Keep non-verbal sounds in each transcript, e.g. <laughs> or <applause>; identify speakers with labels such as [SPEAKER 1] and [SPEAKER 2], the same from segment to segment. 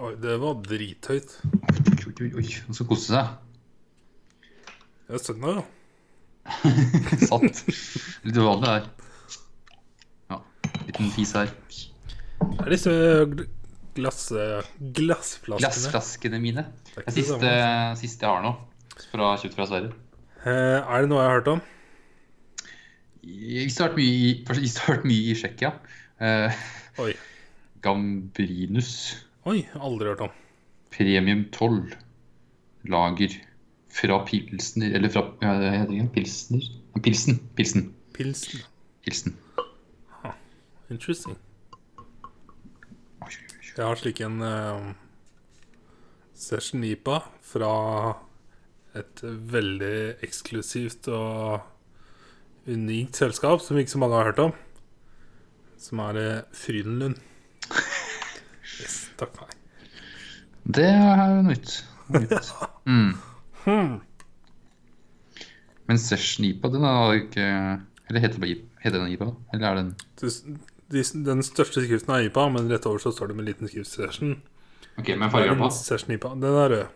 [SPEAKER 1] Oi, det var drithøyt.
[SPEAKER 2] Oi, oi, oi. Han skal kose seg.
[SPEAKER 1] Jeg er noe, ja. <laughs>
[SPEAKER 2] Sant. Litt uvanlig her. Ja, liten fis her.
[SPEAKER 1] Det er disse glass, glassflaskene.
[SPEAKER 2] Glassflaskene mine.
[SPEAKER 1] Det er
[SPEAKER 2] Det er
[SPEAKER 1] det
[SPEAKER 2] siste, siste jeg har nå. Fra kjøpt fra Sverige.
[SPEAKER 1] Eh, er det noe jeg har hørt om?
[SPEAKER 2] Jeg har hørt mye, i- først- jeg har vært mye i Tsjekkia. Eh. Gambrinus
[SPEAKER 1] Oi, aldri hørt om.
[SPEAKER 2] Premium 12 lager fra Pilsner Eller fra ja, det heter ikke Pilsner? Pilsen. Pilsen.
[SPEAKER 1] Pilsen.
[SPEAKER 2] Pilsen.
[SPEAKER 1] Interesting.
[SPEAKER 2] Oi, oi.
[SPEAKER 1] Jeg har slik en uh, Session IPA fra et veldig eksklusivt og unikt selskap som ikke så mange har hørt om. Som er eh, Frydenlund. Yes, takk for meg.
[SPEAKER 2] Det er jo nytt. Nytt. <laughs> Mm.
[SPEAKER 1] Hmm.
[SPEAKER 2] Men Session IPA, den er ikke Eller heter det? Heter den IPA? Eller er den
[SPEAKER 1] Det- de- Den største skriften er IPA, men rett over så står det med liten skrift Session.
[SPEAKER 2] Ok, men farger den på?
[SPEAKER 1] Session IPA. Den er rød.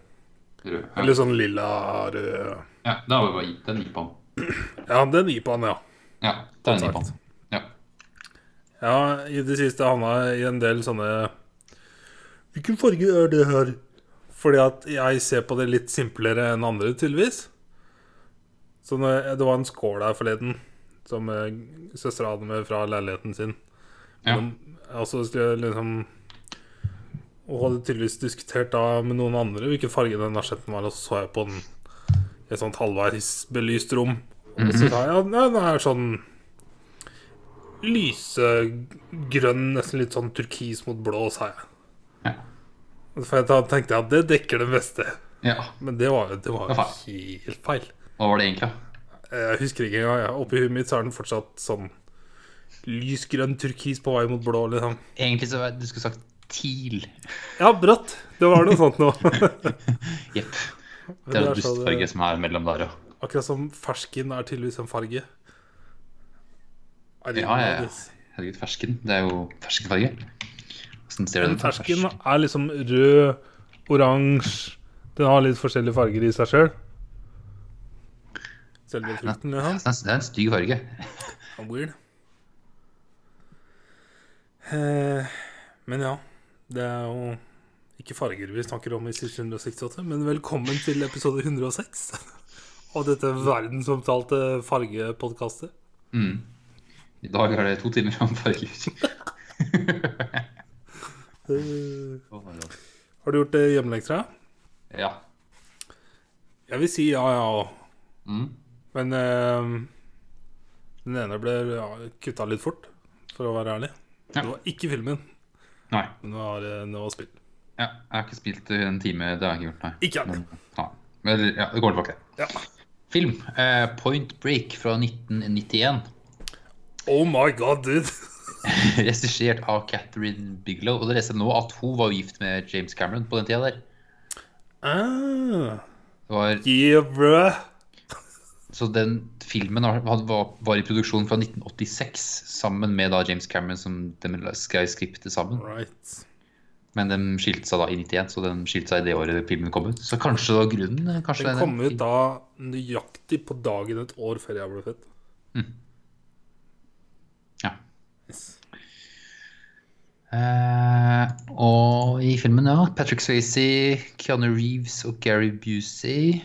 [SPEAKER 2] Rød. Ja,
[SPEAKER 1] Eller sånn lilla rød.
[SPEAKER 2] ja det har vi bare gitt den IPA-en. <clears throat>
[SPEAKER 1] Ja, den IPA-en, ja.
[SPEAKER 2] Ja, den er. IPA-en. Ja.
[SPEAKER 1] Ja, i det siste havna jeg i en del sånne Hvilken farge er det her? Fordi at jeg ser på det litt simplere enn andre, tydeligvis. Så når jeg, det var en skål her forleden som eh, søstera hadde med fra leiligheten sin.
[SPEAKER 2] Ja.
[SPEAKER 1] Men, altså, skulle jeg liksom Og hadde tydeligvis diskutert da med noen andre hvilken farge den asjetten var, og så så jeg på den i et sånt halvveis belyst rom. Og så sa jeg ja, den er sånn lysegrønn, nesten litt sånn turkis mot blå, sa jeg. For jeg da tenkte jeg at det dekker det meste.
[SPEAKER 2] ja.
[SPEAKER 1] Men det var det var helt feil.
[SPEAKER 2] Hva var det egentlig?
[SPEAKER 1] Jeg husker ikke engang. ja. Oppi huet mitt så er den fortsatt sånn lysgrønn turkis på vei mot blå, liksom.
[SPEAKER 2] Egentlig så du skulle sagt TIL.
[SPEAKER 1] Ja, brått. Det var noe sånt nå. <laughs> <laughs>
[SPEAKER 2] Jepp. Det er en
[SPEAKER 1] er
[SPEAKER 2] dustfarge som er mellom der, ja.
[SPEAKER 1] Akkurat som fersken er tydeligvis en farge.
[SPEAKER 2] Ja, ja, ja. Herregud, fersken. Det er jo ferskenfarge. Hvordan ser
[SPEAKER 1] Men
[SPEAKER 2] den
[SPEAKER 1] fersken er liksom rød, oransje Den har litt forskjellige farger i seg sjøl. Selve frukten, Ja.
[SPEAKER 2] Det er- Det er en stygg farge. <laughs>
[SPEAKER 1] Weird. Eh, men ja. Det er jo ikke farger vi snakker om i 768, men velkommen til episode 106 av <laughs> dette verdensomtalte fargepodkastet.
[SPEAKER 2] Mm. I dag er det to timer om farger. <laughs>
[SPEAKER 1] Eh,
[SPEAKER 2] Oh my God.
[SPEAKER 1] Har du gjort eh, hjemmeleksa?
[SPEAKER 2] ja.
[SPEAKER 1] Jeg vil si ja, ja.
[SPEAKER 2] Mm.
[SPEAKER 1] Men uh, den ene ble ja, kutta litt fort, for å være ærlig.
[SPEAKER 2] Ja.
[SPEAKER 1] Det var ikke filmen,
[SPEAKER 2] Nei.
[SPEAKER 1] men det var, eh, det var spill.
[SPEAKER 2] Ja, jeg har ikke spilt en time. Det har jeg ikke gjort, nei.
[SPEAKER 1] Ikke.
[SPEAKER 2] Men, ja. Men ja, det går tilbake.
[SPEAKER 1] Ja.
[SPEAKER 2] Film. Uh, Point Break fra 1991.
[SPEAKER 1] Oh my god, dude! <laughs> <laughs>
[SPEAKER 2] Regissert av Catherine Bigelow. Og det leste nå at hun var gift med James Cameron på den tida der.
[SPEAKER 1] Ah,
[SPEAKER 2] var,
[SPEAKER 1] yeah, bruh.
[SPEAKER 2] så den filmen var, i produksjon fra 1986 sammen med da James Cameron som de skrev skriptet sammen.
[SPEAKER 1] Right.
[SPEAKER 2] Men de skilte seg da i 91, så de skilte seg i det året filmen kom ut. Så kanskje det var grunnen?
[SPEAKER 1] Den kom ut da nøyaktig på dagen et år før jeg ble født.
[SPEAKER 2] Ja. Eh, og i filmen, ja. Patrick Swayze, Keanu Reeves og Gary Busey.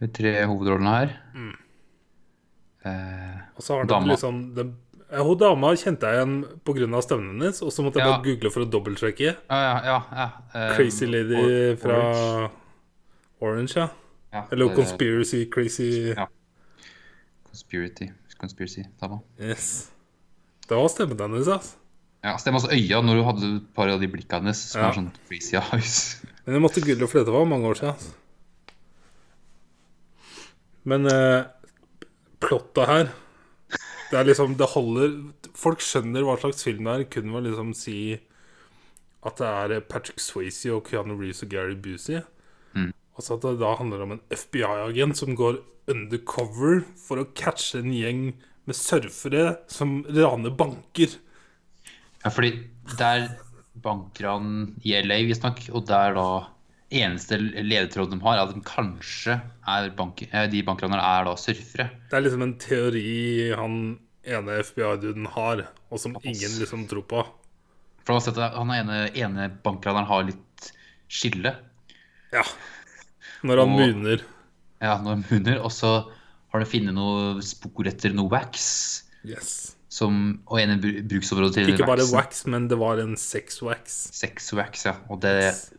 [SPEAKER 2] De tre hovedrollene her.
[SPEAKER 1] Mm.
[SPEAKER 2] Uh,
[SPEAKER 1] Og så har
[SPEAKER 2] Dama.
[SPEAKER 1] liksom den, ja, Hun dama kjente jeg igjen pga. stemmen hennes, og så måtte jeg
[SPEAKER 2] Ja.
[SPEAKER 1] bare google for å dobbeltsjekke.
[SPEAKER 2] ja, ja, ja, ja. eh,
[SPEAKER 1] Crazy Lady
[SPEAKER 2] Or-
[SPEAKER 1] fra
[SPEAKER 2] Orange.
[SPEAKER 1] Orange, ja. Eller Conspiracy Crazy
[SPEAKER 2] Ja. Conspiracy. Conspiracy dama.
[SPEAKER 1] Yes. Det var stemmen hennes, altså.
[SPEAKER 2] Ja, stemmen hans øya når du hadde et par av de blikkene hennes som
[SPEAKER 1] Ja.
[SPEAKER 2] var sånn crazy eyes. <laughs>
[SPEAKER 1] Men jeg måtte google, for dette var mange år siden. Altså. Men eh, plotta her Det er liksom Det holder Folk skjønner hva slags film det er, kun ved å liksom si at det er Patrick Swayze og Keanu Reeves og Gary Busey.
[SPEAKER 2] Mm.
[SPEAKER 1] Altså at det da handler om en FBI-agent som går undercover for å catche en gjeng med surfere som raner banker.
[SPEAKER 2] Ja, fordi der bankran i LA, visstnok. Og der da eneste ledetråden de har, er at de kanskje er bank, eh, de bankranerne er da surfere.
[SPEAKER 1] Det er liksom en teori han ene FBI-duden har, og som ingen liksom tror på.
[SPEAKER 2] For han har sett at han ene, ene bankraneren har litt skille.
[SPEAKER 1] Ja. Når han
[SPEAKER 2] Og-
[SPEAKER 1] munner.
[SPEAKER 2] Ja, når han munner. Og så har de funnet noe spor etter noe wax.
[SPEAKER 1] Yes.
[SPEAKER 2] Som, og en bruksområde til
[SPEAKER 1] Ikke bare
[SPEAKER 2] waxen.
[SPEAKER 1] wax, men det var en sex-wax.
[SPEAKER 2] Sex wax, ja. Og det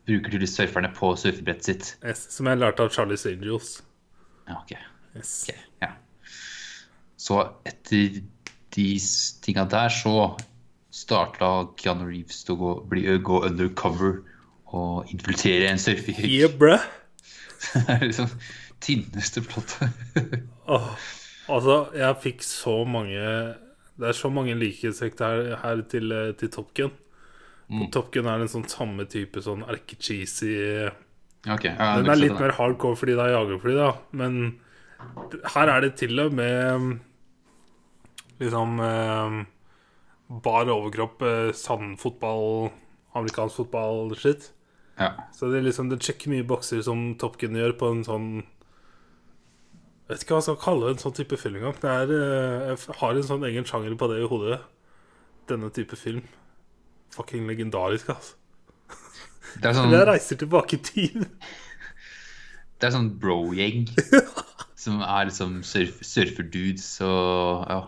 [SPEAKER 2] bruker tydeligvis surferne på surfebrettet sitt.
[SPEAKER 1] Yes. Som jeg lærte av Charlies Angels.
[SPEAKER 2] Ja, ok.
[SPEAKER 1] Yes.
[SPEAKER 2] Ok, ja. Så etter de tinga der, så starta Keanu Reeves til å gå, bli, gå undercover og infiltrere en surfehytte.
[SPEAKER 1] Yeah, bruh. <laughs>
[SPEAKER 2] Det er liksom tynneste plottet. <laughs>
[SPEAKER 1] Åh, altså, jeg fikk så mange Det er så mange likhetstrekk her, her til, eh, til Top Gun. Mm. Top Gun er en sånn samme type sånn erkecheesy
[SPEAKER 2] okay, ja,
[SPEAKER 1] Den er litt mer hardcore fordi det er jagerfly, da. Men her er det til og med liksom eh, bar overkropp, eh, sandfotball, amerikansk fotball-shit.
[SPEAKER 2] Ja.
[SPEAKER 1] Så det er liksom det sjekker mye bokser som Top Gun gjør på en sånn vet ikke hva jeg skal kalle en sånn type film engang. Det eh, Jeg har en sånn egen sjanger på det i hodet. Denne type film. Fucking legendarisk, altså.
[SPEAKER 2] Det er <laughs> sånn,
[SPEAKER 1] Jeg reiser tilbake i tid.
[SPEAKER 2] det er sånn bro-gjeng <laughs> som er liksom surf, surferdudes og ja.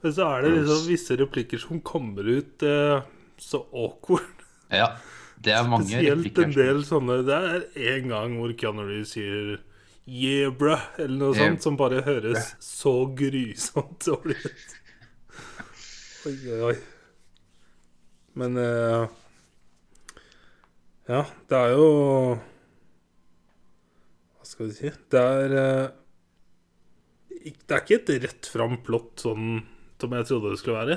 [SPEAKER 1] Men så er det liksom visse replikker som kommer ut eh, så awkward.
[SPEAKER 2] ja. Det er mange
[SPEAKER 1] Spesielt
[SPEAKER 2] replikker.
[SPEAKER 1] en del sånne Det er en gang hvor Keanu Reeves sier 'yeah, bruh', eller noe
[SPEAKER 2] Yeah.
[SPEAKER 1] sånt, som bare høres så grusomt <laughs> dårlig ut. Oi, oi, oi. Men uh, Ja, det er jo Hva skal vi si? Det er uh, Det er ikke et rett fram plott sånn som jeg trodde det skulle være.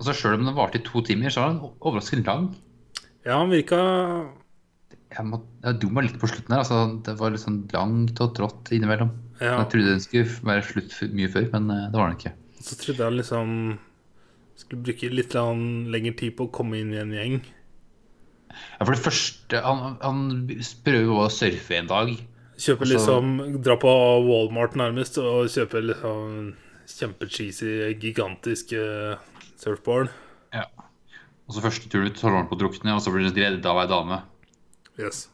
[SPEAKER 2] Altså Sjøl om den varte i to timer, så var den overraskende lang.
[SPEAKER 1] Ja, han virka
[SPEAKER 2] Jeg, må, jeg meg litt på slutten her. altså Det var litt sånn langt og trått innimellom.
[SPEAKER 1] ja,
[SPEAKER 2] Jeg trodde den skulle være slutt mye før, men eh, det var den ikke.
[SPEAKER 1] Så trodde jeg liksom skulle bruke litt lengre tid på å komme inn i en gjeng.
[SPEAKER 2] Ja, For det første Han, han prøver jo å surfe en dag.
[SPEAKER 1] Kjøpe
[SPEAKER 2] Altså-
[SPEAKER 1] liksom Dra på Walmart nærmest og kjøpe liksom kjempecheesy, gigantiske surfboard.
[SPEAKER 2] Ja. Og så første turen ut holder han på å drukne, og så blir han reddet av ei dame.
[SPEAKER 1] Yes.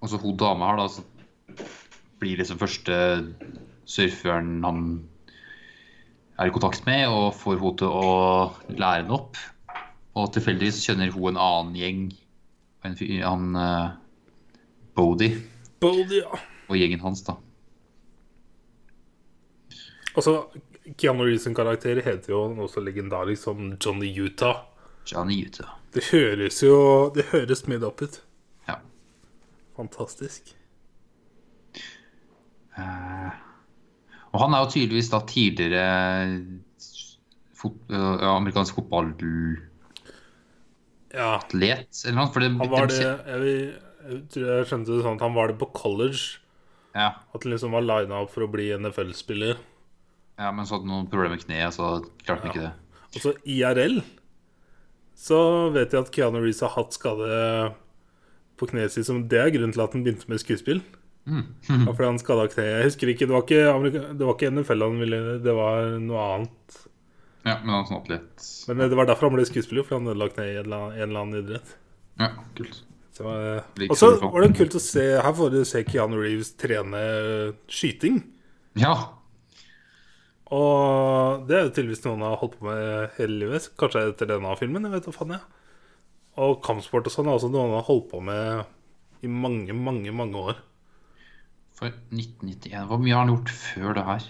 [SPEAKER 2] Og så hun dama her, da, så blir liksom første surferen han er i kontakt med, og får henne til å lære henne opp. Og tilfeldigvis kjenner hun en annen gjeng, en, fyr- han uh, Bodie
[SPEAKER 1] Bold, ja.
[SPEAKER 2] og gjengen hans, da.
[SPEAKER 1] Altså, Keanu Reeves karakter heter jo noe så legendarisk som Johnny Utah.
[SPEAKER 2] Johnny Utah.
[SPEAKER 1] Det høres jo Det høres made up ut.
[SPEAKER 2] Ja.
[SPEAKER 1] Fantastisk.
[SPEAKER 2] Eh, og han er jo tydeligvis da tidligere fot, øh, amerikansk fotballatlet,
[SPEAKER 1] Ja.
[SPEAKER 2] eller noe. For det,
[SPEAKER 1] Han var det jeg, jeg tror jeg skjønte det sånn at han var det på college.
[SPEAKER 2] Ja,
[SPEAKER 1] At han liksom var lina opp for å bli NFL-spiller.
[SPEAKER 2] ja, men så hadde han noen problemer med kneet, så klarte han ikke det.
[SPEAKER 1] Og så IRL så vet jeg at Keanu Reeves har hatt skade på kneet sitt. Det er grunnen til at han begynte med skuespill. Ja, fordi han skada kneet. Jeg husker ikke, det var ikke, Amerika- det var ikke NFL han ville, det var noe annet.
[SPEAKER 2] Ja, men han sånn litt.
[SPEAKER 1] Men det var derfor han ble skuespiller, fordi han ødela kneet i en eller annen- idrett.
[SPEAKER 2] Ja, kult.
[SPEAKER 1] Så, eh, og så var det kult å se Her får du se Keanu Reeves trene eh, skyting.
[SPEAKER 2] Ja,
[SPEAKER 1] Og det er jo tydeligvis noe han har holdt på med hele livet. Kanskje etter denne filmen. jeg vet hva faen jeg. Og kampsport og sånn er også noe han har holdt på med i mange, mange mange år.
[SPEAKER 2] for 1991. Hvor mye har han gjort før det her?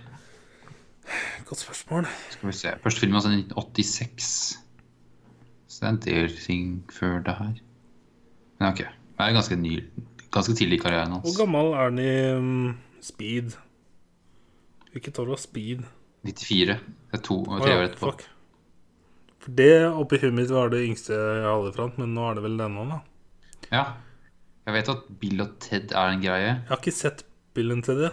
[SPEAKER 1] Godt spørsmål.
[SPEAKER 2] Skal vi se. Første film var altså 1986. Så det er en del ting før det her. Men ok. Det er ganske ny, ganske tidlig i karrieren
[SPEAKER 1] Hvor gammel er han i um, Speed? Hvilket år var Speed?
[SPEAKER 2] 94. Det er to tre år etterpå.
[SPEAKER 1] fuck. For det oppi huet mitt var det yngste jeg hadde fram, men nå er det vel denne, da.
[SPEAKER 2] Ja. Jeg vet at Bill og Ted er en greie.
[SPEAKER 1] Jeg har ikke sett Bill og Ted, ja.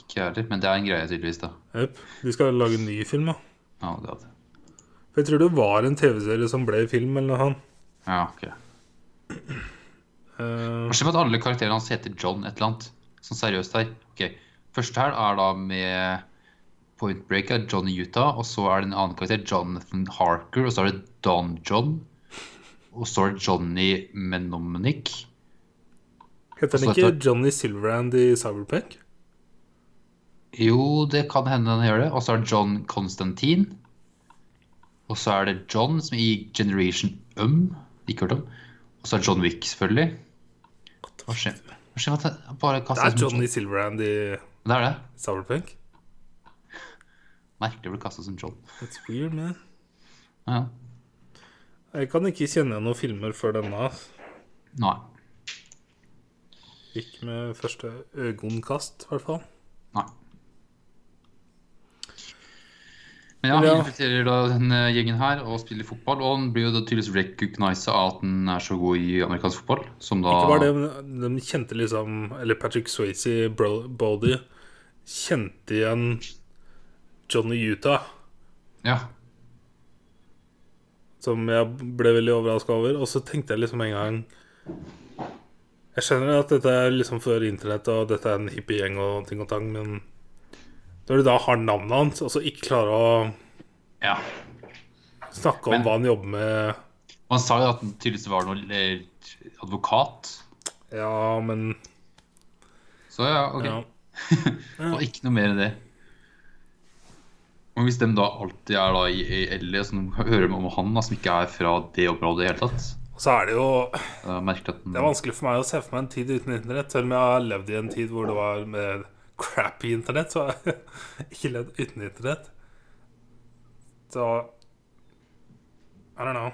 [SPEAKER 2] Ikke jeg heller, men det er en greie tydeligvis, da.
[SPEAKER 1] Jepp. De skal lage en ny film, da.
[SPEAKER 2] Ja, det hadde.
[SPEAKER 1] For jeg tror det var en TV-serie som ble film, eller noe sånt.
[SPEAKER 2] Ja, ok. Hva skjer med at alle karakterene hans heter John et eller annet? Sånn seriøst her. Ok, Første her er da med Point Break er Johnny Utah, og så er det en annen karakter, Jonathan Harker, og så er det Don John. Og så er det Johnny Menomenic
[SPEAKER 1] heter
[SPEAKER 2] altså,
[SPEAKER 1] ikke Johnny Silverhand i Cyberpunk?
[SPEAKER 2] Jo, det kan hende han gjør det. Og så er det John Constantine. Og så er det John som i Generation Um. Ikke hørt om. Og så er det John Wick, selvfølgelig. Hva skjer? Hva skjer at jeg bare
[SPEAKER 1] Det er Johnny Silverhand i
[SPEAKER 2] Det er det.
[SPEAKER 1] Cyberpunk.
[SPEAKER 2] Merkelig å bli kasta som Joel.
[SPEAKER 1] It's weird, man.
[SPEAKER 2] Ja.
[SPEAKER 1] Jeg kan ikke kjenne igjen noen filmer før denne.
[SPEAKER 2] Nei.
[SPEAKER 1] Ikke med første øyekast, i hvert fall.
[SPEAKER 2] Nei. Men ja, han infiltrerer da denne gjengen her og spiller fotball. Og han blir jo da tydeligvis recognisa at han er så god i amerikansk fotball. Som da
[SPEAKER 1] Ikke bare det, men de kjente liksom Eller Patrick Swayze, Bro- kjente igjen Johnny Utah,
[SPEAKER 2] Ja.
[SPEAKER 1] som jeg ble veldig overraska over. Og så tenkte jeg liksom en gang Jeg skjønner at dette er liksom før internett, og dette er en hippiegjeng og ting og tang, men når du da har navnet hans, og så ikke klarer å
[SPEAKER 2] ja.
[SPEAKER 1] snakke om
[SPEAKER 2] Men-
[SPEAKER 1] hva han jobber med
[SPEAKER 2] Man han sa jo at han tydeligvis var noe advokat.
[SPEAKER 1] Ja, men
[SPEAKER 2] Så ja, ok.
[SPEAKER 1] ja. <laughs>
[SPEAKER 2] Og ikke noe mer enn det. Og hvis de da alltid er da i i LA, så hører de om han da, som ikke er fra det området i det hele tatt
[SPEAKER 1] så er det jo
[SPEAKER 2] Det er
[SPEAKER 1] vanskelig for meg å se for meg en tid uten internett. Selv om jeg har levd i en tid hvor det var med crappy internett, så har <laughs> jeg ikke levd uten internett. Så I don't know.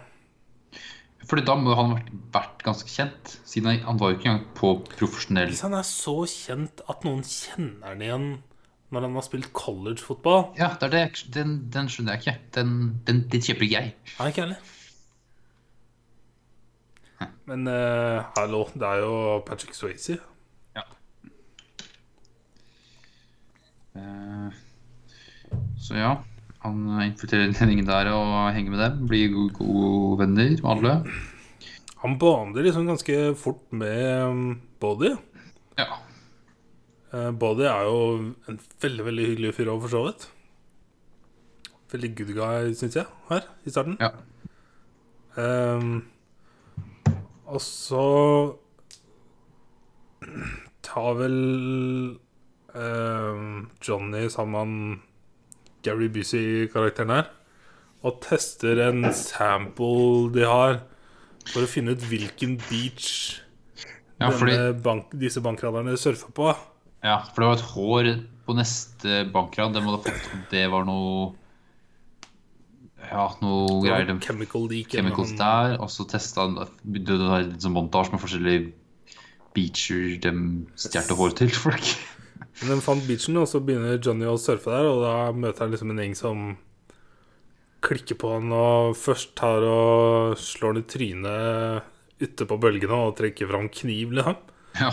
[SPEAKER 2] Fordi da må han ha vært, vært ganske kjent, siden han- han var jo ikke engang på profesjonell
[SPEAKER 1] Hvis han er så kjent at noen kjenner han igjen når han har spilt collegefotball
[SPEAKER 2] Ja, det det. Den, den skjønner jeg ikke. Den, den, den kjøper jeg.
[SPEAKER 1] Nei, ikke heller. Men uh, hallo, det er jo Patrick Swayze.
[SPEAKER 2] Ja. Uh, så ja, han infiltrerer den der og henger med dem. Blir gode, gode venner med alle.
[SPEAKER 1] Han baner liksom ganske fort med um, Body.
[SPEAKER 2] Ja.
[SPEAKER 1] Eh, Body er jo en veldig veldig hyggelig fyr òg, for så vidt. Veldig good guy, syns jeg, her i starten.
[SPEAKER 2] ja.
[SPEAKER 1] Um, og så tar vel um, Johnny sammen Gary Busey-karakteren her og tester en sample de har, for å finne ut hvilken beach
[SPEAKER 2] Ja, fordi,
[SPEAKER 1] bank, disse bankraderne surfer på.
[SPEAKER 2] Ja, for det var et hår på neste bankran. Det må du ha fått Det var noe Ja, noe greier. De
[SPEAKER 1] Chemical leak.
[SPEAKER 2] chemicals der, og så testa han Du det å ha en sånn montasje med forskjellige beacher de stjal hår til folk. <laughs>
[SPEAKER 1] Men de fant beachen, og så begynner Johnny å surfe der, og da møter han liksom en gjeng som klikker på han og først tar og slår han i trynet ute på bølgene og trekker fram kniv, liksom.
[SPEAKER 2] Ja,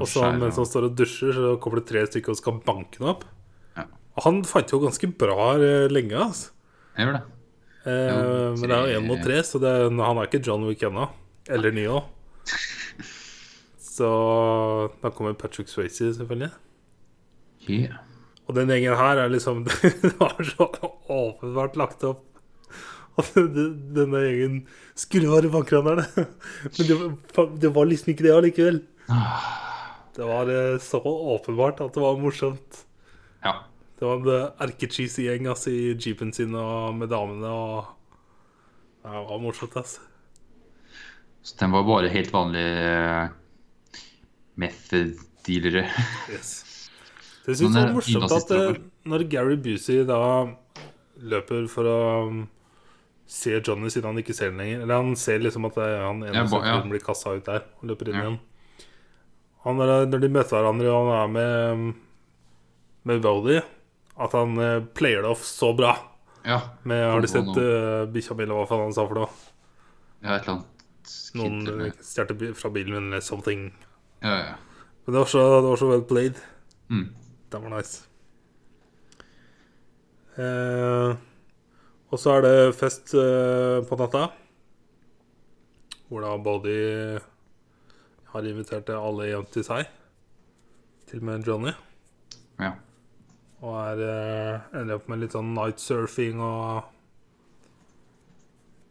[SPEAKER 1] Og så
[SPEAKER 2] skjærer
[SPEAKER 1] mens han står og dusjer, så kommer det tre stykker og skal banke ham opp.
[SPEAKER 2] Ja.
[SPEAKER 1] Og han fant jo ganske bra eh, lenge, altså.
[SPEAKER 2] Jeg gjør det.
[SPEAKER 1] Eh,
[SPEAKER 2] Jo,
[SPEAKER 1] men det er jo én mot tre, så det, er- han er ikke John Wick ennå. Eller Neo. Så da kommer Patrick Swayze, selvfølgelig.
[SPEAKER 2] Yeah.
[SPEAKER 1] Og den gjengen her er liksom <laughs> Det var så åpenbart lagt opp. at denne gjengen skulle være bankranerne. Men det, var- det var liksom ikke det allikevel. Det var eh, så åpenbart at det var morsomt.
[SPEAKER 2] Ja.
[SPEAKER 1] Det var en erkecheese-gjeng altså, i jeepen sin og med damene og Det var morsomt, altså.
[SPEAKER 2] Så den var bare helt vanlige method-dealere.
[SPEAKER 1] Yes. Så jeg syns det var morsomt at
[SPEAKER 2] nynazister,
[SPEAKER 1] eh, når Gary Busey da løper for å um, se Johnny siden han ikke ser den lenger Eller han ser liksom at det han ene
[SPEAKER 2] Ja, ba- ja.
[SPEAKER 1] blir kassa ut der og løper inn
[SPEAKER 2] Ja.
[SPEAKER 1] igjen. Han er, når de møter hverandre og han er med Med Bodie, at han eh, player det off så bra.
[SPEAKER 2] Ja.
[SPEAKER 1] Med, har du sett uh, bikkja mi, eller hva faen han sa for noe?
[SPEAKER 2] ja, et eller annet
[SPEAKER 1] Noen
[SPEAKER 2] kid,
[SPEAKER 1] uh, stjal fra bilen min, eller something.
[SPEAKER 2] Ja, ja.
[SPEAKER 1] Men det var så, det var så well played.
[SPEAKER 2] Mm.
[SPEAKER 1] Det var nice. Eh, og så er det fest eh, på natta. Hvor da Bodhi har invitert alle hjem til seg. Til og med Johnny.
[SPEAKER 2] Ja.
[SPEAKER 1] Og er, eh, ender opp med litt sånn nightsurfing og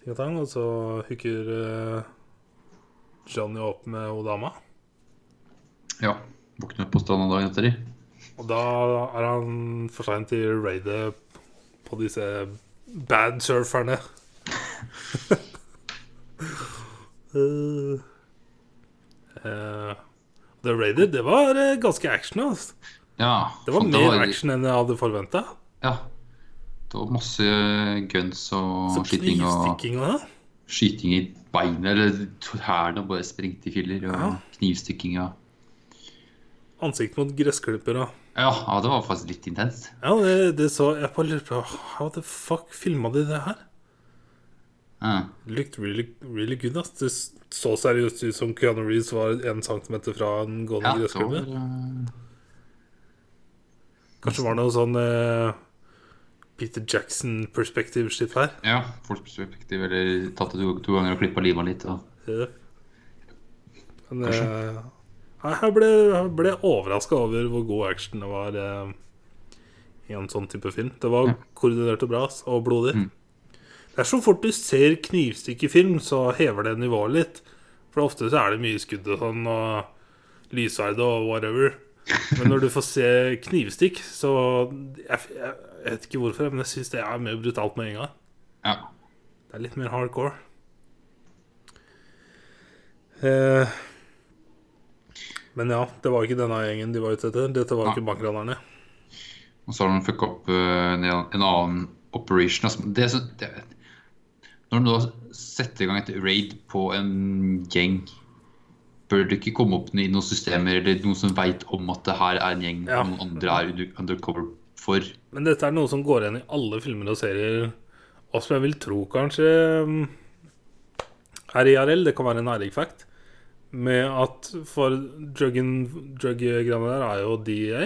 [SPEAKER 1] ting og tang. Og så hooker eh, Johnny opp med Odama.
[SPEAKER 2] ja. Våkner på stranda dagen etter.
[SPEAKER 1] Og da er han for seint til raidet på disse bad surferne. uh, <laughs> <laughs> uh, The Raider, det var uh, ganske action. Altså.
[SPEAKER 2] Ja.
[SPEAKER 1] Det var mer action enn jeg hadde forventa.
[SPEAKER 2] Ja. Det var masse guns og
[SPEAKER 1] Så
[SPEAKER 2] skyting og
[SPEAKER 1] og
[SPEAKER 2] skyting i beinet, eller hælene og bare sprengte filler. Og
[SPEAKER 1] Ja.
[SPEAKER 2] knivstikking og
[SPEAKER 1] Ansikt mot gressklipper og
[SPEAKER 2] ja, ja, det var faktisk litt intenst.
[SPEAKER 1] Ja, det, det så Jeg bare lurer på How the fuck filma de det her?
[SPEAKER 2] Ja.
[SPEAKER 1] Looked really, really good. Ass. Det så seriøst ut som Keanu Reeves var en centimeter fra en gående
[SPEAKER 2] Ja, det var,
[SPEAKER 1] gressklippe.
[SPEAKER 2] eh,
[SPEAKER 1] Kanskje det var noe sånn eh, Peter Jackson-perspektiv-shit her.
[SPEAKER 2] ja, folks perspektiv, eller tatt det to, to ganger og klippa livet litt. Og,
[SPEAKER 1] Ja. Men eh, jeg ble, jeg ble overraska over hvor god action det var i en sånn type film. Det var
[SPEAKER 2] Ja.
[SPEAKER 1] koordinert og bra, og blodig.
[SPEAKER 2] Mm.
[SPEAKER 1] Det er så fort du ser knivstikkefilm, så hever det nivået litt. For ofte så er det mye skudd og sånn, og lyssverd og whatever. Men når du får se knivstikk, så Jeg, jeg, jeg vet ikke hvorfor, men jeg syns det er mer brutalt med en gang.
[SPEAKER 2] ja.
[SPEAKER 1] Det er litt mer hardcore. Eh, men ja, det var ikke denne gjengen de var ute etter. Dette var
[SPEAKER 2] ja.
[SPEAKER 1] ikke bankranerne.
[SPEAKER 2] Og så har de fucka opp uh, en, en annen operation. Altså, det, det, når du da setter i gang et raid på en gjeng, bør det ikke komme opp i noen systemer eller noen som veit om at det her er en gjeng
[SPEAKER 1] Ja.
[SPEAKER 2] noen andre er undercover for?
[SPEAKER 1] Men dette er noe som går igjen i alle filmer og serier. Og som jeg vil tro kanskje mm, er IRL. Det kan være en ærlig fact. Med at for drug-greiene der er jo DEA.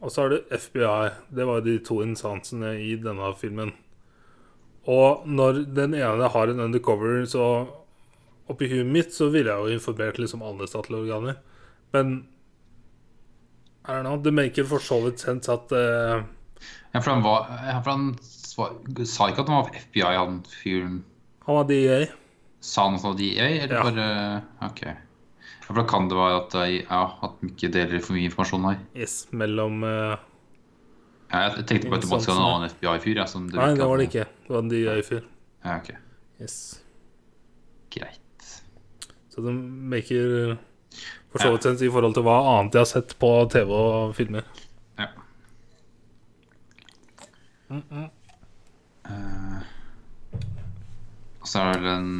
[SPEAKER 1] Og så er det FBI. Det var de to instansene i denne filmen. Og når den ene har en undercover, så oppi huet mitt så ville jeg jo informert liksom alle statlige organer. Men I don't know, det maker for så vidt sense at uh,
[SPEAKER 2] Ja, for han, var, for han sa ikke at han var FBI, han fyren.
[SPEAKER 1] han var DEA.
[SPEAKER 2] Sa han at han var DEA, eller
[SPEAKER 1] Ja.
[SPEAKER 2] bare OK. Ja, for da kan det være at, de, ja, at de ikke deler for mye informasjon her.
[SPEAKER 1] Yes, mellom eh,
[SPEAKER 2] Ja, jeg tenkte på at det måtte være en annen FBI-fyr. Ja,
[SPEAKER 1] Nei, det var det ikke. Det var en FBI-fyr
[SPEAKER 2] Ja, ok.
[SPEAKER 1] Yes.
[SPEAKER 2] Greit.
[SPEAKER 1] Så det maker for så vidt sens i forhold til hva annet jeg har sett på TV og filmer.
[SPEAKER 2] Ja. Eh, og så er det en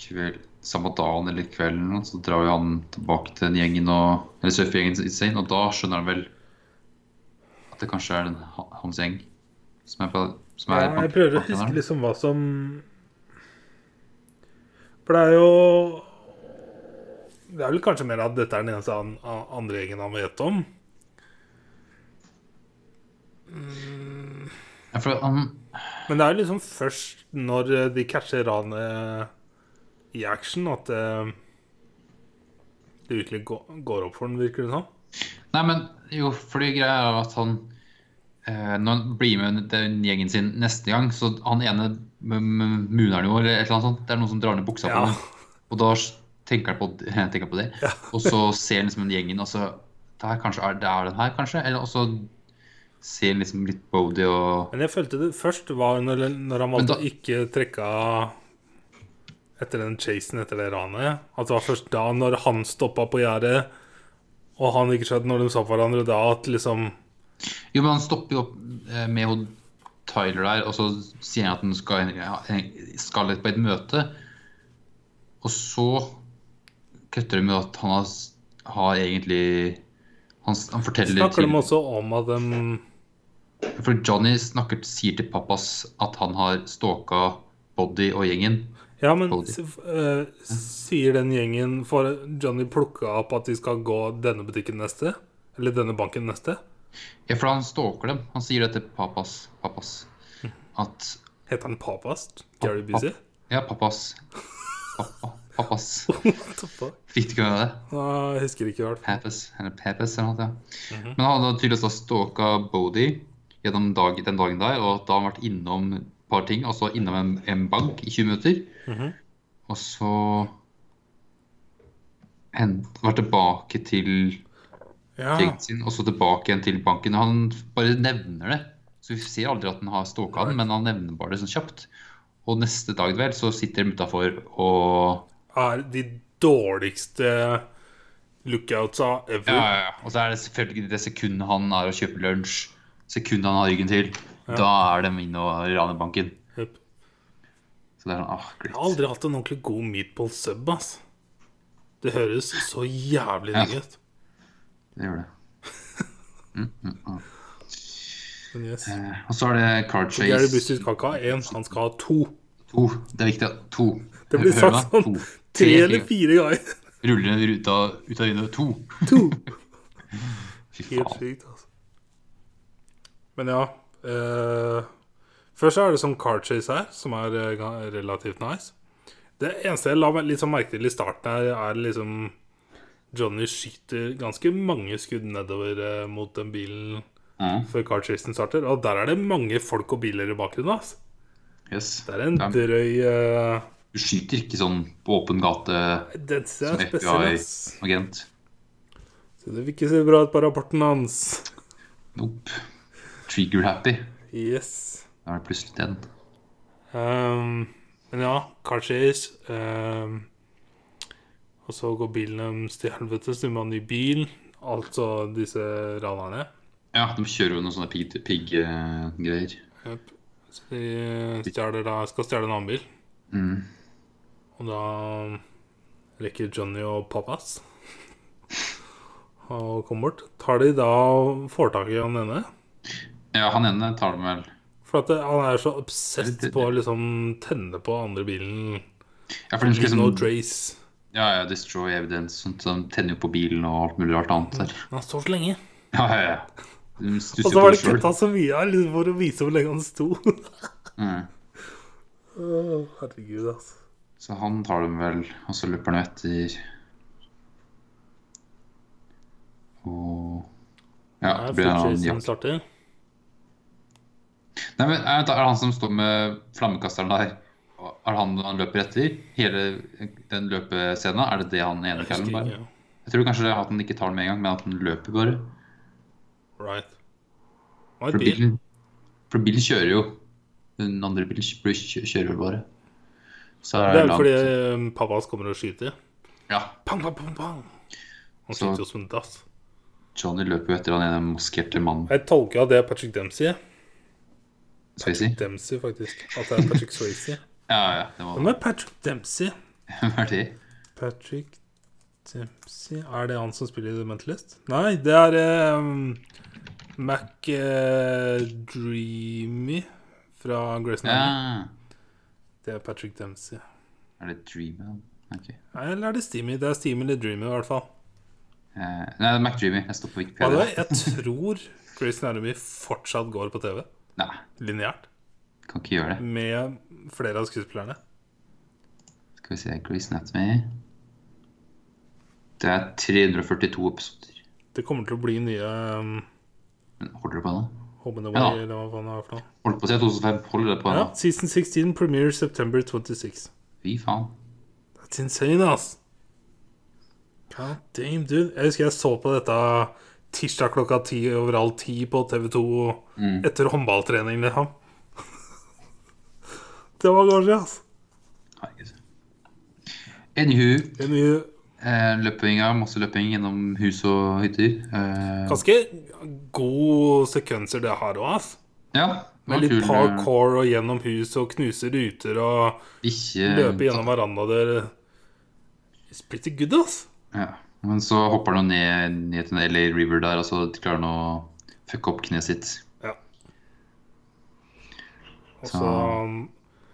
[SPEAKER 2] kveld Samme dagen eller kvelden så drar jo han tilbake til den gjengen og Eller surfegjengen sin, og da skjønner han vel at det kanskje er den, hans gjeng som er på som er
[SPEAKER 1] Ja, jeg prøver å huske liksom hva som For det er jo Det er vel kanskje mer at dette er den eneste an, andre gjengen han vet om.
[SPEAKER 2] Ja, for han
[SPEAKER 1] Men det er jo liksom først når eh, de catcher ranet i action, at det, det virkelig går, går opp for den, virker det som.
[SPEAKER 2] Nei, men jo, fordi greia er at han eh, Når han blir med den gjengen sin neste gang, så han ene muner jo, eller et eller annet sånt, det er noen som drar ned buksa på ham. Og da tenker han på, <laughs> tenker på det. Og så ser han liksom den gjengen, og så det, her kanskje det er den her, kanskje? Eller og så ser han liksom litt Bodie og
[SPEAKER 1] Men jeg følte det først var når, når han valgte
[SPEAKER 2] da-
[SPEAKER 1] ikke trekke av etter den chasen etter det ranet. At det var først da, når han stoppa på gjerdet, og han ikke skjønte når de så hverandre, da at liksom
[SPEAKER 2] Jo, men han stopper jo opp eh, med hun Tyler der, og så sier han at han skal, ja, skal på et møte. Og så kutter de med at han har, har egentlig han, han forteller
[SPEAKER 1] Snakker de også om at de
[SPEAKER 2] For Johnny snakker, sier til pappas at han har stalka Body og gjengen.
[SPEAKER 1] Ja, men eh, sier den gjengen Får Johnny plukka opp at de skal gå denne butikken neste? Eller denne banken neste?
[SPEAKER 2] Ja, for han stalker dem. Han sier det til papas. pappas. At
[SPEAKER 1] Heter han Papas? Gary Busey?
[SPEAKER 2] Ja, Papas. Pappa, <laughs>
[SPEAKER 1] fuck?
[SPEAKER 2] Fikk du ikke med det?
[SPEAKER 1] Nei, jeg husker ikke hvert
[SPEAKER 2] Papas, eller Papas eller noe. Ja. Men han hadde tydeligvis da stalka Bodie gjennom dag, den dagen der, og da har han vært innom et par ting. Altså innom en, en bank i 20 minutter.
[SPEAKER 1] Mhm.
[SPEAKER 2] Og så hent, vært tilbake til
[SPEAKER 1] Ja.
[SPEAKER 2] sin, og så tilbake igjen til banken. Han bare nevner det. Så vi ser aldri at han har stalka den, men han nevner bare det sånn kjapt. Og neste dag vel, så sitter de utafor og
[SPEAKER 1] Er de dårligste lookoutsa ever.
[SPEAKER 2] Ja, ja, ja. Og så er det selvfølgelig det sekundet han er og kjøper lunsj, sekundet han har ryggen til, da er de inne og raner banken.
[SPEAKER 1] Yep.
[SPEAKER 2] Så det er sånn, ah,
[SPEAKER 1] Jeg har aldri hatt en ordentlig god meatball sub, ass. Det høres så jævlig
[SPEAKER 2] Ja.
[SPEAKER 1] digg ut.
[SPEAKER 2] Det gjør det. <laughs>
[SPEAKER 1] Men yes.
[SPEAKER 2] Eh, Og så er det
[SPEAKER 1] Car
[SPEAKER 2] chase
[SPEAKER 1] Gary skal ikke ha én, han skal ha to.
[SPEAKER 2] to. Det er viktig. To.
[SPEAKER 1] Det blir <laughs> sagt sånn
[SPEAKER 2] To.
[SPEAKER 1] tre eller fire ganger. <laughs>
[SPEAKER 2] Ruller ned ruta ut av vinduet. To.
[SPEAKER 1] To.
[SPEAKER 2] Fy
[SPEAKER 1] Helt sykt, altså. Men ja. Eh, først så er det sånn Car chase her, som er eh, relativt nice. Det eneste jeg la meg sånn merke til i starten her, er liksom Johnny skyter ganske mange skudd nedover eh, mot den bilen
[SPEAKER 2] mm.
[SPEAKER 1] før card chasen starter. Og der er det mange folk og biler i bakgrunnen. Altså.
[SPEAKER 2] Yes.
[SPEAKER 1] Det er en drøy eh...
[SPEAKER 2] Du skyter ikke sånn på åpen gate som. FBI-agent.
[SPEAKER 1] Så det vil ikke se bra ut på rapporten hans.
[SPEAKER 2] Nope. Trigger happy.
[SPEAKER 1] Yes.
[SPEAKER 2] Da er det plutselig den.
[SPEAKER 1] Um, men ja, car chase. Um, og så går bilen deres til helvete, så de må ha ny bil. Altså disse ranerne.
[SPEAKER 2] Ja, de kjører jo noen sånne pigg-greier.
[SPEAKER 1] Yep. Så de stjeler da, skal stjele en annen bil.
[SPEAKER 2] Mm.
[SPEAKER 1] Og da rekker Johnny og pappas <laughs> og kommer bort. Tar de da får tak i han ene?
[SPEAKER 2] Ja, han ene tar dem vel
[SPEAKER 1] For at det, han er så obsessed på å liksom tenne på andre bilen.
[SPEAKER 2] Ja, for de skal
[SPEAKER 1] liksom... no trace.
[SPEAKER 2] Ja, ja, destroy evidence. Sånt, så de tenner jo på bilen og alt mulig rart annet der.
[SPEAKER 1] Han står så lenge.
[SPEAKER 2] Ja, ja, ja.
[SPEAKER 1] Og så var det kutta så mye her liksom, for å vise hvor lenge han sto.
[SPEAKER 2] Mm. <laughs>
[SPEAKER 1] Herregud, altså.
[SPEAKER 2] Så han tar dem vel, og så løper han etter Og Ja, det blir en annen jakt. Nei, men Er det han som står med flammekasteren der? Er det han han løper etter? Hele den løpescenen? Er det det han ene kallen bare? Jeg tror kanskje at han ikke tar den med en gang, men at han løper bare.
[SPEAKER 1] Right.
[SPEAKER 2] For bilen, for bilen kjører jo. Den andre bilen kjø- kjø- kjører bare. Så er
[SPEAKER 1] Det
[SPEAKER 2] det
[SPEAKER 1] er
[SPEAKER 2] langt.
[SPEAKER 1] fordi pappa hans kommer og skyter.
[SPEAKER 2] Ja,
[SPEAKER 1] Pang, pang, pang, pang. Han
[SPEAKER 2] Så-
[SPEAKER 1] skyter jo som en dass.
[SPEAKER 2] Johnny løper jo etter han ene maskerte mannen,
[SPEAKER 1] Jeg tolker at det er Patrick Dempsey.
[SPEAKER 2] Patrick vi.
[SPEAKER 1] Dempsey, faktisk. At det er Patrick Swayze.
[SPEAKER 2] Ja, ja, det var
[SPEAKER 1] er Patrick Dempsey? <laughs>
[SPEAKER 2] Hvem er de?
[SPEAKER 1] Patrick Dempsey Er det han som spiller i The Mentalist? Nei, det er um, Mac uh, Dreamy fra Grace Anatomy.
[SPEAKER 2] Ja,
[SPEAKER 1] Det er Patrick Dempsey.
[SPEAKER 2] er det Dreamy? Okay.
[SPEAKER 1] Nei, Eller er det Steamy? Det er Steamy eller Dreamy, i hvert fall.
[SPEAKER 2] Uh, nei, det er McDreamy. Jeg står på Wikipedia.
[SPEAKER 1] Ja, jeg tror Grace Anatomy fortsatt går på TV.
[SPEAKER 2] Nei,
[SPEAKER 1] Lineært.
[SPEAKER 2] Kan ikke gjøre det.
[SPEAKER 1] Med flere av skuespillerne.
[SPEAKER 2] Skal vi se Grace Anatomy. Det er 342 episoder.
[SPEAKER 1] Det kommer til å bli nye um,
[SPEAKER 2] holder du på nå?
[SPEAKER 1] Home and
[SPEAKER 2] Ja.
[SPEAKER 1] Eller hva faen det er for noe.
[SPEAKER 2] Holder på siden 2005. Holder det på
[SPEAKER 1] Ja. Season 16 premiere September 26.
[SPEAKER 2] Fy faen.
[SPEAKER 1] That's insane, ass. God damn, dude. Jeg husker jeg så på dette tirsdag klokka ti over halv ti på TV2
[SPEAKER 2] Mm.
[SPEAKER 1] etter håndballtrening, liksom. Det var kanskje, ass.
[SPEAKER 2] Anywho.
[SPEAKER 1] Anywho,
[SPEAKER 2] eh, løpinga, masse løping gjennom hus og hytter. Eh,
[SPEAKER 1] ganske gode sekvenser det har òg, ass.
[SPEAKER 2] ja,
[SPEAKER 1] Med litt
[SPEAKER 2] kul, eh,
[SPEAKER 1] parkour og gjennom hus og knuse ruter og
[SPEAKER 2] Ikke
[SPEAKER 1] løpe gjennom verandaer. It's pretty good, ass.
[SPEAKER 2] Ja. Men så hopper han ned, ned til en LA River der, og så klarer han å fucke opp kneet sitt.
[SPEAKER 1] Ja. Og
[SPEAKER 2] Så-
[SPEAKER 1] så um,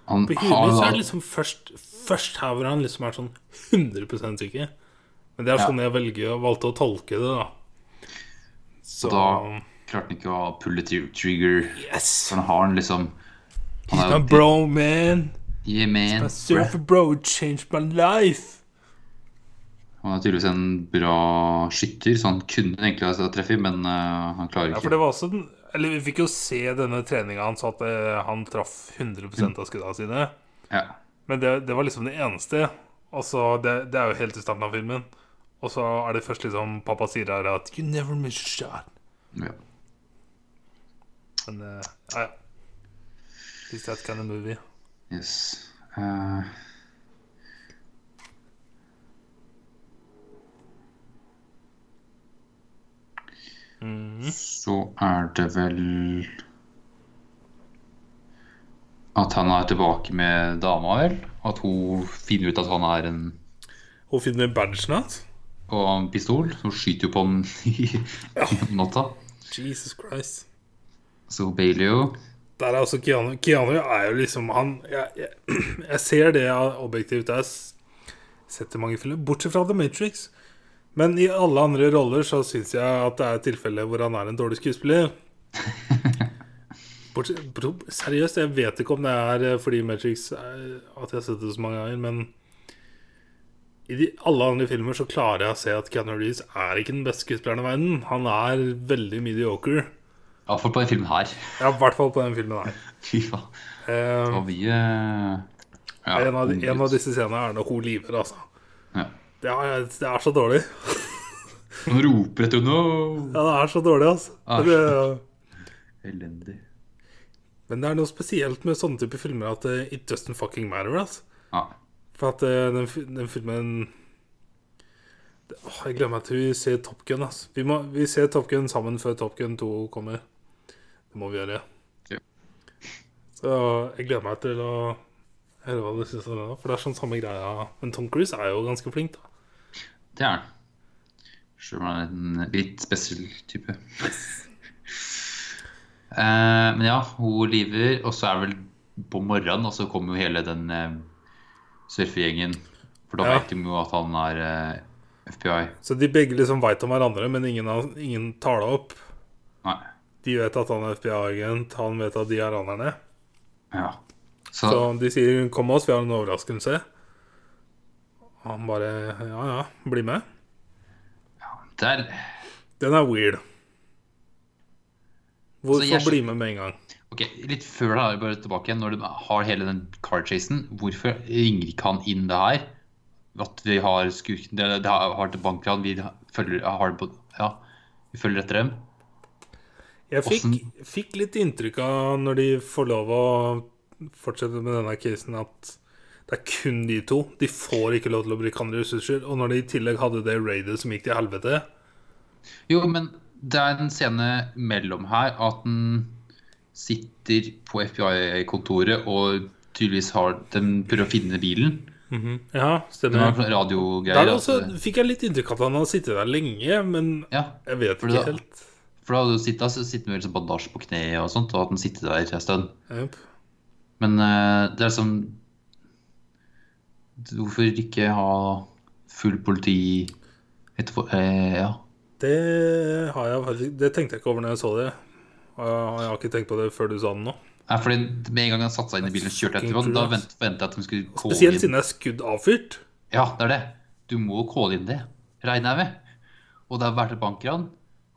[SPEAKER 2] Han
[SPEAKER 1] På
[SPEAKER 2] har så
[SPEAKER 1] er det liksom først, først her hvor han liksom er sånn 100% sikker. Men det er
[SPEAKER 2] Ja.
[SPEAKER 1] sånn jeg velger, valgte å tolke det, da. Så
[SPEAKER 2] Da- klarte han ikke å pulle tri- trigger.
[SPEAKER 1] Yes!
[SPEAKER 2] Så han har den liksom Han er
[SPEAKER 1] My bro, man.
[SPEAKER 2] Yeah, man.
[SPEAKER 1] My surfer bro changed my life.
[SPEAKER 2] Han er tydeligvis en bra skytter, så han kunne egentlig ha treffet, men uh, han klarer ikke.
[SPEAKER 1] Ja, for det var også den Eller vi fikk jo se denne treninga hans, at eh, han traff 100% av skuddene sine.
[SPEAKER 2] Ja.
[SPEAKER 1] Men det, det var liksom det eneste. Og så det, det er jo helt i starten av filmen. Og så er det først liksom pappa sier her at You never miss a shot.
[SPEAKER 2] ja.
[SPEAKER 1] Men eh, ja, ja. Is that kind of movie?
[SPEAKER 2] Yes. Eh,
[SPEAKER 1] Mhm.
[SPEAKER 2] Så er det vel At han er tilbake med dama, vel? At hun finner ut at han er en
[SPEAKER 1] Hun finner badgen hans.
[SPEAKER 2] og en pistol. Hun skyter jo på han <laughs> i natta.
[SPEAKER 1] Jesus Christ.
[SPEAKER 2] Så Bailey jo.
[SPEAKER 1] Der er også Keanu. Keanu er jo liksom han Jeg, jeg, <clears throat> jeg ser det objektivt. Jeg har sett i mange filmer, bortsett fra The Matrix. Men i alle andre roller så syns jeg at det er tilfeller hvor han er en dårlig skuespiller. <laughs> Seriøst, jeg vet ikke om det er eh, fordi Matrix er, at jeg har sett det så mange ganger, men i de, alle andre filmer så klarer jeg å se at Keanu Reeves er ikke den beste skuespilleren i verden. Han er veldig mediocre.
[SPEAKER 2] Iallfall på den filmen her.
[SPEAKER 1] Ja, i hvert fall på den filmen her. <laughs>
[SPEAKER 2] Fy faen.
[SPEAKER 1] Eh,
[SPEAKER 2] Det var mye ja,
[SPEAKER 1] en, av, en av disse scenene er når hun liver, altså.
[SPEAKER 2] Ja.
[SPEAKER 1] Det er, det er så dårlig.
[SPEAKER 2] Han roper etter noe.
[SPEAKER 1] Ja, det er så dårlig, altså.
[SPEAKER 2] Ah.
[SPEAKER 1] Det,
[SPEAKER 2] Elendig.
[SPEAKER 1] men det er noe spesielt med sånne typer filmer at uh, it doesn't fucking matter, altså.
[SPEAKER 2] Ja.
[SPEAKER 1] For at uh, den, den filmen det- Åh, Jeg meg til vi ser Top Gun. Altså. Vi, må, vi ser Top Gun sammen før Top Gun 2 kommer. Det må vi gjøre.
[SPEAKER 2] Ja.
[SPEAKER 1] Så jeg gleder meg til å høre hva du syns om det. For det er sånn samme greia. Men Tom Cruise er jo ganske flink, da.
[SPEAKER 2] Det er han. Selv om han er en litt spesiell type. <laughs> Eh, men ja, hun lever, og så er vel på morgenen, og så kommer jo hele den eh, surfegjengen. For da
[SPEAKER 1] Ja.
[SPEAKER 2] vet de jo at han er eh, FBI.
[SPEAKER 1] Så de begge liksom veit om hverandre, men ingen, har, ingen tar det opp.
[SPEAKER 2] Nei.
[SPEAKER 1] De vet at han er FBI-agent, han vet at de er ranerne.
[SPEAKER 2] Ja. Så,
[SPEAKER 1] Så de sier 'kom med oss, vi har en overraskelse'. Og han bare 'ja ja, bli med'.
[SPEAKER 2] Ja, der
[SPEAKER 1] Den er weird. Hvorfor
[SPEAKER 2] Altså, jeg
[SPEAKER 1] bli med med en gang?
[SPEAKER 2] Ok, Litt før da, bare tilbake igjen, når du har hele den car-chasen, hvorfor ringer ikke han inn det her? At vi har skurken det, det har har til bankran, vi følger, har ja, vi følger etter dem.
[SPEAKER 1] Jeg fikk, fikk litt inntrykk av når de får lov å fortsette med denne casen, at det er kun de to. De får ikke lov til å bruke andre ressurser. Og når de i tillegg hadde det raidet som gikk til helvete
[SPEAKER 2] Jo, men det er en scene mellom her at den sitter på FBI-kontoret og tydeligvis har Den prøver å finne bilen.
[SPEAKER 1] Ja,
[SPEAKER 2] Det var
[SPEAKER 1] stemmer.
[SPEAKER 2] radiogreier.
[SPEAKER 1] Der også altså. fikk jeg litt inntrykk av at han hadde sittet der lenge, men
[SPEAKER 2] Ja,
[SPEAKER 1] jeg vet ikke
[SPEAKER 2] da-
[SPEAKER 1] helt.
[SPEAKER 2] for da hadde du sittet, så sitter med liksom bandasje på kneet og sånt, og at den sitter der en stund.
[SPEAKER 1] Jep.
[SPEAKER 2] Men eh, det er liksom Hvorfor ikke ha full politi etterfor... Eh, ja.
[SPEAKER 1] Det har jeg faktisk Det tenkte jeg ikke over når jeg så det. Og jeg har ikke tenkt på det før du sa det nå.
[SPEAKER 2] Nei, fordi Med en gang han satte seg inn i bilen og kjørte
[SPEAKER 1] etter
[SPEAKER 2] etterpå, da vent- forventet jeg at de skulle calle
[SPEAKER 1] Spesielt
[SPEAKER 2] inn.
[SPEAKER 1] siden det er skudd avfyrt.
[SPEAKER 2] Ja, det er det. Du må calle inn det, regner jeg med. Og det har vært et bankran.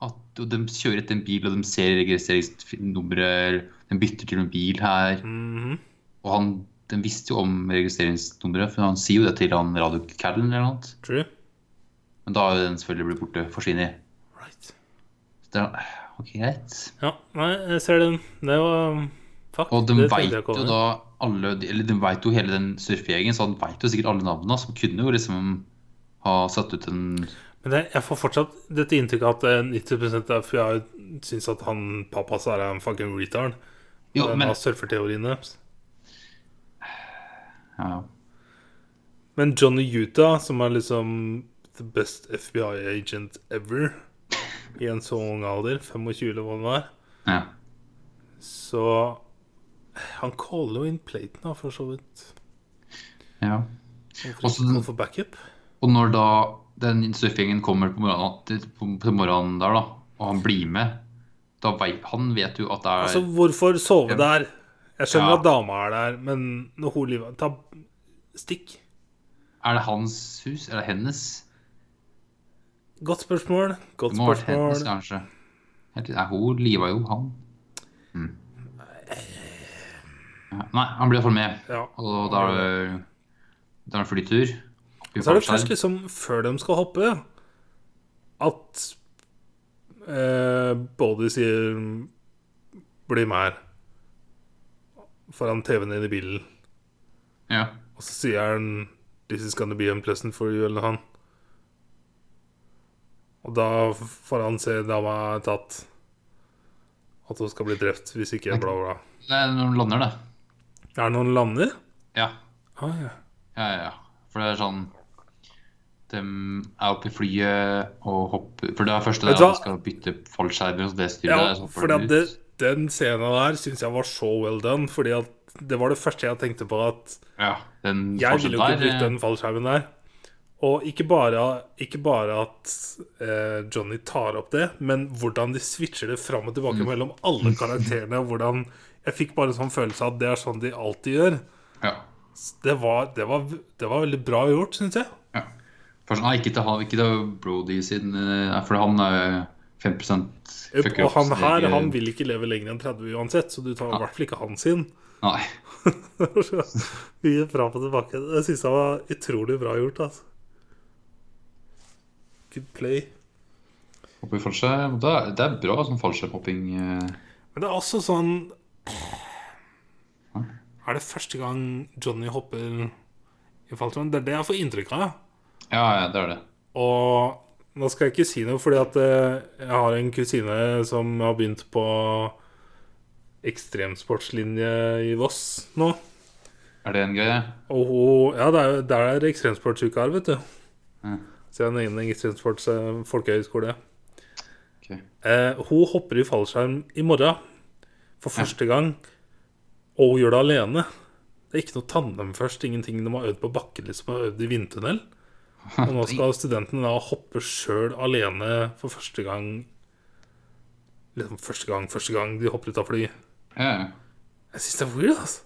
[SPEAKER 2] At de kjører etter en bil, og de ser registreringsnummeret. De bytter til en bil her.
[SPEAKER 1] Mhm.
[SPEAKER 2] Og han, den visste jo om registreringsnummeret, for han sier jo det til han radiocallen eller noe.
[SPEAKER 1] True.
[SPEAKER 2] Men da har jo den selvfølgelig blitt borte. Forsvinner.
[SPEAKER 1] Right.
[SPEAKER 2] Så det er, ok, greit.
[SPEAKER 1] Ja, nei, jeg ser den. Det var Fuck.
[SPEAKER 2] Og de veit jo da alle Eller de vet jo hele den surfegjengen, så han veit jo sikkert alle navnene. Som kunne jo liksom ha satt ut en
[SPEAKER 1] Men det, jeg får fortsatt dette inntrykket at eh, 90% av FIA syns at han pappas er en fucking retard.
[SPEAKER 2] Jo, men
[SPEAKER 1] har surferteoriene.
[SPEAKER 2] ja.
[SPEAKER 1] Men Johnny Utah, som er liksom the best FBI agent ever i en så ung alder, 25 eller hva det var,
[SPEAKER 2] ja.
[SPEAKER 1] så Han caller jo inn Platen, da, for så vidt.
[SPEAKER 2] ja. Også
[SPEAKER 1] for backup?
[SPEAKER 2] Og når da den surfingen kommer på morgenen, på, på morgenen der, da, og han blir med, da vei, han vet jo at det er
[SPEAKER 1] Altså, hvorfor sove der? Jeg skjønner
[SPEAKER 2] Ja.
[SPEAKER 1] at dama er der, men når hun lever Ta stikk.
[SPEAKER 2] Er det hans hus? Er det hennes?
[SPEAKER 1] Godt spørsmål. Godt
[SPEAKER 2] Det må ha vært hennes,
[SPEAKER 1] spørsmål.
[SPEAKER 2] kanskje. Helt- Nei, hun liva jo han. Mm. Nei, han blir iallfall med.
[SPEAKER 1] Ja.
[SPEAKER 2] Og da er det, da er det flytur.
[SPEAKER 1] Så er det først liksom før de skal hoppe, at eh, Bodhi sier 'bli med her' foran TV-en din i bilen.
[SPEAKER 2] Ja.
[SPEAKER 1] Og så sier han 'This is gonna be unpleasant for you', eller han. Og da får han se dama tatt. At hun skal bli drept hvis ikke bla, bla.
[SPEAKER 2] Det er når de lander, det.
[SPEAKER 1] Er det noen lander?
[SPEAKER 2] Ja.
[SPEAKER 1] Ah, ja.
[SPEAKER 2] Ja, ja, ja. For det er sånn De er oppe i flyet og hopper For det er første at de skal bytte fallskjermer det.
[SPEAKER 1] Ja, fordi det, den scenen der syns jeg var så well done. Fordi at det var det første jeg tenkte på at
[SPEAKER 2] Ja, den
[SPEAKER 1] jeg ville jo ikke
[SPEAKER 2] bytte
[SPEAKER 1] brukt den fallskjermen der. Og ikke bare, ikke bare at eh, Johnny tar opp det, men hvordan de switcher det fram og
[SPEAKER 2] Mm.
[SPEAKER 1] tilbake mellom alle karakterene. Hvordan Jeg fikk bare en sånn følelse av at det er sånn de alltid gjør.
[SPEAKER 2] Ja.
[SPEAKER 1] Det var, det var, det var veldig bra gjort, syns jeg.
[SPEAKER 2] For sånn, ah, ikke til, han- ikke til Brody sin eh, For han er 5 fucker
[SPEAKER 1] Og
[SPEAKER 2] opp
[SPEAKER 1] han her han vil ikke leve lenger enn 30 uansett, så du tar i hvert fall ikke han sin.
[SPEAKER 2] Nei. <laughs>
[SPEAKER 1] Mye fram og tilbake. Det syns jeg var utrolig bra gjort. altså Good play.
[SPEAKER 2] Hoppe i fallskjerm. Det det er bra sånn fallskjermhopping. eh.
[SPEAKER 1] Men det er også sånn Er det første gang Johnny hopper i fallskjerm? Det er det jeg får inntrykk av.
[SPEAKER 2] Ja, ja, det er det.
[SPEAKER 1] Og nå skal jeg ikke si noe, fordi at eh, jeg har en kusine som har begynt på ekstremsportslinje i Voss nå.
[SPEAKER 2] Er det en greie?
[SPEAKER 1] Og hun Ja, det er, det er ekstremsportsuka her, vet du.
[SPEAKER 2] Ja.
[SPEAKER 1] Så jeg har en egen ekstremsports eh, folkehøyskole.
[SPEAKER 2] Ok.
[SPEAKER 1] Eh, hun hopper i fallskjerm i morgen for første gang, og hun gjør det alene. Det er ikke noe tandem først, ingenting de har øvd på bakken, liksom, har øvd i vindtunnel. <laughs> Og nå skal studentene da hoppe sjøl alene for første gang Liksom første gang, første gang de hopper ut av fly.
[SPEAKER 2] Ja, ja.
[SPEAKER 1] Jeg syns det er weird, altså.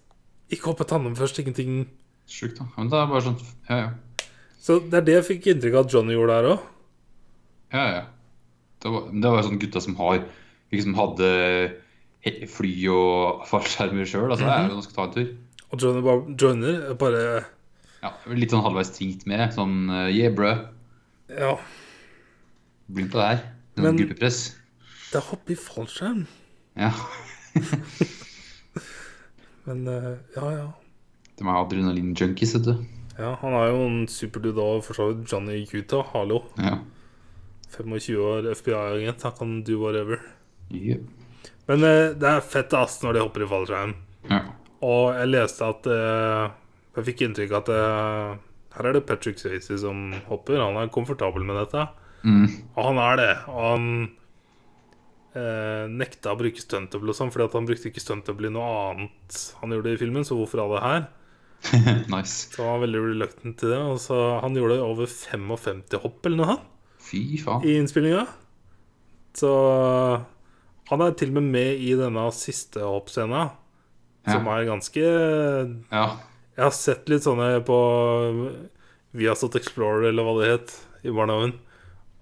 [SPEAKER 1] Ikke hoppe tandem først, ingenting
[SPEAKER 2] Sjukt, da. Men det er bare sånn Ja, ja.
[SPEAKER 1] Så det er det jeg fikk inntrykk av at Johnny gjorde der òg.
[SPEAKER 2] Ja, ja. Det var, jo det var sånne gutta som har Liksom hadde fly og fallskjermer sjøl. Altså, det er jo man skal ta en tur.
[SPEAKER 1] Og Johnny bare Johnny Bare
[SPEAKER 2] Ja, Litt sånn halvveis tvingt med. Sånn uh, yeah, bro.
[SPEAKER 1] Ja,
[SPEAKER 2] Bli med på det her.
[SPEAKER 1] Men-
[SPEAKER 2] gruppepress.
[SPEAKER 1] det er hoppe i fallskjerm.
[SPEAKER 2] Ja. <laughs>
[SPEAKER 1] Men eh, ja, ja.
[SPEAKER 2] De er adrenalin-junkies, vet du.
[SPEAKER 1] Ja, Han er jo en superdude òg, for så vidt. Johnny Cuta, Hallo.
[SPEAKER 2] Ja.
[SPEAKER 1] 25 år FBI-agent. Han kan do whatever.
[SPEAKER 2] Yeah.
[SPEAKER 1] Men eh, det er fett ass når de hopper i fallskjerm.
[SPEAKER 2] ja.
[SPEAKER 1] Og jeg leste at eh, Jeg fikk inntrykk av at det... her er det Patrick Swayze som hopper. Han er komfortabel med dette.
[SPEAKER 2] Mm.
[SPEAKER 1] Og han er det. Og han eh, nekta å bruke stuntdouble og sånn, fordi han brukte ikke stuntdouble i noe annet han gjorde i filmen, så hvorfor all det her? <laughs>
[SPEAKER 2] nice.
[SPEAKER 1] Så han var veldig reluctant til det. Og så Han gjorde over 55 hopp eller noe han,
[SPEAKER 2] Fy faen.
[SPEAKER 1] i innspillinga. Så han er til og med med i denne siste hoppscena, som er ganske
[SPEAKER 2] ja.
[SPEAKER 1] Jeg har sett litt sånne på Viasat Explorer, eller hva det het, i barnehagen.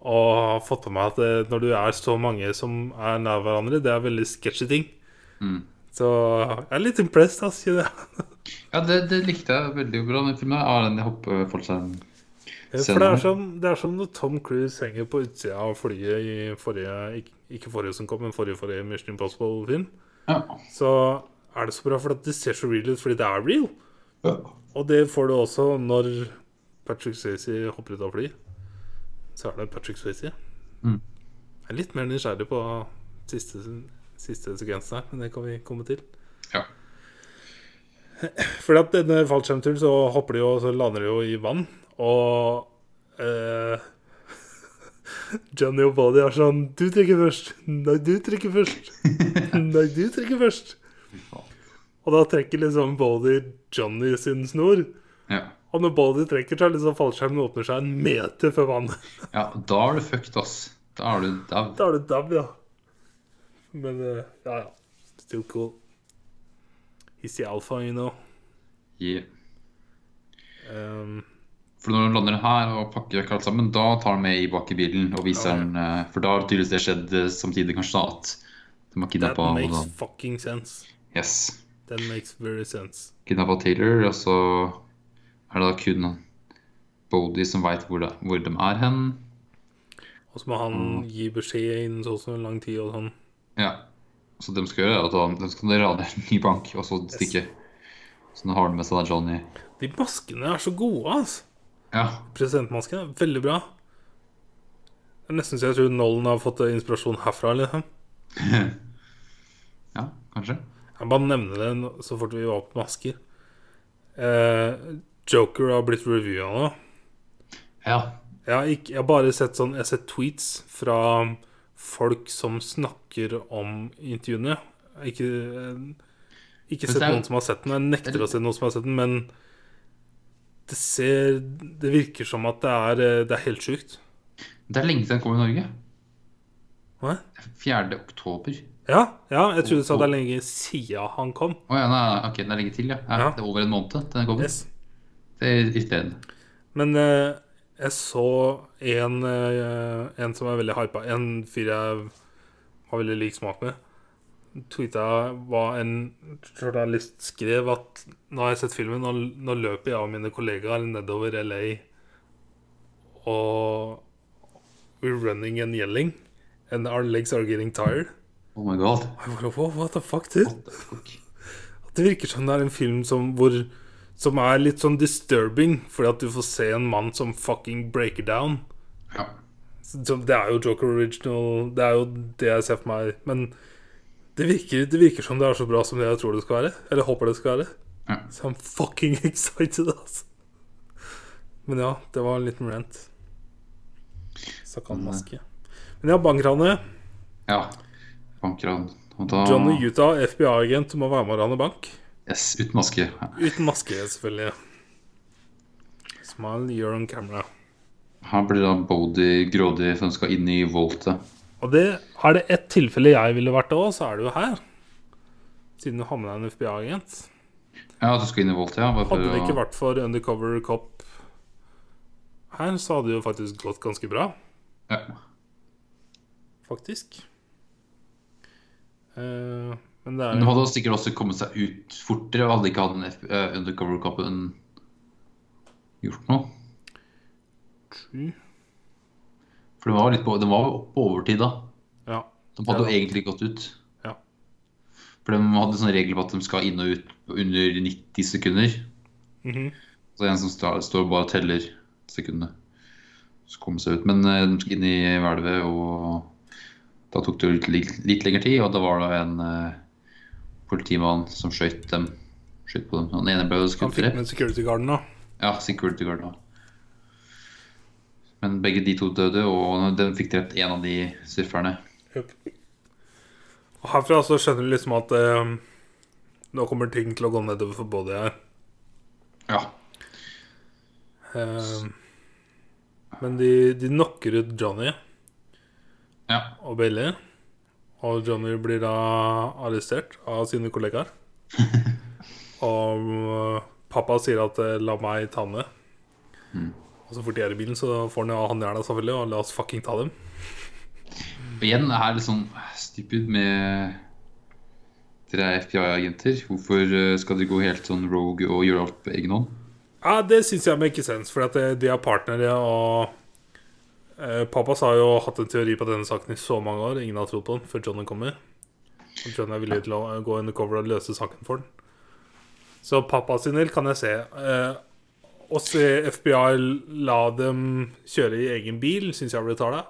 [SPEAKER 1] Og har fått på meg at det, når du er så mange som er nær hverandre, det er veldig sketchy ting.
[SPEAKER 2] Mm.
[SPEAKER 1] Så jeg er litt impressed, ikke det?
[SPEAKER 2] Ja, det, det likte jeg veldig bra. Den filmen av den hoppefallskjerm.
[SPEAKER 1] For det er, som, det er som når Tom Cruise henger på utsida av flyet i forrige Ikke, ikke forrige som kom, men forrige forrige Mission Impossible-film.
[SPEAKER 2] Ja.
[SPEAKER 1] Så er det så bra, for at det ser så real ut fordi det er real.
[SPEAKER 2] Ja.
[SPEAKER 1] Og det får du også når Patrick Swayze hopper ut av fly. Så er det Patrick Swayze.
[SPEAKER 2] Mm.
[SPEAKER 1] Jeg er litt mer nysgjerrig på siste, siste sekvensen her, men det kan vi komme til.
[SPEAKER 2] Ja.
[SPEAKER 1] Fordi at denne fallskjermturen så hopper de jo, så lander de jo i vann, og eh, <laughs> Johnny og Body er sånn Du trykker først. Nei, du trykker først. <laughs> Nei, du trykker først. Og da trekker liksom Body Johnny sin snor.
[SPEAKER 2] ja.
[SPEAKER 1] Og når Body trekker, så er liksom fallskjermen åpner seg en meter før vannet. <laughs>
[SPEAKER 2] Ja, da er du fucked, ass. Da er du dau.
[SPEAKER 1] Da er du dab, ja. Men eh, ja, ja. Still cool. He's the alpha, you know.
[SPEAKER 2] Yeah.
[SPEAKER 1] Um,
[SPEAKER 2] For når han lander her og pakker vekk alt sammen, da tar han med i bak i bilen og viser han eh, For da har tydeligvis det skjedd eh, samtidig, kanskje, da, at de har
[SPEAKER 1] that makes fucking sense.
[SPEAKER 2] Yes.
[SPEAKER 1] That makes very sense.
[SPEAKER 2] Kidnappa Taylor, og så er det da kun Bodie som veit hvor, hvor de er hen.
[SPEAKER 1] Og så må han
[SPEAKER 2] Mm.
[SPEAKER 1] gi beskjed innen så sånn lang tid og sånn.
[SPEAKER 2] Ja. Så de skal gjøre at han- de skal rane en ny bank, og så stikke. Så nå har de med seg da Johnny.
[SPEAKER 1] De maskene er så gode, altså.
[SPEAKER 2] Ja.
[SPEAKER 1] Presidentmasken er veldig bra. Det er nesten så jeg tror Nolan har fått inspirasjon herfra. Liksom. <laughs>
[SPEAKER 2] ja, kanskje.
[SPEAKER 1] Jeg bare nevner det så fort vi var på masker. Eh, Joker har blitt reviewa nå.
[SPEAKER 2] Ja.
[SPEAKER 1] Jeg har, ikke, jeg har bare sett sånn Jeg har sett tweets fra folk som snakker om intervjuene. Ikke, eh, ikke sett noen som har sett den. Jeg nekter å se noen som har sett den, men det ser Det virker som at det er, eh, det er helt sjukt.
[SPEAKER 2] Det er lenge siden den kom i Norge.
[SPEAKER 1] Hva?
[SPEAKER 2] 4. oktober.
[SPEAKER 1] Ja, ja, jeg trodde du sa det er lenge siden han kom.
[SPEAKER 2] Å ja, nei, ok, den er lenge til, ja. ja.
[SPEAKER 1] Ja.
[SPEAKER 2] Det er over en måned til den kommer.
[SPEAKER 1] Yes.
[SPEAKER 2] Det er irriterende.
[SPEAKER 1] Men eh, jeg så en, eh, en som er veldig hypa. En fyr jeg har veldig lik smak med. Tweeta hva en journalist skrev at nå har jeg sett filmen, nå, nå løper jeg og mine kollegaer nedover LA og we're running and yelling. And our legs are getting tired.
[SPEAKER 2] Oh my god.
[SPEAKER 1] Og jeg bare, "Wow, What the fuck, dude?
[SPEAKER 2] What the fuck?
[SPEAKER 1] Det virker som det er en film som, hvor, som er litt sånn disturbing, fordi at du får se en mann som fucking breaker down.
[SPEAKER 2] Ja.
[SPEAKER 1] Det er jo Joker Original, det er jo det jeg ser for meg. Men det virker, det virker som det er så bra som det jeg tror det skal være. Eller håper det skal være.
[SPEAKER 2] Ja.
[SPEAKER 1] Så I'm fucking <laughs> excited, altså. Men ja, det var en liten rant. Stakk maske. Men ja, bankranet.
[SPEAKER 2] ja. Bankran. Og da
[SPEAKER 1] Johnny Utah, FBI-agent, må være med å rane bank.
[SPEAKER 2] Yes, uten maske. Ja.
[SPEAKER 1] Uten maske, selvfølgelig. Smile, you're on camera.
[SPEAKER 2] Her blir da Bodie grådig for hun skal inn i voltet.
[SPEAKER 1] Og det, er det ett tilfelle jeg ville vært òg, så er det jo her. Siden du har med deg en FBI-agent.
[SPEAKER 2] Ja, du skal inn i voltet, ja.
[SPEAKER 1] Hadde det ikke vært for Undercover Cop her, så hadde det jo faktisk gått ganske bra.
[SPEAKER 2] ja.
[SPEAKER 1] Faktisk. Eh, men det
[SPEAKER 2] Men
[SPEAKER 1] er
[SPEAKER 2] de hadde sikkert også kommet seg ut fortere, og hadde ikke hatt den F eh, undercover-kappen gjort noe.
[SPEAKER 1] True.
[SPEAKER 2] For den var litt på, den var på overtid da.
[SPEAKER 1] Ja.
[SPEAKER 2] De hadde jo egentlig gått ut.
[SPEAKER 1] Ja.
[SPEAKER 2] For de hadde sånn regel på at de skal inn og ut under 90 sekunder.
[SPEAKER 1] Mhm.
[SPEAKER 2] Så det er en som står, står bare og teller sekundene. Så kommer seg ut. Men eh, de skal inn i hvelvet, og da tok det litt, litt, lengre tid. Og da var det en uh, politimann som skjøt dem. Skjøt på dem. Han ene ble jo
[SPEAKER 1] Han
[SPEAKER 2] skutt
[SPEAKER 1] fikk
[SPEAKER 2] drept.
[SPEAKER 1] med security guarden, da.
[SPEAKER 2] Ja, security guard da. Men begge de to døde, og den fikk drept en av de surferne.
[SPEAKER 1] Og herfra så skjønner du liksom at eh, nå kommer ting til å gå nedover for både her.
[SPEAKER 2] Ja.
[SPEAKER 1] Eh, men de, de knocker ut Johnny
[SPEAKER 2] Ja.
[SPEAKER 1] og Bailey. Og Johnny blir da arrestert av sine kollegaer. <laughs> og øh, pappa sier at eh, 'la meg ta den Mm. Og så fort de er i bilen, så får han jo han gjerne selvfølgelig, og la oss fucking ta dem.
[SPEAKER 2] Og igjen det sånn stupid med Dere er FBI-agenter. Hvorfor eh, skal dere gå helt sånn rogue og gjøre alt på egen hånd?
[SPEAKER 1] Ja, det syns jeg make sense, for at eh, de er partnere, og eh, Pappas har jo hatt en teori på denne saken i så mange år. Ingen har trodd på den før Johnny kommer. Og Johnny er villig til å gå undercover og løse saken for den. Så pappa sin del kan jeg se. Eh, å se FBI la dem kjøre i egen bil, syns jeg blir tala.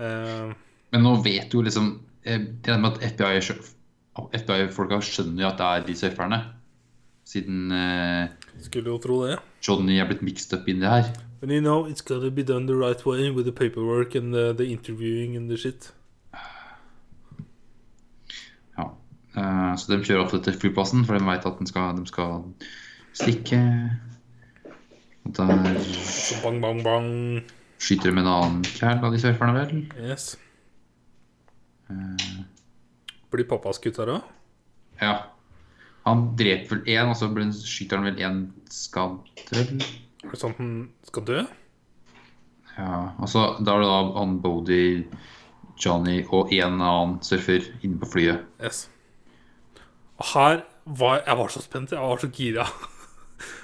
[SPEAKER 1] Eh,
[SPEAKER 2] Men nå vet jo liksom Det Jeg regner med at FBI-folka FBI-folka skjønner jo at det er de surferne. Siden eh,
[SPEAKER 1] skulle jo tro det.
[SPEAKER 2] Johnny er blitt mixed up inn i det her.
[SPEAKER 1] But you know, it's gotta be done the right way with the paperwork and the, the interviewing and the shit.
[SPEAKER 2] Ja. Uh, så de kjører ofte til flyplassen, for de vet at de skal, de skal stikke. Og der
[SPEAKER 1] Så bang, bang, bang.
[SPEAKER 2] skyter de med en annen kæl av de surferne, vel.
[SPEAKER 1] Yes.
[SPEAKER 2] Uh,
[SPEAKER 1] Blir pappa skutt her òg?
[SPEAKER 2] ja. Han dreper vel én, og så skyter han vel én skadd, vel?
[SPEAKER 1] Er det sånn at han skal dø?
[SPEAKER 2] Ja, Altså, da er det da han Bodie, Johnny og en annen surfer inne på flyet.
[SPEAKER 1] Yes. Og her var jeg var så spent. Jeg var så gira. <laughs>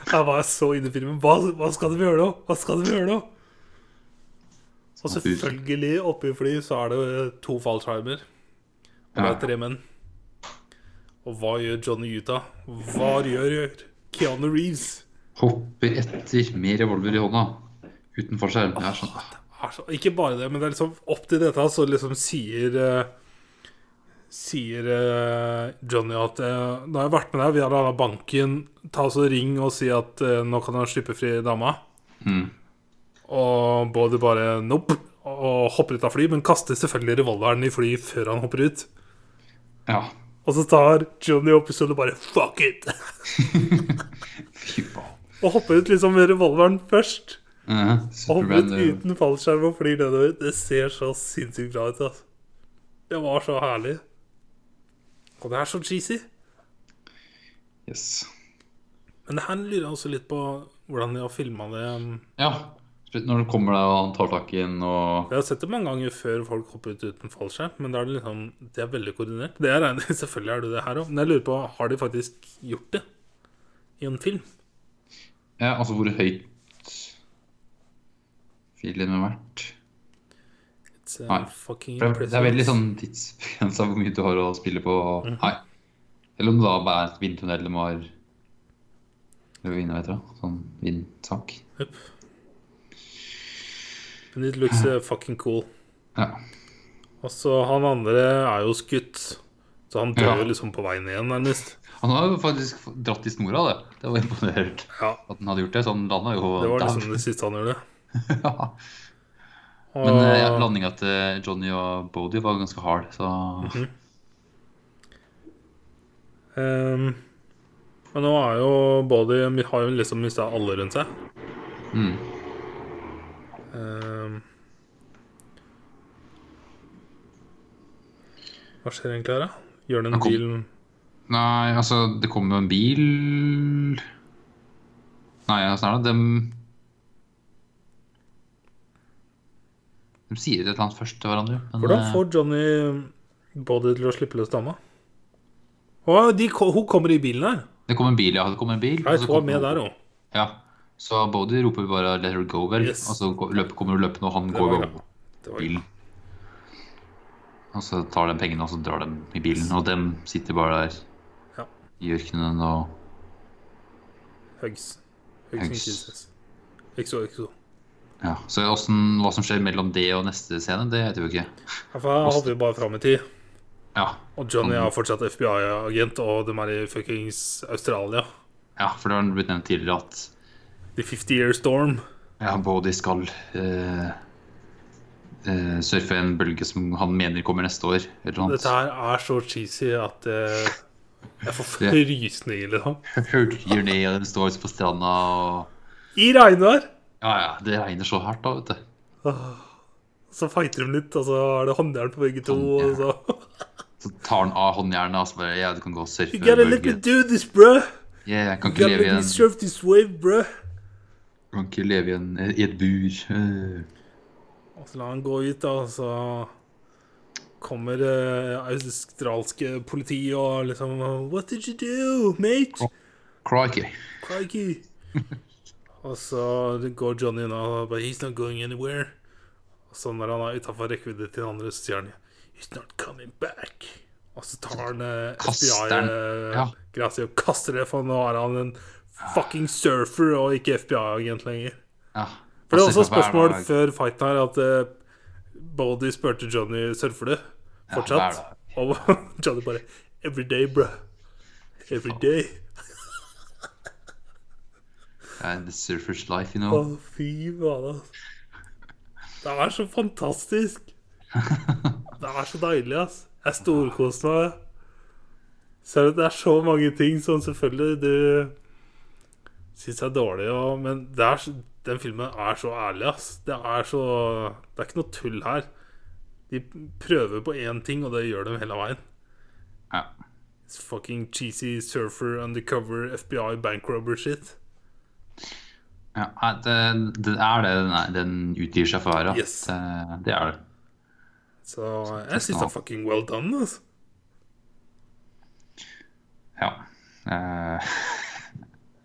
[SPEAKER 1] Jeg var så inne i filmen. Hva, hva skal de gjøre nå? Hva skal de gjøre nå? Og selvfølgelig, oppe i fly så er det to fallskjermer. Og det er tre menn. Og hva gjør Johnny Utah? Hva gjør Keanu Reeves?
[SPEAKER 2] Hopper etter med revolver i hånda. Uten forskjell. Jeg er sånn,
[SPEAKER 1] er så, ikke bare det, men det er liksom opp til dette så liksom sier eh, Sier eh, Johnny at eh, Nå har jeg vært med deg, vi har laga banken, ta oss og ring og si at nå kan han slippe fri dama.
[SPEAKER 2] mm.
[SPEAKER 1] Og både bare nope og hopper ut av fly, men kaster selvfølgelig revolveren i fly før han hopper ut.
[SPEAKER 2] Ja.
[SPEAKER 1] Og så tar Johnny opp pistolen og bare fuck it! <laughs> <laughs>
[SPEAKER 2] Fy faen.
[SPEAKER 1] Og hopper ut liksom med revolveren først.
[SPEAKER 2] Ja,
[SPEAKER 1] Og hopper ut uten fallskjerm og flyr nedover. Det ser så sinnssykt bra ut. Altså. Det var så herlig. Og det er så cheesy.
[SPEAKER 2] Yes.
[SPEAKER 1] Men det her lurer jeg også litt på hvordan de har filma det.
[SPEAKER 2] Ja. Når det kommer der og han tar tak i den og
[SPEAKER 1] Jeg har sett det mange ganger før folk hopper ut uten fallskjerm, men da er det liksom Det er veldig koordinert. Det er <laughs> Selvfølgelig er det det her òg, men jeg lurer på Har de faktisk gjort det i en film?
[SPEAKER 2] Ja, altså hvor høyt filen har vært.
[SPEAKER 1] It's
[SPEAKER 2] Nei. Det er veldig sånn tidsbegrensa hvor mye du har å spille på.
[SPEAKER 1] Mm.
[SPEAKER 2] Nei. Eller om det da bare er et vindtunnel de har Vind, vet du. Sånn vindsak.
[SPEAKER 1] Yep. Men it looks uh, fucking cool.
[SPEAKER 2] Ja.
[SPEAKER 1] Og så han andre er jo skutt, så han dør
[SPEAKER 2] Ja.
[SPEAKER 1] liksom på veien igjen, nærmest.
[SPEAKER 2] Han har jo faktisk dratt i snora, det. Det var imponert
[SPEAKER 1] Ja,
[SPEAKER 2] at han hadde gjort det. Så han landa jo
[SPEAKER 1] det var
[SPEAKER 2] der.
[SPEAKER 1] liksom det siste han gjorde. <laughs>
[SPEAKER 2] ja. Men eh, ja, landinga til Johnny og Bodie var ganske hard, så
[SPEAKER 1] mm -hmm. um, men nå er jo Body Har jo liksom mista alle rundt seg.
[SPEAKER 2] mm.
[SPEAKER 1] Um, hva skjer egentlig her, da? Gjør den bilen
[SPEAKER 2] Nei, altså, det kommer jo en bil Nei, altså? Dem De sier et eller annet først til hverandre. men,
[SPEAKER 1] Hvordan
[SPEAKER 2] eh,
[SPEAKER 1] får Johnny Body til å slippe løs dama? Å, de, hun kommer i bilen her.
[SPEAKER 2] Det kommer en bil, ja. Det kommer en bil.
[SPEAKER 1] Jeg tror med der òg.
[SPEAKER 2] Ja. Så Body roper bare 'let her go', vel.
[SPEAKER 1] Yes.
[SPEAKER 2] Og så løper, kommer hun løpende, og han
[SPEAKER 1] Det
[SPEAKER 2] går over bilen. Og så tar de pengene, og så drar de i bilen. Og dem sitter bare der. I ørkenen og
[SPEAKER 1] Hugs. Hugs and
[SPEAKER 2] Hugs.
[SPEAKER 1] kisses. XO, XO.
[SPEAKER 2] Ja. Så hvordan, hva som skjer mellom det og neste scene, det vet vi jo ikke.
[SPEAKER 1] Ja, for vi bare fram i tid.
[SPEAKER 2] Ja.
[SPEAKER 1] Og Johnny er fortsatt FBI-agent, og de er i fuckings Australia.
[SPEAKER 2] ja, for det har blitt nevnt tidligere at
[SPEAKER 1] The 50 Year Storm.
[SPEAKER 2] ja, Body skal eh, eh, surfe en bølge som han mener kommer neste år. Eller noe
[SPEAKER 1] Dette her er så cheesy at eh, jeg får frysninger, liksom.
[SPEAKER 2] Hørger ned, og de står på stranda og
[SPEAKER 1] I regnvær!
[SPEAKER 2] Ja, ja, det regner så hardt da, vet du.
[SPEAKER 1] Så fighter de litt, og så er det håndjern på begge to. Og så
[SPEAKER 2] Så tar han av håndjernet og så bare Ja, du kan gå og surfe
[SPEAKER 1] You gotta let me do this, bro.
[SPEAKER 2] Yeah, jeg kan ikke leve i en
[SPEAKER 1] surf this wave, bro.
[SPEAKER 2] Kan ikke leve i, en, i et bur.
[SPEAKER 1] Og så lar han gå ut, da, og så kommer uh, australske politi og liksom What did you do, mate?
[SPEAKER 2] Crikey.
[SPEAKER 1] Crikey. <laughs> og så går Johnny unna og bare He's not going anywhere. Og så når han er utafor rekkevidde til den andre, så sier han He's not coming back. Og så tar han eh. FBI-greia si og kaster det, for nå er han en fucking surfer og ikke FBI-agent lenger.
[SPEAKER 2] Ja.
[SPEAKER 1] For det er også
[SPEAKER 2] et
[SPEAKER 1] spørsmål før fighten her at Bodie spurte Johnny surfer du fortsatt.
[SPEAKER 2] Ja, <laughs>
[SPEAKER 1] og Johnny bare Every day, bro. Every day. <laughs>
[SPEAKER 2] And the surfer's life, you
[SPEAKER 1] Å,
[SPEAKER 2] know.
[SPEAKER 1] fy faen. Det er så fantastisk. <laughs> Det er så deilig, ass. Jeg storkoser meg. Selv om det er så mange ting som selvfølgelig du syns er dårlig, og, men er, den filmen er så ærlig, ass. Det er så Det er ikke noe tull her. De prøver på én ting, og det gjør de hele veien.
[SPEAKER 2] Ja.
[SPEAKER 1] It's fucking cheesy surfer undercover FBI bank robber shit.
[SPEAKER 2] Ja, det, det er det er, den utgir seg for å være.
[SPEAKER 1] Yes.
[SPEAKER 2] Det, det er det.
[SPEAKER 1] Så jeg syns det er fucking well done. Altså.
[SPEAKER 2] Ja. Uh... <laughs>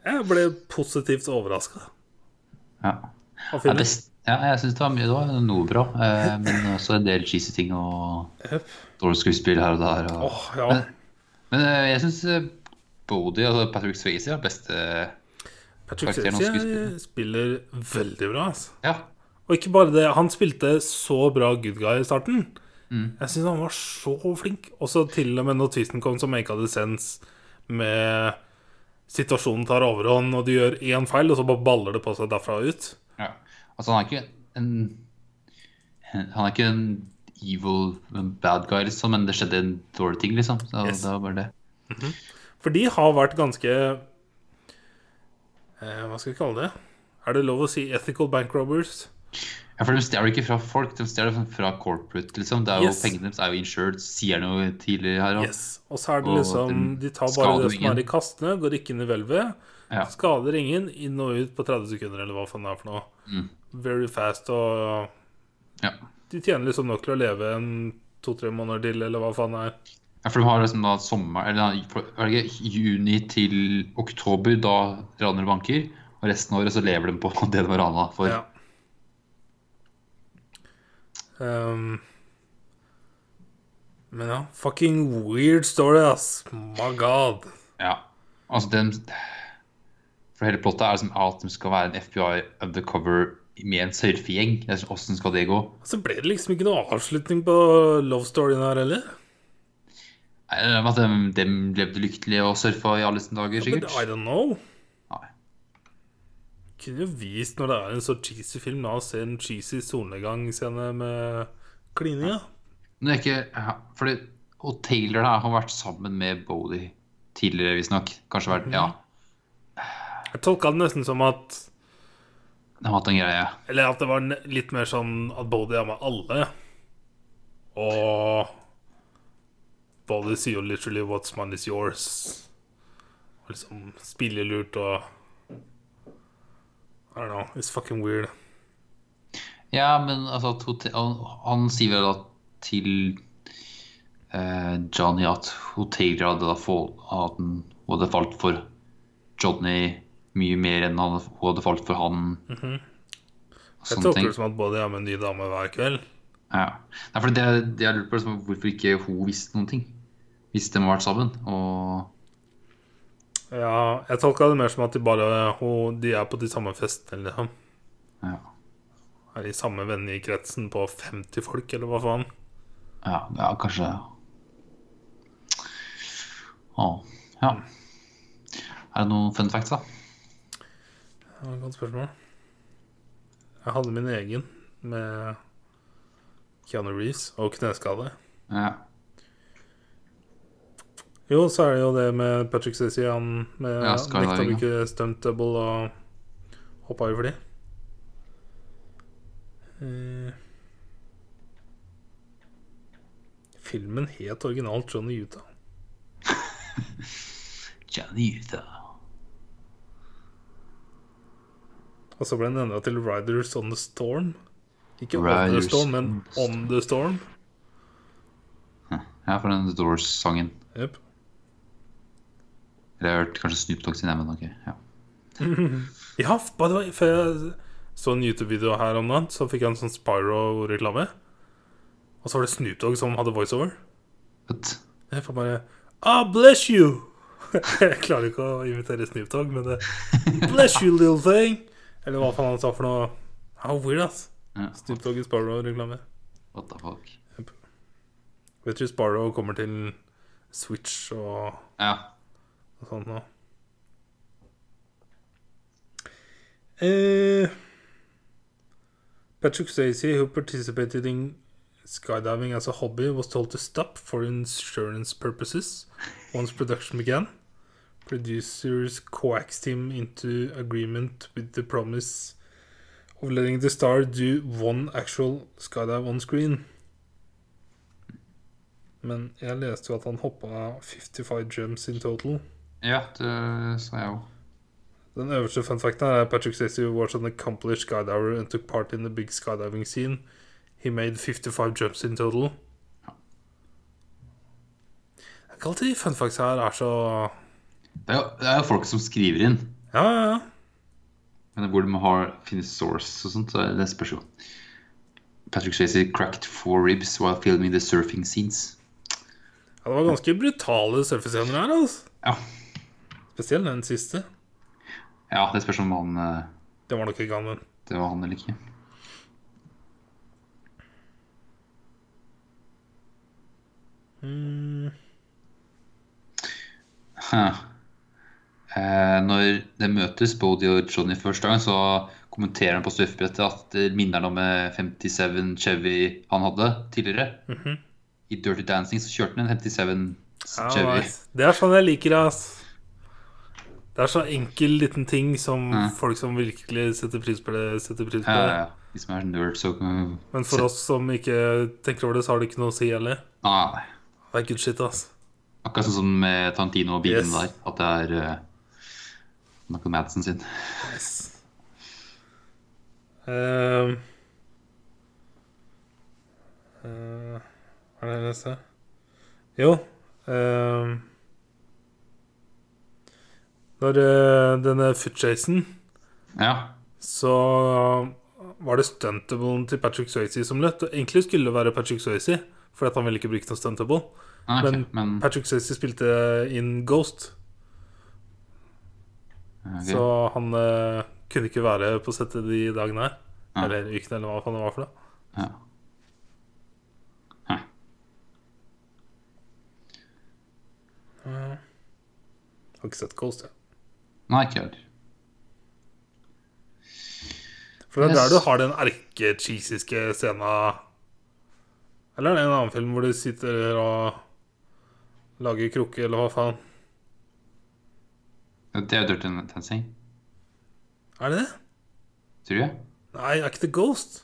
[SPEAKER 1] Jeg ble positivt overraska
[SPEAKER 2] ja.
[SPEAKER 1] av
[SPEAKER 2] Det ja, jeg syns det, var mye- det var noe bra, eh, men også en del cheesy ting og dårlig skuespill her og der. Og,
[SPEAKER 1] Åh, ja.
[SPEAKER 2] Men, men eh, jeg syns Bodie, altså Patrick Swayze, er beste
[SPEAKER 1] Patrick Swayze spiller veldig bra. Altså.
[SPEAKER 2] Ja.
[SPEAKER 1] Og ikke bare det, han spilte så bra good guy i starten.
[SPEAKER 2] Mm.
[SPEAKER 1] Jeg syns han var så flink. Også til og med når tvisten kom som make hadde sens med situasjonen tar overhånd, og du gjør én feil, og så bare baller det på seg derfra og ut.
[SPEAKER 2] ja. Altså, han er ikke en Han er ikke en evil bad guy, liksom, men det skjedde en dårlig ting, liksom. Så
[SPEAKER 1] Yes.
[SPEAKER 2] det var bare det.
[SPEAKER 1] For de har vært ganske eh, Hva skal vi kalle det? Er det lov å si ethical bank robbers?
[SPEAKER 2] Ja, for de stjeler ikke fra folk, de stjeler fra corporate, liksom. Det er jo,
[SPEAKER 1] Yes.
[SPEAKER 2] Pengene deres er jo insured, sier noe tidligere her. òg.
[SPEAKER 1] Yes. Og så er det liksom De tar bare det som
[SPEAKER 2] ingen.
[SPEAKER 1] er i kastene, går ikke inn i hvelvet.
[SPEAKER 2] Ja.
[SPEAKER 1] Skader ingen, inn og ut på 30 sekunder, eller hva faen det er for noe.
[SPEAKER 2] Mm.
[SPEAKER 1] Very fast, og
[SPEAKER 2] Ja.
[SPEAKER 1] de tjener liksom nok til å leve en to-tre måneder til, eller hva faen det er.
[SPEAKER 2] ja, for de har liksom da sommer Eller er det ikke juni til oktober, da raner banker. Og resten av året så lever de på <laughs> det de har rana for.
[SPEAKER 1] Ja. Um, men ja, fucking weird story, ass. My god.
[SPEAKER 2] Ja. Altså, den For hele plottet er liksom at de skal være en FBI undercover med en surfegjeng. Åssen skal det gå?
[SPEAKER 1] Så ble det liksom ikke noe avslutning på love storyen her heller.
[SPEAKER 2] At de, de levde lykkelig og surfa i alle sine dager, sikkert?
[SPEAKER 1] I don't know.
[SPEAKER 2] Nei.
[SPEAKER 1] Kunne jo vist når det er en så cheesy film, da, å se en cheesy solnedgangsscene med klininga.
[SPEAKER 2] Men det er ikke ja, fordi, Og Taylor da, har vært sammen med Bodie tidligere, visstnok. Kanskje vært Ja,
[SPEAKER 1] Jeg tolka det nesten som at
[SPEAKER 2] de har hatt en greie.
[SPEAKER 1] Eller at det var litt mer sånn at Bodie er med alle. Og Bodie sier jo literally 'What's mine is yours'. Og liksom spiller lurt og I don't know. It's fucking weird.
[SPEAKER 2] Ja, men altså han, han sier vel da til eh, Johnny at hotellet hadde da at hun hadde falt for Johnny mye mer enn han, hun hadde falt for han. og
[SPEAKER 1] Jeg
[SPEAKER 2] sånne
[SPEAKER 1] tolker det som at både har med en ny dame hver kveld.
[SPEAKER 2] Ja. Nei, for det, det jeg lurer på, liksom hvorfor ikke hun visste noen ting. Hvis de har vært sammen. Og
[SPEAKER 1] Ja, jeg tolka det mer som at de bare hun, De er på de samme festene, liksom.
[SPEAKER 2] ja,
[SPEAKER 1] Er de samme vennene i kretsen på 50 folk, eller hva faen.
[SPEAKER 2] ja, ja kanskje Å, ja. Er det noen fun facts, da?
[SPEAKER 1] Det var et godt spørsmål. Jeg hadde min egen med Keanu Reeves og kneskade.
[SPEAKER 2] Ja.
[SPEAKER 1] Jo, så er det jo det med Patrick Stacey. Han med
[SPEAKER 2] Ja,
[SPEAKER 1] nekta å bruke stunt double og hoppa over fly. Uh, filmen het originalt Johnny Utah. <laughs>
[SPEAKER 2] Johnny Utah.
[SPEAKER 1] Og så ble den endra til Riders on the Storm. Ikke On the Storm, men
[SPEAKER 2] on the
[SPEAKER 1] Storm.
[SPEAKER 2] Ja, for den Doors-sangen.
[SPEAKER 1] Yep.
[SPEAKER 2] Eller jeg har hørt kanskje Snoop Dogg sin, men ok. Ja. <laughs>
[SPEAKER 1] Ja, by for jeg så en YouTube-video her om dagen, så fikk jeg en sånn Spyro-reklame. Og så var det Snoop Dogg som hadde voiceover.
[SPEAKER 2] What?
[SPEAKER 1] Jeg får bare Ah, bless you! <laughs> jeg klarer ikke å invitere Snoop Dogg, men det <laughs> Bless you, little thing! Eller hva faen han sa for noe. How weird, ass.
[SPEAKER 2] ja.
[SPEAKER 1] Snoop Dogg i Sparrow-reklame.
[SPEAKER 2] What the fuck.
[SPEAKER 1] Vet du Sparrow kommer til Switch og,
[SPEAKER 2] Ja.
[SPEAKER 1] og sånt nå? Uh, Patrick Stacey, who participated in skydiving as a hobby, was told to stop for insurance purposes once production began. Producers coaxed him into agreement with the promise of letting the star do one actual skydive on screen. Men jeg leste jo at han hoppa 55 jumps in total.
[SPEAKER 2] Ja, det sa jeg òg.
[SPEAKER 1] Den øverste fun facten er Patrick Stacey was an accomplished skydiver and took part in the big skydiving scene. He made 55 jumps in total. Det er ikke alltid fun facts her er så
[SPEAKER 2] Det er jo, det er jo folk som skriver inn.
[SPEAKER 1] Ja, ja, ja.
[SPEAKER 2] Men hvor de har finnes source og sånt, så er det spørs jo. Patrick Shazy cracked four ribs while filming the surfing scenes.
[SPEAKER 1] Ja, Det var ganske brutale surfescener her. altså
[SPEAKER 2] Ja,
[SPEAKER 1] Spesielt den siste.
[SPEAKER 2] ja det spørs om han uh,
[SPEAKER 1] Det var nok ikke han, men
[SPEAKER 2] Det var han eller ikke.
[SPEAKER 1] mm,
[SPEAKER 2] Huh. Eh, når det møtes, Bodie og Johnny første gang, så kommenterer han på surfebrettet at det minner han om eh, 57 Chevy han hadde tidligere. I Dirty Dancing så kjørte han en 57
[SPEAKER 1] ja,
[SPEAKER 2] Chevy.
[SPEAKER 1] nice. Det er sånn jeg liker det. ass. Det er så enkel liten ting som
[SPEAKER 2] Ja.
[SPEAKER 1] folk som virkelig setter pris på det, setter pris på
[SPEAKER 2] Ja, ja,
[SPEAKER 1] det.
[SPEAKER 2] ja. De som er nerd, så kan
[SPEAKER 1] Men for oss som ikke tenker over det, så har det ikke noe å si heller.
[SPEAKER 2] Nei.
[SPEAKER 1] Det er good shit, ass.
[SPEAKER 2] Akkurat sånn som med Tantino og bilen
[SPEAKER 1] Yes.
[SPEAKER 2] der. At det er uh, Michael Madsen sin.
[SPEAKER 1] Yes. Ehm. uh, hva er det neste? Jo uh, Når eh, denne footchasen
[SPEAKER 2] Ja.
[SPEAKER 1] så var det stuntablen til Patrick Swayze som løp. Egentlig skulle det være Patrick Swayze, fordi han ville ikke bruke noe stuntable.
[SPEAKER 2] Ah, okay,
[SPEAKER 1] Men
[SPEAKER 2] Men,
[SPEAKER 1] Patrick Swayze spilte inn Ghost,
[SPEAKER 2] ok.
[SPEAKER 1] så han uh, kunne ikke være på settet de dagene her.
[SPEAKER 2] Ja.
[SPEAKER 1] Eller ukene, eller hva faen det var for noe.
[SPEAKER 2] Ja. Hm.
[SPEAKER 1] Har ikke sett Ghost, jeg.
[SPEAKER 2] Nei, ikke heller.
[SPEAKER 1] For det er
[SPEAKER 2] Yes.
[SPEAKER 1] der du har den erkecheesiske scena Eller er det en annen film hvor du sitter og lager krukke, eller hva faen?
[SPEAKER 2] Det er Dirty Dancing,
[SPEAKER 1] Er det det?
[SPEAKER 2] tror jeg.
[SPEAKER 1] Nei, er ikke det Ghost?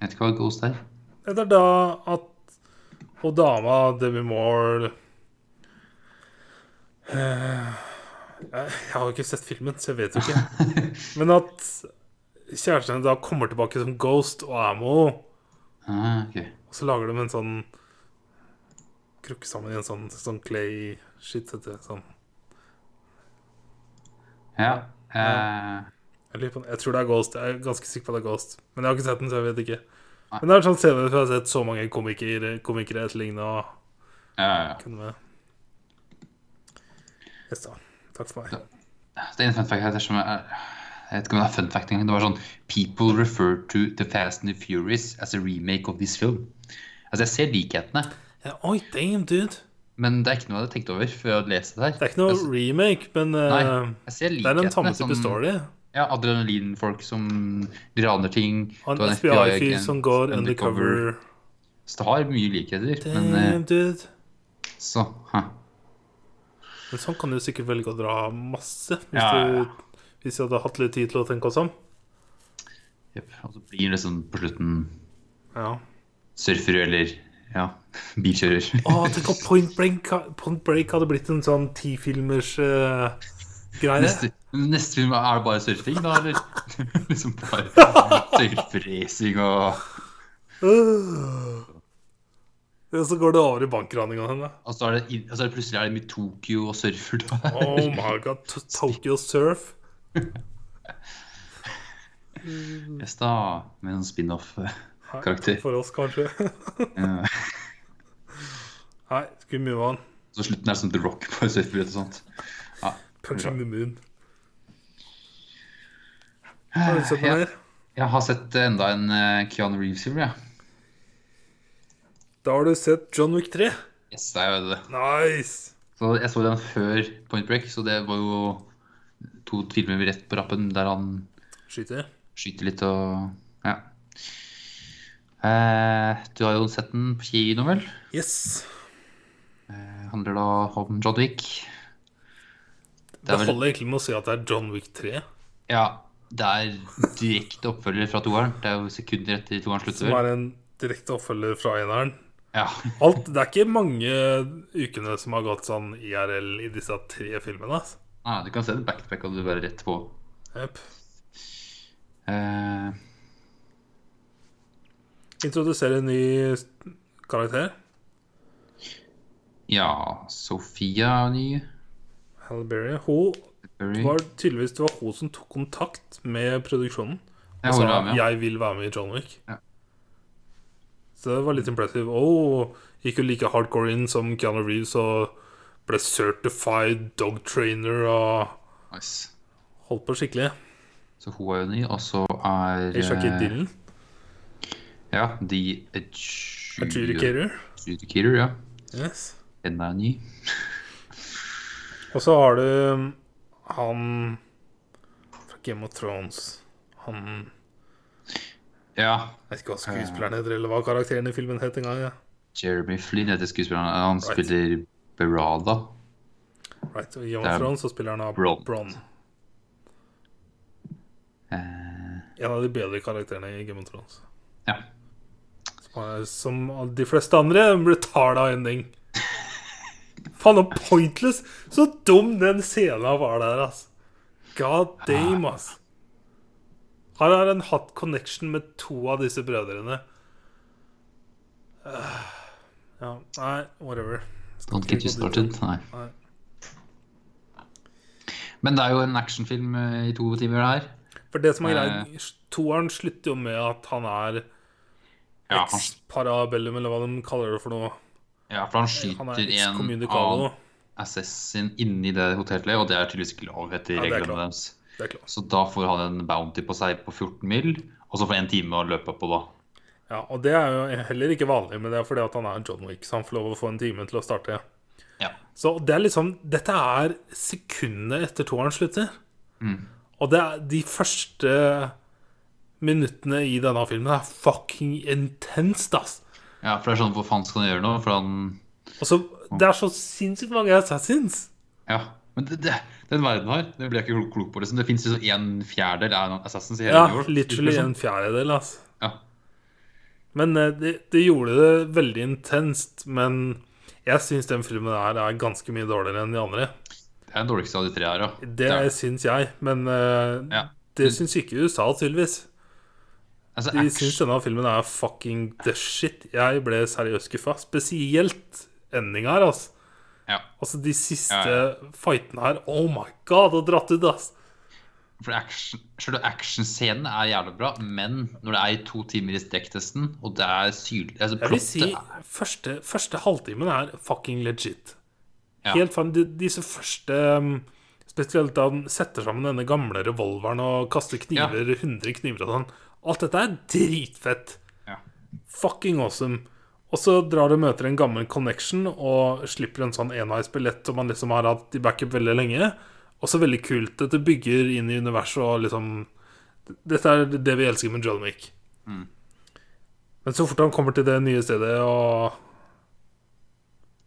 [SPEAKER 2] Jeg vet ikke hva Ghost er.
[SPEAKER 1] Det er da at hun dama, Demi Moore Eh, Jeg har jo ikke sett filmen, så jeg vet jo ikke. <laughs> Men at kjæresten hennes da kommer tilbake som Ghost og er med henne.
[SPEAKER 2] Ah, ok.
[SPEAKER 1] Og så lager de en sånn Krukke sammen i en sånn, sånn clay shit. heter det, Sånn.
[SPEAKER 2] Ja. Uh...
[SPEAKER 1] Jeg, jeg tror det er Ghost. Jeg er ganske sikker på det er Ghost. Men jeg har ikke sett den, så jeg vet ikke.
[SPEAKER 2] Nei.
[SPEAKER 1] Men det er en sånn scene hvor jeg har sett så mange komikere, komikere etterligne og
[SPEAKER 2] ja, ja, ja.
[SPEAKER 1] Yes. Takk for meg.
[SPEAKER 2] Det er en fun fact her som er Jeg vet ikke om det er fun fact engang. Det var sånn People refer to The Fast and the Furious as a remake of this film. Altså, jeg ser likhetene,
[SPEAKER 1] Yeah, oi, damn, dude.
[SPEAKER 2] Men det er ikke noe jeg hadde tenkt over før jeg hadde lest det her.
[SPEAKER 1] Det er ikke noe
[SPEAKER 2] Altså,
[SPEAKER 1] remake, men eh,
[SPEAKER 2] Nei, jeg ser
[SPEAKER 1] det er en type
[SPEAKER 2] sånn-
[SPEAKER 1] story.
[SPEAKER 2] Ja, adrenalinfolk som raner ting.
[SPEAKER 1] En FBI-fyr som går undercover.
[SPEAKER 2] Så det har mye likheter. Men eh,
[SPEAKER 1] dude.
[SPEAKER 2] så hæ.
[SPEAKER 1] Men sånn kan du sikkert velge å dra masse, hvis,
[SPEAKER 2] ja.
[SPEAKER 1] du, hvis du hadde hatt litt tid til å tenke oss om.
[SPEAKER 2] Jepp. Og så blir det sånn på slutten
[SPEAKER 1] Ja.
[SPEAKER 2] surfer eller ja, bilkjører.
[SPEAKER 1] Å, tenk om Point Break, Point Break hadde blitt en sånn tifilmers uh, greie.
[SPEAKER 2] Neste, neste film er det bare surfing, da, eller? <laughs> liksom bare surferacing og
[SPEAKER 1] Og så går det over i bankraninga hennes.
[SPEAKER 2] Og så er det, altså og så er det plutselig er det i Tokyo og surfer der.
[SPEAKER 1] Oh my god, to- Tokyo Surf. <laughs>
[SPEAKER 2] Yes, da, med en spin-off-karakter.
[SPEAKER 1] For oss, kanskje. <laughs> <laughs> Nei, skulle mye vann.
[SPEAKER 2] Så slutten er som The Rock på surferbrett og sånt. Ja.
[SPEAKER 1] Punching the moon. Har du sett noe mer?
[SPEAKER 2] Jeg har sett enda en uh, Keanu Reeves-film, ja.
[SPEAKER 1] Da har du sett John Wick 3.
[SPEAKER 2] Yes, det er jo det.
[SPEAKER 1] Nice!
[SPEAKER 2] Så jeg så den før Point Break, så det var jo to filmer rett på rappen der han
[SPEAKER 1] Skyter.
[SPEAKER 2] skyter litt og Ja. Eh, du har jo sett den på kino, vel?
[SPEAKER 1] Yes.
[SPEAKER 2] Eh, handler da om John Wick.
[SPEAKER 1] Det,
[SPEAKER 2] Det holder vel-
[SPEAKER 1] egentlig med å si at det er John Wick 3,
[SPEAKER 2] Ja, det er direkte oppfølger fra toeren. Det er jo sekunder etter toeren slutter.
[SPEAKER 1] som er en direkte oppfølger fra eneren.
[SPEAKER 2] Ja.
[SPEAKER 1] Alt, det er ikke mange ukene som har gått sånn IRL i disse tre filmene. Altså.
[SPEAKER 2] Nei, du kan se det back to back, og du bare rett på.
[SPEAKER 1] Yep.
[SPEAKER 2] Eh,
[SPEAKER 1] Introdusere en ny karakter.
[SPEAKER 2] ja, Sofia er ny.
[SPEAKER 1] Halle Berry. Hun
[SPEAKER 2] Berry.
[SPEAKER 1] var tydeligvis det var hun som tok kontakt med produksjonen. Og sa
[SPEAKER 2] med, ja.
[SPEAKER 1] 'jeg vil være med i John Wick'.
[SPEAKER 2] Ja.
[SPEAKER 1] Så det var litt impressive. Og gikk jo like hardcore inn som Keanu Reeves og ble certified dog trainer og
[SPEAKER 2] Nice.
[SPEAKER 1] holdt på skikkelig.
[SPEAKER 2] Så hun er jo ny, og så er eh,
[SPEAKER 1] Dillon,
[SPEAKER 2] Ja, The Adju-
[SPEAKER 1] adjudicator.
[SPEAKER 2] Adjudicator, ja.
[SPEAKER 1] Yes.
[SPEAKER 2] Den er ny.
[SPEAKER 1] Og så har du um, han fra Game of Thrones. Han
[SPEAKER 2] Ja.
[SPEAKER 1] Jeg vet ikke hva skuespilleren heter, eller hva karakteren i filmen het engang. Ja.
[SPEAKER 2] Jeremy Flynn heter skuespilleren. Han
[SPEAKER 1] Right.
[SPEAKER 2] spiller Berada.
[SPEAKER 1] Right, og I Game of Thrones så spiller han av
[SPEAKER 2] Bronn.
[SPEAKER 1] Bron.
[SPEAKER 2] Uh...
[SPEAKER 1] En av de bedre karakterene i Game of Thrones.
[SPEAKER 2] ja.
[SPEAKER 1] Som, er, de fleste andre brutal av ending. Faen, og pointless! Så dum den scenen var der, ass. God damn, ass. Her har en hatt connection med to av disse brødrene. Ja, nei, whatever. Skal
[SPEAKER 2] Don't get you started. Nei.
[SPEAKER 1] Nei.
[SPEAKER 2] Men det er jo en actionfilm eh, i to timer her.
[SPEAKER 1] For det som er greit, toeren slutter jo med at han er
[SPEAKER 2] Ja,
[SPEAKER 1] ex-parabellum, eller hva de kaller det for noe.
[SPEAKER 2] ja for han
[SPEAKER 1] er
[SPEAKER 2] skyter en av assassin inni det hotellet, og det er tydeligvis ikke lov etter
[SPEAKER 1] Ja,
[SPEAKER 2] reglene deres.
[SPEAKER 1] Er.
[SPEAKER 2] Så da får han en bounty på seg på 14 mil, og så får han en time å løpe på, da.
[SPEAKER 1] Ja, og det er jo heller ikke vanlig, men det er fordi at han er John Wick, så han får lov å få en time til å starte.
[SPEAKER 2] Ja.
[SPEAKER 1] Så det er liksom Dette er sekundene etter toeren slutter.
[SPEAKER 2] Mm.
[SPEAKER 1] Og det er de første minuttene i denne filmen er fucking intenst, ass.
[SPEAKER 2] Ja, for det er sånn, hvor faen skal han gjøre noe? For han
[SPEAKER 1] Altså, Det er så sinnssykt mange assassins.
[SPEAKER 2] Ja. Men det, det, den verden her, det blir jeg ikke klok- på. Liksom. Det fins liksom en fjerdedel av Assassins i hele
[SPEAKER 1] Ja,
[SPEAKER 2] New York.
[SPEAKER 1] literally
[SPEAKER 2] liksom.
[SPEAKER 1] en fjerdedel, ass.
[SPEAKER 2] Ja.
[SPEAKER 1] Men eh, det, det gjorde det veldig intenst. Men jeg syns den filmen her er ganske mye dårligere enn de andre.
[SPEAKER 2] Det er den dårligste av de tre her, ja.
[SPEAKER 1] Det
[SPEAKER 2] det
[SPEAKER 1] syns jeg, men uh,
[SPEAKER 2] Ja.
[SPEAKER 1] det syns ikke USA, tydeligvis.
[SPEAKER 2] Altså,
[SPEAKER 1] De syns denne filmen er fucking the shit. Jeg ble seriøst skuffa. Spesielt endinga her, altså.
[SPEAKER 2] ja.
[SPEAKER 1] Altså, de siste
[SPEAKER 2] Ja,
[SPEAKER 1] fightene her, oh my god, og dratt ut, ass.
[SPEAKER 2] For action, Selve actionscenen er jævlig bra, men når det er i to timer i strekktesten, og det er syrlig altså,
[SPEAKER 1] Jeg vil si
[SPEAKER 2] er-
[SPEAKER 1] første, første halvtimen er fucking legit.
[SPEAKER 2] Ja.
[SPEAKER 1] Helt fan, de, Disse første um, Spesielt da han setter sammen denne gamle revolveren og kaster kniver, 100 kniver og sånn. Alt dette er dritfett.
[SPEAKER 2] Ja.
[SPEAKER 1] Fucking awesome. Og så drar du og møter en gammel connection og slipper en sånn enveisbillett som man liksom har hatt i backup veldig lenge. Også veldig kult. Dette bygger inn i universet og liksom Dette er det vi elsker med John Wick.
[SPEAKER 2] Mm.
[SPEAKER 1] Men så fort han kommer til det nye stedet og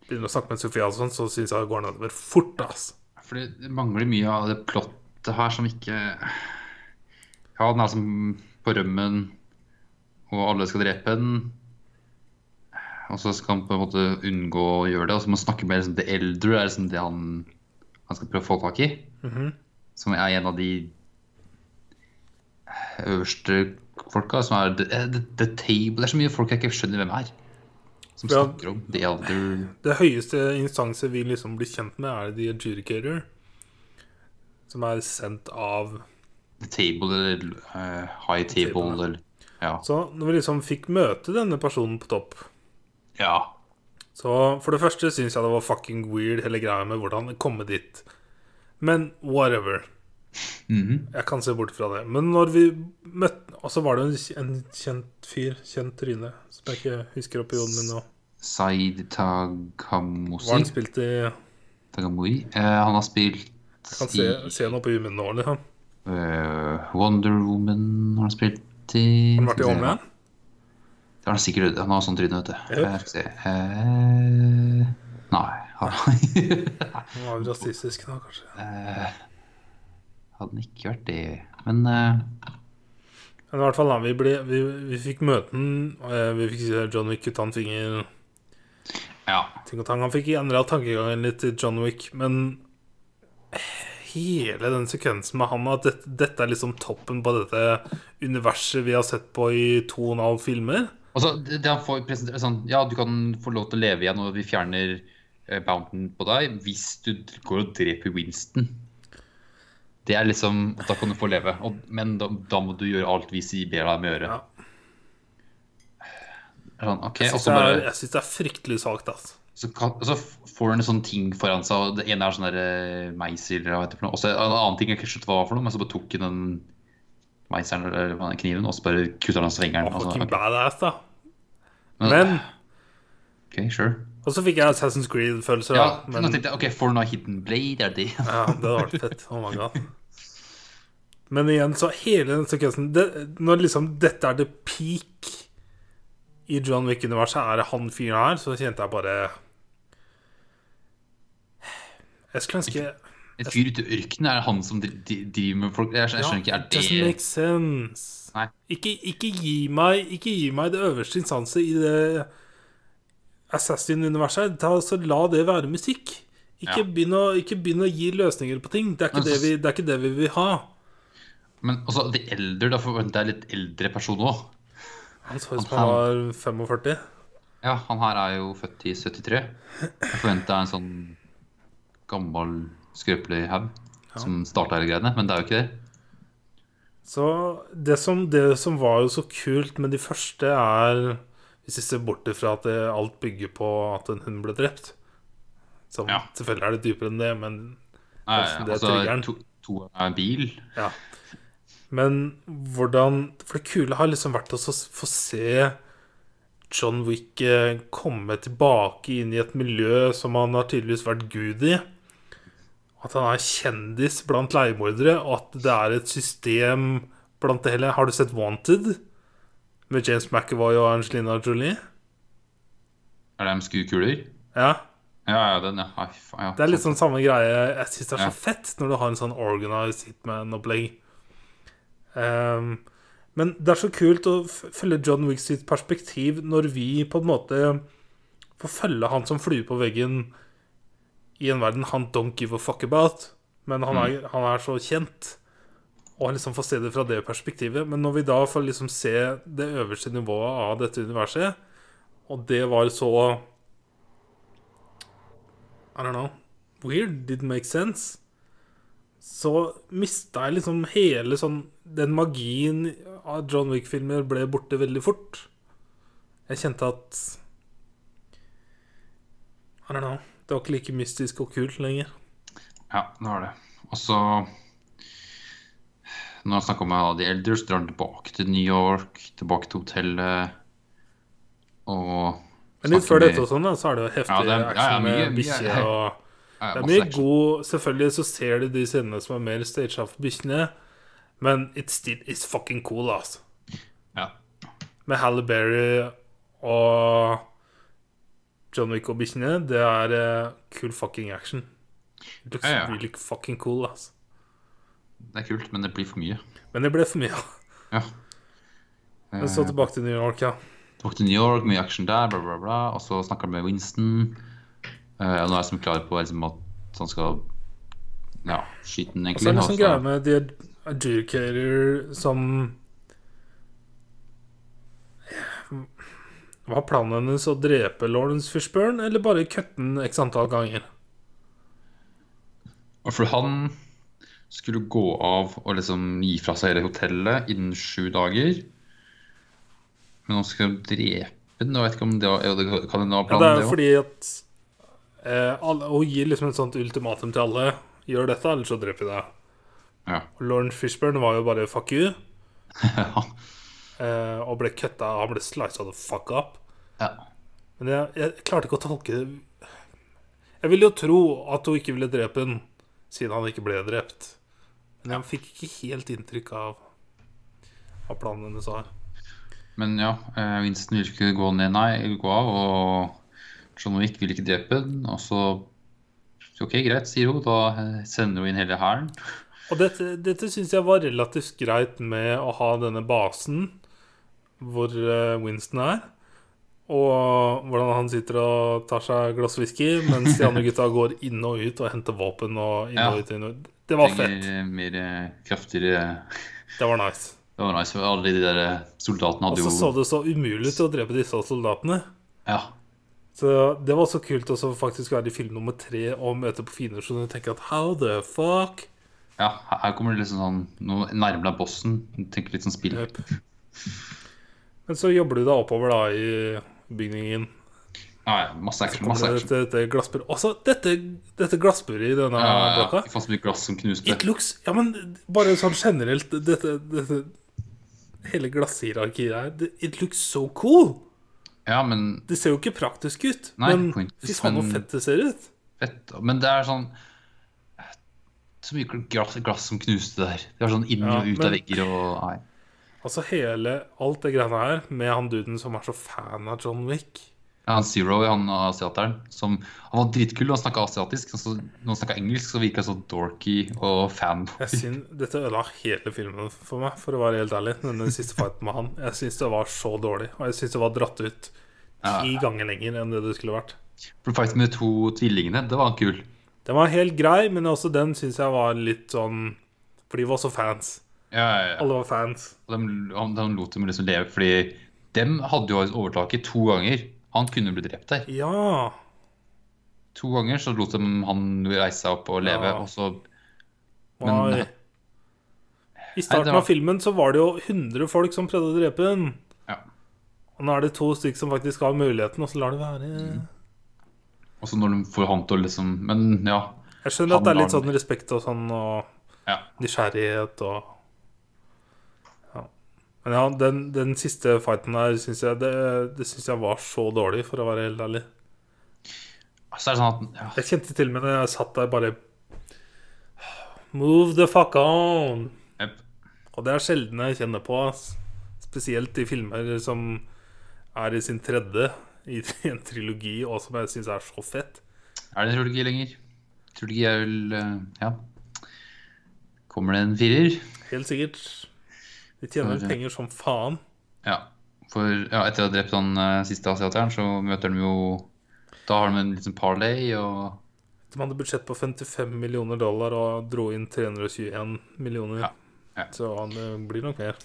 [SPEAKER 1] begynner å snakke med Sofia og sånn, så syns jeg det går nedover fort, ass.
[SPEAKER 2] For det mangler mye av det plottet her som ikke Ja, den er som på rømmen, og alle skal drepe den. Og så skal han på en måte unngå å gjøre det. Og så må han snakke med liksom, The Elder, er liksom det han, han skal prøve å få tak i.
[SPEAKER 1] Mhm.
[SPEAKER 2] Som er en av de øverste folka. Som er the, the, the Table. Det er så mye folk jeg ikke skjønner hvem er. Som
[SPEAKER 1] Ja.
[SPEAKER 2] snakker om The Elder.
[SPEAKER 1] Det høyeste instanset vi liksom blir kjent med, er The Adjudicator. Som er sendt av
[SPEAKER 2] Table eller uh, High Table,
[SPEAKER 1] Table,
[SPEAKER 2] eller Ja.
[SPEAKER 1] Så når vi liksom fikk møte denne personen på topp
[SPEAKER 2] ja.
[SPEAKER 1] Så for det første syns jeg det var fucking weird, hele greia med hvordan det kom dit. Men whatever.
[SPEAKER 2] Mhm.
[SPEAKER 1] Jeg kan se bort fra det. Men når vi møtte Og så var det en, en kjent fyr, kjent tryne, som jeg ikke husker oppi hodet min nå.
[SPEAKER 2] Saeed
[SPEAKER 1] Hva har han spilt i Jeg
[SPEAKER 2] Tagamori. Eh, han har spilt
[SPEAKER 1] kan se, se noe på huet mitt nå, liksom.
[SPEAKER 2] Eh, Wonder Woman har han spilt i.
[SPEAKER 1] Har han vært i. Homeland?
[SPEAKER 2] Det har han sikkert. Han har sånn tryne, vet du.
[SPEAKER 1] Yep.
[SPEAKER 2] Skal vi se. Uh, nei. Har han <laughs>
[SPEAKER 1] Han var rasistisk nå, kanskje.
[SPEAKER 2] Uh, Hadde han ikke vært det. Men uh,
[SPEAKER 1] Men i hvert fall, da, vi, ble, vi, vi fikk møte ham. Vi fikk se John Wick kutte en finger. ting og tang. Han fikk endra tankegangen litt til John Wick, men hele den sekvensen med han, at dette, dette er liksom toppen på dette universet vi har sett på i to og en halv filmer
[SPEAKER 2] Altså, det, han får presentert sånn, Ja, du kan få lov til å leve igjen, og vi fjerner eh, bounten på deg hvis du går og dreper Winston. Det er liksom Da kan du få leve. Og, men da, da må du gjøre alt vi sier ber deg om å gjøre.
[SPEAKER 1] Ja.
[SPEAKER 2] Sånn, okay,
[SPEAKER 1] Jeg syns det, det er fryktelig svakt, altså.
[SPEAKER 2] Så, kan, så får han en sånn ting foran seg, og det ene er sånn der eh, meisel eller hva heter det noe. Og så en annen ting jeg ikke skjønte hva var for noe, men så bare tok han den meiselen eller den kniven, og så bare kutter han svingeren. fingeren.
[SPEAKER 1] Han
[SPEAKER 2] og så-
[SPEAKER 1] badass, da.
[SPEAKER 2] Men-
[SPEAKER 1] Men
[SPEAKER 2] Ok, sure.
[SPEAKER 1] Og så fikk jeg Assassin's Creed-følelser,
[SPEAKER 2] Ja,
[SPEAKER 1] da.
[SPEAKER 2] men tenkte jeg, ok, får du noe hidden blade, er det det?
[SPEAKER 1] ja, det hadde vært fett. Oh my god. Men igjen, så hele den sekvensen det, Når liksom dette er the peak i John Wick-universet, er det han fyren her, så kjente jeg bare Jeg skulle ønske
[SPEAKER 2] En fyr ute i ørkenen, er det han som dri- dri- driver med folk? Jeg skjønner, ja, ikke, er
[SPEAKER 1] Doesn't make sense.
[SPEAKER 2] Nei.
[SPEAKER 1] Ikke, ikke, gi meg, ikke gi meg det øverste instanset i det Assassin-universet. Ta- Så la det være musikk. Ikke,
[SPEAKER 2] Ja.
[SPEAKER 1] begynn å, ikke begynn å gi løsninger på ting. Det er ikke,
[SPEAKER 2] Men
[SPEAKER 1] det vi, det er ikke det vi vil ha.
[SPEAKER 2] Men også de eldre, da forventer jeg litt eldre person òg.
[SPEAKER 1] Han så ut som
[SPEAKER 2] Han-
[SPEAKER 1] var 45.
[SPEAKER 2] Ja, han her er jo født i 73. Jeg forventer en sånn gammel, skrøpelig haug som starta hele greiene, men det er jo ikke det.
[SPEAKER 1] Så det som, det som var jo så kult med de første, er Hvis vi ser bort ifra at det, alt bygger på at en hund ble drept Som
[SPEAKER 2] Ja.
[SPEAKER 1] Selvfølgelig er det dypere enn det, men
[SPEAKER 2] Nei,
[SPEAKER 1] Det er
[SPEAKER 2] altså,
[SPEAKER 1] triggeren.
[SPEAKER 2] to, to er en bil.
[SPEAKER 1] Ja. Men hvordan For det kule har liksom vært å få se John Wick eh, komme tilbake inn i et miljø som han har tydeligvis vært gud i. At han er kjendis blant leiemordere, og at det er et system blant det hele. Har du sett Wanted? Med James McAvoy og Angelina Jolie?
[SPEAKER 2] Er det de skuekuler?
[SPEAKER 1] Ja.
[SPEAKER 2] Ja, ja, den, ja. Ja.
[SPEAKER 1] Det er litt sånn samme greie. Jeg syns det er så fett når du har en sånn organized hitman-opplegg. Um, men det er så kult å følge John Wick sitt perspektiv når vi på en måte får følge han som flue på veggen i en verden han don't give a fuck about. Men han er, han er så kjent. Og liksom får se det fra det perspektivet. Men når vi da får liksom se det øverste nivået av dette universet, og det var så I don't know. Weird. Didn't make sense. Så mista jeg liksom hele sånn Den magien av John Wick-filmer ble borte veldig fort. Jeg kjente at I don't know. Det var ikke like mystisk og kult lenger.
[SPEAKER 2] Ja, det var det. Og så Når jeg snakker med The Elders, drar han tilbake til New York, tilbake til hotellet og
[SPEAKER 1] Men litt før dette og sånn, så er det jo heftig
[SPEAKER 2] Ja, det ja, ja, mye-
[SPEAKER 1] med bikkje og Det er mye god Selvfølgelig så ser du de scenene som er mer staged for bikkjene, men it's, still is fucking cool, altså.
[SPEAKER 2] Ja.
[SPEAKER 1] Med Halle Berry og John Wick og bikkjene, det er uh, cool fucking action. It looks
[SPEAKER 2] Ja, ja.
[SPEAKER 1] really fucking cool, altså.
[SPEAKER 2] Det er kult, men det blir for mye.
[SPEAKER 1] Men det ble for mye.
[SPEAKER 2] Ja. <laughs>
[SPEAKER 1] Men så tilbake til New York, ja.
[SPEAKER 2] Tilbake til New York, mye action der, bla, bla, bla. Og så snakker han med Winston. Uh, og nå er jeg som klar på liksom, at han skal ja, skyte den,
[SPEAKER 1] Og så er det
[SPEAKER 2] en sånn
[SPEAKER 1] greie med The Adjudicator som Var planen hennes å drepe Lawrence Fishburne, eller bare kutte den x antall ganger?
[SPEAKER 2] For han skulle gå av og liksom gi fra seg hele hotellet innen sju dager. Men han skulle drepe den, jeg vet ikke om det var, ja, det kan hende var
[SPEAKER 1] Ja, det
[SPEAKER 2] planen,
[SPEAKER 1] er jo fordi at eh, Hun gir liksom et sånt ultimatum til alle. Gjør dette, eller så dreper vi deg.
[SPEAKER 2] Ja.
[SPEAKER 1] Og Lawrence Fishburne var jo bare fuck you. <laughs> Eh, og ble cutta. Han ble sliced the fuck up.
[SPEAKER 2] ja.
[SPEAKER 1] Men jeg, jeg klarte ikke å tolke det Jeg ville jo tro at hun ikke ville drepe ham, siden han ikke ble drept. Men jeg fikk ikke helt inntrykk av hva planen hennes var.
[SPEAKER 2] Men ja, eh, Winston vil ikke gå ned, nei, vil gå av, og John Wick vil ikke drepe den. Og så OK, greit, sier hun. Da eh, sender hun inn hele hæren.
[SPEAKER 1] Og dette, dette syns jeg var relativt greit med å ha denne basen hvor eh, Winston er. Og hvordan han sitter og tar seg et glass whisky, mens de andre gutta går inn og ut og henter våpen. og inn og ut, inn og ut. Det var fett.
[SPEAKER 2] Trenger mer eh, kraftigere
[SPEAKER 1] Det var nice.
[SPEAKER 2] Det var nice. Alle de der eh, soldatene
[SPEAKER 1] Og
[SPEAKER 2] hadde
[SPEAKER 1] så
[SPEAKER 2] Og
[SPEAKER 1] så det så umulig ut å drepe disse soldatene.
[SPEAKER 2] Ja.
[SPEAKER 1] Så det var så kult å faktisk være i film nummer tre og møte på fiender som du tenker at how the fuck?
[SPEAKER 2] ja. Her kommer det liksom sånn Nå nærmer deg bossen. Tenker litt sånn spill.
[SPEAKER 1] Jep. Men så jobber du deg oppover da i bygningen.
[SPEAKER 2] Ja, masse action. Masse
[SPEAKER 1] det
[SPEAKER 2] action.
[SPEAKER 1] dette, dette glassburet Også dette, dette glassburet i denne
[SPEAKER 2] Ja, ja,
[SPEAKER 1] blokka.
[SPEAKER 2] Fy så mye glass som knuste.
[SPEAKER 1] It looks Ja, men bare sånn generelt Dette, dette Hele glasshierarkiet her It looks so cool!
[SPEAKER 2] Ja, men
[SPEAKER 1] Det ser jo ikke praktisk ut,
[SPEAKER 2] Nei,
[SPEAKER 1] men fy faen så fett det ser ut.
[SPEAKER 2] fett. Men det er sånn Så mye glass, glass som knuste der. Det var sånn inn og ut av
[SPEAKER 1] men-
[SPEAKER 2] vegger og Nei.
[SPEAKER 1] Altså hele Alt det greiene her med han duden som er så fan av John Wick.
[SPEAKER 2] Ja, han Zero, han asiateren, som Han var dritkul, han snakka asiatisk. Så når han snakka engelsk, så virka han så dorky og fanboy.
[SPEAKER 1] Jeg synes, Dette ødela hele filmen for meg, for å være helt ærlig. Denne siste fighten med han Jeg syns det var så dårlig. Og jeg syns det var dratt ut
[SPEAKER 2] Ja.
[SPEAKER 1] ti ganger lenger enn det det skulle vært.
[SPEAKER 2] For fighten med de to tvillingene, det var kul.
[SPEAKER 1] Den var helt grei, men også den syns jeg var litt sånn For de var så fans.
[SPEAKER 2] Ja, ja.
[SPEAKER 1] Alle var fans.
[SPEAKER 2] De, de lot dem liksom leve, fordi dem hadde jo overtaket to ganger. Han kunne blitt drept der.
[SPEAKER 1] Ja.
[SPEAKER 2] To ganger så lot de han reise seg opp og leve,
[SPEAKER 1] Ja.
[SPEAKER 2] og så
[SPEAKER 1] Men
[SPEAKER 2] Men-
[SPEAKER 1] I starten
[SPEAKER 2] Nei, var-
[SPEAKER 1] av filmen så var det jo 100 folk som prøvde å drepe ham.
[SPEAKER 2] Ja.
[SPEAKER 1] Og nå er det to stykker som faktisk har muligheten, og så lar de være.
[SPEAKER 2] Mm. Og så når de får han til å liksom Men ja.
[SPEAKER 1] Jeg skjønner at det er litt sånn respekt og sånn, og
[SPEAKER 2] ja.
[SPEAKER 1] nysgjerrighet og. Men ja, den, den siste fighten der syns jeg det, det synes jeg var så dårlig, for å være helt ærlig.
[SPEAKER 2] Så er det sånn at ja,
[SPEAKER 1] Jeg kjente til og med når jeg satt der bare Move the fuck on!
[SPEAKER 2] Yep.
[SPEAKER 1] Og det er sjelden jeg kjenner på, spesielt i filmer som er i sin tredje i <laughs> en trilogi, og som jeg syns er så fett.
[SPEAKER 2] Er det en trilogi lenger? Trilogi er vel eh, Ja. Kommer det en firer?
[SPEAKER 1] Helt sikkert. De tjener
[SPEAKER 2] For-
[SPEAKER 1] penger som faen.
[SPEAKER 2] Ja. For ja, etter å ha drept han uh, siste asiateren, så møter de jo Da har de en liten parlay og
[SPEAKER 1] De hadde budsjett på 55 millioner dollar og dro inn 321 millioner.
[SPEAKER 2] Ja, ja.
[SPEAKER 1] Så han blir nok mer.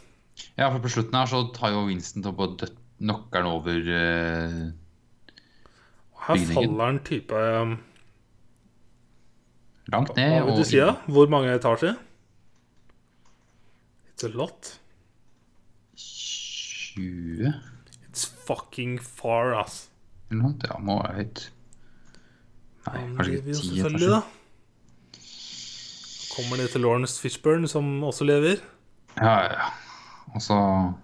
[SPEAKER 2] Ja, for på slutten her så tar jo Winston opp og knocker han over uh,
[SPEAKER 1] Her
[SPEAKER 2] Bygningen.
[SPEAKER 1] faller han type um,
[SPEAKER 2] langt
[SPEAKER 1] Hva vil du si? da? Hvor mange etasjer? It's a lot.
[SPEAKER 2] 20
[SPEAKER 1] It's fucking far, ass.
[SPEAKER 2] eller noe? Ja, må være høyt. Nei,
[SPEAKER 1] Han
[SPEAKER 2] kanskje
[SPEAKER 1] lever
[SPEAKER 2] ikke
[SPEAKER 1] jo
[SPEAKER 2] 10,
[SPEAKER 1] selvfølgelig,
[SPEAKER 2] kanskje.
[SPEAKER 1] da. Kommer det til Lawrence Fishburne, som også lever?
[SPEAKER 2] Ja, ja, ja. Og så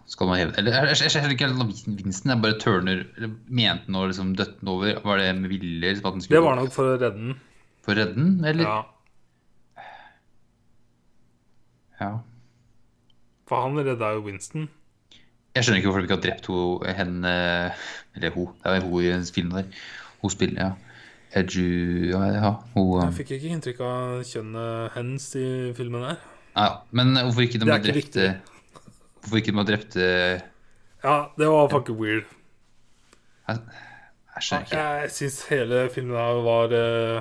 [SPEAKER 2] skal man heve Eller jeg, jeg, jeg skjønner ikke helt om Winston. Jeg bare turner eller Mente han å liksom døtte den over? Var det med vilje? Liksom, at den skulle
[SPEAKER 1] Det var nok for å redde den.
[SPEAKER 2] For å redde den, eller?
[SPEAKER 1] Ja.
[SPEAKER 2] Ja.
[SPEAKER 1] For han redda jo Winston.
[SPEAKER 2] Jeg skjønner ikke hvorfor vi ikke har drept ho, henne Eller hun. Det er hun i filmen der. Hun spiller, ja. Edju Ja, ja hun
[SPEAKER 1] Jeg fikk ikke inntrykk av kjønnet hennes i filmen her.
[SPEAKER 2] ja, Men hvorfor ikke de har
[SPEAKER 1] ikke
[SPEAKER 2] drept Hvorfor ikke de har drept
[SPEAKER 1] Ja, det var fucking weird.
[SPEAKER 2] jeg skjønner ikke.
[SPEAKER 1] Jeg syns hele filmen her var eh,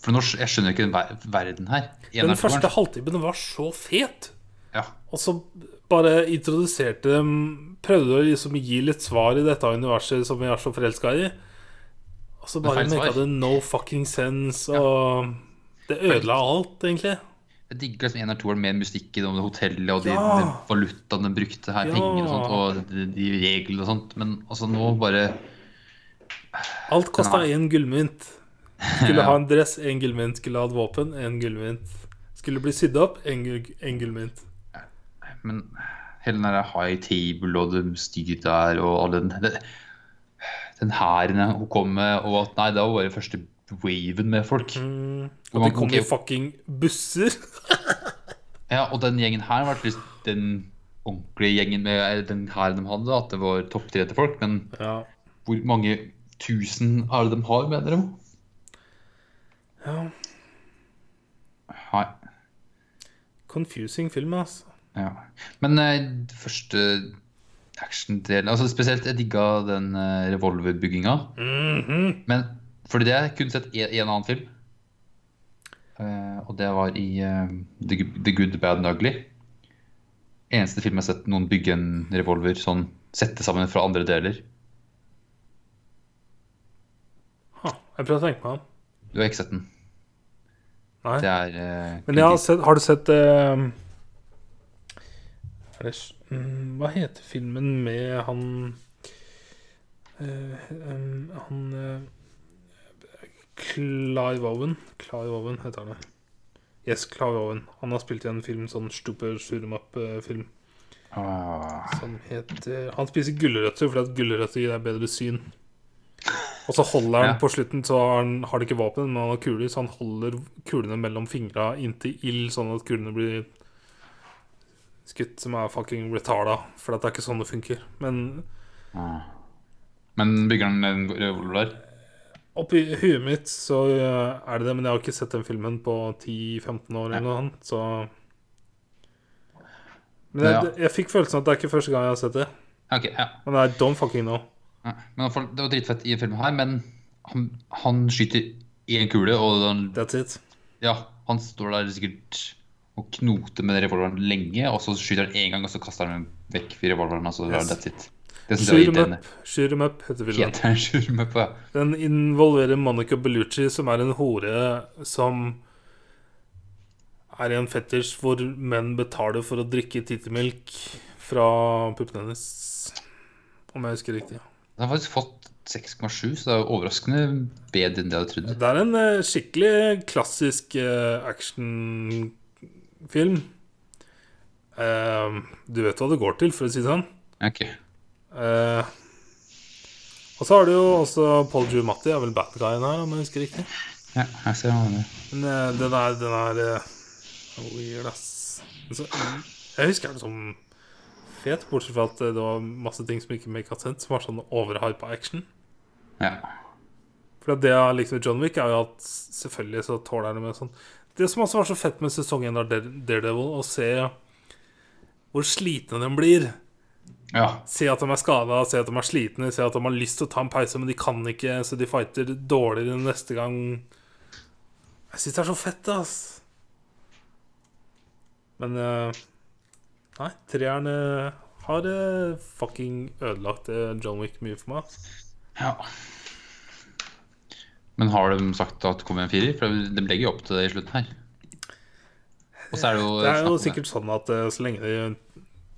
[SPEAKER 2] For skj- jeg skjønner ikke den ver verden her.
[SPEAKER 1] Den første halvtimen var så fet.
[SPEAKER 2] Ja.
[SPEAKER 1] Og så bare introduserte dem Prøvde å liksom gi litt svar i dette universet som vi er så forelska i. Og så bare merka det no fucking sense, og det ødela alt, egentlig.
[SPEAKER 2] Jeg digger liksom en eller toeren med musikken om det hotellet og de,
[SPEAKER 1] Ja.
[SPEAKER 2] de valutaene de brukte her,
[SPEAKER 1] Ja.
[SPEAKER 2] penger og sånt, og de, de reglene og sånt. Men altså nå bare
[SPEAKER 1] Alt kosta én gullmynt. Skulle <laughs> ha en dress, én gullmynt. Skulle ha et våpen, én gullmynt. Skulle bli sydd opp, én gullmynt.
[SPEAKER 2] Men hele den der high table og det styret der og all den det, Den hæren hun kom med, og at nei, det var bare første waven med folk.
[SPEAKER 1] Mm.
[SPEAKER 2] Hvor
[SPEAKER 1] Og de kom i fucking busser. <laughs>
[SPEAKER 2] Ja, og den gjengen her var liksom den ordentlige gjengen med den hæren de hadde, at det var topptrente folk. Men
[SPEAKER 1] Ja.
[SPEAKER 2] hvor mange tusen er det de har, mener de?
[SPEAKER 1] ja.
[SPEAKER 2] Nei.
[SPEAKER 1] Confusing film, altså.
[SPEAKER 2] Ja. Men uh, første actiondelen altså Spesielt jeg digga den uh, revolverbygginga.
[SPEAKER 1] Mhm.
[SPEAKER 2] Men fordi det jeg kun sett i en annen film. Uh, og det var i uh, The, Good- The Good, Bad and Ugly. Eneste film jeg har sett noen bygge en revolver sånn sette sammen fra andre deler.
[SPEAKER 1] Ha, jeg prøver å tenke meg om.
[SPEAKER 2] Du har ikke sett den.
[SPEAKER 1] Nei.
[SPEAKER 2] Det er uh,
[SPEAKER 1] Men har sett, har du sett eh, det, mm, Hva heter filmen med han eh, em, Han eh, Clive Owen. Clive Owen heter han. Yes, Clive Owen. Han har spilt i en film, sånn Shoot 'em Up-film.
[SPEAKER 2] Ah,
[SPEAKER 1] Som heter Han spiser gulrøtter fordi at gulrøtter gir deg bedre syn. Og så holder han
[SPEAKER 2] Ja.
[SPEAKER 1] på slutten, så har han har det ikke våpen, men han har kuler, så han holder kulene mellom fingra inntil ild, sånn at kulene blir skutt, som er fucking retarda. For det er ikke sånn det funker. Men
[SPEAKER 2] ah. Men bygger han en revolver
[SPEAKER 1] oppi huet mitt så øh, er det det, men jeg har ikke sett den filmen på 10-15 år eller noe annet, så Men jeg,
[SPEAKER 2] Ja.
[SPEAKER 1] jeg fikk følelsen at det er ikke første gang jeg har sett det.
[SPEAKER 2] Okay, ja.
[SPEAKER 1] Men I don't fucking know.
[SPEAKER 2] Ja, Men i Det var dritfett i filmen her, men han, han skyter én kule, og han,
[SPEAKER 1] That's it.
[SPEAKER 2] ja, han står der sikkert og knoter med revolveren lenge, og så skyter han én gang, og så kaster han vekk revolveren. Og så
[SPEAKER 1] Yes.
[SPEAKER 2] that's it.
[SPEAKER 1] Shoot 'em up, shoot 'em up heter filmen.
[SPEAKER 2] Heter Shoot 'em up, ja.
[SPEAKER 1] Den involverer Monica Bellucci, som er en hore som er i en fetisj hvor menn betaler for å drikke tittemelk fra puppene hennes. Om jeg husker riktig.
[SPEAKER 2] Den har faktisk fått 6,7, så det er overraskende bedre enn det jeg hadde trodd.
[SPEAKER 1] Det er en eh, skikkelig klassisk eh, actionfilm. Uh, du vet hva det går til, for å si det sånn.
[SPEAKER 2] Ok.
[SPEAKER 1] Uh, og så har du jo også Paul Giamatti, er vel bad guyen her, om jeg husker riktig.
[SPEAKER 2] Ja, jeg ser hva det er.
[SPEAKER 1] Men uh, den er, den er eh, weird, ass. Så, jeg husker den som fet, bortsett fra at det var masse ting som ikke make sense, som var sånn overhypa action.
[SPEAKER 2] Ja.
[SPEAKER 1] For det jeg likte med John Wick, er jo at selvfølgelig så tåler det med sånn Det som også var så fett med sesongen av Daredevil, å se hvor slitne de blir.
[SPEAKER 2] ja.
[SPEAKER 1] Se at de er skada, se at de er slitne, se at de har lyst til å ta en pause, men de kan ikke, så de fighter dårligere neste gang. Jeg syns det er så fett, ass. Men eh, Nei, treeren eh, har eh, fucking ødelagt John Wick mye for meg.
[SPEAKER 2] ja. Men har de sagt at det kommer en firer? For de legger jo opp til det i slutten her. Er det jo
[SPEAKER 1] Det er jo sikkert sånn at eh, så lenge de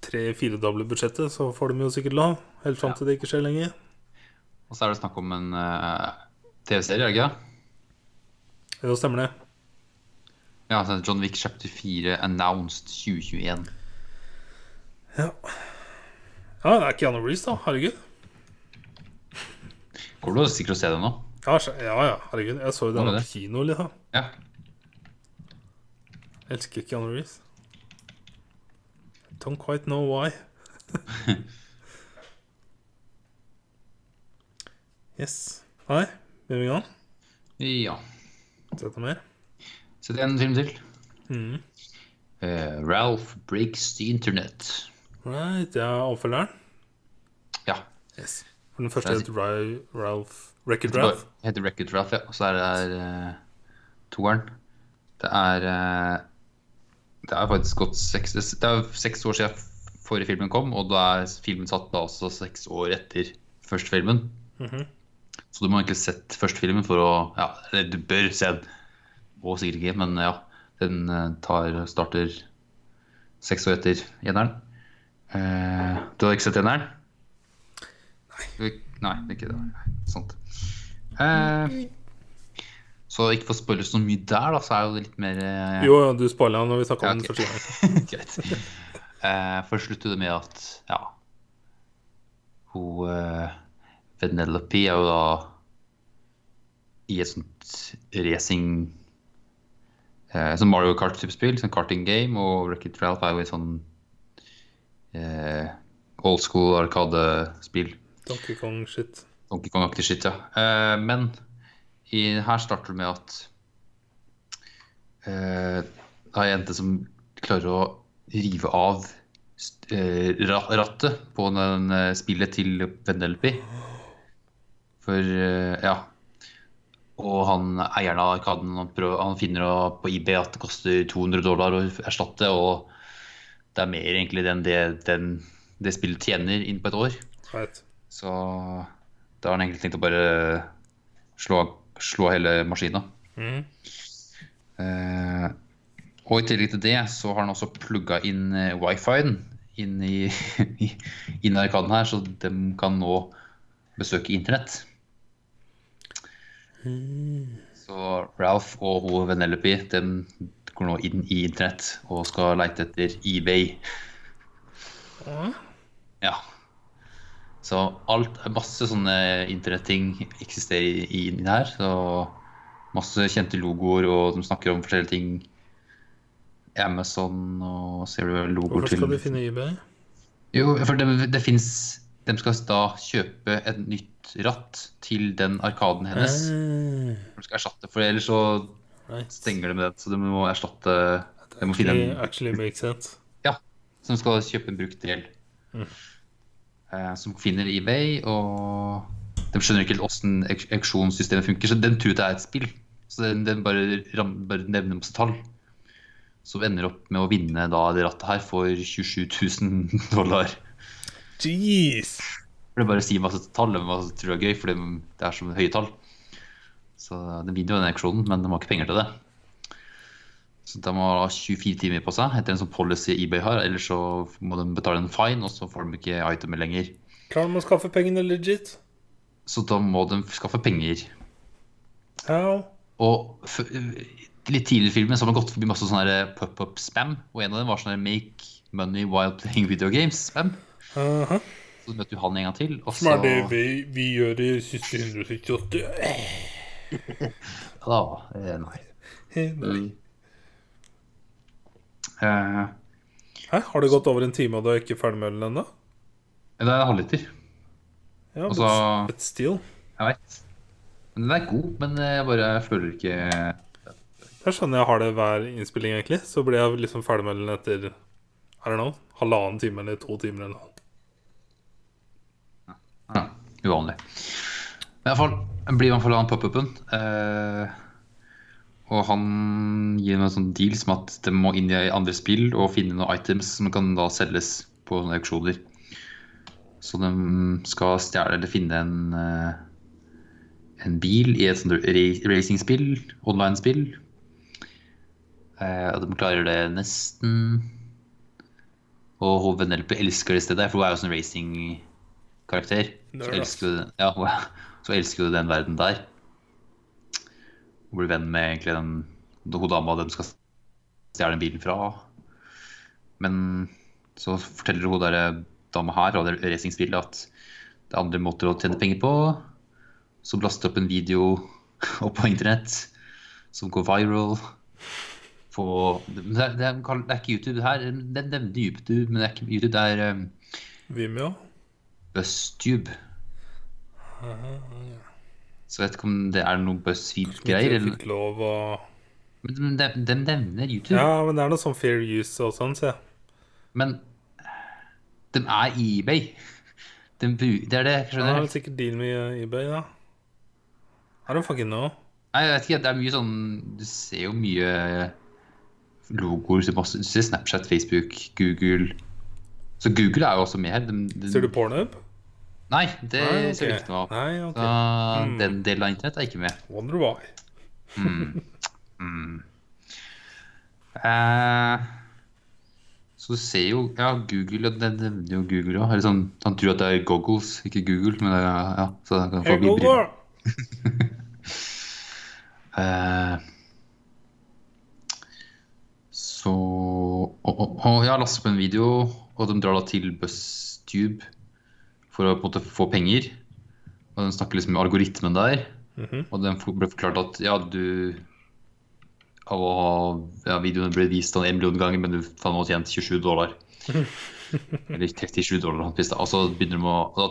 [SPEAKER 1] tre-firedobler budsjettet, så får de jo sikkert lov. Helt fram
[SPEAKER 2] Ja.
[SPEAKER 1] til det ikke skjer lenger.
[SPEAKER 2] Og så er det snakk om en uh, TV-serie, er det ikke det?
[SPEAKER 1] Jo, stemmer det.
[SPEAKER 2] Ja, altså John Wick chapter 4 announced 2021.
[SPEAKER 1] Ja. ja, det er Keanu Reece, da. Herregud.
[SPEAKER 2] Kommer du sikkert å se det nå?
[SPEAKER 1] Ja, ja, ja, herregud. Jeg så jo den på kino, liksom.
[SPEAKER 2] Ja.
[SPEAKER 1] Jeg elsker Keanu Reeves. Don't quite know why. <laughs> yes. Hei, begynner vi i gang?
[SPEAKER 2] Ja.
[SPEAKER 1] Sett noe mer?
[SPEAKER 2] Sett en film til.
[SPEAKER 1] Mm.
[SPEAKER 2] Uh, Ralph Breaks the Internet.
[SPEAKER 1] Right, er oppfølgeren.
[SPEAKER 2] Ja.
[SPEAKER 1] Yes. For den første
[SPEAKER 2] Det
[SPEAKER 1] het Ry- Ralph Wreck-It
[SPEAKER 2] Det heter Record Wrath, ja. Og så er det uh, toeren. Det er uh, Det er faktisk gått seks Det er seks år siden forrige filmen kom, og da er filmen satt da også seks år etter første filmen.
[SPEAKER 1] Mhm.
[SPEAKER 2] Så du må egentlig sett første filmen for å Ja, eller du bør se den. Og sikkert ikke, men ja. Den eh, tar starter seks år etter eneren. Uh, du har ikke sett eneren? Nei. Nei, det er ikke det. Sant. Eh, så ikke for å spoile så mye der, da, så er jo det litt mer eh,
[SPEAKER 1] Jo, du spoila når vi snakka
[SPEAKER 2] Ja,
[SPEAKER 1] om
[SPEAKER 2] ok.
[SPEAKER 1] den første gangen. <laughs>
[SPEAKER 2] Greit. Eh, for å slutte det med at ja Hun eh, Venelope er jo da i et sånt racing eh, Som Mario Kart-type spill, sånn karting game, og Wreck-It Ralph er jo et sånn eh, old school arkadespill.
[SPEAKER 1] Donkey Kong-shit.
[SPEAKER 2] Donkey Kong-aktig shit, ja. Uh, men i, her starter det med at uh, det er en jente som klarer å rive av eh, rattet på den eh, spillet til Vendelpi. For eh, ja. Og han eieren av Arkaden han, prøver, han finner på eBay at det koster 200 dollar å erstatte, og det er mer egentlig enn det den, det spillet tjener inn på et år.
[SPEAKER 1] Right.
[SPEAKER 2] Så da har han egentlig tenkt å bare slå, slå hele maskina.
[SPEAKER 1] Mm.
[SPEAKER 2] Eh, og i tillegg til det så har han også plugga inn wifi'en wifi-en inn i, <laughs> i, inn i arkaden her, så de kan nå besøke internett. Så Ralph og hun Venelope de går nå inn i internett og skal leite etter eBay. Ja. Så alt, masse sånne internetting eksisterer i- inni her. Så masse kjente logoer, og de snakker om forskjellige ting. Amazon og ser du logoer
[SPEAKER 1] Hvorfor
[SPEAKER 2] til
[SPEAKER 1] skal de finne eBay?
[SPEAKER 2] Jo, for det, det fins De skal da kjøpe et nytt ratt til den arkaden hennes.
[SPEAKER 1] Eh.
[SPEAKER 2] De skal erstatte, for ellers så
[SPEAKER 1] right.
[SPEAKER 2] stenger de med den. Så de må erstatte De må finne en
[SPEAKER 1] actually makes sense.
[SPEAKER 2] Ja, som skal kjøpe en brukt del. Eh, som finner eBay, og de skjønner ikke helt åssen auksjonssystemet funker, så den tror det er et spill. Så den, den bare, bare nevner masse tall. Som ender opp med å vinne da det rattet her for 27 000 <laughs> dollar.
[SPEAKER 1] Jeez!
[SPEAKER 2] For det bare sier masse tall, men man tror det er gøy, for det er så høye tall. Så den vinner jo den auksjonen, men de har ikke penger til det. Så de må ha 24 timer på seg etter en sånn policy eBay har, ellers så må de betale en fine, og så får de ikke itemet lenger.
[SPEAKER 1] Klarer de å skaffe pengene legit?
[SPEAKER 2] Så da må de skaffe penger.
[SPEAKER 1] How?
[SPEAKER 2] Og litt tidligere i filmen så har man gått forbi masse sånne pop-up spam, og en av dem var sånn make money while playing video games spam.
[SPEAKER 1] Aha.
[SPEAKER 2] Så møtte du han en gang til, og
[SPEAKER 1] Som
[SPEAKER 2] så
[SPEAKER 1] er det vi, vi gjør i siste 168. <laughs>
[SPEAKER 2] Ja, eh, nei.
[SPEAKER 1] Nei.
[SPEAKER 2] Eh,
[SPEAKER 1] Hæ, har det gått over en time, og du er ikke ferdig med ølen ennå?
[SPEAKER 2] det er en halvliter.
[SPEAKER 1] Ja,
[SPEAKER 2] Også,
[SPEAKER 1] but, but still.
[SPEAKER 2] Jeg veit. Den er god, men jeg bare føler ikke
[SPEAKER 1] Jeg skjønner jeg har det hver innspilling, egentlig. Så blir jeg liksom ferdig med den etter I don't know, halvannen time eller to timer eller noe.
[SPEAKER 2] Ja, uvanlig. Men iallfall blir man for han pop-upen. Eh, og han gir en sånn deal som at de må inn i andre spill og finne noen items som kan da selges på sånne auksjoner. Så de skal stjele eller finne en, eh, en bil i et sånt ra- racingspill, online-spill. Eh, og de klarer det nesten. Og hun elsker det stedet, for hun er jo sånn racing-karakter. Så elsker, hun- ja, er- så elsker hun den verden der. Hun blir venn med egentlig den hun dama de skal stjele den bilen fra. Men så forteller hun der dama her og det racingspillet at det er andre måter å tjene penger på. Så blaster opp en video <laughs> opp på internett som går viral. På, det, er, det, er, ikke YouTube her. Den nevner YouTube, men det er ikke YouTube. Det er um,
[SPEAKER 1] Vimeo?
[SPEAKER 2] BuzzTube. Så jeg vet ikke om det er noe BuzzFeed-greier. Eller-
[SPEAKER 1] fikk lov å
[SPEAKER 2] Men de, de nevner YouTube.
[SPEAKER 1] Ja, men det er noe sånn fair use og sånn, ser jeg.
[SPEAKER 2] Men de er eBay. De, det er det jeg
[SPEAKER 1] du. Ja,
[SPEAKER 2] skjønner.
[SPEAKER 1] sikkert deal med eBay, da. I don't fucking know.
[SPEAKER 2] Nei, jeg vet ikke, det er mye sånn Du ser jo mye logoer. så masse- Du ser Snapchat, Facebook, Google. Så Google er jo også med her. De, de,
[SPEAKER 1] Ser du Pornhub?
[SPEAKER 2] Nei, det
[SPEAKER 1] Nei, okay.
[SPEAKER 2] ser ikke noe av.
[SPEAKER 1] Nei, okay.
[SPEAKER 2] Så
[SPEAKER 1] Mm.
[SPEAKER 2] den delen av internett er ikke med.
[SPEAKER 1] Wonder why.
[SPEAKER 2] Eh, så du ser jo Ja, Google Det nevner jo Google òg. Sånn, han tror at det er goggles, ikke Google. Men det er, ja, så det kan få
[SPEAKER 1] Hey. Google! <laughs>
[SPEAKER 2] Eh, så og, og, og Jeg har lastet på en video, og de drar da til BuzzTube for å på en måte få penger. Og den snakker liksom med algoritmen der.
[SPEAKER 1] Mhm.
[SPEAKER 2] Og den ble forklart at ja, du Av å ha ja, Videoene ble vist sånn en million ganger, men du faen meg tjent 27 dollar. <laughs> Eller 37 dollar. han spiste. Og så begynner de å da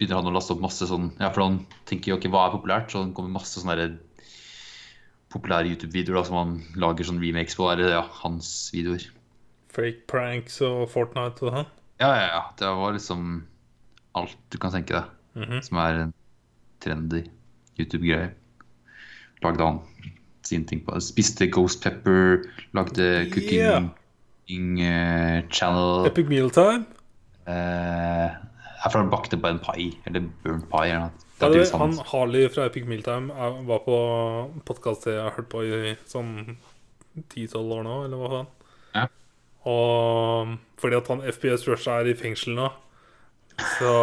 [SPEAKER 2] begynner han å laste opp masse sånn Ja, for han tenker jo ikke, hva er populært? Så det kommer masse sånne der populære YouTube-videoer som han lager sånn remakes på. Er det ja, hans videoer.
[SPEAKER 1] Fake pranks og Fortnite og sånn.
[SPEAKER 2] Ja, ja, ja. Det var liksom alt du kan tenke deg
[SPEAKER 1] Mhm.
[SPEAKER 2] som er en trendy YouTube-greie. Lagde han sine ting på Spiste Ghost Pepper, lagde cooking
[SPEAKER 1] Yeah.
[SPEAKER 2] cooking, uh, channel
[SPEAKER 1] Epic Mealtime.
[SPEAKER 2] Uh, Jeg tror han bakte bare en pai, eller burnt pai. Eller noe. Det
[SPEAKER 1] Ja, det, han
[SPEAKER 2] han.
[SPEAKER 1] Harley fra Epic Mealtime er- var på podkast jeg har hørt på i sånn 10-12 år nå, eller hva faen.
[SPEAKER 2] Ja.
[SPEAKER 1] Og fordi at han FPS Rush er i fengsel nå, så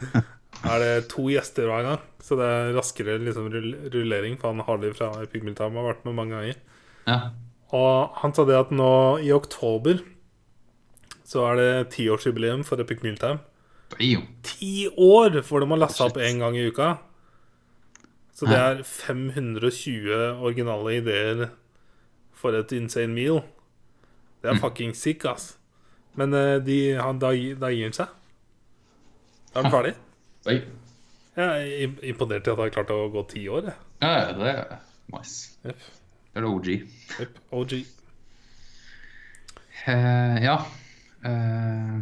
[SPEAKER 1] <laughs> er det to gjester hver gang. Så det er raskere liksom, rullering, for han Harley fra Epic Mealtime har vært med mange ganger.
[SPEAKER 2] Ja.
[SPEAKER 1] Og han sa det at nå i oktober så er det tiårsjubileum for Epic Mealtime. Ti år! For de har laste opp én gang i uka. Så det er 520 originale ideer for et insane meal. Det er fucking sick, ass. Men eh, de, han, da, da gir han seg. Da er han ferdig.
[SPEAKER 2] Oi.
[SPEAKER 1] Jeg er imponert i at han har klart å gå ti år. jeg.
[SPEAKER 2] Ja, det er nice.
[SPEAKER 1] Yep.
[SPEAKER 2] Det er OG.
[SPEAKER 1] Yep, OG.
[SPEAKER 2] Uh, ja. Uh,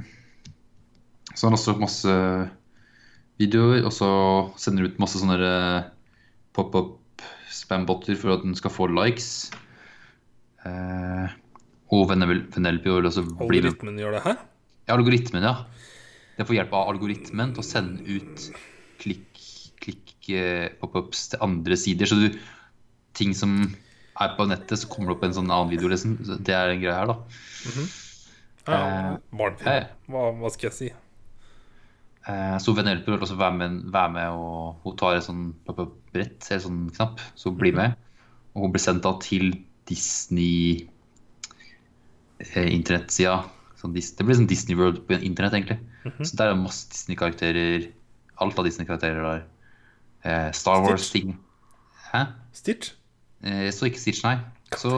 [SPEAKER 2] så har han også masse videoer, og så sender han ut masse sånne eh, pop-up spam-botter for at den skal få likes. Eh, og Venel- Venelope vil også bli med.
[SPEAKER 1] Algoritmen gjør det her.
[SPEAKER 2] Ja, algoritmen, ja. Det får hjelp av algoritmen til å sende ut klikk, klikk eh, pop-ups til andre sider. Så du, ting som er på nettet, så kommer det opp en sånn annen video. Liksom. Det er en greie her, da.
[SPEAKER 1] Ja,
[SPEAKER 2] Eh.
[SPEAKER 1] Hva, hva skal jeg si?
[SPEAKER 2] Eh, så Venelope vil også være med, være med og hun tar et sånn pop-up-brett, eller sånn knapp, så blir med. Og hun blir sendt da til Disney internettsida. Sånn, det blir sånn Disney World på internett, egentlig. Så der er masse Disney-karakterer. Alt av Disney-karakterer der. Eh, Star Wars-ting. Hæ?
[SPEAKER 1] Stitch?
[SPEAKER 2] Eh, så ikke Stitch, nei. Så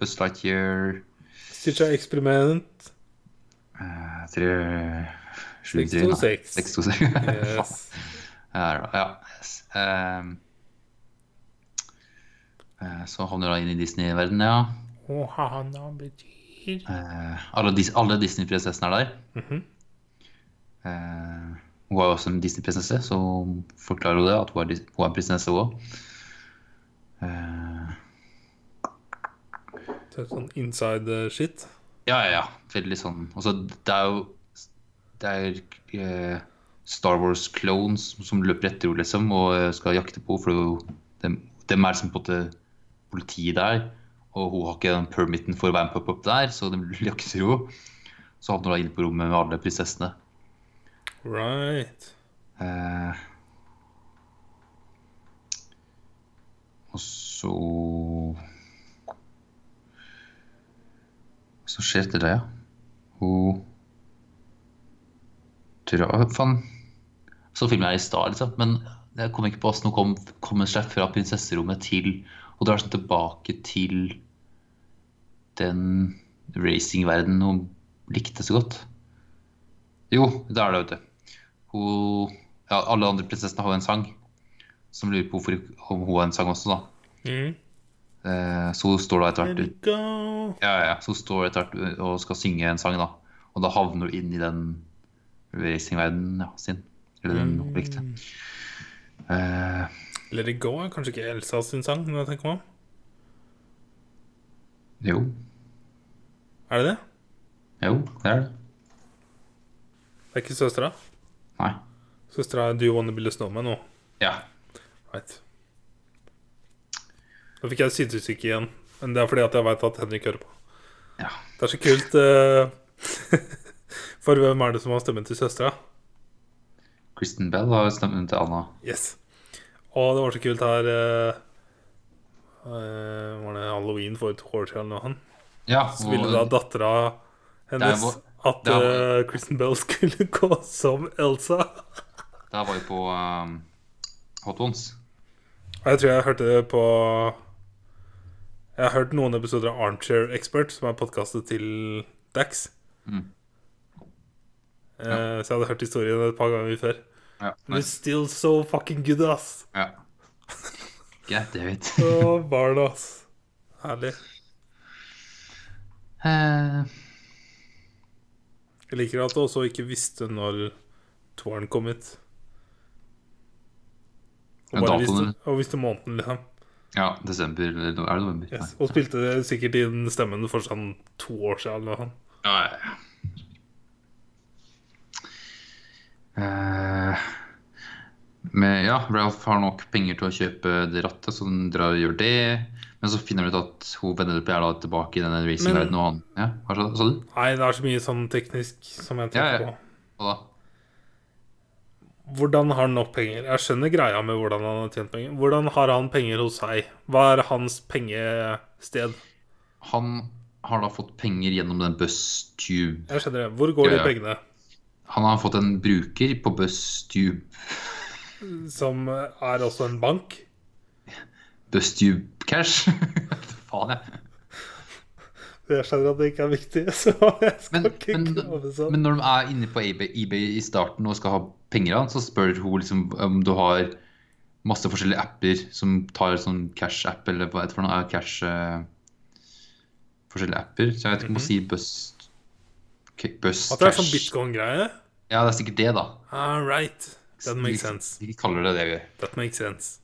[SPEAKER 2] Buzz Lightyear
[SPEAKER 1] Stitch er eksperiment.
[SPEAKER 2] eh, tre, sju,
[SPEAKER 1] Seks
[SPEAKER 2] tre,
[SPEAKER 1] to
[SPEAKER 2] nei.
[SPEAKER 1] seks.
[SPEAKER 2] Seks to seks. <laughs>
[SPEAKER 1] Yes.
[SPEAKER 2] Her. Ja. Yes. Eh, så havner du inn i Disney-verdenen, ja.
[SPEAKER 1] Oh, han har betyr
[SPEAKER 2] Eh, alle, alle Disney-prinsessene er der.
[SPEAKER 1] Mhm.
[SPEAKER 2] Eh, hun er jo også en Disney-prinsesse, så forklarer hun det, at hun er, hun er prinsesse hun òg. Eh,
[SPEAKER 1] sånn inside eh, shit.
[SPEAKER 2] ja, ja, ja. Veldig sånn Altså, det er jo Det er eh, Star Wars-clones som løper etter henne, liksom, og eh, skal jakte på for det er jo- dem, dem er som på en måte politiet der. Og hun har ikke den permitten for å være med på pop der, så de jakter henne. Så havner hun da inne på rommet med alle prinsessene.
[SPEAKER 1] Right.
[SPEAKER 2] Eh, og så Så skjer det, ja. Hun tror Hva faen? Så filmen jeg i stad, liksom. Men jeg kom ikke på hvordan hun kom, kom seg fra prinsesserommet til Og drar sånn tilbake til den racingverdenen hun likte så godt. Jo, det er det, vet du. Hun, ja, alle andre prinsessene har jo en sang. Som lurer på hvorfor om hun har en sang også, da.
[SPEAKER 1] Mm.
[SPEAKER 2] Eh, så hun står da etter hvert ja, ja. Så hun står etter hvert og skal synge en sang, da. Og da havner hun inn i den racingverdenen ja, sin. Eller den hun likte. Eh,
[SPEAKER 1] Let it go er kanskje ikke Elsa sin sang, når jeg tenker meg om.
[SPEAKER 2] jo.
[SPEAKER 1] Er det det?
[SPEAKER 2] Jo, det er det.
[SPEAKER 1] Det er ikke søstera?
[SPEAKER 2] Nei.
[SPEAKER 1] Søstera er Do You Wanna Build a Snowman nå.
[SPEAKER 2] Ja.
[SPEAKER 1] Right. Da fikk jeg sidestykke igjen. Men det er fordi at jeg veit at Henrik hører på.
[SPEAKER 2] ja.
[SPEAKER 1] Det er så kult. Uh, <laughs> For hvem er det som har stemmen til søstera?
[SPEAKER 2] Kristen Bell har stemmen til Anna.
[SPEAKER 1] Yes. Og det var så kult her uh, uh, Var det halloween for to år siden? og Han.
[SPEAKER 2] Ja,
[SPEAKER 1] Så ville da dattera hennes
[SPEAKER 2] var-
[SPEAKER 1] at
[SPEAKER 2] det var-
[SPEAKER 1] eh, Kristen Bell skulle <laughs> gå som Elsa.
[SPEAKER 2] Da var vi på um, Hot Ones.
[SPEAKER 1] Jeg tror jeg hørte det på Jeg har hørt noen episoder av Armchair Expert, som er podkastet til Dax.
[SPEAKER 2] Mm.
[SPEAKER 1] Eh, Så jeg hadde hørt historien et par ganger før.
[SPEAKER 2] Ja.
[SPEAKER 1] Men it's still so fucking good, ass.
[SPEAKER 2] ja. God damn it.
[SPEAKER 1] Å, barn, ass. Herlig.
[SPEAKER 2] Eh,
[SPEAKER 1] Jeg liker at du også ikke visste når toeren kom ut. Og bare visste, og visste måneden, liksom.
[SPEAKER 2] Ja, desember eller er det november?
[SPEAKER 1] Yes. Og spilte det sikkert inn stemmen for sånn to år siden. Eller noe.
[SPEAKER 2] Nei. Ja, ja, ja. Eh, men ja, Ralph har nok penger til å kjøpe det rattet, så han drar og gjør det. Men så finner han ut at hun vender er da tilbake i denne racingverdenen, og han Ja, hva sa, sa du?
[SPEAKER 1] Nei, det er så mye sånn teknisk som jeg tenker
[SPEAKER 2] Ja, ja.
[SPEAKER 1] på. Hvordan har han nok penger? Jeg skjønner greia med hvordan han har tjent penger. Hvordan har han penger hos seg? Hva er hans pengested?
[SPEAKER 2] Han har da fått penger gjennom den BuzzTube
[SPEAKER 1] Jeg skjønner det. Hvor går de pengene?
[SPEAKER 2] Han har fått en bruker på BuzzTube
[SPEAKER 1] Som er også en bank?
[SPEAKER 2] BuzzTube Cash. <laughs> Faen, jeg.
[SPEAKER 1] Jeg skjønner at det ikke er viktig, <laughs> så jeg skal
[SPEAKER 2] Men,
[SPEAKER 1] ikke
[SPEAKER 2] men,
[SPEAKER 1] grave sånn.
[SPEAKER 2] men når de er inne på eBay, eBay i starten og skal ha penger av den, så spør hun liksom om du har masse forskjellige apper som tar sånn cash-app, eller hva heter det for noe? Cash uh, Forskjellige apper. Så jeg vet ikke om hun sier bust, bust
[SPEAKER 1] Mhm. At det er sånn bitcoin-greie?
[SPEAKER 2] Ja, det er sikkert det, da.
[SPEAKER 1] All right. That makes sense.
[SPEAKER 2] De kaller det det.
[SPEAKER 1] That makes sense.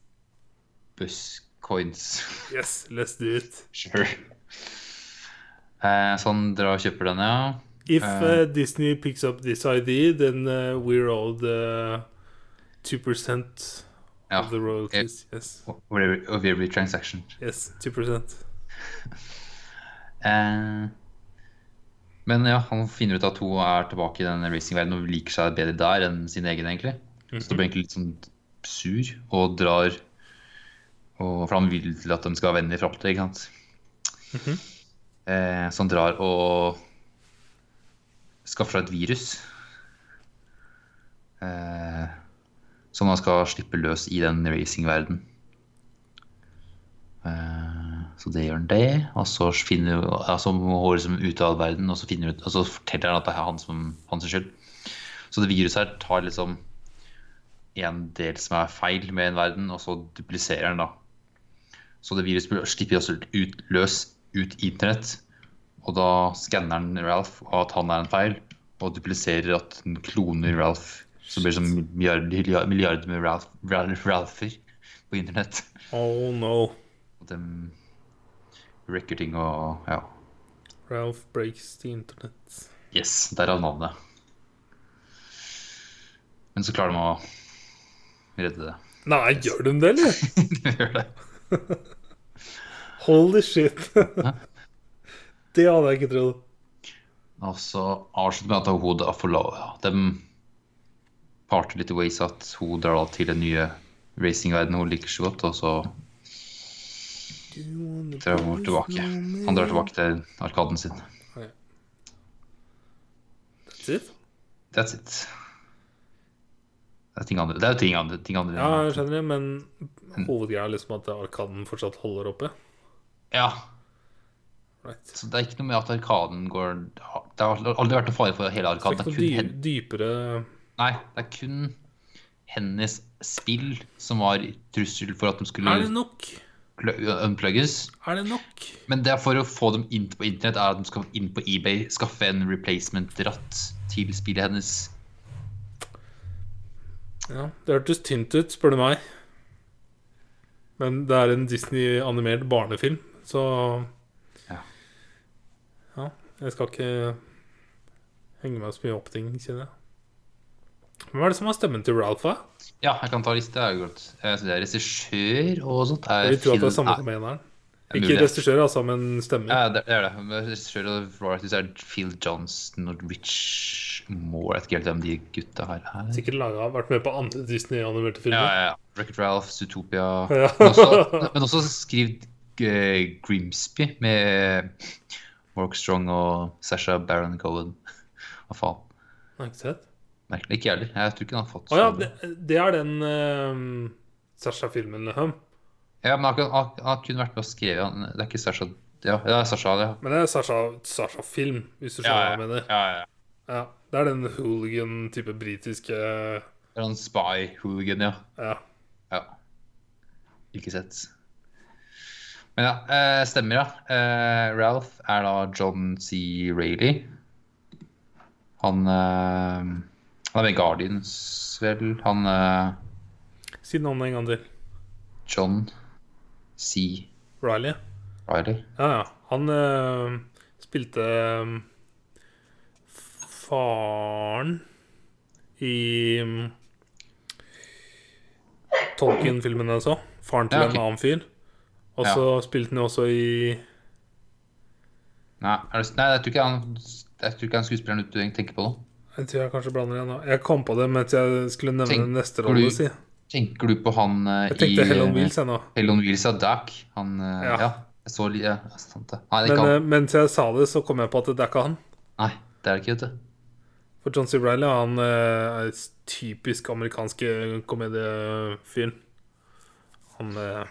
[SPEAKER 2] Buzzcoins.
[SPEAKER 1] Yes, let's do it.
[SPEAKER 2] Sure. Eh, så han drar og kjøper den, ja.
[SPEAKER 1] If
[SPEAKER 2] Eh.
[SPEAKER 1] uh, Disney picks up this ID, then uh, we're all the 2%
[SPEAKER 2] ja.
[SPEAKER 1] of the royalties. Yes,
[SPEAKER 2] every, of every transaction.
[SPEAKER 1] yes, 2%.
[SPEAKER 2] Eh, men ja, han finner ut at hun er tilbake i den racingverdenen og liker seg bedre der enn sin egen, egentlig. Så da blir han egentlig litt sånn sur og drar og, For han vil til at de skal være venner i framtida, ikke sant. eh, så han drar og skaffer seg et virus. Eh, som han skal slippe løs i den racingverdenen. Eh, så det gjør han det. Og så finner altså, må liksom ut av verden, og så, finner, og så forteller han at det er han som hans skyld. Så det viruset her tar liksom en del som er feil med en verden, og så dupliserer den da. Så det viruset slipper også ut, løs ut internett. Og da skanner den Ralph og at han er en feil, og dupliserer at den kloner Ralph. Så blir det som milliarder, milliarder med Ralph, Ralph, Ralpher på internett.
[SPEAKER 1] Oh no.
[SPEAKER 2] Og de wrecker ting og ja.
[SPEAKER 1] Ralph breaks the internet.
[SPEAKER 2] Yes, derav navnet. Men så klarer de å redde det.
[SPEAKER 1] Nei, gjør de det, eller? <laughs>
[SPEAKER 2] De gjør det. <laughs>
[SPEAKER 1] Holy shit. <laughs> det hadde jeg ikke trodd.
[SPEAKER 2] Og så avslutter med at hun da får De parter litt i ways at hun drar da til den nye racingverdenen hun liker så godt, og så drar hun tilbake. Han drar tilbake til arkaden sin.
[SPEAKER 1] That's it?
[SPEAKER 2] That's it. Det er ting andre. Det er jo ting andre. Ting andre.
[SPEAKER 1] Ja, jeg skjønner det, men hovedgreia er liksom at arkaden fortsatt holder oppe.
[SPEAKER 2] ja.
[SPEAKER 1] Right.
[SPEAKER 2] Så det er ikke noe med at arkaden går Det har aldri vært noe fare for hele arkaden.
[SPEAKER 1] ikke
[SPEAKER 2] Det er
[SPEAKER 1] noe
[SPEAKER 2] kun
[SPEAKER 1] dy dypere
[SPEAKER 2] Nei, det er kun hennes spill som var trussel for at de skulle
[SPEAKER 1] Er det nok?
[SPEAKER 2] unplugges.
[SPEAKER 1] Er det nok?
[SPEAKER 2] Men det er for å få dem inn på internett er at de skal inn på eBay, skaffe en replacement-ratt til spillet hennes.
[SPEAKER 1] Ja, det hørtes tynt ut, spør du meg. Men det er en Disney-animert barnefilm, så
[SPEAKER 2] Ja.
[SPEAKER 1] Ja, jeg skal ikke henge meg så mye opp i ting, kjenner jeg. Hvem er det som har stemmen til Ralph? da?
[SPEAKER 2] Ja, jeg kan ta liste. Det er jo godt. Er regissør og sånt. Er
[SPEAKER 1] Jeg vil tro at det er samme som eneren. Ikke regissør, altså, men stemmer.
[SPEAKER 2] Ja, det det er det. Regissør og royalties er Phil Johnston og Rich Moore. Jeg vet ikke helt hvem de gutta her er.
[SPEAKER 1] Sikkert laga, vært med på andre Disney-animerte filmer.
[SPEAKER 2] ja, ja. ja. Record Ralph, Zootopia
[SPEAKER 1] Ja.
[SPEAKER 2] men, også, men også skrevet eh, Grimsby med Mark Strong og Sasha Baron Cohen. Hva faen?
[SPEAKER 1] Har ikke sett.
[SPEAKER 2] Merkelig. Ikke jeg heller. Jeg tror ikke han har fått
[SPEAKER 1] Å ja, det, det er den uh, Sasha-filmen, liksom.
[SPEAKER 2] Ja, men han, han, han kunne vært med og skrevet Det er ikke Sasha Ja, det er Sasha, ja.
[SPEAKER 1] Men det er Sasha- Sasha-film, hvis du skjønner hva jeg mener.
[SPEAKER 2] ja, ja.
[SPEAKER 1] Ja, Det er den hooligan-type britiske
[SPEAKER 2] han spy-hooligan, ja.
[SPEAKER 1] Ja.
[SPEAKER 2] ja. Ikke sett. Men ja, eh, stemmer, ja. Eh, Ralph er da John C. Rayleigh. Han eh, Han er med Guardians, vel. Han
[SPEAKER 1] Si navnet en gang til.
[SPEAKER 2] John C.
[SPEAKER 1] Riley.
[SPEAKER 2] Riley.
[SPEAKER 1] Ja, ja. Han uh, spilte um, faren i um, Tolkien-filmen jeg så. Faren til
[SPEAKER 2] Ja, okay.
[SPEAKER 1] en annen fyr. Og så spilte han jo også i
[SPEAKER 2] Nei, det, nei, jeg tror ikke han Jeg tror ikke han skuespilleren du tenker på nå.
[SPEAKER 1] Jeg tror jeg kanskje blander igjen nå. Jeg kom på det mens jeg skulle nevne
[SPEAKER 2] Tenk,
[SPEAKER 1] neste
[SPEAKER 2] du-
[SPEAKER 1] rolle. Si.
[SPEAKER 2] Tenker du på han uh,
[SPEAKER 1] Jeg tenkte
[SPEAKER 2] i
[SPEAKER 1] Hell on
[SPEAKER 2] eh,
[SPEAKER 1] Wheels, jeg nå.
[SPEAKER 2] Hell on Wheels, ja. Dak. Han uh,
[SPEAKER 1] Ja.
[SPEAKER 2] ja. Jeg så ja, sant det. Nei, det
[SPEAKER 1] Men mens jeg sa det, så kom jeg på at det er ikke han.
[SPEAKER 2] Nei, det er det ikke, vet du.
[SPEAKER 1] For John C. Reilly han er typisk amerikanske komediefyren. Han Er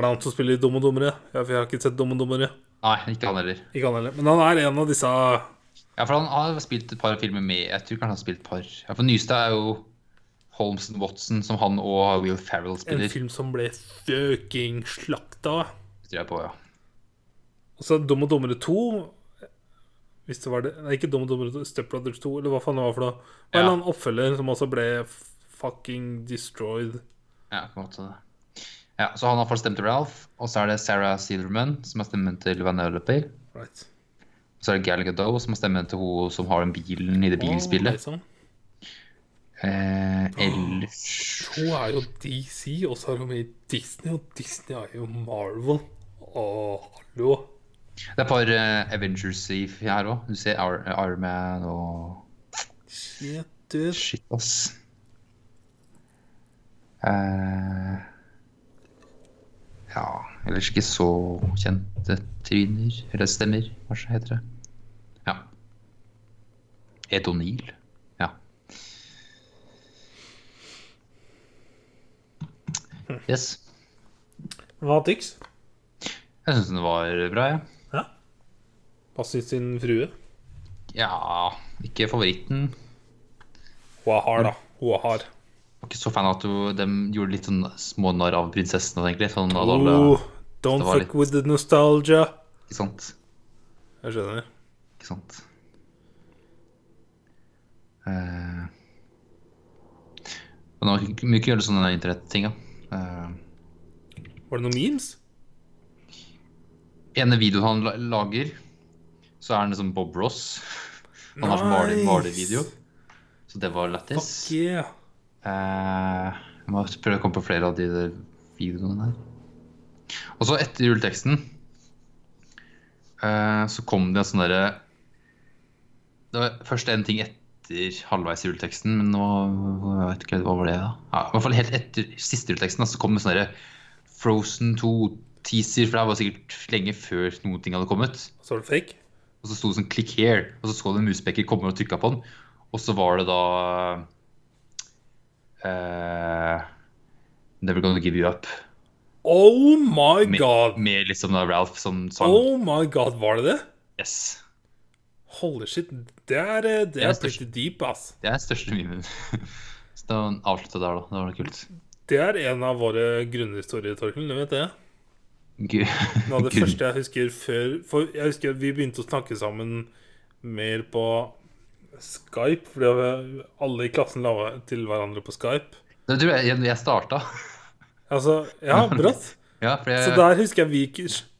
[SPEAKER 1] det han som spiller i Dum og dummere? Jeg har ikke sett Dum og dummere.
[SPEAKER 2] Nei, ikke han heller.
[SPEAKER 1] Ikke han heller. Men han er en av disse
[SPEAKER 2] Ja, for han har spilt et par filmer med Jeg tror kanskje han har spilt et par. Ja, For nyeste er jo Holmes and Watson, som han og Will Ferrell
[SPEAKER 1] En film som ble fucking slakta.
[SPEAKER 2] Det tror jeg på, ja.
[SPEAKER 1] Og så Dum og dummere 2. Hvis det var det Nei, ikke Dum og dummere 2, Step Brothers 2, eller hva faen det var for noe. Og en
[SPEAKER 2] Ja.
[SPEAKER 1] eller annen oppfølger som også ble fucking destroyed.
[SPEAKER 2] Ja, på en måte. Ja, Så han har fått stemt til Ralph, og så er det Sarah Silverman som har stemmen til Vanellope.
[SPEAKER 1] Right.
[SPEAKER 2] Så er det Gal Gadot som har stemmen til hun som har den bilen i det bilspillet.
[SPEAKER 1] liksom.
[SPEAKER 2] Eh, ellers
[SPEAKER 1] Hun er jo DC, og så er hun med i Disney, og Disney er jo Marvel. Å, hallo.
[SPEAKER 2] Det er et par uh, Avengers i her òg. Du ser Iron Man og
[SPEAKER 1] Shit, dude.
[SPEAKER 2] Shit, ass. Eh, ja Ellers ikke så kjente tryner. Eller stemmer, kanskje heter det. Ja. Ed O'Neill. Ja. Yes.
[SPEAKER 1] Hva tyks?
[SPEAKER 2] Jeg syns den var bra, jeg.
[SPEAKER 1] Ja. Passet sin frue.
[SPEAKER 2] Ja. Ikke favoritten.
[SPEAKER 1] Hun er hard, da. Hun er hard.
[SPEAKER 2] Var ikke så fan av at de gjorde litt sånn smånarr av prinsessen. egentlig. Sånn at alle,
[SPEAKER 1] Oh, don't fuck
[SPEAKER 2] litt-
[SPEAKER 1] with the nostalgia.
[SPEAKER 2] Ikke sant?
[SPEAKER 1] Jeg skjønner.
[SPEAKER 2] Ikke sant? Eh, men man kunne ikke gjøre sånne internetting. Uh,
[SPEAKER 1] Var det noen memes?
[SPEAKER 2] ene videoen han lager, så er han liksom Bob Ross. Han har sånn maler-
[SPEAKER 1] Nice.
[SPEAKER 2] malervideo. Så det var lættis.
[SPEAKER 1] Fuck yeah.
[SPEAKER 2] Eh, jeg må prøve å komme på flere av de der videoene der. Og så etter juleteksten eh, så kom det en sånn derre Det var først en ting etter halvveis i rulleteksten, men nå jeg vet ikke hva var det da. Ja, I hvert fall helt etter siste rulleteksten så kom det sånn Frozen 2-teaser, for det var sikkert lenge før noen ting hadde kommet.
[SPEAKER 1] Så var det fake?
[SPEAKER 2] Og så sto det sånn 'click here', og så så du en muspekker komme og trykka på den. Og så var det da uh, 'Never Gonna Give You Up'.
[SPEAKER 1] Oh my
[SPEAKER 2] Med,
[SPEAKER 1] god.
[SPEAKER 2] med liksom da Ralph som sang.
[SPEAKER 1] Oh my god, var det det?
[SPEAKER 2] Yes.
[SPEAKER 1] Holy shit. Det er, det er,
[SPEAKER 2] Det
[SPEAKER 1] er pretty deep, ass.
[SPEAKER 2] Det er største memen. <laughs> så da avslutta der, da. Det var kult.
[SPEAKER 1] Det er en av våre grunnhistorier, Torkel. Du vet det?
[SPEAKER 2] Gud. <laughs>
[SPEAKER 1] Noe av det første jeg husker før For jeg husker vi begynte å snakke sammen mer på Skype. Fordi alle i klassen la til hverandre på Skype.
[SPEAKER 2] Det tror jeg jeg starta.
[SPEAKER 1] Altså, ja, <laughs> brått.
[SPEAKER 2] Ja, jeg
[SPEAKER 1] Så der husker jeg vi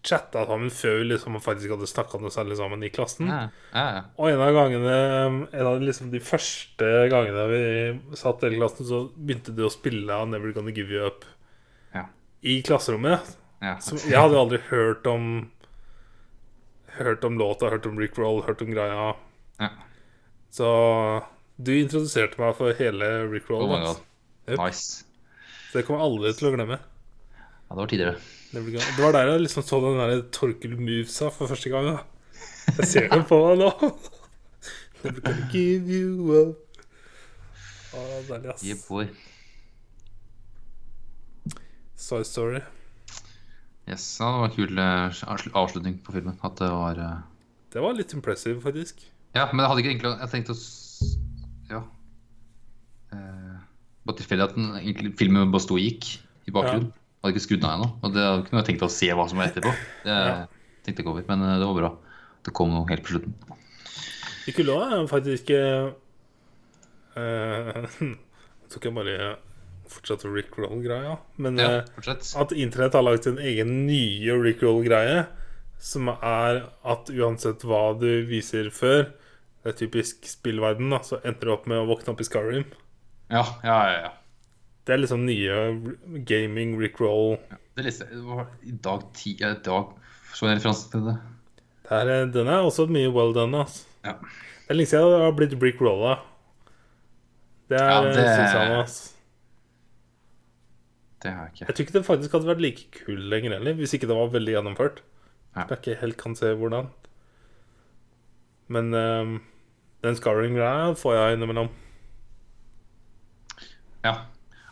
[SPEAKER 1] chatta sammen før vi liksom faktisk hadde snakka noe særlig sammen i klassen.
[SPEAKER 2] ja, ja, ja.
[SPEAKER 1] Og en av gangene En av liksom de første gangene vi satt i klassen, så begynte du å spille av 'Never Gonna Give You Up'
[SPEAKER 2] Ja.
[SPEAKER 1] i klasserommet.
[SPEAKER 2] ja.
[SPEAKER 1] Som, jeg hadde jo aldri hørt om Hørt om låta, hørt om Rick Roll, hørt om greia.
[SPEAKER 2] ja.
[SPEAKER 1] Så du introduserte meg for hele Rick Roll.
[SPEAKER 2] Oh.
[SPEAKER 1] Yep.
[SPEAKER 2] Nice.
[SPEAKER 1] Så det kommer jeg aldri til å glemme.
[SPEAKER 2] Ja, det var tidligere.
[SPEAKER 1] Gonna- Det var der jeg liksom så den der Torkel Movesa for første gang. Da. Jeg ser den på meg nå. <laughs> Never gonna give you up. Å, deilig, ass.
[SPEAKER 2] Yeah, boy.
[SPEAKER 1] Story.
[SPEAKER 2] Yes, ja, det var en kul avslutning på filmen. At det var eh,
[SPEAKER 1] Det var litt impressive, faktisk.
[SPEAKER 2] Ja, men jeg hadde ikke egentlig Jeg tenkte å Ja. Eh, Bare tilfeldig at den, egentlig, filmen bare sto og gikk i bakgrunnen. Hadde ikke skrudd den av ennå. Og det kunne jeg tenkt å se hva som var etterpå. Det tenkte jeg ikke over, men eh, det var bra. Det kom noe helt på slutten.
[SPEAKER 1] Lov er faktisk ikke <laughs> uh, Tok jeg bare fortsatt Rick Roll-greia. Men
[SPEAKER 2] Ja,
[SPEAKER 1] eh, at internett har laget sin egen nye Rick Roll-greie, som er at uansett hva du viser før, det er typisk spillverden, da, så ender du opp med å våkne opp i Skyrim.
[SPEAKER 2] Ja, ja, ja. ja.
[SPEAKER 1] Det er liksom nye gaming Rick Roll.
[SPEAKER 2] Det leste jeg i dag ti ja, i dag så en referanse til det.
[SPEAKER 1] Det er, eh, den er også mye well done. Altså.
[SPEAKER 2] Ja.
[SPEAKER 1] Det er lenge siden det har blitt Rick Rolla. Det er
[SPEAKER 2] Ja,
[SPEAKER 1] ja,
[SPEAKER 2] det-
[SPEAKER 1] synes jeg, altså.
[SPEAKER 2] Det har jeg ikke.
[SPEAKER 1] Jeg tror ikke det faktisk hadde vært like kul lenger heller, hvis ikke det var veldig gjennomført.
[SPEAKER 2] Ja.
[SPEAKER 1] Jeg ikke helt kan se hvordan. Men um, den scarring-greia får jeg innimellom.
[SPEAKER 2] Ja.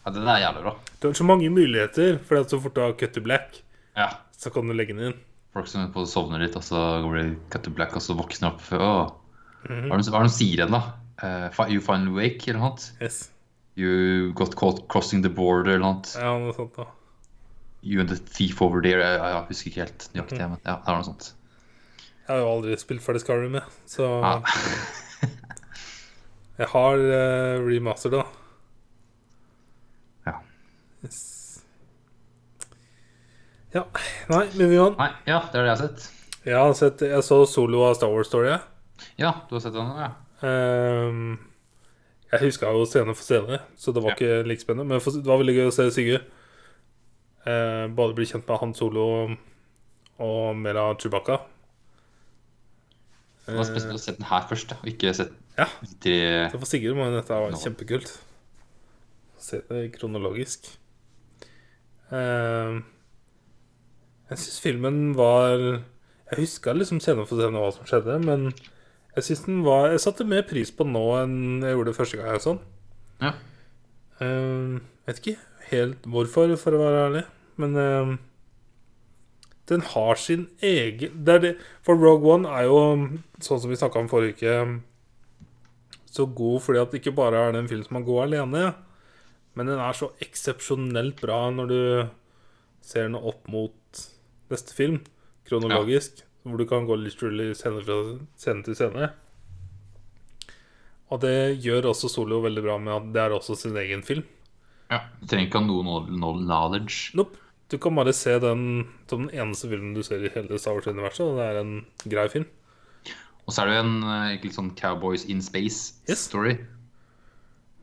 [SPEAKER 2] Ja, den er jævlig bra.
[SPEAKER 1] Du har så mange muligheter, for så fort du har cut to black,
[SPEAKER 2] Ja.
[SPEAKER 1] så kan du legge den inn.
[SPEAKER 2] Folk som på sovner litt, og så går det cut to black, og så våkner opp Åh. Mm -hmm. hva er det de sier igjen, da? Uh, you finally wake, eller noe sånt?
[SPEAKER 1] Yes.
[SPEAKER 2] You got caught crossing the border, eller noe sånt?
[SPEAKER 1] Ja, noe sånt da.
[SPEAKER 2] You and the thief over there. Jeg, jeg, jeg husker ikke helt nøyaktig, men ja, det er noe sånt.
[SPEAKER 1] Jeg har jo aldri spilt ferdig Skyrim, jeg, så
[SPEAKER 2] Ja.
[SPEAKER 1] jeg har uh, remaster, da.
[SPEAKER 2] Ja.
[SPEAKER 1] Yes. Ja, nei, moving on.
[SPEAKER 2] Nei, ja, det er det jeg har sett.
[SPEAKER 1] Jeg har sett, jeg så solo av Star Wars Story.
[SPEAKER 2] Ja, du har sett den? Ja.
[SPEAKER 1] Um, jeg huska jo scene for scene, så det var
[SPEAKER 2] Ja.
[SPEAKER 1] ikke like spennende. Men det var veldig gøy å se Sigurd. Uh, både bli kjent med han solo og mer av Chewbacca.
[SPEAKER 2] Det var spesielt å se den her først, og ikke sett
[SPEAKER 1] Ja.
[SPEAKER 2] de tre
[SPEAKER 1] Så for Sigurd må dette være kjempekult. Se det kronologisk. Ehm, jeg syns filmen var Jeg huska liksom scene for scene hva som skjedde, men jeg synes den var Jeg satte mer pris på den nå enn jeg gjorde første gang. jeg så den.
[SPEAKER 2] Ja.
[SPEAKER 1] Uh, vet ikke helt hvorfor, for å være ærlig. Men uh, den har sin egen det det, For Rogue One er jo, sånn som vi snakka om forrige uke, så god fordi at det ikke bare er det en film som er god alene, men den er så eksepsjonelt bra når du ser den opp mot neste film, kronologisk, hvor du kan gå literally scene fra scene til scene. Og det gjør også Solo veldig bra med at det er også sin egen film.
[SPEAKER 2] ja. Du trenger ikke ha noe no- no- knowledge.
[SPEAKER 1] Nope. Du kan bare se den som den eneste filmen du ser i hele Star Wars-universet, og det er en grei film.
[SPEAKER 2] Og så er det jo en eh, egentlig sånn Cowboys in space-story.
[SPEAKER 1] Yes.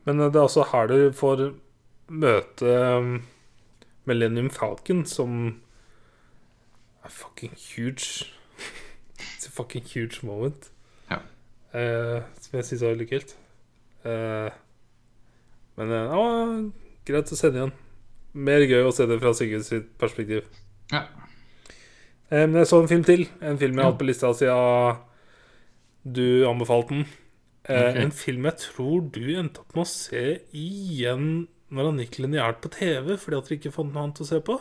[SPEAKER 1] Men eh, det er også her du får møte um, Millennium Falcon, som er fucking huge. It's a fucking huge moment.
[SPEAKER 2] Ja.
[SPEAKER 1] Uh, som jeg syns var veldig kult. Uh, men ja, uh, greit å se det igjen. Mer gøy å se det fra Sigurd sitt perspektiv.
[SPEAKER 2] Ja.
[SPEAKER 1] Eh, Men jeg så en film til. En film jeg har hatt på lista siden du anbefalte den.
[SPEAKER 2] Okay.
[SPEAKER 1] En film jeg tror du endte opp med å se igjen når han gikk lineært på TV, fordi at dere ikke fant noe annet å se på.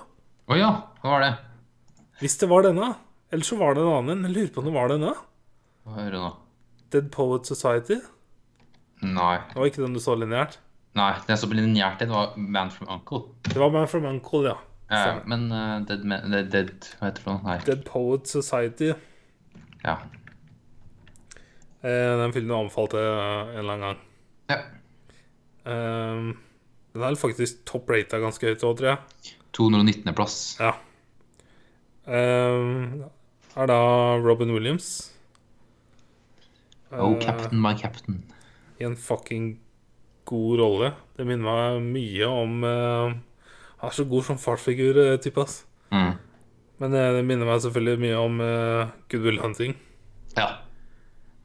[SPEAKER 2] Å ja, hva var det?
[SPEAKER 1] Hvis det var denne. Eller så var det en annen en. Jeg lurer på om det var denne.
[SPEAKER 2] Hva hører du nå?
[SPEAKER 1] Dead Poet Society.
[SPEAKER 2] Nei.
[SPEAKER 1] Det var ikke den du så lineært.
[SPEAKER 2] Nei, den jeg så lineært det var Man from Uncle.
[SPEAKER 1] Det var Man from Uncle, ja.
[SPEAKER 2] Ja, men uh, Dead, Man, Dead, Dead Hva heter det? Nei.
[SPEAKER 1] Dead Poet Society.
[SPEAKER 2] Ja.
[SPEAKER 1] Eh, den filmen anbefalte en eller annen gang.
[SPEAKER 2] ja.
[SPEAKER 1] Eh, den er faktisk top rata ganske høyt òg, tror jeg.
[SPEAKER 2] 219. plass.
[SPEAKER 1] Ja. Uh, er da Robin Williams.
[SPEAKER 2] Oh, captain, my captain.
[SPEAKER 1] I en fucking god rolle. Det minner meg mye om uh, Han er så god som farsfigur, eh, type, ass.
[SPEAKER 2] Mm.
[SPEAKER 1] Men det minner meg selvfølgelig mye om uh, Good Will Hunting.
[SPEAKER 2] Ja.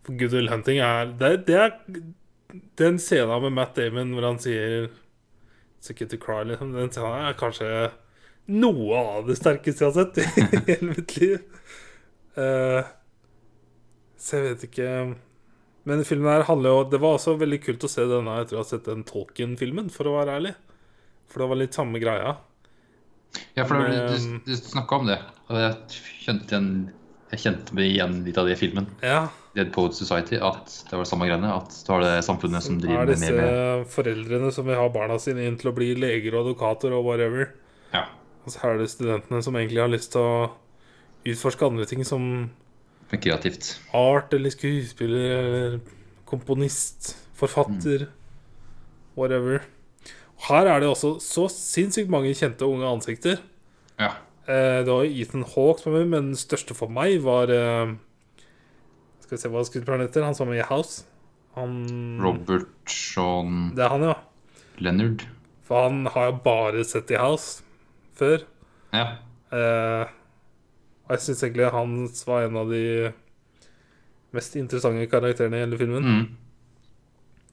[SPEAKER 1] For Good Will Hunting er Det, det er den scenen med Matt Damon hvor han sier Okay to cry, liksom. Den scenen er kanskje noe av det sterkeste jeg har sett i <laughs> hele mitt liv. Uh, så jeg vet ikke Men filmen her handler jo Det var også veldig kult å se denne etter å ha sett den Tolkien-filmen, for å være ærlig. For det var litt samme greia.
[SPEAKER 2] Ja, for det- du,
[SPEAKER 1] Men-
[SPEAKER 2] du, du snakka om det, og jeg kjente, igjen, jeg kjente meg igjen litt av det i filmen.
[SPEAKER 1] Ja,
[SPEAKER 2] Dead Poet Society, at det var det samme greiene. At du har det samfunnet som driver
[SPEAKER 1] er
[SPEAKER 2] med
[SPEAKER 1] disse
[SPEAKER 2] mer med
[SPEAKER 1] foreldrene som vil ha barna sine inn til å bli leger og advokater og whatever.
[SPEAKER 2] Ja.
[SPEAKER 1] Og så er det studentene som egentlig har lyst til å utforske andre ting som
[SPEAKER 2] kreativt.
[SPEAKER 1] art eller skuespiller eller komponist, forfatter, whatever. Her er det også så sinnssykt mange kjente unge ansikter.
[SPEAKER 2] Ja.
[SPEAKER 1] Eh, det var Ethan Hawke som var med, men den største for meg var eh, Skal vi se hva skuespilleren heter. Han som var med i House. Han
[SPEAKER 2] Robert Sean
[SPEAKER 1] Det er han, ja.
[SPEAKER 2] Leonard.
[SPEAKER 1] For han har jeg bare sett i House før.
[SPEAKER 2] Ja.
[SPEAKER 1] Eh, og jeg syns egentlig han var en av de mest interessante karakterene i hele filmen.
[SPEAKER 2] Mm.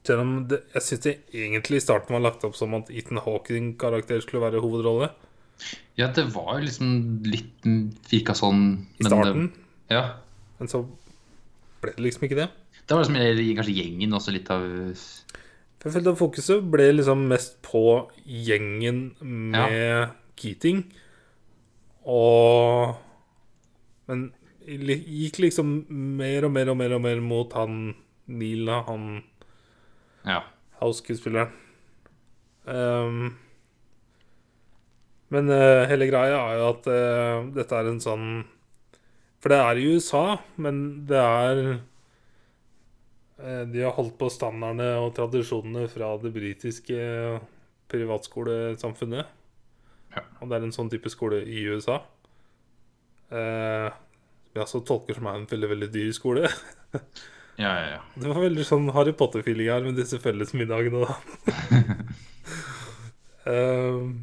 [SPEAKER 1] Selv om det, jeg syns egentlig i starten var lagt opp som at Ethan Hawking karakter skulle være hovedrolle.
[SPEAKER 2] Ja, det var jo liksom litt Virka sånn
[SPEAKER 1] I starten.
[SPEAKER 2] eh, Ja.
[SPEAKER 1] Men så ble det liksom ikke det.
[SPEAKER 2] Det var liksom kanskje gjengen også litt av
[SPEAKER 1] jeg følte at fokuset ble liksom mest på gjengen med Keating. Og Men gikk liksom mer og mer og mer og mer mot han Nila, han
[SPEAKER 2] Ja.
[SPEAKER 1] House-skuespilleren. Ehm, men uh, hele greia er jo at uh, dette er en sånn For det er i USA, men det er uh, De har holdt på standardene og tradisjonene fra det britiske privatskolesamfunnet.
[SPEAKER 2] Ja.
[SPEAKER 1] Og det er en sånn type skole i USA. vi jeg også tolker som er en veldig, veldig dyr skole. <laughs>
[SPEAKER 2] Ja, ja, ja.
[SPEAKER 1] Det var veldig sånn Harry Potter-feeling her med disse fellesmiddagene. da. <laughs> <laughs> Ehm,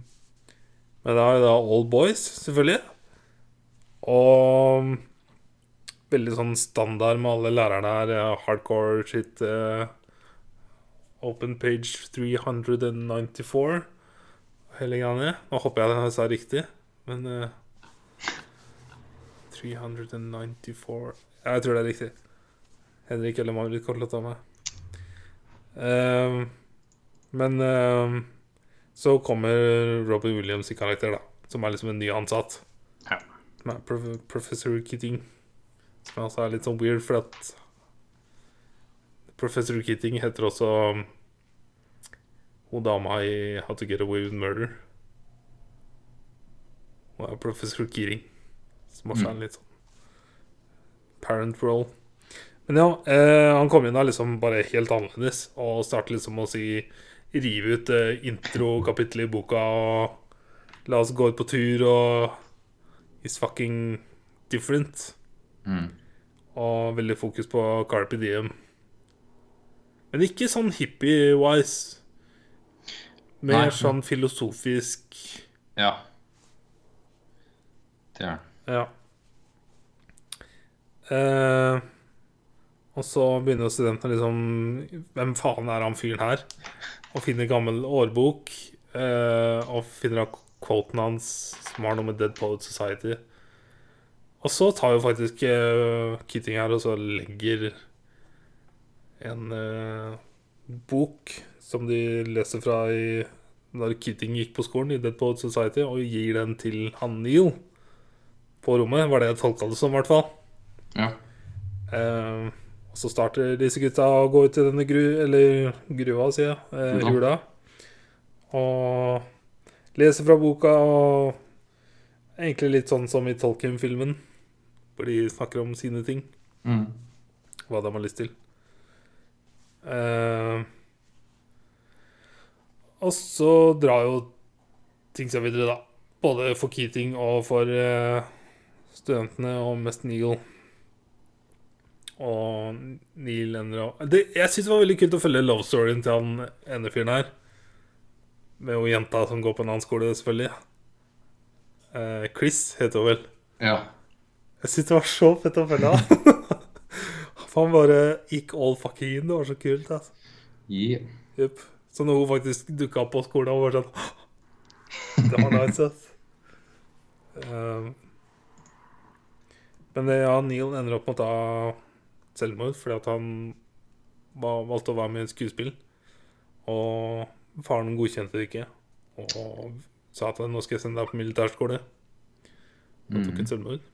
[SPEAKER 1] men det er jo da All Boys, selvfølgelig. Og veldig sånn standard med alle lærerne her. Hardcore shit. Uh, open page 394. Hele greia. Nå håper jeg jeg sa riktig, men uh, 394 Ja, Jeg tror det er riktig. Henrik eller Marit kommer til ta meg. Uh, men ehm, så kommer Robin Williams i karakter, da. Som er liksom en ny ansatt.
[SPEAKER 2] Ja.
[SPEAKER 1] Som er prof Professor Keating. Som også er litt sånn weird, for at Professor Keating heter også um, hun dama i How to Get Away with Murder. Hun er Professor Keating. Som også er en litt sånn parent role. Men ja, eh, han kom inn da liksom bare helt annerledes og startet liksom å si Rive ut eh, introkapittelet i boka og la oss gå ut på tur og It's fucking different.
[SPEAKER 2] Mm.
[SPEAKER 1] Og veldig fokus på Carpe Diem. Men ikke sånn hippie-wise. Mer
[SPEAKER 2] Nei.
[SPEAKER 1] sånn filosofisk
[SPEAKER 2] ja. Det er det.
[SPEAKER 1] Ja. Eh, og så begynner studentene liksom Hvem faen er han fyren her? Og finner gammel årbok. uh, og finner av quoten hans som har noe med Dead Poet Society. Og så tar jo faktisk uh, Keating her og så legger en uh, bok som de leser fra i når Keating gikk på skolen, i Dead Poet Society, og gir den til han Neil på rommet, var det jeg tolka det som, i hvert fall.
[SPEAKER 2] Ja.
[SPEAKER 1] Og så starter disse gutta å gå ut i denne gru... Eller gruva, sier jeg. Eh,
[SPEAKER 2] ja.
[SPEAKER 1] hula. Og leser fra boka og Egentlig litt sånn som i Tolkien-filmen, hvor de snakker om sine ting.
[SPEAKER 2] Mm.
[SPEAKER 1] Hva de har lyst til. Eh, og så drar jo ting seg videre, da. Både for Keating og for eh, studentene, og mest Neil. Og Neil opp det, Jeg syns det var veldig kult å følge love storyen til han ene fyren her. Med jo jenta som går på en annen skole, selvfølgelig. Eh, Chris heter hun vel.
[SPEAKER 2] Ja.
[SPEAKER 1] Jeg syns det var så fett å følge han. <laughs> Han bare gikk all fucking in. Det var så kult. Altså.
[SPEAKER 2] Yeah.
[SPEAKER 1] Yep. Så når hun faktisk dukka opp på skolen, og var sånn Det var nice, ass. Um, <laughs> men det, ja, Neil ender opp med å ta selvmord fordi at han var, valgte å være med i et skuespill. Og faren godkjente det ikke. Og sa at nå skal jeg sende deg på militærskole. Og tok et selvmord.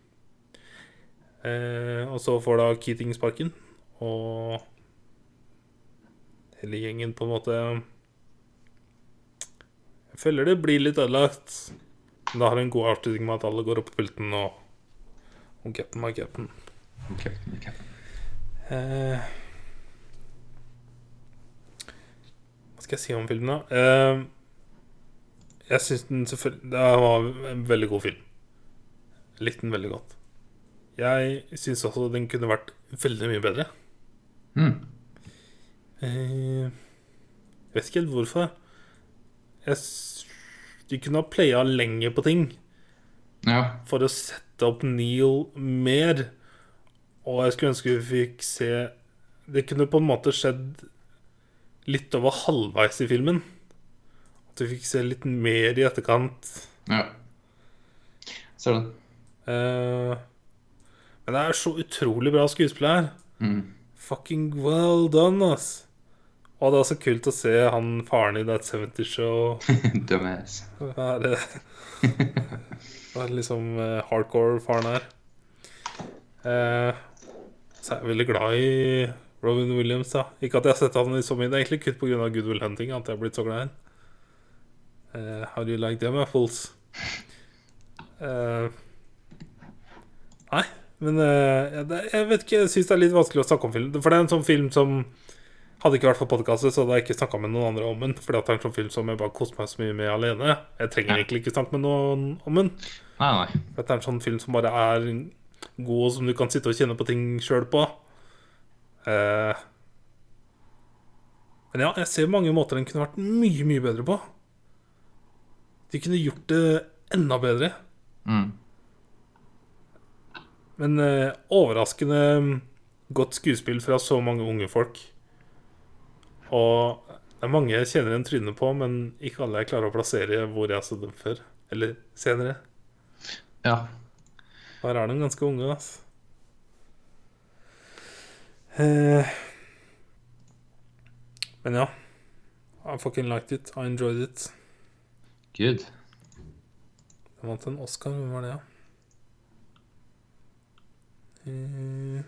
[SPEAKER 1] Eh, og så får da Keating sparken, og hele gjengen på en måte Jeg føler det blir litt ødelagt. Men det har en god avslutning med at alle går opp på pulten og Og cap'n my cap'n.
[SPEAKER 2] Ok, ok.
[SPEAKER 1] Eh, hva skal jeg si om filmen, da? Eh, jeg syns den selvfølgelig Det var en veldig god film. Jeg likte den veldig godt. Jeg syns også den kunne vært veldig mye bedre.
[SPEAKER 2] Mm.
[SPEAKER 1] Eh, jeg vet ikke helt hvorfor. Jeg, de kunne ha playa lenger på ting
[SPEAKER 2] Ja.
[SPEAKER 1] for å sette opp Neil mer. Og jeg skulle ønske vi fikk se Det kunne på en måte skjedd litt over halvveis i filmen. At vi fikk se litt mer i etterkant.
[SPEAKER 2] ja. Ser den.
[SPEAKER 1] Eh, men det er så utrolig bra skuespill her.
[SPEAKER 2] Mm.
[SPEAKER 1] Fucking well done, ass. Og det er så kult å se han faren i That 70 Show <laughs>
[SPEAKER 2] Dumbass.
[SPEAKER 1] være <laughs> Være liksom uh, hardcore-faren her. Eh, så er jeg veldig glad i Robin Williams, da. Ikke at jeg har sett han i så mye. Det er egentlig kutt pga. Good Will Hunting at jeg har blitt så glad i han. Uh, how do you like them apples? Uh, nei, men uh, jeg, jeg vet ikke. Jeg syns det er litt vanskelig å snakke om film. For det er en sånn film som hadde ikke vært for podkastet, så hadde jeg ikke snakka med noen andre om den. Fordi at det er en sånn film som jeg bare koser meg så mye med alene. Jeg trenger
[SPEAKER 2] Ja.
[SPEAKER 1] egentlig ikke snakke med noen om den.
[SPEAKER 2] Nei, nei.
[SPEAKER 1] For Dette er en sånn film som bare er god, som du kan sitte og kjenne på ting sjøl på. Eh, men ja, jeg ser mange måter den kunne vært mye, mye bedre på. De kunne gjort det enda bedre.
[SPEAKER 2] Mm.
[SPEAKER 1] Men eh, overraskende godt skuespill fra så mange unge folk. Og det er mange jeg kjenner en trynet på, men ikke alle jeg klarer å plassere hvor jeg har sett dem før. Eller senere.
[SPEAKER 2] Ja.
[SPEAKER 1] Her er de ganske unge, altså. Eh, men ja. I fucking liked it. I enjoyed it.
[SPEAKER 2] Good.
[SPEAKER 1] Den vant en Oscar. Hvem var det, da? Eh,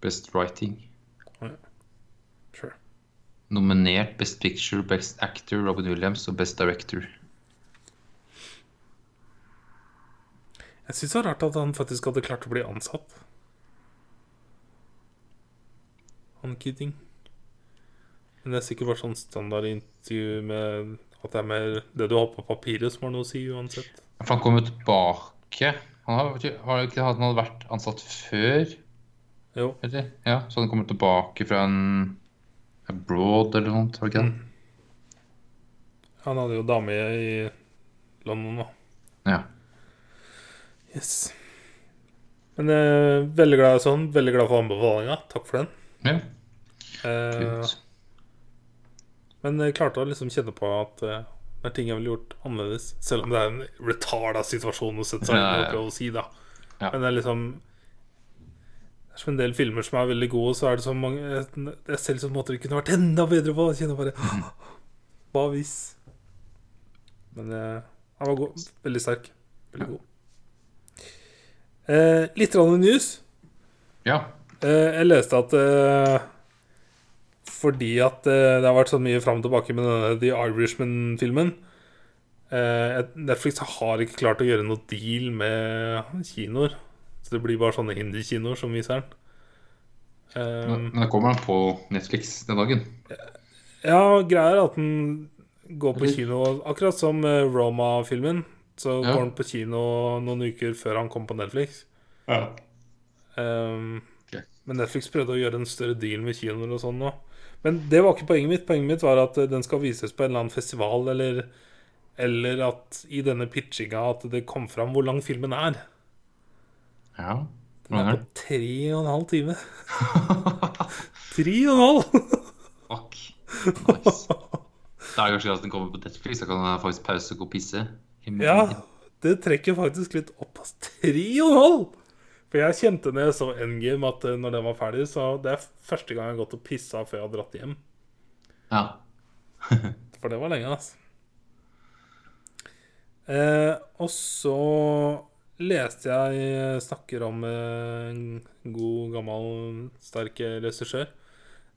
[SPEAKER 2] Best writing.
[SPEAKER 1] sure.
[SPEAKER 2] Nominert Best Picture, Best Actor, Robin Williams og Best Director.
[SPEAKER 1] Jeg syns det var rart at han faktisk hadde klart å bli ansatt. Han Keating. Men det er sikkert bare sånn standardintervju med at det er mer det du har på papiret som har noe å si uansett.
[SPEAKER 2] For han kom jo tilbake. Han har, har ikke han hadde vært ansatt før?
[SPEAKER 1] Jo.
[SPEAKER 2] Eller? Ja, Så han kommer tilbake fra en abroad eller noe, var det ikke det?
[SPEAKER 1] Han hadde jo dame i London, da.
[SPEAKER 2] Ja.
[SPEAKER 1] Yes. Men eh, veldig glad sånn. Veldig glad for anbefalinga. Takk for den.
[SPEAKER 2] ja.
[SPEAKER 1] Eh, men jeg klarte å liksom kjenne på at eh, det er ting jeg ville gjort annerledes. Selv om det er en retarda situasjon å sette seg inn i og si, da.
[SPEAKER 2] Ja.
[SPEAKER 1] Men det er liksom Det er som en del filmer som er veldig gode, så er det så mange Jeg, er selv som måter det kunne vært enda bedre på. Jeg kjenner bare <gasps> Hva hvis? Men eh, han var god. Veldig sterk. Veldig god. Eh, litt rann news.
[SPEAKER 2] ja.
[SPEAKER 1] Eh, jeg leste at eh, fordi at eh, det har vært så mye fram og tilbake med denne The Irishman-filmen eh, Netflix har ikke klart å gjøre noe deal med kinoer. Så det blir bare sånne hindi-kinoer som viser den. Eh,
[SPEAKER 2] Men men det kommer den på Netflix den dagen.
[SPEAKER 1] ja, greia er at den går på kino akkurat som eh, Roma-filmen. Så
[SPEAKER 2] Ja.
[SPEAKER 1] går den på kino noen uker før han kom på Netflix.
[SPEAKER 2] Ja.
[SPEAKER 1] Um,
[SPEAKER 2] okay.
[SPEAKER 1] Men Netflix prøvde å gjøre en større deal med kinoer og sånn nå. Men det var ikke poenget mitt. Poenget mitt var at eh, den skal vises på en eller annen festival, eller, eller at i denne pitchinga at det kom fram hvor lang filmen er.
[SPEAKER 2] ja.
[SPEAKER 1] Den er på tre og en halv time. <laughs> tre og en halv!
[SPEAKER 2] Fuck. Nice. Da er det kanskje at den kommer på Netflix, da kan jeg faktisk pause og gå og pisse.
[SPEAKER 1] Ja, det trekker faktisk litt opp. Tre og en halv! For jeg kjente ned så Endgame at eh, når den var ferdig, så det er første gang jeg har gått og pissa før jeg har dratt hjem.
[SPEAKER 2] Ja. <laughs>
[SPEAKER 1] For det var lenge, altså. Eh, og så leste jeg snakker om eh, en god, gammel, sterk regissør.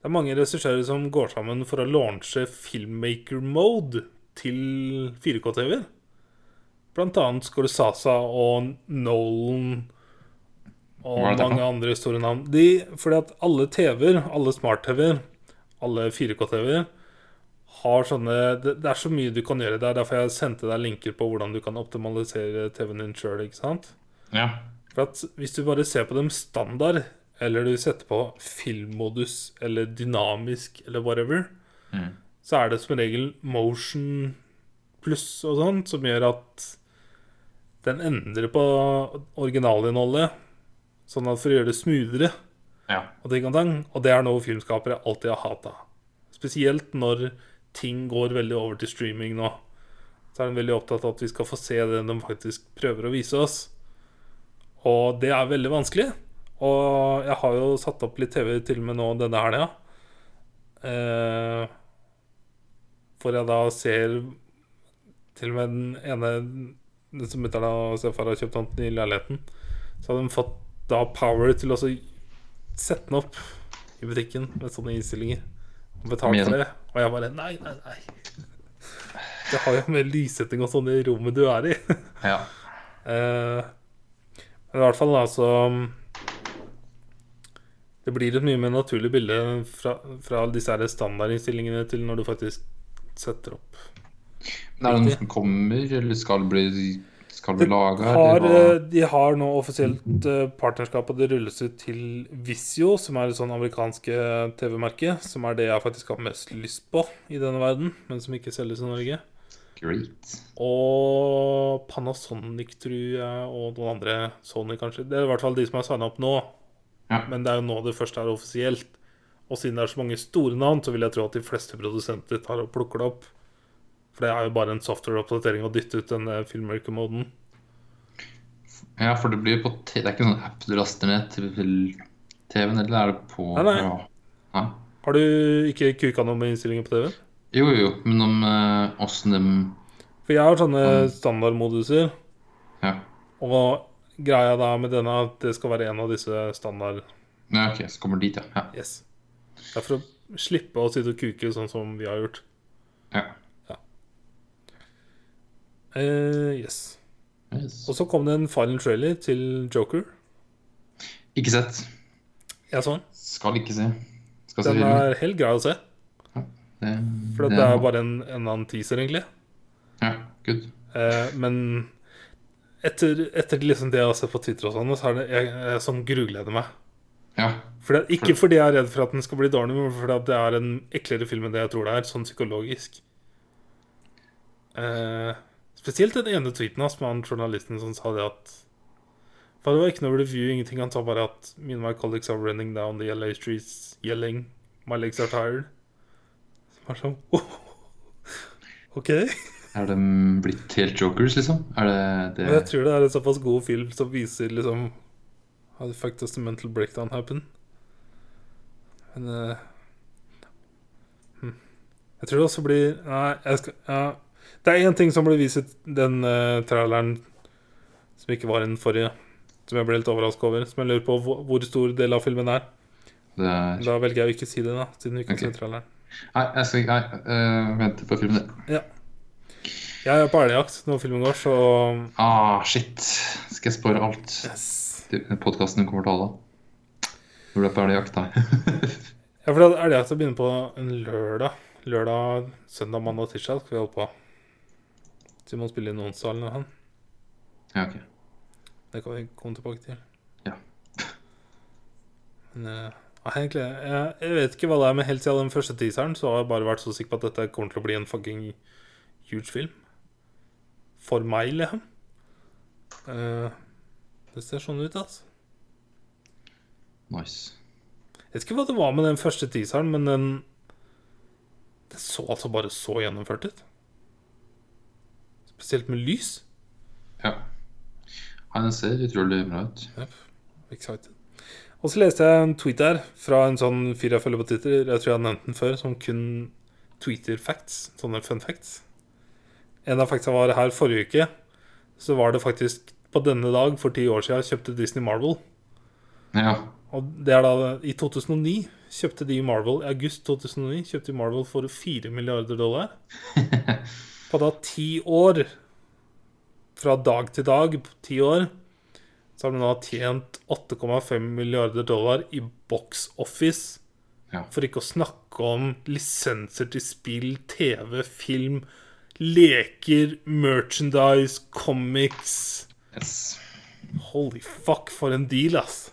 [SPEAKER 1] Det er mange regissører som går sammen for å launche filmmaker mode til 4K-TV-er. Blant annet Scorsasa og Nolan og
[SPEAKER 2] er
[SPEAKER 1] mange andre store navn. De, fordi at alle TV-er, alle smart-TV-er, alle 4K-TV-er har sånne det, det er så mye du kan gjøre der. Derfor jeg sendte deg linker på hvordan du kan optimalisere TV-en din sjøl.
[SPEAKER 2] Ja.
[SPEAKER 1] For at hvis du bare ser på dem standard, eller du setter på filmmodus eller dynamisk eller whatever,
[SPEAKER 2] Mm.
[SPEAKER 1] så er det som regel motion pluss og sånn som gjør at den endrer på originalinnholdet, sånn at for å gjøre det smoothere
[SPEAKER 2] ja.
[SPEAKER 1] og ting og det er noe filmskapere alltid har hata. Spesielt når ting går veldig over til streaming nå. Så er de veldig opptatt av at vi skal få se det de faktisk prøver å vise oss. Og det er veldig vanskelig. Og jeg har jo satt opp litt TV til og med nå denne helga. Eh, for jeg da ser til og med den ene som mutter'n og stefar har kjøpt tomten i leiligheten, så hadde de fått da power til å sette den opp i butikken med sånne innstillinger. Og betalt for det. Og jeg bare Nei, nei, nei. Det har jo med lyssetting og sånn i rommet du er i. <laughs>
[SPEAKER 2] ja.
[SPEAKER 1] Eh, men i hvert fall altså Det blir et mye mer naturlig bilde fra, fra disse standardinnstillingene til når du faktisk setter opp.
[SPEAKER 2] Men er det noe som kommer, eller skal bli, skal bli laga?
[SPEAKER 1] Har, eh, de har nå offisielt eh, partnerskap, og det rulles ut til Visio, som er et sånn amerikanske TV-merke, som er det jeg faktisk har mest lyst på i denne verden, men som ikke selges i Norge.
[SPEAKER 2] Great.
[SPEAKER 1] Og Panasonic, tror jeg, og noen andre. Sony, kanskje. Det er i hvert fall de som har signa opp nå.
[SPEAKER 2] Ja.
[SPEAKER 1] Men det er jo nå det første er offisielt. Og siden det er så mange store navn, så vil jeg tro at de fleste produsenter tar og plukker det opp. For det er jo bare en software-oppdatering å dytte ut denne filmmaker-moden.
[SPEAKER 2] Ja, for det blir på Det er ikke sånn app du laster ned til TV-en, eller er det på
[SPEAKER 1] Nei, nei.
[SPEAKER 2] Ja. Nei?
[SPEAKER 1] Har du ikke kuka noe med innstillinger på TV-en?
[SPEAKER 2] Jo, jo, men om eh, åssen dem
[SPEAKER 1] For jeg har sånne standardmoduser,
[SPEAKER 2] Ja.
[SPEAKER 1] og greia da med denne at det skal være en av disse standard
[SPEAKER 2] ja, OK, så kommer dit, ja. ja.
[SPEAKER 1] Yes. Det er for å slippe å sitte og kuke sånn som vi har gjort.
[SPEAKER 2] ja.
[SPEAKER 1] Eh, yes.
[SPEAKER 2] Yes.
[SPEAKER 1] Og så kom det en final trailer til Joker.
[SPEAKER 2] Ikke sett.
[SPEAKER 1] Jeg så den.
[SPEAKER 2] Skal ikke se. Skal se
[SPEAKER 1] Den
[SPEAKER 2] filmen.
[SPEAKER 1] er helt grei å se.
[SPEAKER 2] Det,
[SPEAKER 1] For det, er bare en, en annen teaser, egentlig.
[SPEAKER 2] Ja, good.
[SPEAKER 1] Uh, men etter, etter liksom det jeg har sett på Twitter, og sånn, så er det jeg, jeg som grugleder meg.
[SPEAKER 2] Ja.
[SPEAKER 1] For det, ikke fordi jeg er redd for at den skal bli dårlig, men fordi det er en eklere film enn det jeg tror det er, sånn psykologisk. Eh, spesielt den ene tweeten hans med han journalisten som sa det at For det var ikke noe review, ingenting. Han sa bare at Me and my colleagues are running down the LA streets yelling My legs are tired. Som er sånn oh, <laughs> OK.
[SPEAKER 2] Er de blitt helt jokers, liksom? Er det det
[SPEAKER 1] jeg tror det er en såpass god film som viser liksom How the fuck does the mental breakdown happen? Men uh, hm. Jeg tror det også blir Nei, jeg skal ja. Det er én ting som ble vist i den uh, traileren som ikke var i den forrige, som jeg ble litt overrasket over. Som jeg lurer på hvor, hvor stor del av filmen er.
[SPEAKER 2] det er
[SPEAKER 1] Da velger jeg å ikke si det, da, siden du ikke
[SPEAKER 2] okay.
[SPEAKER 1] ser traileren.
[SPEAKER 2] Nei, jeg skal ikke Nei, eh, vente på filmen.
[SPEAKER 1] Jeg er på elgjakt når filmen går, så
[SPEAKER 2] Ah, shit. Skal jeg spørre alt?
[SPEAKER 1] yes.
[SPEAKER 2] Podkasten kommer til alle. Når du er på elgjakt, da. <laughs>
[SPEAKER 1] Ja, for elgjakta begynner på en lørdag. Lørdag, søndag, mandag og tirsdag skal vi holde på. Simon spiller inn onsdag eller noe. han.
[SPEAKER 2] ja, ok.
[SPEAKER 1] Det kan vi komme tilbake til.
[SPEAKER 2] Ja.
[SPEAKER 1] Men ja, egentlig, jeg, jeg vet ikke hva det er, men helt siden den første teaseren så har jeg bare vært så sikker på at dette kommer til å bli en fucking huge film. For meg, liksom. Uh, det ser sånn ut, altså.
[SPEAKER 2] Nice.
[SPEAKER 1] Jeg vet ikke hva det var med den første teaseren, men den Det så altså bare så gjennomført ut. Spesielt med lys.
[SPEAKER 2] Ja. Han ser utrolig bra ut.
[SPEAKER 1] Excited. Og så leste jeg en tweet der fra en sånn fyr jeg følger på Twitter. Jeg tror jeg har nevnt den før, som kun tweeter facts. Sånne fun facts. En av factsa var her forrige uke. Så var det faktisk på denne dag for ti år siden kjøpte Disney Marvel.
[SPEAKER 2] Ja.
[SPEAKER 1] Og det er da i 2009 kjøpte de Marvel I august 2009 kjøpte de Marvel for 4 milliarder dollar. <laughs> På da ti år fra dag til dag på ti år så har de nå tjent 8,5 milliarder dollar i box office.
[SPEAKER 2] Ja.
[SPEAKER 1] For ikke å snakke om lisenser til spill, TV, film, leker, merchandise, comics.
[SPEAKER 2] Yes.
[SPEAKER 1] Holy fuck, for en deal, ass.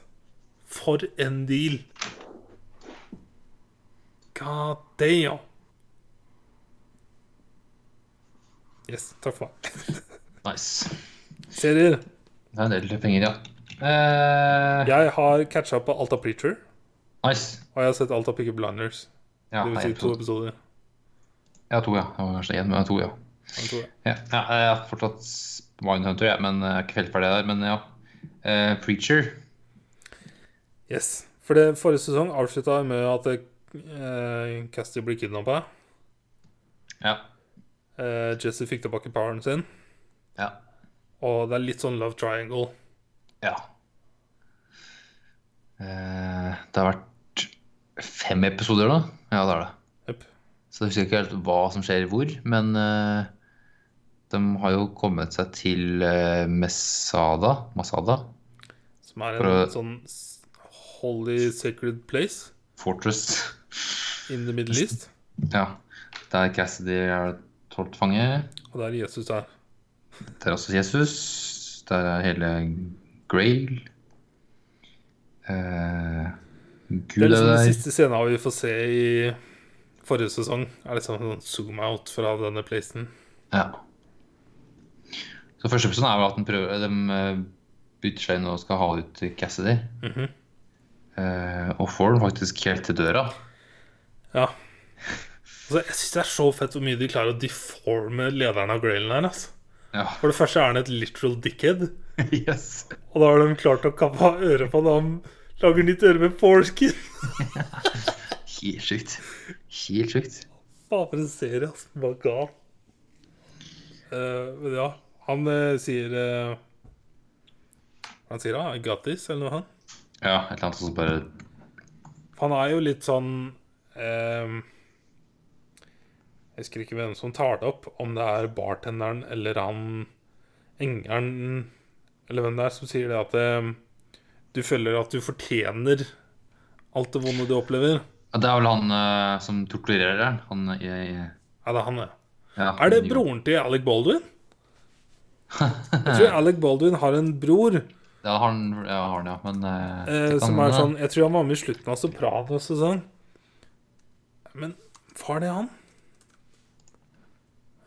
[SPEAKER 1] For en deal. God damn. Yes, takk for meg. <laughs>
[SPEAKER 2] Nice.
[SPEAKER 1] Serier.
[SPEAKER 2] Det er en del penger, ja. Uh...
[SPEAKER 1] Jeg har catcha på Alta Preacher,
[SPEAKER 2] nice.
[SPEAKER 1] og jeg har sett Alta Picky Blinders.
[SPEAKER 2] Ja,
[SPEAKER 1] det vil si to episoder.
[SPEAKER 2] ja, to, ja. Det var kanskje én, men to, ja.
[SPEAKER 1] To, ja.
[SPEAKER 2] ja. Ja, jeg har fortsatt Mindhunter, jeg, men jeg er ikke helt ferdig der. Men ja. Uh, Preacher.
[SPEAKER 1] Yes. For det forrige sesong avslutta med at uh, Casty blir kidnappa.
[SPEAKER 2] Ja.
[SPEAKER 1] Eh, Jesse fikk tilbake poweren sin.
[SPEAKER 2] Ja.
[SPEAKER 1] Og det er litt sånn love triangle.
[SPEAKER 2] ja. Uh, det har vært fem episoder nå. Ja, det er det.
[SPEAKER 1] Yep.
[SPEAKER 2] Så jeg husker ikke helt hva som skjer hvor, men uh, de har jo kommet seg til Mesada. Masada.
[SPEAKER 1] Som er en
[SPEAKER 2] å-
[SPEAKER 1] sånn holy sacred place
[SPEAKER 2] Fortress.
[SPEAKER 1] in the Middle East.
[SPEAKER 2] Ja. Der Cassidy er holdt fange.
[SPEAKER 1] Og der Jesus er.
[SPEAKER 2] Der er også Jesus. Der er hele Grail. Eh, Gud
[SPEAKER 1] er
[SPEAKER 2] er
[SPEAKER 1] liksom den siste scenen vi får se i forrige sesong. Er liksom sånn zoom out fra denne placen.
[SPEAKER 2] Ja. Så første episode er jo at prøver, de eh, bytter seg inn og skal ha ut Cassidy.
[SPEAKER 1] Mhm.
[SPEAKER 2] Eh, og får den faktisk helt til døra.
[SPEAKER 1] Ja. Altså, jeg syns det er så fett hvor mye de klarer å deforme lederen av Grailen her. Altså.
[SPEAKER 2] Ja.
[SPEAKER 1] For det første er han et literal dickhead. <laughs>
[SPEAKER 2] yes.
[SPEAKER 1] Og da har de klart å kappe av øret på ham. Lager nytt øre med foreskin. <laughs>
[SPEAKER 2] Helt sjukt. Helt sjukt.
[SPEAKER 1] Bare for en serie, altså. Hva ga Eh, Men ja, han uh, sier uh, Han sier I got this, eller noe han.
[SPEAKER 2] Ja, et eller annet som bare
[SPEAKER 1] Han er jo litt sånn eh, Jeg husker ikke hvem som tar det opp, om det er bartenderen eller han engelen Eller hvem det er som sier det at det, du føler at du fortjener alt det vonde du opplever.
[SPEAKER 2] ja, Det er vel han uh, som torturerer den. Han jeg,
[SPEAKER 1] Ja, det er han, ja.
[SPEAKER 2] ja,
[SPEAKER 1] Er det broren til Alec Baldwin? <laughs> Jeg tror Alec Baldwin har en bror
[SPEAKER 2] Ja, han, ja, har han, ja. Men uh,
[SPEAKER 1] eh,
[SPEAKER 2] det
[SPEAKER 1] som er sånn Jeg tror han var med i slutten av Sopranos og sånn. Men var det han?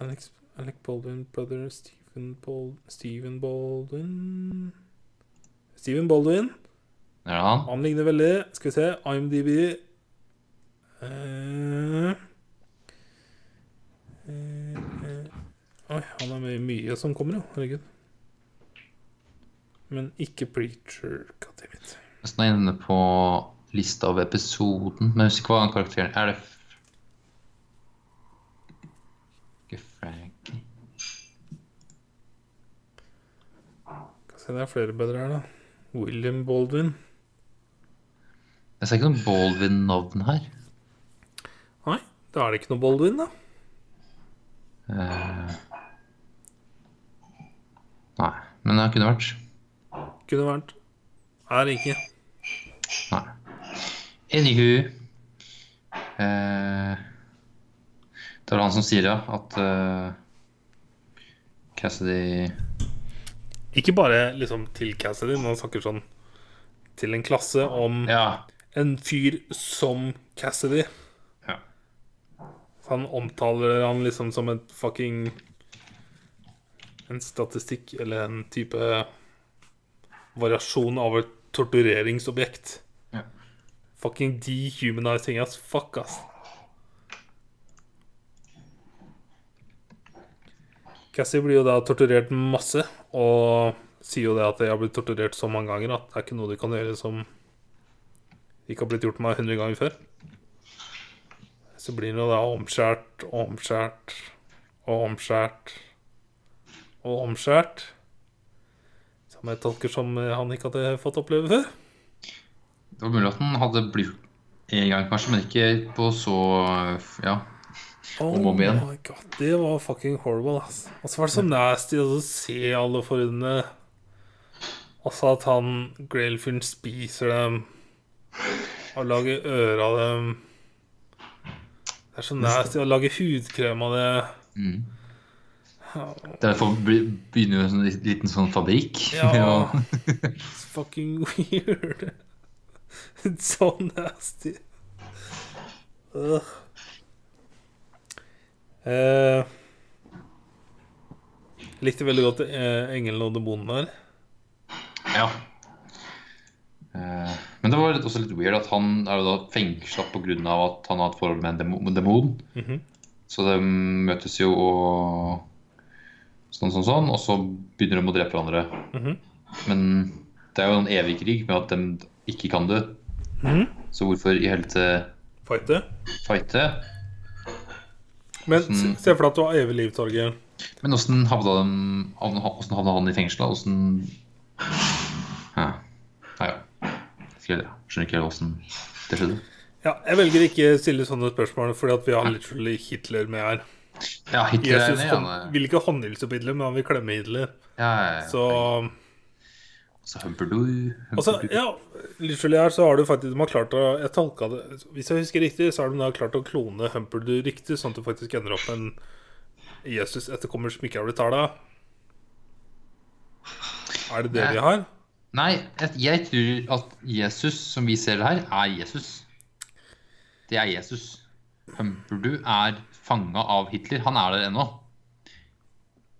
[SPEAKER 1] Alex, Alec Baldwin, brother Stephen, Bal Stephen Baldwin Stephen Baldwin.
[SPEAKER 2] Er det han?
[SPEAKER 1] Han ligner veldig. Skal vi se. IMDb uh, uh, uh. Oi, han er med i mye som kommer, jo. Herregud. Men ikke Preacher. Goddammit.
[SPEAKER 2] Nesten inne på lista av episoden, men jeg husker hva karakteren er. det F- Ikke Frankie
[SPEAKER 1] Skal se, det er flere bedre her, da. William Baldwin.
[SPEAKER 2] Jeg ser ikke noe Baldwin-navn her.
[SPEAKER 1] Nei, da er det ikke noe Baldwin, da.
[SPEAKER 2] Uh, Nei, men det kunne vært.
[SPEAKER 1] Kunne vært. Er det ikke.
[SPEAKER 2] Nei. Anywho uh, Det er han som sier, ja, at uh, Cassidy
[SPEAKER 1] Ikke bare liksom til Cassidy, men han snakker sånn til en klasse om
[SPEAKER 2] Ja.
[SPEAKER 1] en fyr som Cassidy.
[SPEAKER 2] ja.
[SPEAKER 1] Så han omtaler han liksom som et fucking En statistikk eller en type variasjon av et tortureringsobjekt.
[SPEAKER 2] Ja.
[SPEAKER 1] Fucking dehumanizing ass. fuck, ass. Cassie blir jo da torturert masse, og sier jo det at jeg har blitt torturert så mange ganger at det er ikke noe de kan gjøre som ikke har blitt gjort meg 100 ganger før. Så blir det jo da omskjært og omskjært og omskjært og omskjært. Som jeg tolker som han ikke hadde fått oppleve før.
[SPEAKER 2] Det var mulig at han hadde blitt en gang, kanskje, men ikke på så Ja.
[SPEAKER 1] Oh
[SPEAKER 2] Om og om igjen.
[SPEAKER 1] my god, det var fucking horrible, ass. Og så var det så nasty å se alle forhudene. Og så at han Grailfyren spiser dem og lager ører av dem. Det er så nasty å lage hudkrem av det.
[SPEAKER 2] Mm. Derfor begynner jo en sånn liten sånn fabrikk.
[SPEAKER 1] Ja. <laughs> It's fucking weird. <laughs> It's so nasty. Ugh. Eh, likte veldig godt eh, Engelen og demonen her.
[SPEAKER 2] Ja. Eh, Men det var litt, også litt weird at han er da fengsla pga. at han har et forhold med en demon. demon.
[SPEAKER 1] Mhm.
[SPEAKER 2] Så de møtes jo og sånn, sånn, sånn, og så begynner de å drepe hverandre.
[SPEAKER 1] Mhm.
[SPEAKER 2] Men det er jo en evig krig med at de ikke kan dø.
[SPEAKER 1] Mhm.
[SPEAKER 2] Så hvorfor i helvete
[SPEAKER 1] Fighte.
[SPEAKER 2] fighte?
[SPEAKER 1] Men se, for deg at du har evig liv, Torgeir.
[SPEAKER 2] Men åssen havna, han i fengsla? Åssen ja. Nei, ja. Skjønner ikke åssen det skjedde.
[SPEAKER 1] Ja, jeg velger ikke å stille sånne spørsmål fordi at vi har literally Hitler med her.
[SPEAKER 2] Ja, Hitler er
[SPEAKER 1] Jesus
[SPEAKER 2] enig.
[SPEAKER 1] hånd,
[SPEAKER 2] Han er-
[SPEAKER 1] vil ikke håndhilse på Hitler, men han vil klemme Hitler.
[SPEAKER 2] ja, ja, ja.
[SPEAKER 1] Så
[SPEAKER 2] Så
[SPEAKER 1] Altså,
[SPEAKER 2] Humperdoo.
[SPEAKER 1] ja, literally her så har du faktisk De har klart å Jeg tolka det Hvis jeg husker riktig, så har de da klart å klone Humperdu riktig, sånn at du faktisk ender opp med en Jesus etterkommer som ikke har blitt tala. Er det det
[SPEAKER 2] Nei.
[SPEAKER 1] vi har?
[SPEAKER 2] Nei, jeg, tror at Jesus, som vi ser det her, er Jesus. Det er Jesus. Humperdoo er fanga av Hitler. Han er der ennå.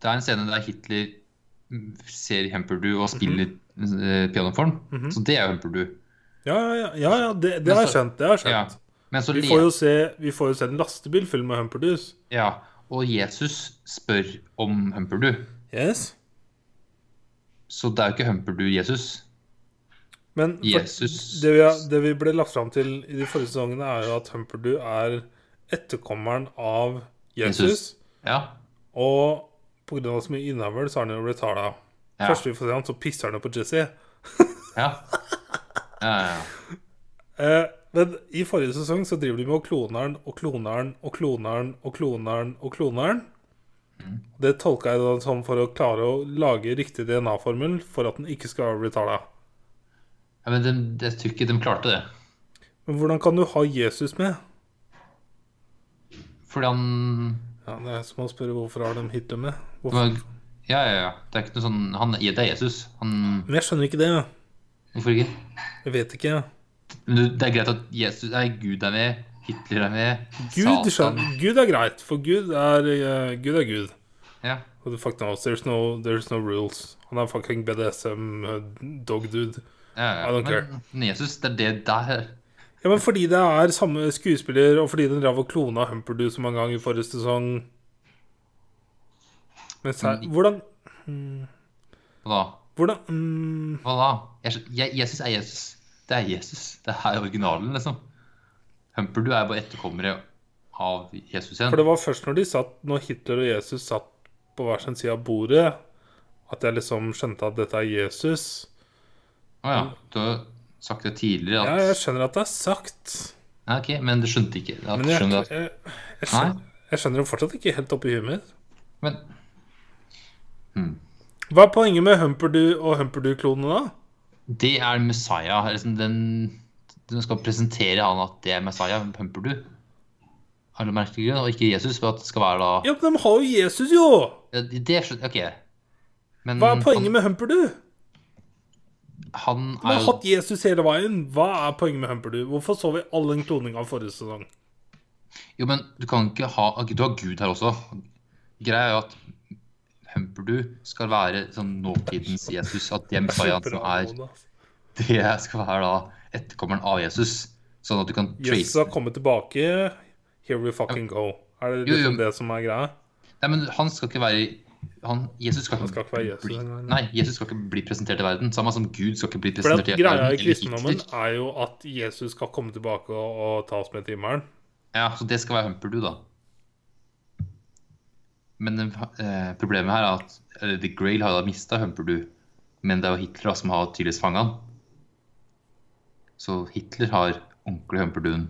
[SPEAKER 2] Det er en scene der Hitler mm, ser Humperdoo og spiller eh, piano Mm -hmm. Så det er Humperdoo.
[SPEAKER 1] Ja, ja, ja, ja, ja det, det har jeg skjønt. Det har jeg
[SPEAKER 2] Ja.
[SPEAKER 1] skjønt.
[SPEAKER 2] Men så
[SPEAKER 1] Vi får jo se, vi får jo se en lastebil full med Humperdus.
[SPEAKER 2] ja, og Jesus spør om Humperdue.
[SPEAKER 1] Yes.
[SPEAKER 2] Så det er jo ikke Humperdue Jesus.
[SPEAKER 1] Men
[SPEAKER 2] Jesus
[SPEAKER 1] det, vi har, det vi ble lagt fram til i de forrige sesongene, er jo at Humperdue er etterkommeren av Jesus.
[SPEAKER 2] Jesus. Ja.
[SPEAKER 1] Og pga. så mye innavl, så er han jo retarda.
[SPEAKER 2] Ja.
[SPEAKER 1] Først vi får se han, så pisser han opp på Jesse. <laughs>
[SPEAKER 2] Ja. Ja, ja, ja.
[SPEAKER 1] Eh, men i forrige sesong så driver de med å klone han og klone han og klone han og klone han og klone han.
[SPEAKER 2] Mm.
[SPEAKER 1] Det tolka jeg da som for å klare å lage riktig DNA-formel for at den ikke skal være retarda.
[SPEAKER 2] ja men de, jeg tror ikke de klarte det.
[SPEAKER 1] Men hvordan kan du ha Jesus med?
[SPEAKER 2] Fordi han
[SPEAKER 1] Ja, Det er som å spørre hvorfor har de Hitler med?
[SPEAKER 2] det
[SPEAKER 1] Hvorfor?
[SPEAKER 2] Ja, ja, ja. Det er ikke noe sånn han, Det er Jesus. Han
[SPEAKER 1] Men jeg skjønner ikke det.
[SPEAKER 2] Hvorfor ikke?
[SPEAKER 1] Jeg vet ikke.
[SPEAKER 2] Men det er greit at Jesus Nei, Gud er med. Hitler er med.
[SPEAKER 1] Gud,
[SPEAKER 2] Satan.
[SPEAKER 1] Gud er greit, for Gud er, uh, Gud er Gud.
[SPEAKER 2] Ja.
[SPEAKER 1] Og fuck knows? There's no, there's no rules. Han er fucking BDSM uh, dog dude.
[SPEAKER 2] ja, ja.
[SPEAKER 1] I don't care.
[SPEAKER 2] Men Jesus, det er det der
[SPEAKER 1] Ja, men fordi det er samme skuespiller, og fordi den drev og klona Humperdu så mange ganger i forrige sesong Mens her
[SPEAKER 2] Mm.
[SPEAKER 1] Hvordan
[SPEAKER 2] Hva da?
[SPEAKER 1] Hvordan mm,
[SPEAKER 2] Hva da? Jeg, jeg, Jesus er Jesus. Det er Jesus. Det er originalen, liksom. Humperdoo er bare etterkommere av Jesus igjen.
[SPEAKER 1] For det var først når de satt Når Hitler og Jesus satt på hver sin side av bordet, at jeg liksom skjønte at dette er Jesus.
[SPEAKER 2] Å ja. Du har sagt det tidligere
[SPEAKER 1] Ja, jeg skjønner at det er sagt,
[SPEAKER 2] ja, Ok, men du skjønte ikke at,
[SPEAKER 1] jeg,
[SPEAKER 2] skjønner
[SPEAKER 1] jeg,
[SPEAKER 2] at,
[SPEAKER 1] jeg, skjønner, jeg skjønner det fortsatt ikke helt oppi huet mitt.
[SPEAKER 2] Men
[SPEAKER 1] Hva er poenget med Humperdu og Humperdu-klonene, da?
[SPEAKER 2] det er Messiah. Liksom den, den skal presentere han at det er Messiah, Humperdoo. Har du merkelig grunn, og ikke Jesus, for at det skal være da
[SPEAKER 1] Ja, men de har jo Jesus, jo!
[SPEAKER 2] Ja, Det skjønner Ok. Men
[SPEAKER 1] Hva er poenget med Humperdu?
[SPEAKER 2] han,
[SPEAKER 1] De
[SPEAKER 2] han
[SPEAKER 1] har
[SPEAKER 2] er
[SPEAKER 1] hatt Jesus hele veien. Hva er poenget med Humperdu? Hvorfor så vi all den kloninga forrige sesong?
[SPEAKER 2] Jo, men du kan ikke ha Du har Gud her også. Greia er jo at Humperdoo skal være sånn nåtidens Jesus. At det <laughs> som er Det skal være da etterkommeren av Jesus. Sånn at du kan trace Jesus
[SPEAKER 1] har kommet tilbake. Here we fucking go. Er det liksom det som er greia?
[SPEAKER 2] Nei, men han skal ikke være han, Jesus skal,
[SPEAKER 1] Han skal ikke være Jesus
[SPEAKER 2] bli, Nei, Jesus skal ikke bli presentert i verden. Samme som Gud skal ikke bli presentert i verden.
[SPEAKER 1] greia
[SPEAKER 2] i
[SPEAKER 1] kristendommen er jo at Jesus skal komme tilbake og, og ta oss med til himmelen.
[SPEAKER 2] Ja, så det skal være Humperdu, da. Men eh, problemet her er at eller, The Grail har da mista Humperdoo. Men det er jo Hitler da, som har tydeligvis fanga han. Så Hitler har ordentlig Humperdooen.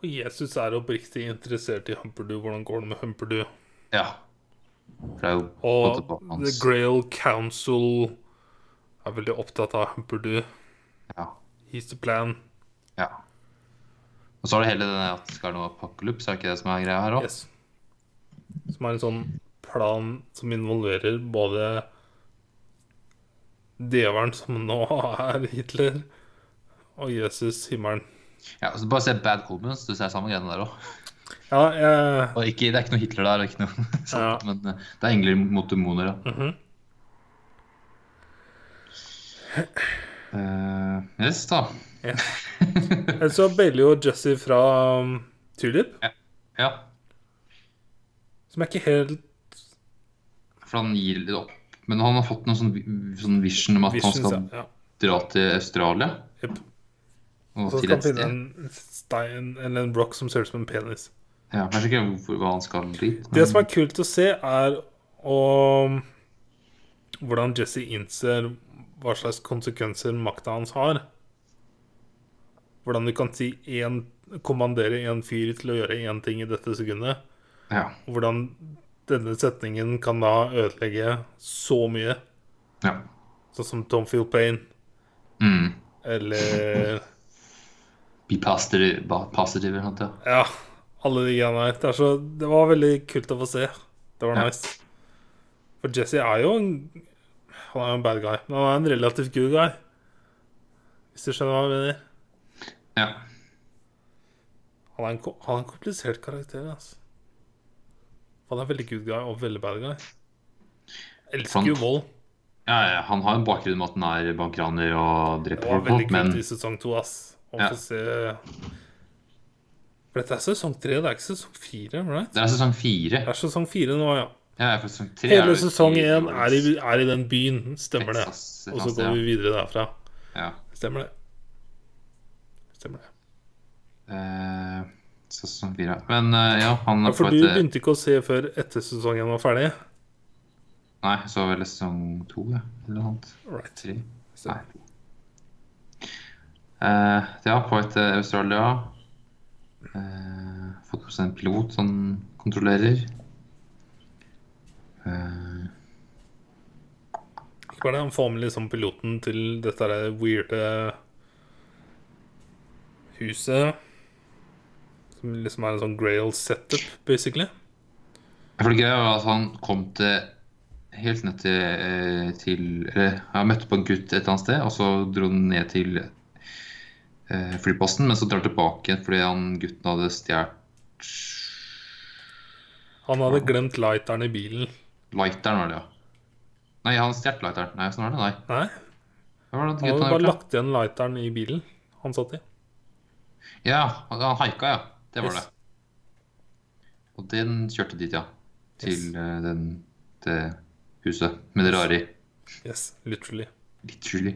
[SPEAKER 1] Og Jesus er oppriktig interessert i Humperdu. Hvordan går det med Humperdu?
[SPEAKER 2] Ja.
[SPEAKER 1] Og The Grail Council er veldig opptatt av Humperdu.
[SPEAKER 2] Ja.
[SPEAKER 1] He's the plan.
[SPEAKER 2] ja. Og så er det hele det at det skal være noe apokalypse, er det ikke det som er greia her òg?
[SPEAKER 1] Yes. Som er en sånn plan som involverer både djevelen, som nå er Hitler, og Jesus, himmelen.
[SPEAKER 2] Ja, så bare se Bad Comens, du ser samme greiene der òg.
[SPEAKER 1] Ja, jeg
[SPEAKER 2] Og ikke, det er ikke noe Hitler der, ikke noe <laughs> sant,
[SPEAKER 1] Ja.
[SPEAKER 2] men eh, det er engler mot demoner, ja.
[SPEAKER 1] Mm
[SPEAKER 2] -hmm. Uh, yes, da.
[SPEAKER 1] Yeah. Så bailer jo Jesse fra um, Tulip,
[SPEAKER 2] Ja,
[SPEAKER 1] som er ikke helt
[SPEAKER 2] for han gir litt opp. Men han har fått noen sånn, sånn vision om at han skal
[SPEAKER 1] Ja.
[SPEAKER 2] dra til Australia.
[SPEAKER 1] Yep.
[SPEAKER 2] Og
[SPEAKER 1] så skal han finne en stein eller en blokk som ser ut som en penis.
[SPEAKER 2] Ja, jeg vet ikke hva han skal dit.
[SPEAKER 1] Det som er kult å se, er å hvordan Jesse innser hva slags konsekvenser makta hans har. Hvordan du kan si en, kommandere en fyr til å gjøre én ting i dette sekundet.
[SPEAKER 2] Ja.
[SPEAKER 1] Hvordan denne setningen kan da ødelegge så mye.
[SPEAKER 2] ja.
[SPEAKER 1] Sånn som Tom Feel Payne.
[SPEAKER 2] Mm.
[SPEAKER 1] eller
[SPEAKER 2] Be positive, positive eller noe. Ja.
[SPEAKER 1] Ja, alle de greiene her. Det, så, det var veldig kult å få se. Det var
[SPEAKER 2] Ja.
[SPEAKER 1] nice. For Jesse er jo en Han er jo en bad guy, men han er en relativt good guy. Hvis du skjønner hva jeg mener.
[SPEAKER 2] ja.
[SPEAKER 1] Han er en, han er en komplisert karakter. Altså. Han er veldig good guy og veldig bad guy. Elsker jo vold.
[SPEAKER 2] Ja, ja, han har en bakgrunn med at han er bankraner og dreper folk, men Det
[SPEAKER 1] var veldig
[SPEAKER 2] kult men
[SPEAKER 1] i sesong to, ass. Å
[SPEAKER 2] Ja.
[SPEAKER 1] få se For dette er sesong tre, det er ikke sesong fire? Right?
[SPEAKER 2] det er sesong fire.
[SPEAKER 1] Det er sesong fire nå, ja.
[SPEAKER 2] Ja, sesong tre
[SPEAKER 1] Hele sesong én er, i- er i den byen, stemmer det. Og så går vi videre derfra.
[SPEAKER 2] Ja.
[SPEAKER 1] Stemmer det. Stemmer det.
[SPEAKER 2] ja. Sesong fire. Men eh, ja, han
[SPEAKER 1] Ja,
[SPEAKER 2] er
[SPEAKER 1] for du
[SPEAKER 2] etter...
[SPEAKER 1] begynte ikke å se før etter sesongen var ferdig?
[SPEAKER 2] Nei, så vel sesong to, ja. Eller noe annet.
[SPEAKER 1] Right.
[SPEAKER 2] Tre. Nei. Eh, ja, på et Australia. Uh, fått på seg en pilot som kontrollerer. Uh,
[SPEAKER 1] Ikke bare det, han får med liksom piloten til dette weirde huset. Som liksom er en sånn grail setup, basically.
[SPEAKER 2] For det greia var at han kom til helt ned til, eh, til Eller han møtte på en gutt et eller annet sted, og så dro han ned til eh, flyplassen, men så drar han tilbake igjen fordi han gutten hadde stjålet
[SPEAKER 1] Han hadde glemt lighteren i bilen.
[SPEAKER 2] lighteren, var det, ja. Nei, han stjal lighteren. Nei, sånn var det, nei.
[SPEAKER 1] Nei,
[SPEAKER 2] var det
[SPEAKER 1] han hadde bare lagt igjen lighteren i bilen han satt i.
[SPEAKER 2] Ja, han haika, ja. Det var
[SPEAKER 1] Yes.
[SPEAKER 2] det. Og den kjørte dit, ja. Til
[SPEAKER 1] Yes.
[SPEAKER 2] eh, den, det huset med det rare i.
[SPEAKER 1] Yes, literally.
[SPEAKER 2] Literally.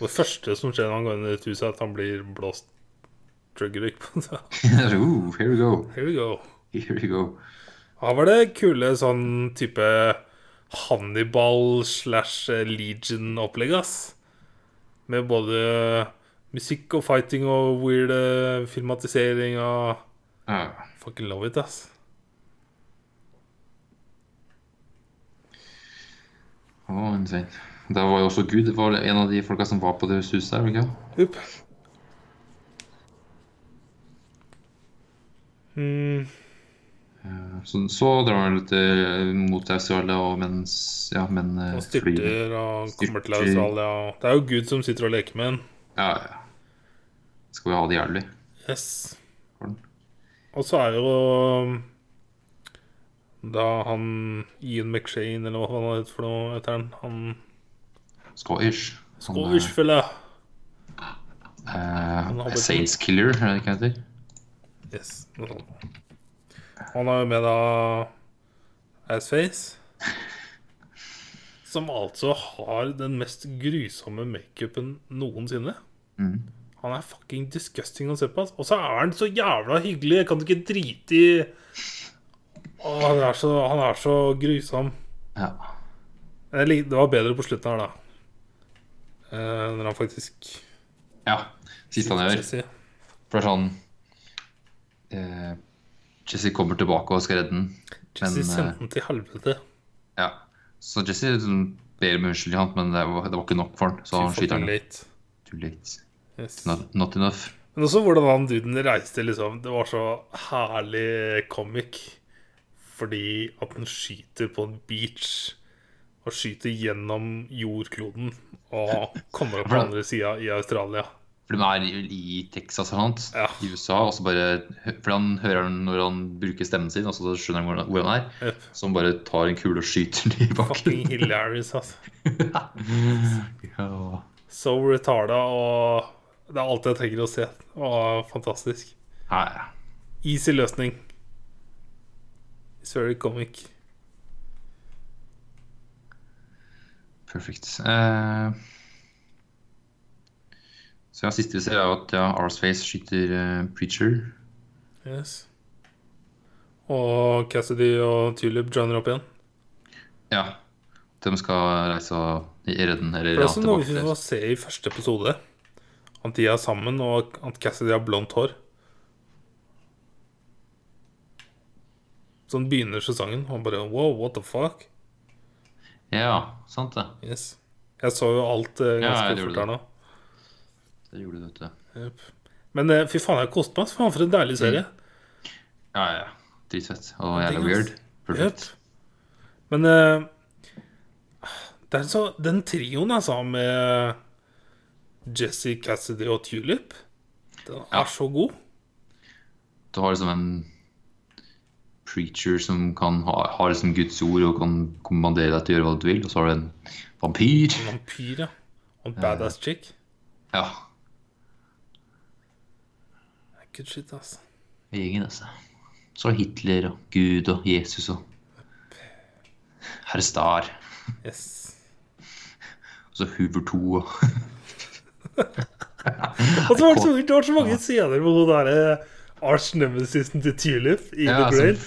[SPEAKER 1] Og det første som skjer når han går inn i et hus, er at han blir blåst drug-røyk på. Det. <laughs>
[SPEAKER 2] Ooh, here we go.
[SPEAKER 1] Here we go.
[SPEAKER 2] Here we go.
[SPEAKER 1] Her var det kule sånn type Hannibal slash Legion-opplegg, ass. Med både musikk og fighting og weird eh, filmatisering og
[SPEAKER 2] Ja.
[SPEAKER 1] Fucking love it, ass.
[SPEAKER 2] Å, insane. Det var jo også Gud. Det var en av de folka som var på det huset der. ikke?
[SPEAKER 1] Jupp. Mm,
[SPEAKER 2] Eh, Så, så drar han litt eh, mot Australia, og mens ja, men eh,
[SPEAKER 1] og
[SPEAKER 2] flyr-
[SPEAKER 1] styrter og kommer til
[SPEAKER 2] Styrter.
[SPEAKER 1] Australia. og- Det er jo Gud som sitter og leker med en.
[SPEAKER 2] Ja, ja. Skal vi ha det jævlig?
[SPEAKER 1] Yes. Og så er jo um, da han Ian McShane, eller hva han heter for noe, heter han Han
[SPEAKER 2] Scottish. Han, eh,
[SPEAKER 1] Scottish føler
[SPEAKER 2] eh,
[SPEAKER 1] har blitt-
[SPEAKER 2] Saints Killer, er det ikke det heter?
[SPEAKER 1] Yes. noe sånt. Han er jo med da Assface. Som altså har den mest grusomme makeupen noensinne.
[SPEAKER 2] Mm.
[SPEAKER 1] Han er fucking disgusting å se på. Og så er han så jævla hyggelig. Jeg Kan du ikke drite i Åh, han, er så, han er så grusom.
[SPEAKER 2] Ja.
[SPEAKER 1] Det var bedre på slutten her, da. Eh, når han faktisk
[SPEAKER 2] ja. Siste han gjør.
[SPEAKER 1] Jesse.
[SPEAKER 2] For det er sånn eh, Jesse kommer tilbake og skal redde den.
[SPEAKER 1] Jesse
[SPEAKER 2] Men, eh,
[SPEAKER 1] sendte den til helvete.
[SPEAKER 2] Ja. Så Jesse liksom ber om unnskyldning, men det var, det var ikke nok for han, så
[SPEAKER 1] Too
[SPEAKER 2] han skyter
[SPEAKER 1] den.
[SPEAKER 2] Too late.
[SPEAKER 1] Yes.
[SPEAKER 2] Not, not enough.
[SPEAKER 1] Men også hvordan han duden reiste, liksom. Det var så herlig comic. Fordi at han skyter på en beach. Og skyter gjennom jordkloden. Og kommer opp på andre sida i Australia.
[SPEAKER 2] For de er i, i Texas eller noe,
[SPEAKER 1] Ja.
[SPEAKER 2] i USA, og så bare For han hører den når han bruker stemmen sin, og så skjønner han hvor han- er.
[SPEAKER 1] Yep.
[SPEAKER 2] Så han bare tar en kule og skyter den i bakken.
[SPEAKER 1] Fucking hilarious, altså. <laughs>
[SPEAKER 2] Ja.
[SPEAKER 1] So retarda, og det er alt jeg trenger å se. Åh, fantastisk.
[SPEAKER 2] Nei,
[SPEAKER 1] Easy løsning. It's very comic.
[SPEAKER 2] perfekt. Uh... så ja, siste vi ser, er at ja, Arsface skyter uh, Preacher.
[SPEAKER 1] Yes. Og Cassidy og Tulip joiner opp igjen.
[SPEAKER 2] Ja. De skal reise og redde den, eller
[SPEAKER 1] Det er også noe vi får se i første episode. At de er sammen, og at Cassidy har blondt hår. Sånn begynner sesongen, og bare wow, what the fuck?
[SPEAKER 2] Ja, sant det.
[SPEAKER 1] Yes. Jeg så jo alt eh,
[SPEAKER 2] Ja,
[SPEAKER 1] ganske
[SPEAKER 2] jeg
[SPEAKER 1] fort her nå.
[SPEAKER 2] Det gjorde du, vet du.
[SPEAKER 1] Yep. Men eh, fy faen, jeg koste meg. Faen, for en deilig serie.
[SPEAKER 2] Ja, ja. Dritfett. Og
[SPEAKER 1] Ja,
[SPEAKER 2] jævla weird. Perfekt.
[SPEAKER 1] Yep. Men eh, det er så, den trioen, altså, med Jesse, Cassidy og Tulip, den er
[SPEAKER 2] Ja.
[SPEAKER 1] så god.
[SPEAKER 2] Du har liksom en preacher som kan ha, har liksom Guds ord og kan kommandere deg til å gjøre hva du vil. Og så har du en vampyr.
[SPEAKER 1] En vampyr, ja. Og en badass chick.
[SPEAKER 2] Ja.
[SPEAKER 1] Good shit, altså.
[SPEAKER 2] Gjengen, altså. Så har Hitler og Gud og Jesus og Herr Star.
[SPEAKER 1] Yes.
[SPEAKER 2] Og så Hoover 2 og <laughs> <laughs>
[SPEAKER 1] Og så var det det var så mange scener med hun derre arch nemesisen til Tulip i
[SPEAKER 2] Ja,
[SPEAKER 1] The Grail.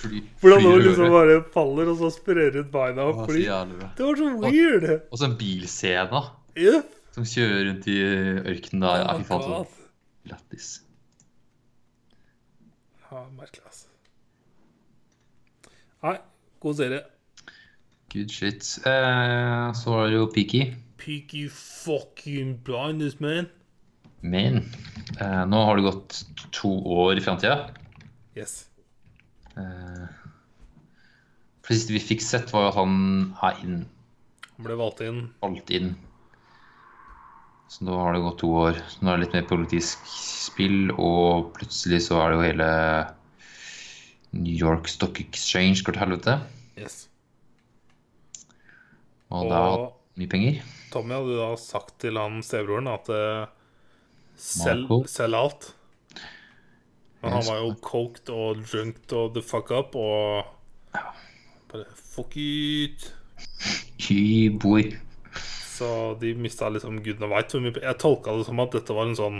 [SPEAKER 1] Hvordan hun liksom bare faller, og så sprer ut beina
[SPEAKER 2] og bra.
[SPEAKER 1] det var så weird.
[SPEAKER 2] Og så en bilscene
[SPEAKER 1] Yep.
[SPEAKER 2] som kjører rundt i ørkenen der. Fy faen, så lættis.
[SPEAKER 1] Ja, merkelig, altså. Nei, god serie.
[SPEAKER 2] Good shit. Eh, så var det jo Peaky.
[SPEAKER 1] Peaky fucking blindness, man.
[SPEAKER 2] Men eh, nå har det gått to år i framtida.
[SPEAKER 1] Yes.
[SPEAKER 2] Eh, for det siste vi fikk sett, var jo at han er inn,
[SPEAKER 1] Han ble valgt inn.
[SPEAKER 2] Valgt inn. Så nå har det gått to år. Så nå er det litt mer politisk spill, og plutselig så er det jo hele New York Stock Exchange går til helvete.
[SPEAKER 1] Yes.
[SPEAKER 2] Og har hatt mye penger.
[SPEAKER 1] Tommy hadde da sagt til han stebroren at eh, selg, selg alt. Men han var jo coked og drunked og the fuck up og bare fuck it.
[SPEAKER 2] Boy.
[SPEAKER 1] Så de mista liksom gudene veit hvor mye Jeg tolka det som at dette var en sånn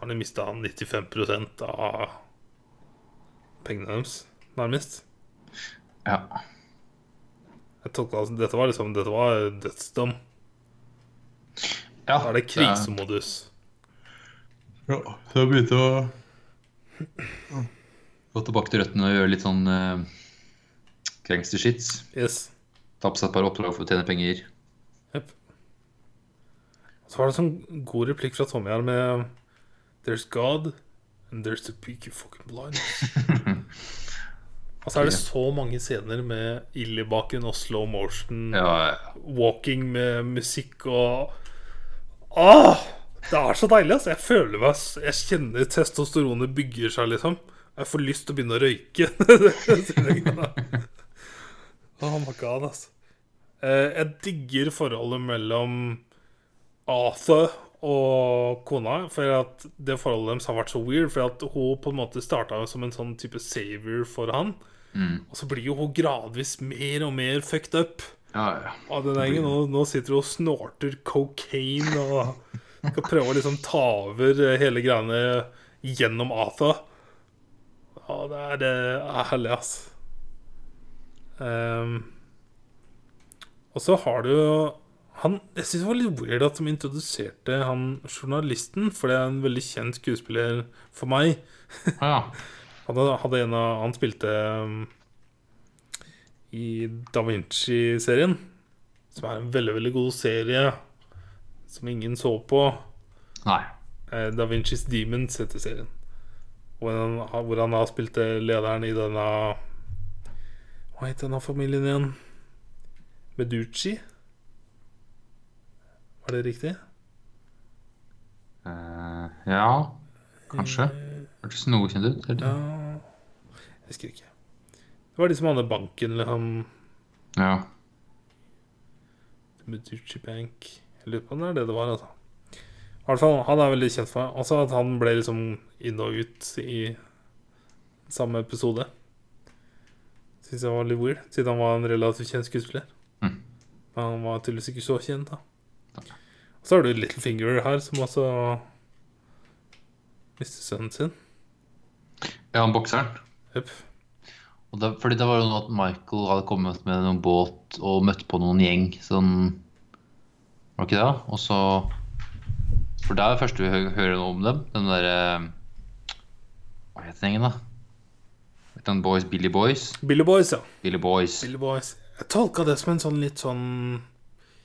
[SPEAKER 1] Har de mista 95% av pengene deres, nærmest.
[SPEAKER 2] Ja.
[SPEAKER 1] Jeg tolka det som Dette var liksom Dette var dødsdom.
[SPEAKER 2] Ja
[SPEAKER 1] Da er det krisemodus.
[SPEAKER 2] Ja, så jeg begynte å gå tilbake til røttene og gjøre litt sånn uh, gangster shit.
[SPEAKER 1] Yes.
[SPEAKER 2] Ta på seg et par oppdrag for å tjene penger.
[SPEAKER 1] Yep. Så var det en sånn god replikk fra Tommy her med There's God, and there's the peak of fucking blind. <laughs> Og så er det så mange scener med ild i bakgrunnen og slow motion,
[SPEAKER 2] Ja, ja.
[SPEAKER 1] walking med musikk og Åh! Det er så deilig, altså. Jeg føler meg Jeg kjenner testosteronet bygger seg, liksom. Jeg får lyst til å begynne å røyke. <laughs> oh my god, altså. Eh, Jeg digger forholdet mellom Arthur og kona. For at det forholdet deres har vært så weird. For at hun på en måte starta som en sånn type savior for han. Og så blir jo hun gradvis mer og mer fucked up.
[SPEAKER 2] ja, ja.
[SPEAKER 1] Og den gjengen. Nå, nå sitter hun og snorter cocaine og skal prøve å liksom ta over hele greiene gjennom Atha. Ja, det er, det er herlig, ass. Um, og så har du jo han, Jeg syns det var litt weird at de introduserte han journalisten, for det er en veldig kjent skuespiller for meg. <laughs>
[SPEAKER 2] ja.
[SPEAKER 1] Han hadde, en av Han spilte um, i Da Vinci-serien, som er en veldig, veldig god serie som ingen så på.
[SPEAKER 2] Nei.
[SPEAKER 1] Eh, Da Vinci's Demons heter serien. Hvor han, hvor han har spilt eh, lederen i denne Hva heter denne familien igjen? Meducci? Var det riktig?
[SPEAKER 2] Uh, ja, kanskje. Hørtes noe kjent ut. eller?
[SPEAKER 1] Ja Jeg husker ikke. Det var de som hadde banken, liksom.
[SPEAKER 2] Ja.
[SPEAKER 1] Meducci Bank. Jeg lurer på om det er det det var, altså. I hvert fall, Han er veldig kjent for Også at han ble liksom inn og ut i samme episode. Syns jeg var litt weird, siden han var en relativt kjent skuespiller.
[SPEAKER 2] Mm.
[SPEAKER 1] Men han var tydeligvis ikke så kjent, da. Så har du Littlefinger her, som også mistet sønnen sin.
[SPEAKER 2] ja, han bokseren.
[SPEAKER 1] Yep.
[SPEAKER 2] Og da, fordi det var jo noe at Michael hadde kommet med noen båt og møtt på noen gjeng. Sånn Var det ikke det? Og så For det er det første vi hø hører noe om dem. Den derre Hva heter den gjengen, da? Den Boys, Billy Boys?
[SPEAKER 1] Billy Boys, ja.
[SPEAKER 2] Billy Boys.
[SPEAKER 1] Billy Boys. Jeg tolka det som en sånn litt sånn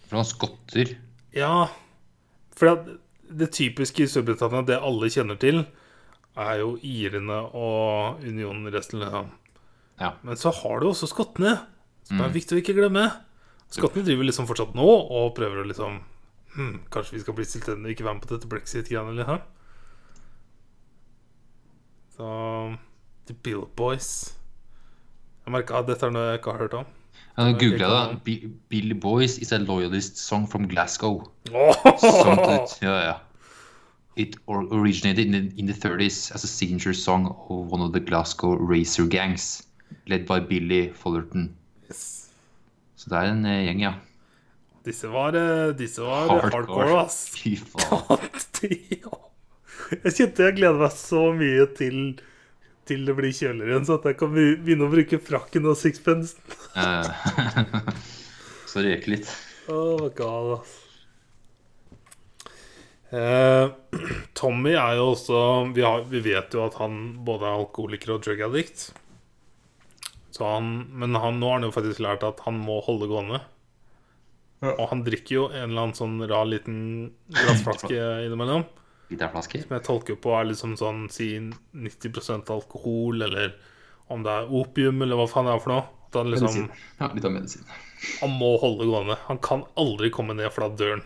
[SPEAKER 2] For noen skotter.
[SPEAKER 1] Ja, for det, det typiske i Storbritannia, det alle kjenner til, er jo irene og unionen resten av
[SPEAKER 2] Ja.
[SPEAKER 1] Men så har du også skottene, som er
[SPEAKER 2] Mm.
[SPEAKER 1] viktig å ikke glemme. Skottene driver liksom fortsatt nå og prøver å liksom hm, Kanskje vi skal bli selvstendige og ikke være med på dette brexit-greiene eller her. Så The Bill Boys Jeg merka at dette er noe jeg ikke har hørt om. Ok,
[SPEAKER 2] googla det. Bi- Billy Boys is a loyalist song from Glasgow. Oh! Ut. Ja, ja. It originated in the, in the 30s as a signature song of one of the Glasgow racer gangs, led by Billy Fullerton.
[SPEAKER 1] Yes.
[SPEAKER 2] Så det er en eh, gjeng, ja.
[SPEAKER 1] Disse var, eh, disse var hardcore. ass.
[SPEAKER 2] Fy faen. <laughs>
[SPEAKER 1] Jeg kjente jeg gleder meg så mye til Til det blir kjøligere igjen, så at jeg kan begynne å bruke frakken og sixpence.
[SPEAKER 2] Eh, <laughs> Så røyke litt.
[SPEAKER 1] Oh god, ass. Eh, <clears throat> Tommy er jo også vi, har, vi vet jo at han både er alkoholiker og drug addict. Så han, men han, nå har han jo faktisk lært at han må holde gående. Og han drikker jo en eller annen sånn rar liten glassflaske <laughs> innimellom.
[SPEAKER 2] Literflaske.
[SPEAKER 1] Som jeg tolker på er liksom sånn si 90% alkohol, eller om det er opium, eller hva faen det er for noe. Han liksom
[SPEAKER 2] Medisin. Ja, litt av medisin.
[SPEAKER 1] Han må holde gående. Han kan aldri komme ned fra døren.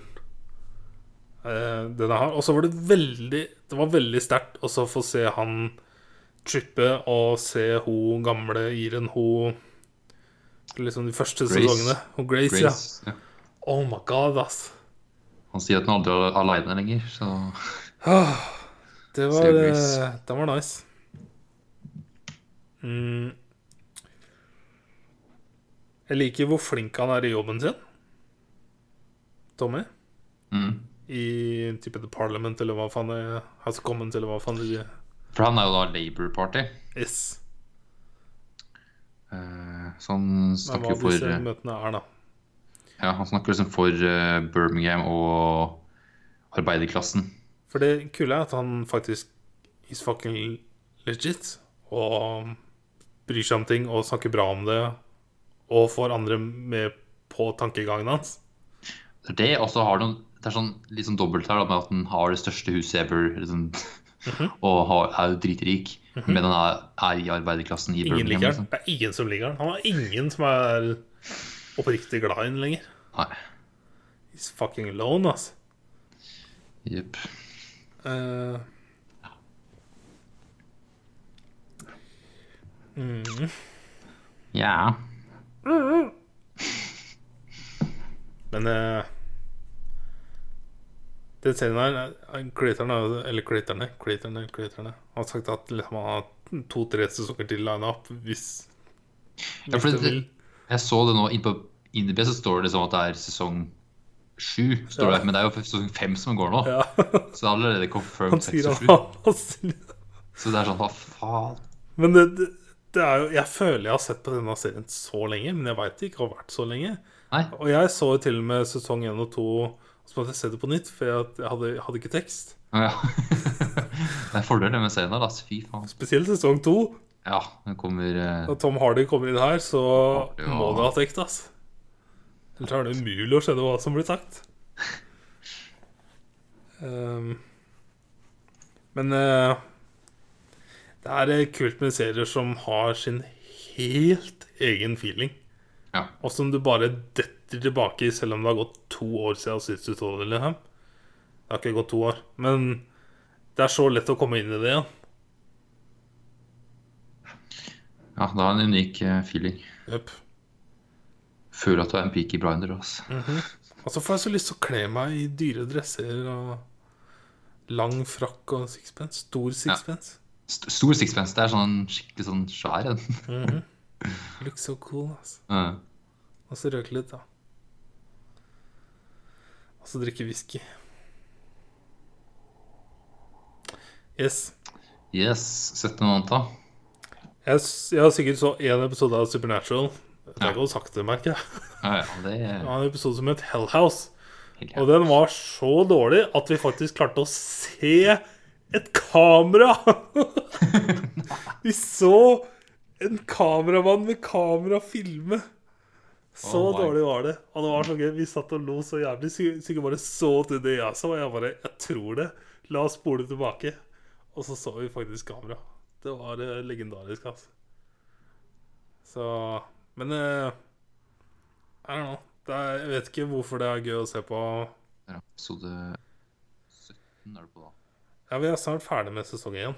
[SPEAKER 1] Eh, denne her. Og så var det veldig Det var veldig sterkt å få se han trippe og se hun gamle iren, hun Liksom de første
[SPEAKER 2] Grace.
[SPEAKER 1] sesongene. Hun Grace, ja.
[SPEAKER 2] Ja.
[SPEAKER 1] Oh my god, ass.
[SPEAKER 2] Han sier at han aldri er aleine lenger, så
[SPEAKER 1] Det var,
[SPEAKER 2] uh,
[SPEAKER 1] eh, var nice. Mm. Jeg liker hvor flink han er i jobben sin. Tommy.
[SPEAKER 2] mm.
[SPEAKER 1] I type The Parliament, eller hva faen det er. House Commons, eller hva faen det er.
[SPEAKER 2] For han er jo da Labour Party.
[SPEAKER 1] Yes.
[SPEAKER 2] Uh, Så han snakker jo for
[SPEAKER 1] disse
[SPEAKER 2] eh,
[SPEAKER 1] møtene er, da.
[SPEAKER 2] Ja, han snakker liksom for uh, Birmingham og arbeiderklassen.
[SPEAKER 1] For det kule er at han faktisk is fucking legit. Og bryr seg om ting og snakker bra om det. Og får andre med på tankegangen hans.
[SPEAKER 2] Det det, har noen Det er sånn litt sånn dobbelt her da, med at han har det største huset ever. Liksom, <laughs> Og har, er jo dritrik. Men han er, er i arbeiderklassen i
[SPEAKER 1] Ingen
[SPEAKER 2] Birmingham.
[SPEAKER 1] liker.
[SPEAKER 2] Liksom.
[SPEAKER 1] Det er ingen som liker han. Han har ingen som er oppriktig glad i han lenger.
[SPEAKER 2] Nei.
[SPEAKER 1] He's fucking alone, altså.
[SPEAKER 2] Jepp.
[SPEAKER 1] Mm.
[SPEAKER 2] Ja. <laughs>
[SPEAKER 1] Men uh, den serien her eh, Creatoren har Eller creatorene Creatorene, creatorene har sagt at liksom, han har to-tre sesonger til line up hvis,
[SPEAKER 2] Ja,
[SPEAKER 1] hvis
[SPEAKER 2] for det-
[SPEAKER 1] vil.
[SPEAKER 2] Jeg så det nå Inne på INDB, så står det liksom at det er sesong sju. Står
[SPEAKER 1] Ja.
[SPEAKER 2] det, Men det er jo sesong fem som går nå.
[SPEAKER 1] Ja.
[SPEAKER 2] Så det er allerede confirmed seks og sju. Så det er sånn, hva faen?
[SPEAKER 1] Men det, det, det er jo Jeg føler jeg har sett på denne serien så lenge, men jeg veit det ikke har vært så lenge.
[SPEAKER 2] Nei.
[SPEAKER 1] Og jeg så jo til og med sesong 1 og 2, og så måtte jeg se det på nytt, for jeg, hadde, jeg hadde ikke tekst.
[SPEAKER 2] Ja. <laughs> det er fordelen med serien her, altså. Fy faen.
[SPEAKER 1] Spesielt sesong 2.
[SPEAKER 2] Ja, den kommer eh,
[SPEAKER 1] Når Tom Hardy kommer inn her, så
[SPEAKER 2] Ja.
[SPEAKER 1] må det ha tekst, ass. Ellers er det umulig å skjønne hva som blir sagt. Um, men uh, det er eh, kult med serier som har sin helt egen feeling.
[SPEAKER 2] Ja.
[SPEAKER 1] Og som du bare detter tilbake i, selv om det har gått to år siden sist du så det. Liksom. Det har ikke gått to år, men det er så lett å komme inn i det igjen.
[SPEAKER 2] Ja, det har en unik eh, feeling.
[SPEAKER 1] Yep.
[SPEAKER 2] Føler at du er en peaky blinder. Altså.
[SPEAKER 1] Og så får jeg så lyst til å kle meg i dyre dresser og lang frakk og sixpence. Stor sixpence.
[SPEAKER 2] St stor sixpence. Det er sånn skikkelig sånn svær en. <laughs>
[SPEAKER 1] Look so cool, altså.
[SPEAKER 2] Mm.
[SPEAKER 1] Og så røyke litt, da. Og så drikke whisky. Yes.
[SPEAKER 2] yes, 17. måned, da.
[SPEAKER 1] Jeg, jeg har sikkert så én episode av Supernatural. Det går sakte, merker jeg.
[SPEAKER 2] Ja, ja, det
[SPEAKER 1] Det var en episode som het Hell House. Og den var så dårlig at vi faktisk klarte å se et kamera! <laughs> vi så en kameramann med kamera filme. Så
[SPEAKER 2] Oh
[SPEAKER 1] dårlig var det. Og det var så gøy. Vi satt og lo så jævlig. Sikkert bare så til det jeg så. Og jeg bare Jeg tror det. La oss spole tilbake. Og så så vi faktisk kamera. Det var eh, legendarisk, altså. Så Men uh, I don't know. Det er, jeg vet ikke hvorfor det er gøy å se på.
[SPEAKER 2] Der, Episode 17 er det på, da.
[SPEAKER 1] Ja, Vi er snart ferdig med sesongen igjen.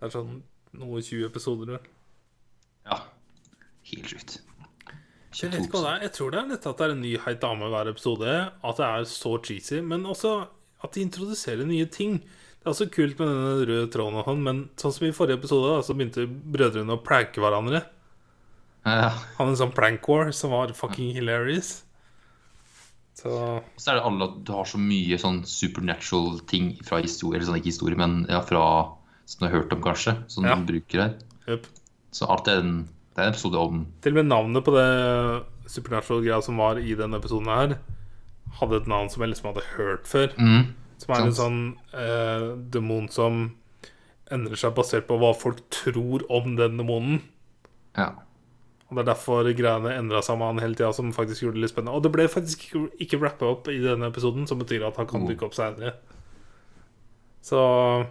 [SPEAKER 1] Det er sånn noe 20 episoder, vel.
[SPEAKER 2] Ja. Helt sjukt.
[SPEAKER 1] Jeg vet ikke hva det er. Jeg tror det er litt at det er en ny heit dame hver episode. At det er så cheesy. Men også at de introduserer nye ting. Det er også kult med denne røde tråden og han, men sånn som i forrige episode, da, så begynte brødrene å pranke hverandre.
[SPEAKER 2] Ja.
[SPEAKER 1] Han en sånn prank war som var fucking hilarious. Så
[SPEAKER 2] Og så er det alle at du har så mye sånn supernatural ting fra historie, eller sånn ikke historie, men ja, fra som du har hørt om, kanskje, som
[SPEAKER 1] Ja.
[SPEAKER 2] du bruker her.
[SPEAKER 1] Yep.
[SPEAKER 2] Så alt er en, det er en episode om
[SPEAKER 1] Til og med navnet på det Supernatural-greia som var i denne episoden her, hadde et navn som jeg liksom hadde hørt før.
[SPEAKER 2] mm,
[SPEAKER 1] Som er en sånn eh, demon som endrer seg basert på hva folk tror om den demonen.
[SPEAKER 2] Ja.
[SPEAKER 1] Og Det er derfor greiene endra seg med han hele tida, som faktisk gjorde det litt spennende. Og det ble faktisk ikke, ikke rappa opp i denne episoden, som betyr at han kan
[SPEAKER 2] Oh.
[SPEAKER 1] dukke opp seinere. Så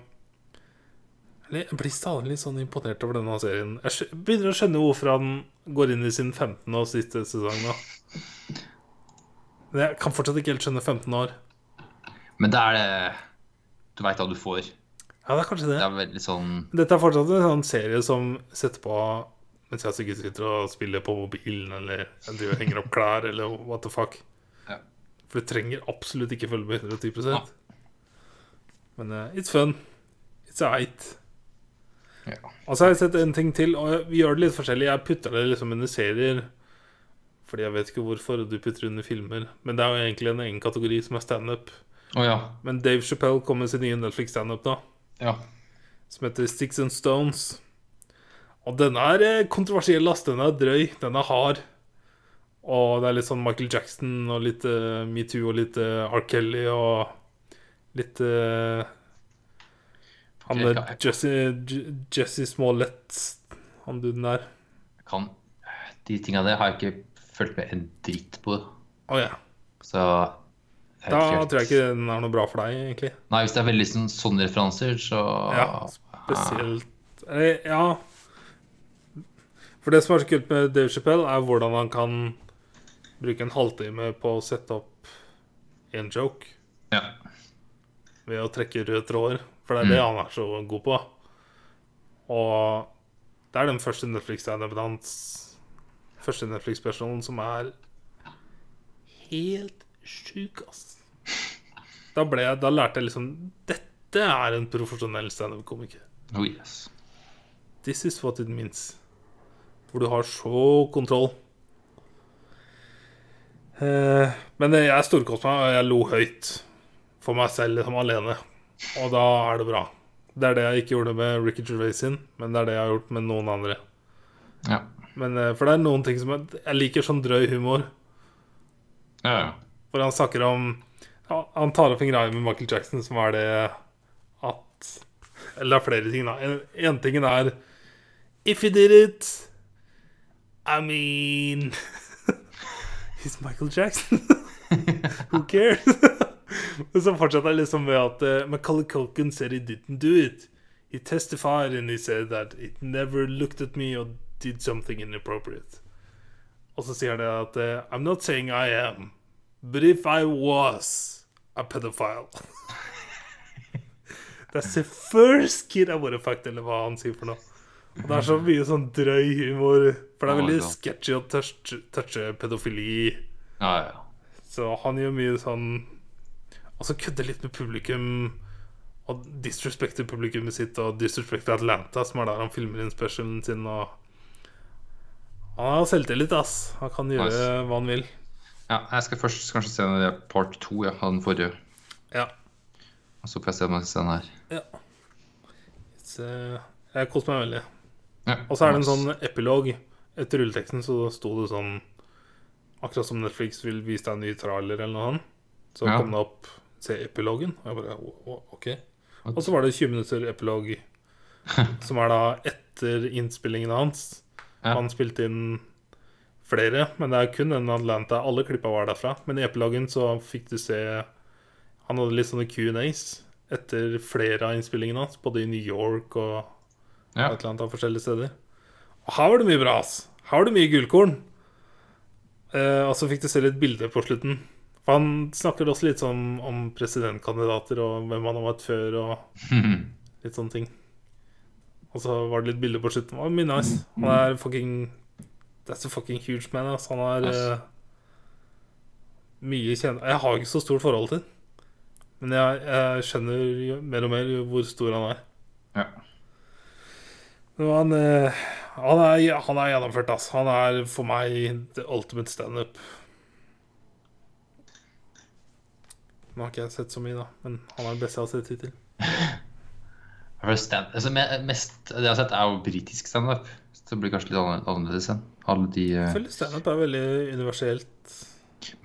[SPEAKER 1] Jeg blir stadig litt sånn imponert over denne serien. Jeg begynner å skjønne hvorfor han går inn i sin 15. og siste sesong nå. Men jeg kan fortsatt ikke helt skjønne 15 år.
[SPEAKER 2] Men det er det Du veit hva du får.
[SPEAKER 1] Ja, det er kanskje det.
[SPEAKER 2] Det er veldig sånn
[SPEAKER 1] Dette er fortsatt en sånn serie som setter på mens jeg sikkert sitter og spiller på mobilen, eller driver og henger opp klær, eller what the fuck.
[SPEAKER 2] Ja.
[SPEAKER 1] For du trenger absolutt ikke følge med 110
[SPEAKER 2] Ja.
[SPEAKER 1] Men uh, it's fun. It's eit.
[SPEAKER 2] ja.
[SPEAKER 1] Og så har jeg sett en ting til, og vi gjør det litt forskjellig. Jeg putter det liksom under serier. Fordi jeg vet ikke hvorfor du putter under filmer. Men det er jo egentlig en egen kategori som er standup.
[SPEAKER 2] Å ja.
[SPEAKER 1] Men Dave Chappelle kom med sin nye Netflix-standup nå.
[SPEAKER 2] ja.
[SPEAKER 1] som heter Sticks and Stones. Og den er eh, kontroversiell, ass. Den er drøy. Den er hard. Og det er litt sånn Michael Jackson og litt uh, metoo og litt uh, R. Kelly og litt uh, Han
[SPEAKER 2] Ok,
[SPEAKER 1] der. Jesse, Jesse Smollett, han duden der.
[SPEAKER 2] Jeg Kan De tinga der har jeg ikke fulgt med en dritt på.
[SPEAKER 1] Oh, yeah.
[SPEAKER 2] Så
[SPEAKER 1] Da
[SPEAKER 2] helt-
[SPEAKER 1] tror jeg ikke den er noe bra for deg, egentlig.
[SPEAKER 2] Nei, hvis det er veldig sånn, sånne referanser, så
[SPEAKER 1] Ja, spesielt Eller, ja For det som er så kult med Dave Chappelle, er hvordan han kan bruke en halvtime på å sette opp en joke
[SPEAKER 2] Ja.
[SPEAKER 1] ved å trekke røde tråder. For det er det han er så god på. Og det er den første Netflix-standupen hans Første Netflix-personen som er helt sjuk, ass. Da, ble da lærte jeg liksom Dette er en profesjonell standup-komiker.
[SPEAKER 2] Oh yes.
[SPEAKER 1] This is what it means. Hvor du har så kontroll. Eh, men jeg storkoste meg, og jeg lo høyt. For meg selv, liksom alene. Og da er det bra. Det er det jeg ikke gjorde med Ricky Gervais sin, men det er det jeg har gjort med noen andre.
[SPEAKER 2] Ja.
[SPEAKER 1] Men, eh, for det er noen ting som Jeg, jeg liker sånn drøy humor.
[SPEAKER 2] Ja, ja.
[SPEAKER 1] Hvor han snakker om han tar opp en greie med Michael Jackson som er det at Eller det er flere ting, da. En, tingen er If he did it I mean <laughs> He's Michael Jackson. <laughs> Who cares? <laughs> Men så fortsetter jeg liksom med at uh, Macaulay Culkin said he didn't do it. He testified and he said that it never looked at me or did something inappropriate. Og så sier han det at uh, I'm not saying I am, but if I was a pedophile <laughs> That's the first kid I would have fucked, eller hva han sier for noe. Og det er så mye sånn drøy humor, for det er veldig sketchy å touche, touche pedofili.
[SPEAKER 2] Ja, ja.
[SPEAKER 1] Så han gjør mye sånn Altså kødder litt med publikum. Og disrespekter publikummet sitt, og disrespekter Atlanta, som er der han filmer inn specialen sin. Og Han har selvtillit, ass. Han kan gjøre
[SPEAKER 2] Nice.
[SPEAKER 1] hva han vil.
[SPEAKER 2] Ja. Jeg skal først kanskje se den der part to ja, av den forrige.
[SPEAKER 1] Ja.
[SPEAKER 2] Og så får jeg se om jeg skal se den her.
[SPEAKER 1] ja. Så jeg koser meg veldig.
[SPEAKER 2] Ja,
[SPEAKER 1] Og så er det en sånn epilog. Etter rulleteksten så sto det sånn Akkurat som Netflix vil vise deg en ny trailer eller noe sånt. Så
[SPEAKER 2] Ja.
[SPEAKER 1] kom det opp Se epilogen. Og jeg bare «Å, å, OK. Og så var det 20 minutter epilog, <laughs> som er da etter innspillingen hans.
[SPEAKER 2] Ja.
[SPEAKER 1] Han spilte inn flere, men det er kun den Atlanta. Alle klippa var derfra. Men i epilogen så fikk du se Han hadde litt sånne Q&As etter flere av innspillingene hans, både i New York og
[SPEAKER 2] Ja.
[SPEAKER 1] Atlanta og forskjellige steder. Og her var det mye bra, ass. Her var det mye gullkorn. Eh, og så fikk du se litt bilder på slutten. For han snakker også litt sånn om presidentkandidater og hvem han har vært før, og <laughs> litt sånne ting. Og så var det litt bilder på slutten. Det var mye nice. Han er fucking That's a fucking huge man, ass. Han er
[SPEAKER 2] Yes.
[SPEAKER 1] uh, mye kjent Jeg har ikke så stort forhold til men jeg, jeg skjønner mer og mer hvor stor han er.
[SPEAKER 2] Ja.
[SPEAKER 1] Han, uh, han, er, han er gjennomført, ass. Han er for meg the ultimate standup. Nå har ikke jeg sett så mye, da, men han er det beste jeg har sett hittil. <laughs>
[SPEAKER 2] Altså, mest, det jeg har sett, er jo britisk standup. Så det blir kanskje litt annerledes enn alle de eh,
[SPEAKER 1] Jeg føler standup er veldig universelt.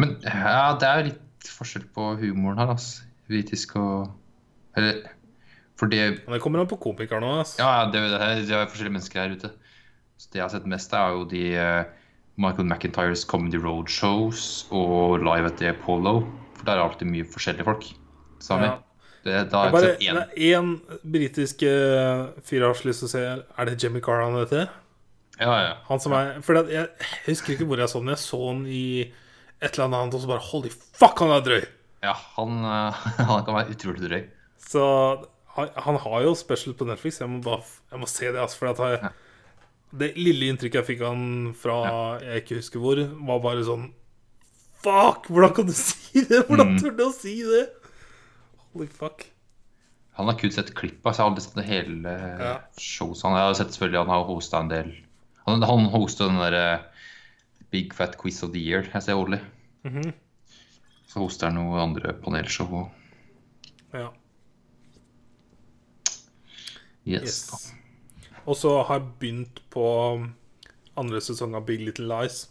[SPEAKER 2] Men ja, det er litt forskjell på humoren her, altså. Britisk og Eller For det
[SPEAKER 1] det kommer an på komikeren nå, altså.
[SPEAKER 2] Ja, ja, det, det, det er forskjellige mennesker her ute. Så det jeg har sett mest, er jo de eh, Michael McIntyres Comedy Road Shows og Live at the Apollo. For der er alltid mye forskjellige folk. Sami.
[SPEAKER 1] Ja.
[SPEAKER 2] Det, da har jeg
[SPEAKER 1] bare
[SPEAKER 2] sett én.
[SPEAKER 1] det er én britisk eh, fyr jeg har så lyst til å se. Er det Jimmy Carr han heter?
[SPEAKER 2] Ja, ja.
[SPEAKER 1] Han som er For jeg, jeg husker ikke hvor jeg så den. Jeg så den i et eller annet, og så bare Holy fuck, han er drøy!
[SPEAKER 2] ja han, <laughs> han kan være utrolig drøy.
[SPEAKER 1] Så han, han har jo special på Netflix. Jeg må bare jeg må se det. Altså, for at ja. det lille inntrykket jeg fikk av han fra jeg ikke husker hvor, var bare sånn Fuck! Hvordan kan du <laughs> si det? Hvordan
[SPEAKER 2] Mm.
[SPEAKER 1] tør du å si det? Holy fuck.
[SPEAKER 2] Han har kun sett klipp av, så jeg har aldri sett det hele
[SPEAKER 1] Ja.
[SPEAKER 2] showet. Han jeg har sett selvfølgelig han har hosta en del. Han, han hosta den derre Big Fat Quiz of the Year. Jeg ser årlig.
[SPEAKER 1] Mhm.
[SPEAKER 2] Så hoster han noen andre panelshow.
[SPEAKER 1] Ja.
[SPEAKER 2] Yes.
[SPEAKER 1] Yes. Og så har jeg begynt på andre sesong av Big Little Lies.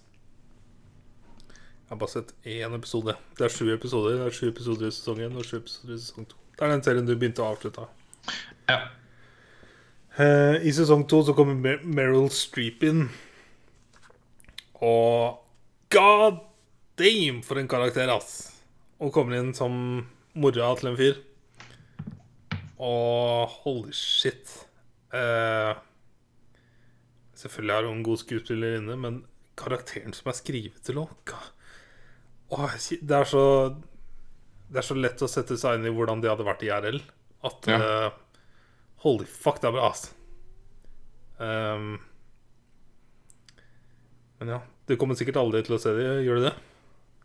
[SPEAKER 1] Jeg har bare sett én episode. Det er sju episoder Det er sju episoder i sesong én og sju episoder i sesong to. Det er den serien du begynte å avslutte.
[SPEAKER 2] Ja.
[SPEAKER 1] Eh, I sesong to så kommer Mer Meryl Streep inn. Og god damn, for en karakter, ass! Og kommer inn som mora til en fyr. Og holy shit. Uh, selvfølgelig er hun en god skuespillerinne, men karakteren som er skrevet til henne oh, Det er så Det er så lett å sette seg inn i hvordan det hadde vært i RL. At
[SPEAKER 2] Ja.
[SPEAKER 1] eh, Holy fuck, det er bra, ass. Um, men ja, du kommer sikkert aldri til å se det, gjør du det?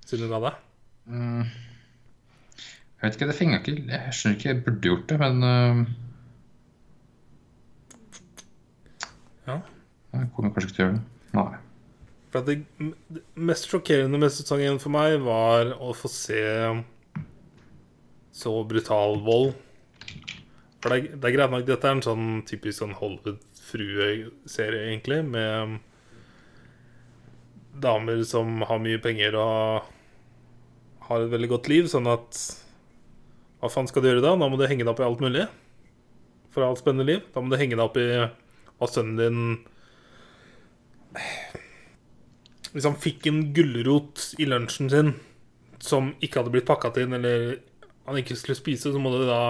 [SPEAKER 1] Siden du ga deg?
[SPEAKER 2] Mm. Jeg vet ikke, det fenger ikke Jeg skjønner ikke, jeg burde gjort det, men uh...
[SPEAKER 1] Ja.
[SPEAKER 2] Jeg kommer kanskje ikke til å gjøre det. Nei.
[SPEAKER 1] For det, det mest sjokkerende med sesongen for meg var å få se så brutal vold. For det, er- det er greit nok, dette er en sånn typisk sånn Hollywood-frue-serie, egentlig, med damer som har mye penger og har et veldig godt liv, sånn at Hva faen skal du gjøre da? Da må du henge deg opp i alt mulig. For alt spennende liv. Da må du henge deg opp i hva sønnen din Hvis han fikk en gulrot i lunsjen sin som ikke hadde blitt pakka inn, eller han ikke skulle spise, så må du da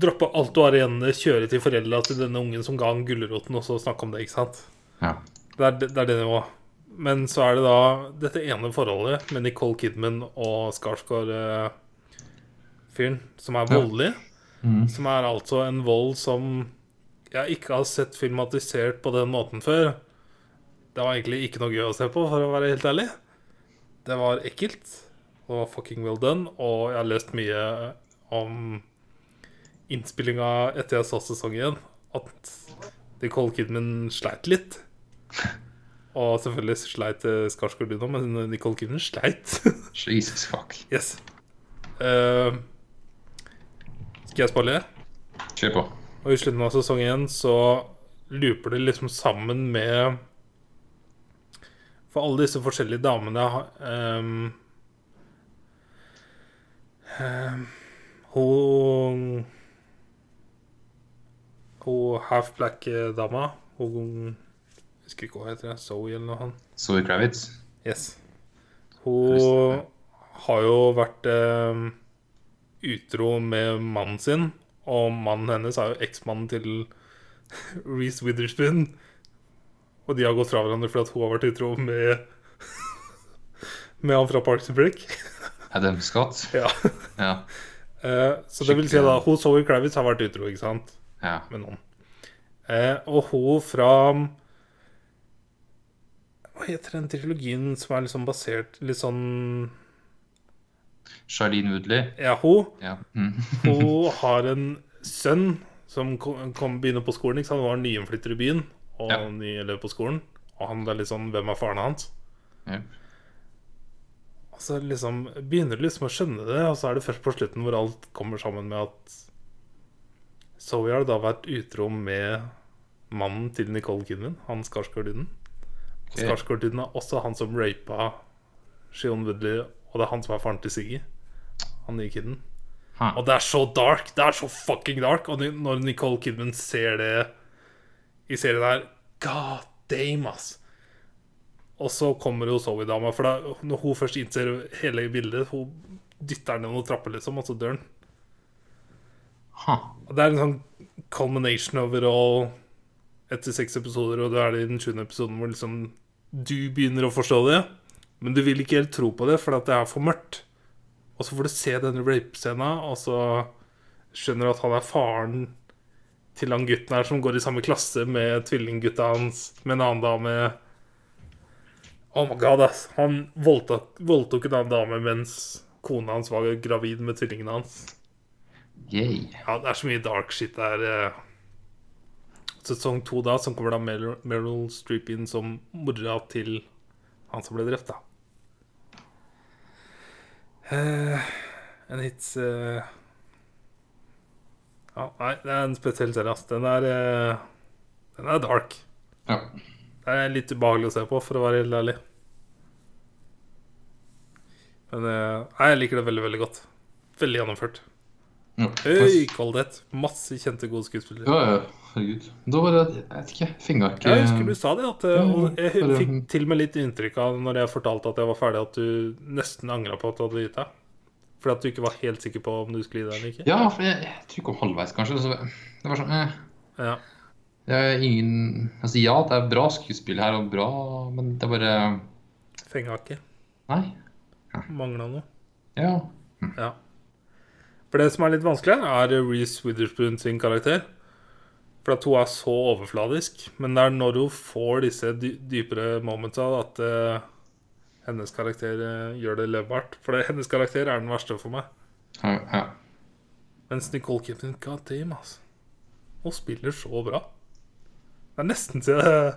[SPEAKER 1] droppe alt du har igjen, kjøre til foreldra til denne ungen som ga han gulroten, og så snakke om det, ikke sant?
[SPEAKER 2] Ja.
[SPEAKER 1] Det er det, det, er det nivået. Men så er det da dette ene forholdet med Nicole Kidman og Skarsgård-fyren, som er
[SPEAKER 2] Ja.
[SPEAKER 1] voldelig.
[SPEAKER 2] Mhm.
[SPEAKER 1] Som er altså en vold som jeg ikke har sett filmatisert på den måten før. Det var egentlig ikke noe gøy å se på, for å være helt ærlig. Det var ekkelt og fucking well done, og jeg har lest mye om innspillinga etter jeg så sesong igjen, at Nicole Kidman sleit litt. Og selvfølgelig sleit eh, Skarsgård litt men Nicole Kidman sleit. <laughs>
[SPEAKER 2] Jesus fuck.
[SPEAKER 1] yes. Uh, skal jeg spoile?
[SPEAKER 2] Kjør på.
[SPEAKER 1] Og i slutten av sesong én så looper det liksom sammen med For alle disse forskjellige damene um, um, Hun Hun half black-dama Hun Jeg husker ikke hva heter. Zoe eller noe sånt.
[SPEAKER 2] Zoe Kravitz.
[SPEAKER 1] Yes. Hun har jo vært eh, utro med mannen sin, og mannen hennes er jo eksmannen til <laughs> Reece Witherspoon. Og de har gått fra hverandre fordi hun har vært utro med <laughs> Med han fra Parks and Brick. <laughs>
[SPEAKER 2] Adam Scott.
[SPEAKER 1] Ja.
[SPEAKER 2] Ja.
[SPEAKER 1] Eh, så det vil si da hun Zoe Kravitz har vært utro, ikke sant?
[SPEAKER 2] Ja.
[SPEAKER 1] med noen. Eh, og hun fra Hva heter den trilogien som er liksom basert litt sånn
[SPEAKER 2] Charlene Woodley.
[SPEAKER 1] Ja, hun.
[SPEAKER 2] Ja. Mm.
[SPEAKER 1] Hun <laughs> har en sønn som kom, kom begynner på skolen. Ikke sant? Hun var nyinnflytter i byen og
[SPEAKER 2] Ja.
[SPEAKER 1] ny elev på skolen. Og han er litt sånn Hvem er faren hans?
[SPEAKER 2] Ja.
[SPEAKER 1] Og så liksom begynner du liksom å skjønne det, og så er det først på slutten hvor alt kommer sammen med at Zoe har da vært utro med mannen til Nicole Kidman, han Skarsgård-duden.
[SPEAKER 2] Ok.
[SPEAKER 1] Skarsgård-duden er også han som rapa Shion Woodley, og det er han som er faren til Siggy. Han nye kiden.
[SPEAKER 2] Ha.
[SPEAKER 1] Og det er så dark! Det er så fucking dark! Og når Nicole Kidman ser det i serien her God damn, ass! Og så kommer jo Zoe-dama, for da, når hun først innser hele bildet Hun dytter ned noen trapper, liksom, og så dør han. Og Det er en sånn culmination over all etter seks episoder, og det er det i den sjuende episoden hvor liksom du begynner å forstå det, men du vil ikke helt tro på det, for det er for mørkt. Og så får du se denne rape-scena, og så skjønner du at han er faren til han gutten her som går i samme klasse med tvillinggutta hans, med en annen dame. Oh my god, ass. Han voldtok, voldtok en annen dame mens kona hans var gravid med tvillingene hans.
[SPEAKER 2] Yay.
[SPEAKER 1] Ja, det er så mye dark shit der. eh. Sesong to da, som kommer da Meryl, Meryl Streep inn som mora til han som ble drept, da. En hits uh... Ja, nei, det er en spesiell serie, ass. Den er uh... Den er dark.
[SPEAKER 2] Ja.
[SPEAKER 1] Det er litt ubehagelig å se på, for å være helt ærlig. Men uh... jeg liker det veldig, veldig godt. Veldig gjennomført.
[SPEAKER 2] Ja.
[SPEAKER 1] Høy kvalitet. Masse kjente, gode skuespillere.
[SPEAKER 2] ja, ja. Herregud. Da var det Jeg vet ikke. Finga ikke
[SPEAKER 1] jeg husker du sa det. At, og jeg fikk til og med litt inntrykk av når jeg fortalte at jeg var ferdig, at du nesten angra på at du hadde gitt deg. Fordi at du ikke var helt sikker på om du skulle gi deg eller ikke.
[SPEAKER 2] Ja, for jeg, jeg tror jeg kom halvveis, kanskje. Så det var sånn eh.
[SPEAKER 1] Ja.
[SPEAKER 2] Det er ingen Altså, ja, det er bra skuespill her, og bra Men det er bare
[SPEAKER 1] Fenga ikke.
[SPEAKER 2] Nei.
[SPEAKER 1] Mangla noe.
[SPEAKER 2] Ja.
[SPEAKER 1] Ja. For det som er litt vanskelig, er Reece Witherspoon sin karakter. For at hun er så overfladisk. Men det er når hun får disse dy dypere momenta, at uh, hennes karakter uh, gjør det levbart. For det, hennes karakter er den verste for meg.
[SPEAKER 2] ja, ja.
[SPEAKER 1] Mens Nicole Kipton, god damn, altså. Hun spiller så bra. Det er nesten til jeg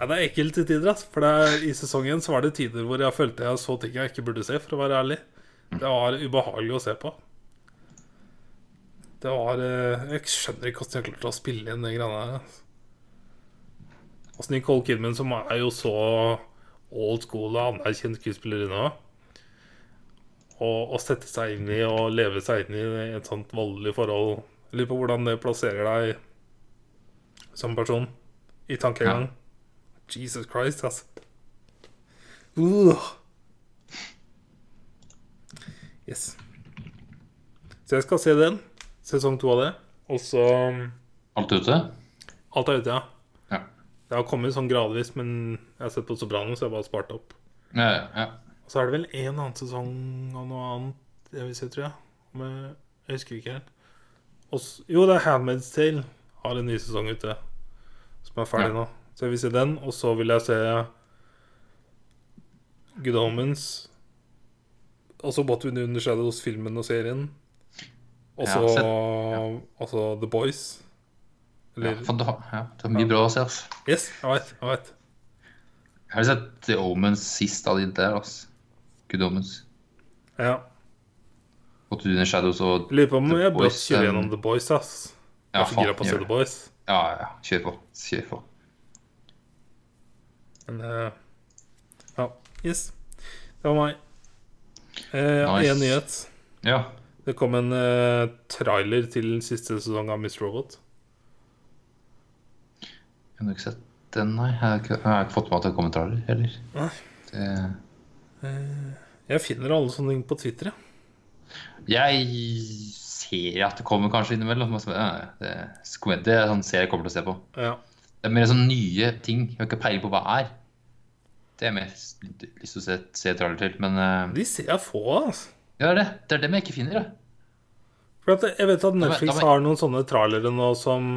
[SPEAKER 1] Nei, Det er ekkelt til tider, altså. For det er, i sesongen så var det tider hvor jeg følte jeg så ting jeg ikke burde se, for å være ærlig. Det var ubehagelig å se på. Det var eh, Jeg skjønner ikke hvordan jeg klarte å spille inn de greiene her. altså. Altså Nicole Kidman, som er jo så old school og anerkjent skuespillerinne òg. å, sette seg inn i og leve seg inn i et sånt voldelig forhold. Lurer på hvordan det plasserer deg som person i tankegang. Jesus Christ, altså. Uh. Yes. Så jeg skal se den. Sesong to av det. Og så
[SPEAKER 2] Alt ute?
[SPEAKER 1] Alt er ute, ja.
[SPEAKER 2] Ja.
[SPEAKER 1] Det har kommet sånn gradvis, men jeg har sett på Soprano, så jeg har bare spart opp.
[SPEAKER 2] Ja, ja, ja.
[SPEAKER 1] Og så er det vel en annen sesong av noe annet jeg vil se, tror jeg. Men jeg husker ikke helt. Også, jo, det er Handmaid's Tale har en ny sesong ute, som er ferdig
[SPEAKER 2] Ja.
[SPEAKER 1] nå. Så jeg vil se den, og så vil jeg se Good Omens. Altså What We Do the Shadows, filmen og serien. Og så
[SPEAKER 2] sett-
[SPEAKER 1] altså The Boys.
[SPEAKER 2] ja.
[SPEAKER 1] Eller
[SPEAKER 2] ja, du har mye bra å se, altså.
[SPEAKER 1] Yes, jeg veit. Jeg vet.
[SPEAKER 2] Jeg har sett The Omens sist av de der, altså. Good Omens.
[SPEAKER 1] Ja.
[SPEAKER 2] Og the Shadows og
[SPEAKER 1] Jeg lurer på om jeg bør
[SPEAKER 2] kjøre
[SPEAKER 1] gjennom The Boys, ass.
[SPEAKER 2] Ja, faen,
[SPEAKER 1] gjør
[SPEAKER 2] gjør
[SPEAKER 1] The. Boys.
[SPEAKER 2] Ja, ja. Kjør på. Kjør på.
[SPEAKER 1] Men uh, ja, yes. Det var meg. Eh,
[SPEAKER 2] Nice.
[SPEAKER 1] En nyhet.
[SPEAKER 2] Ja.
[SPEAKER 1] Det kom en uh, trailer til siste sesong av Miss Robot.
[SPEAKER 2] Jeg har ikke sett den, nei. Jeg har ikke, jeg har ikke fått med at det kom en trailer heller.
[SPEAKER 1] Nei.
[SPEAKER 2] Det,
[SPEAKER 1] Jeg finner alle sånne ting på Twitter. ja.
[SPEAKER 2] jeg ser at det kommer kanskje innimellom. så- ja, Det, det er sånn serie jeg kommer til å se på.
[SPEAKER 1] Ja.
[SPEAKER 2] Det er mer sånn nye ting. Jeg har ikke peiling på hva det er. Det er mer lyst til å se, se trailer til. Men uh,
[SPEAKER 1] De ser jeg få av. Altså.
[SPEAKER 2] ja, det, det er dem jeg ikke finner. Ja.
[SPEAKER 1] For jeg vet at Netflix har noen sånne trailere nå som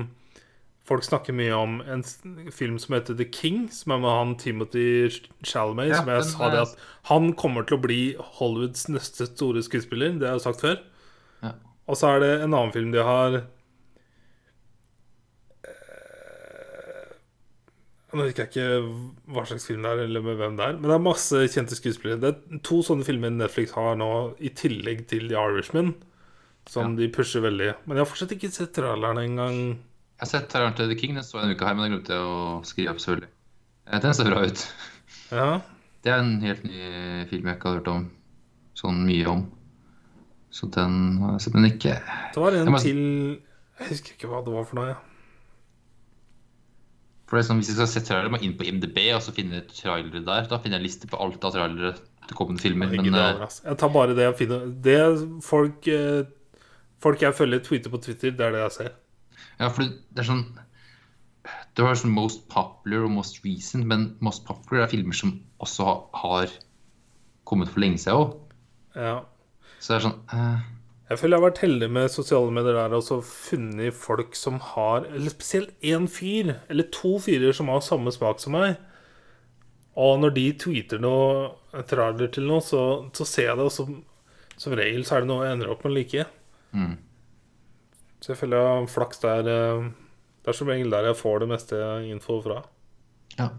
[SPEAKER 1] folk snakker mye om. En film som heter The King, som er med han Timothy Chalamet.
[SPEAKER 2] Ja,
[SPEAKER 1] som jeg sa det at Han kommer til å bli Hollywoods neste store skuespiller. Det har jeg sagt før.
[SPEAKER 2] Ja.
[SPEAKER 1] Og så er det en annen film de har Eh, Nå husker jeg ikke hva slags film det er, eller med hvem det er. Men det er masse kjente skuespillere. Det er to sånne filmer Netflix har nå, i tillegg til The Irishman, som de pusher veldig. Men jeg har fortsatt ikke sett traileren engang.
[SPEAKER 2] Jeg har sett traileren til The King. Den så jeg en uke her, men den glemte jeg å skrive opp, selvfølgelig. Eh, Den ser bra ut. <laughs>
[SPEAKER 1] Ja.
[SPEAKER 2] Det er en helt ny film jeg ikke har hørt om sånn mye om. Så den har jeg sett, men ikke
[SPEAKER 1] Det var en
[SPEAKER 2] Jeg må-
[SPEAKER 1] til Jeg husker ikke hva det var for noe. Ja.
[SPEAKER 2] For det er sånn, Hvis jeg skal se trailer, må jeg inn på IMDb og så finne trailere der. Da finner jeg liste på alt av trailere til kommende filmer. Men
[SPEAKER 1] det,
[SPEAKER 2] eh,
[SPEAKER 1] jeg tar bare det jeg finner. Det folk eh, Folk jeg følger tweeter på Twitter, det er det jeg ser.
[SPEAKER 2] ja, for det er sånn Det var sånn most popular og most recent, men most popular er filmer som også har kommet for lenge siden òg.
[SPEAKER 1] Ja.
[SPEAKER 2] Så det er sånn eh,
[SPEAKER 1] Jeg føler jeg har vært heldig med sosiale medier der og så funnet folk som har Eller spesielt én fyr, eller to fyrer som har samme smak som meg. Og når de tweeter noe trailer til noe, så, så ser jeg det, og som, som regel så er det noe jeg ender opp med å like.
[SPEAKER 2] Mm.
[SPEAKER 1] Så jeg føler jeg har flaks der. eh, Det er som regel der jeg får det meste info fra.
[SPEAKER 2] Ja.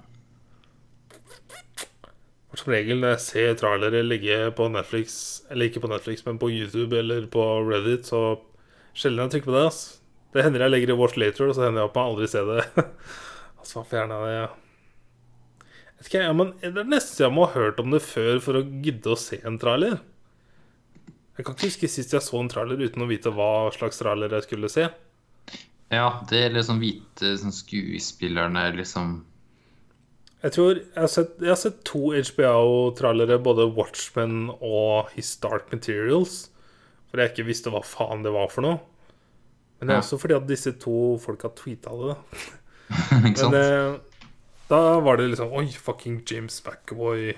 [SPEAKER 1] Som regel når jeg ser trailere ligge på Netflix, eller ikke på Netflix, men på YouTube eller på Reddit, så sjelden jeg trykker på det. ass. Det hender jeg legger i Watch Later, og så hender jeg opp med aldri se det. <laughs> altså, fjerna det? Ja. vet ikke, ja, men Det er nesten jeg må ha hørt om det før for å gidde å se en trailer. Jeg kan ikke huske sist jeg så en trailer uten å vite hva slags trailer jeg skulle se.
[SPEAKER 2] ja, det er liksom hvite sånn skuespillerne liksom
[SPEAKER 1] Jeg tror jeg har sett, jeg har sett to HBO-trailere, både Watchmen og His Dark Materials. For jeg ikke visste hva faen det var for noe. Men det er
[SPEAKER 2] Ja.
[SPEAKER 1] også fordi at disse to folka tweeta det. <laughs>
[SPEAKER 2] Ikke sant?
[SPEAKER 1] Men eh, da var det liksom Oi, fucking James McAvoy.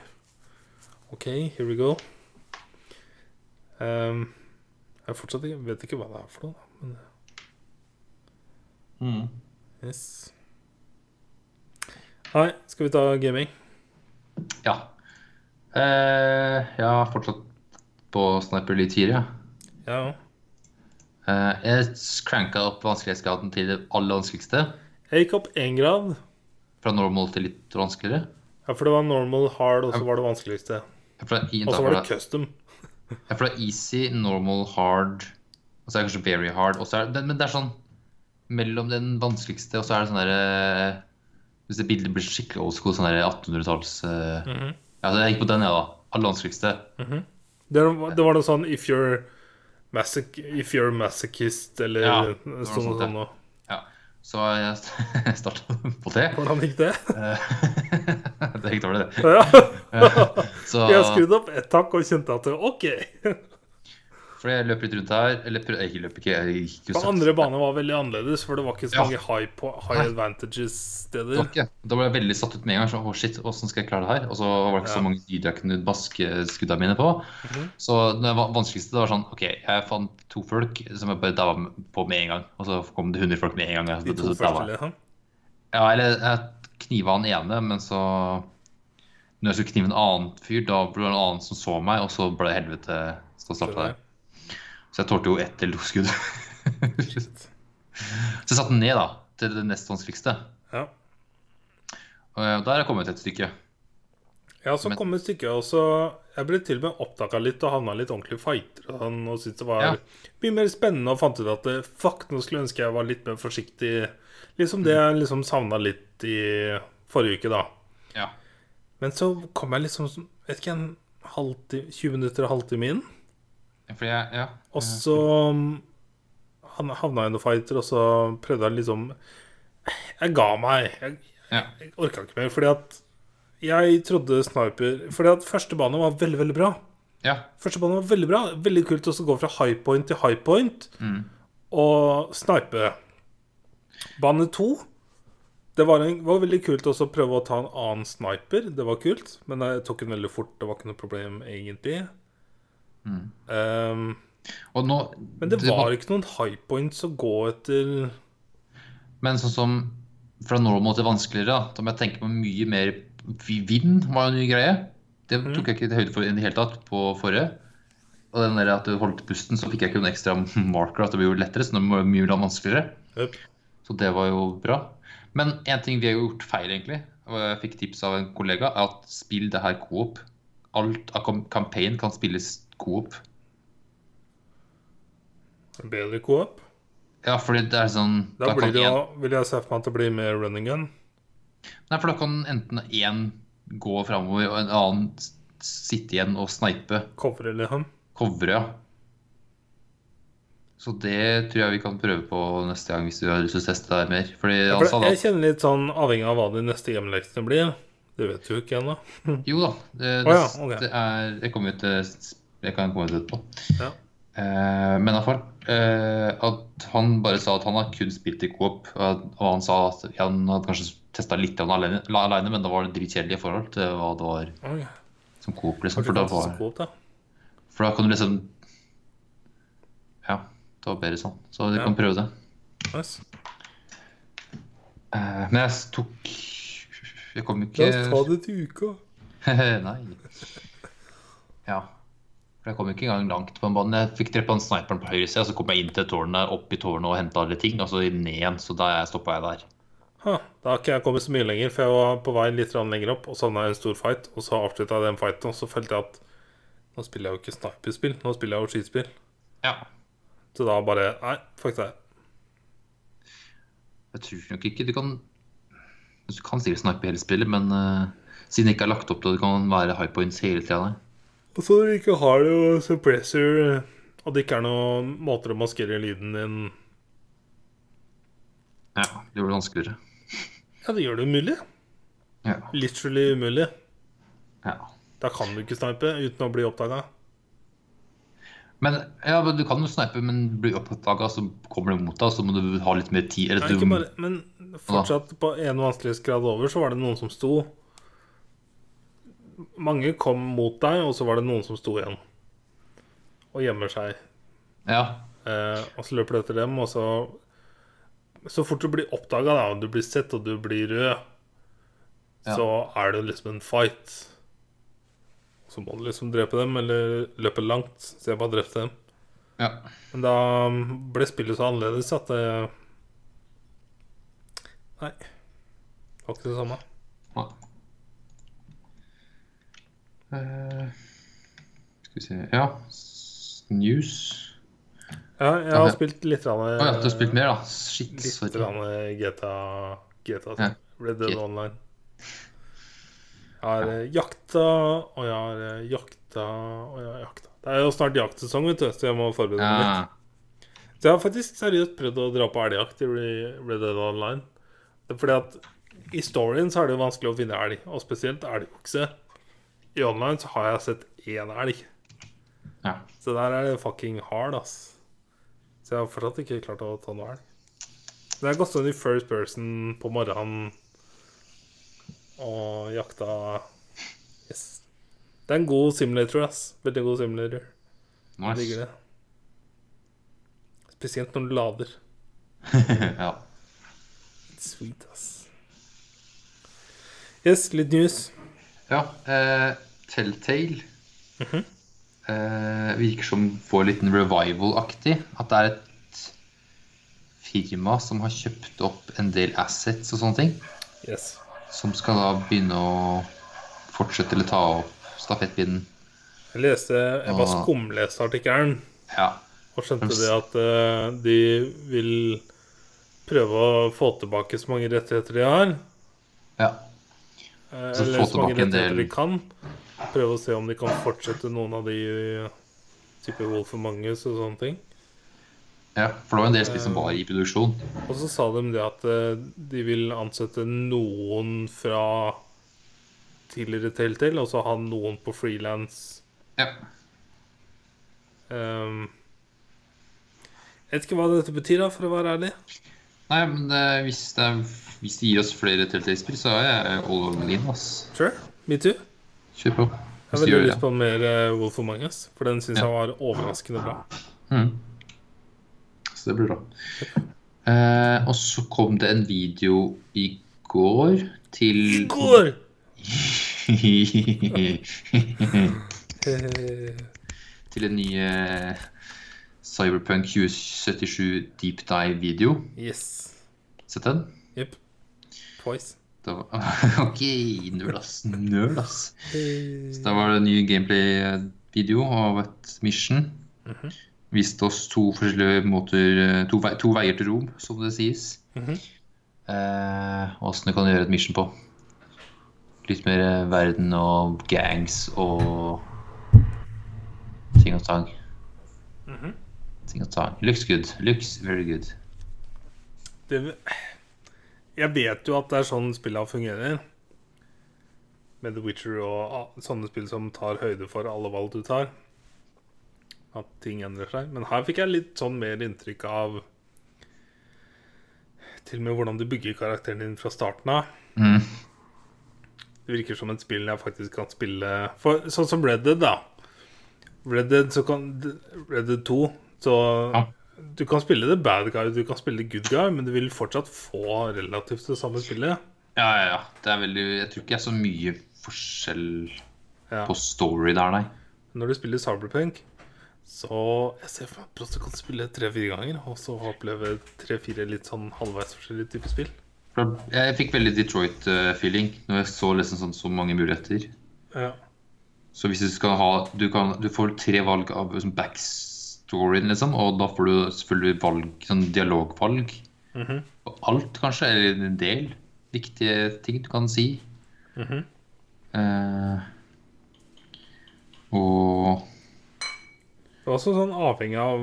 [SPEAKER 1] OK, here we go. Ehm, jeg fortsatt ikke, vet ikke hva det er for noe. Men
[SPEAKER 2] Mm.
[SPEAKER 1] yes. Hei, skal vi ta gaming?
[SPEAKER 2] Ja. Uh, jeg har fortsatt på Sniper Elite 4. Ja.
[SPEAKER 1] Ja.
[SPEAKER 2] Uh, jeg cranka opp vanskelighetsgraden til det aller vanskeligste.
[SPEAKER 1] Jeg gikk opp én grad.
[SPEAKER 2] Fra normal til litt vanskeligere.
[SPEAKER 1] Ja, for det var normal, hard, og så var det vanskeligste. Og så
[SPEAKER 2] var
[SPEAKER 1] det, custom.
[SPEAKER 2] Ja, er easy, normal, hard Og så er det kanskje very hard. Og så er det, men det er sånn mellom den vanskeligste, og så er det sånn derre Hvis det bildet blir skikkelig old school, sånn der 1800-talls mm
[SPEAKER 1] -hmm.
[SPEAKER 2] Ja, så jeg gikk på den, ja, da. Aller vanskeligste.
[SPEAKER 1] Det, var- det var noe sånn if you're, masoch if you're masochist, eller
[SPEAKER 2] Ja,
[SPEAKER 1] sånn,
[SPEAKER 2] sånt,
[SPEAKER 1] sånn noe.
[SPEAKER 2] Ja. Så jeg <laughs> starta på det.
[SPEAKER 1] Hvordan gikk det? <laughs> <laughs>
[SPEAKER 2] Det gikk dårlig, det.
[SPEAKER 1] Ja. <laughs>
[SPEAKER 2] Så
[SPEAKER 1] Jeg skrudde opp ett takk og kjente at OK.
[SPEAKER 2] Fordi jeg løp litt rundt her Eller prøv, jeg løp ikke, jeg gikk jo sakte.
[SPEAKER 1] andre bane var veldig annerledes, for det var ikke så
[SPEAKER 2] Ja.
[SPEAKER 1] mange high, po high advantages-steder.
[SPEAKER 2] Okay. Da ble jeg veldig satt ut med en gang. Så, oh shit, Hvordan skal jeg klare det her? Og så var det ikke
[SPEAKER 1] Ja.
[SPEAKER 2] så mange dyr jeg kunne baske skuddene mine på.
[SPEAKER 1] Mhm.
[SPEAKER 2] Så det vanskeligste det var sånn OK, jeg fant to folk som jeg bare daua på med en gang. Og så kom det 100 folk med en gang.
[SPEAKER 1] De
[SPEAKER 2] Så
[SPEAKER 1] to første, liksom.
[SPEAKER 2] Ja, eller jeg kniva han ene, men så Når jeg skulle knive en annen fyr, da ble det en annen som så meg, og så ble det helvete så starta der. Så jeg tålte jo ett eller to skudd. Så jeg satte den ned, da, til det nest vanskeligste.
[SPEAKER 1] Ja.
[SPEAKER 2] Og der er jeg kommet et stykke.
[SPEAKER 1] Ja, så kom et stykke, og så Jeg ble til og med oppdaga litt og havna litt ordentlig fighter og sånn, og syntes det var
[SPEAKER 2] Ja.
[SPEAKER 1] mye mer spennende og fant ut at eh, fuck, nå skulle jeg ønske jeg var litt mer forsiktig. Liksom det jeg liksom savna litt i forrige uke, da.
[SPEAKER 2] Ja.
[SPEAKER 1] Men så kom jeg liksom Vet ikke, en halvtime, 20 minutter og halvtime inn.
[SPEAKER 2] Fordi jeg, ja.
[SPEAKER 1] Og så um, han havna i noen fighter, og så prøvde jeg liksom Jeg ga meg. Jeg,
[SPEAKER 2] ja.
[SPEAKER 1] jeg orka ikke mer, fordi at jeg trodde sniper Fordi at første bane var veldig, veldig bra.
[SPEAKER 2] ja.
[SPEAKER 1] Første bane var veldig bra. Veldig kult å gå fra high point til high point
[SPEAKER 2] Mm.
[SPEAKER 1] og snipe. Bane to det var, en, var veldig kult også å prøve å ta en annen sniper. Det var kult, men jeg tok den veldig fort. Det var ikke noe problem, egentlig.
[SPEAKER 2] Mm.
[SPEAKER 1] Um,
[SPEAKER 2] nå
[SPEAKER 1] men det
[SPEAKER 2] det
[SPEAKER 1] var ikke noen high points å gå etter.
[SPEAKER 2] Men sånn som fra normal til vanskeligere, da, da må jeg tenke på mye mer Vind var jo en ny greie. Det
[SPEAKER 1] Mhm.
[SPEAKER 2] tok jeg ikke til høyde for i det hele tatt på forrige. Og den der at du holdt pusten, så fikk jeg ikke noen ekstra marker. At det ble jo lettere, så det var mye vanskeligere.
[SPEAKER 1] Yep.
[SPEAKER 2] Så det var jo bra. Men en ting vi har gjort feil, egentlig, og jeg fikk tips av en kollega, er at spill det her coop. Alt av campaign kan spilles coop.
[SPEAKER 1] Bedre co-op.
[SPEAKER 2] Ja, fordi det er sånn
[SPEAKER 1] Da da det
[SPEAKER 2] en-
[SPEAKER 1] vil jeg se for meg at det blir mer running gun.
[SPEAKER 2] Nei, for da kan enten én gå framover, og en annen sitte igjen og snipe.
[SPEAKER 1] Covre, liksom.
[SPEAKER 2] Covre, ja. Så det tror jeg vi kan prøve på neste gang hvis du har lyst til å teste det mer. Fordi
[SPEAKER 1] Ja,
[SPEAKER 2] sa da
[SPEAKER 1] jeg kjenner litt sånn avhengig av hva de neste hjemmeleksene blir. Det vet du ikke ennå.
[SPEAKER 2] Jo da. Det,
[SPEAKER 1] Å ja, okay.
[SPEAKER 2] det er Jeg kommer ut Jeg kan komme ut etterpå.
[SPEAKER 1] Ja.
[SPEAKER 2] Eh, men iallfall eh, at han bare sa at han har kun spilt i coop. Og han sa at han hadde kanskje testa litt av alene, alene, men da var det dritkjedelig i forhold til hva det var
[SPEAKER 1] okay.
[SPEAKER 2] som coop. Liksom, for, da var, for da kan du liksom det var bedre sånn. Så du
[SPEAKER 1] Ja.
[SPEAKER 2] kan prøve det.
[SPEAKER 1] Nice.
[SPEAKER 2] Uh, men jeg tok Jeg kom
[SPEAKER 1] La
[SPEAKER 2] ikke
[SPEAKER 1] oss ta det til uka. <laughs>
[SPEAKER 2] Nei. Ja. For jeg kom ikke engang langt på en bane. Jeg fikk drept han sniperen på høyre side, så kom jeg inn til tårnet, opp i tårnet og henta alle ting, og så ned igjen. Så da stoppa jeg der.
[SPEAKER 1] Ha, da har ikke jeg kommet så mye lenger, for jeg var på vei litt lenger opp, og jeg en stor fight, og så avslutta jeg den fighten, og så følte jeg at nå spiller jeg jo ikke sniperspill, nå spiller jeg jo skytespill.
[SPEAKER 2] Ja.
[SPEAKER 1] Så da bare Nei, fuck det.
[SPEAKER 2] Jeg tror nok ikke du kan Du kan sikkert snipe hele spillet, men uh, siden det ikke er lagt opp til at det kan være high points hele tida der.
[SPEAKER 1] Og så du ikke har det jo suppressor, og det ikke er noen måter å maskere lyden din
[SPEAKER 2] Ja, det gjør det vanskeligere.
[SPEAKER 1] Ja, det gjør det umulig.
[SPEAKER 2] Ja.
[SPEAKER 1] Literally umulig.
[SPEAKER 2] ja.
[SPEAKER 1] Da kan du ikke snipe uten å bli oppdaga.
[SPEAKER 2] Men ja, men du kan jo snipe, men blir oppdaga, så kommer det mot deg, så må du ha litt mer tid. Eller
[SPEAKER 1] Nei,
[SPEAKER 2] du,
[SPEAKER 1] bare, men fortsatt på en vanskelighetsgrad over så var det noen som sto Mange kom mot deg, og så var det noen som sto igjen. Og gjemmer seg.
[SPEAKER 2] Ja.
[SPEAKER 1] Eh, og så løper du etter dem, og så Så fort du blir oppdaga, du blir sett, og du blir rød,
[SPEAKER 2] Ja.
[SPEAKER 1] så er det liksom en fight. Så må du liksom drepe dem, eller løpe langt. Så jeg bare drepte dem.
[SPEAKER 2] ja.
[SPEAKER 1] Men da ble spillet så annerledes at det Nei. Det var ikke det samme.
[SPEAKER 2] Ja. Uh, skal vi se Ja. News.
[SPEAKER 1] Ja, jeg har spilt litt rann, oh,
[SPEAKER 2] ja, du har spilt mer, da? Shit.
[SPEAKER 1] Litt
[SPEAKER 2] Sorry.
[SPEAKER 1] Litt GTA, GTA
[SPEAKER 2] Ja.
[SPEAKER 1] Red Dead Online. Jeg har eh, jakta, og jeg har eh, jakta, og jeg har jakta. Det er jo snart jaktsesong, vet du, så jeg må forberede meg litt. Så jeg har faktisk seriøst prøvd å dra på elgjakt i Red Dead Online. Det fordi at i storyen så er det jo vanskelig å finne elg, og spesielt elgokse. I online så har jeg sett én elg.
[SPEAKER 2] ja.
[SPEAKER 1] Så der er det fucking hard, ass. Så jeg har fortsatt ikke klart å ta noe elg. Det er gått sånn i first person på morgenen og jakta Yes. Det er en god simulator, ass. Veldig god simulator.
[SPEAKER 2] Nice.
[SPEAKER 1] det. Spesielt når du lader. <laughs>
[SPEAKER 2] ja.
[SPEAKER 1] Sweet, ass. Yes, litt news.
[SPEAKER 2] ja eh, Telltale eh, virker som får litt revival-aktig. At det er et firma som har kjøpt opp en del assets og sånne ting.
[SPEAKER 1] Yes.
[SPEAKER 2] Som skal da begynne å fortsette eller ta opp stafettpinnen.
[SPEAKER 1] Jeg leste Jeg bare skumleste artikkelen
[SPEAKER 2] Ja.
[SPEAKER 1] og skjønte det at uh, de vil prøve å få tilbake så mange rettigheter de har.
[SPEAKER 2] ja.
[SPEAKER 1] eh,
[SPEAKER 2] Så
[SPEAKER 1] eller
[SPEAKER 2] få
[SPEAKER 1] så mange rettigheter de kan. Prøve å se om de kan fortsette noen av de type Wolf og Magnus og sånne ting.
[SPEAKER 2] Ja. For det var en del spill som var i produksjon.
[SPEAKER 1] Og så sa de det at eh, de vil ansette noen fra tidligere Telltale, og så ha noen på frilans.
[SPEAKER 2] Ja.
[SPEAKER 1] Um, jeg vet ikke hva dette betyr, da, for å være ærlig.
[SPEAKER 2] Nei, men det, hvis, det hvis de gir oss flere Telltale-spill, så er jeg all in, ass.
[SPEAKER 1] Sure, me too.
[SPEAKER 2] Kjør på.
[SPEAKER 1] Jeg har veldig lyst på mer Wolf of Mangas, for den syns
[SPEAKER 2] Ja.
[SPEAKER 1] jeg var overraskende bra.
[SPEAKER 2] Mhm. Så det blir bra. Eh, og så kom det en video i går til
[SPEAKER 1] I går! <laughs>
[SPEAKER 2] til en ny eh, Cyberpunk 2077 deep dive-video.
[SPEAKER 1] yes.
[SPEAKER 2] Sett den?
[SPEAKER 1] Jepp. Twice.
[SPEAKER 2] Da var, <laughs> ok, nerd ass. Nerd ass. Så da var det en ny gameplay-video av et mission.
[SPEAKER 1] Mhm.
[SPEAKER 2] Viste oss to forskjellige måter eh, To, ve to veier til rom, som det sies.
[SPEAKER 1] Mhm.
[SPEAKER 2] eh, Åssen du kan gjøre et mission på. Litt mer eh, verden og gangs og ting og tang.
[SPEAKER 1] Mhm.
[SPEAKER 2] Ting og tang. Looks good. Looks very good.
[SPEAKER 1] Det, jeg vet jo at det er sånn spillene fungerer. Med The Witcher og sånne spill som tar høyde for alle valg du tar. At ting endrer seg. Men her fikk jeg litt sånn mer inntrykk av Til og med hvordan du bygger karakteren din fra starten av.
[SPEAKER 2] Mm.
[SPEAKER 1] Det virker som et spill jeg faktisk kan spille For Sånn som Red Dead, da. Red Dead, så kan, Red Dead 2 Så
[SPEAKER 2] Ja.
[SPEAKER 1] du kan spille det bad guy, du kan spille good guy, men du vil fortsatt få relativt det samme spillet.
[SPEAKER 2] Ja, ja, ja. Det er veldig Jeg tror ikke det er så mye forskjell
[SPEAKER 1] Ja.
[SPEAKER 2] på story der, nei.
[SPEAKER 1] Når du spiller Cyberpunk, så jeg ser for meg at du kan spille tre-fire ganger, og så oppleve tre-fire litt sånn halvveis forskjellige typer spill.
[SPEAKER 2] Jeg fikk veldig Detroit-feeling når jeg så liksom sånn så mange muligheter.
[SPEAKER 1] Ja.
[SPEAKER 2] Så hvis du skal ha Du, kan, du får tre valg av liksom, backstoryen, liksom, og da får du selvfølgelig valg, sånn dialogvalg.
[SPEAKER 1] Mhm.
[SPEAKER 2] Og alt, kanskje, eller en del viktige ting du kan si.
[SPEAKER 1] Mhm.
[SPEAKER 2] eh, og
[SPEAKER 1] Det var også sånn avhengig av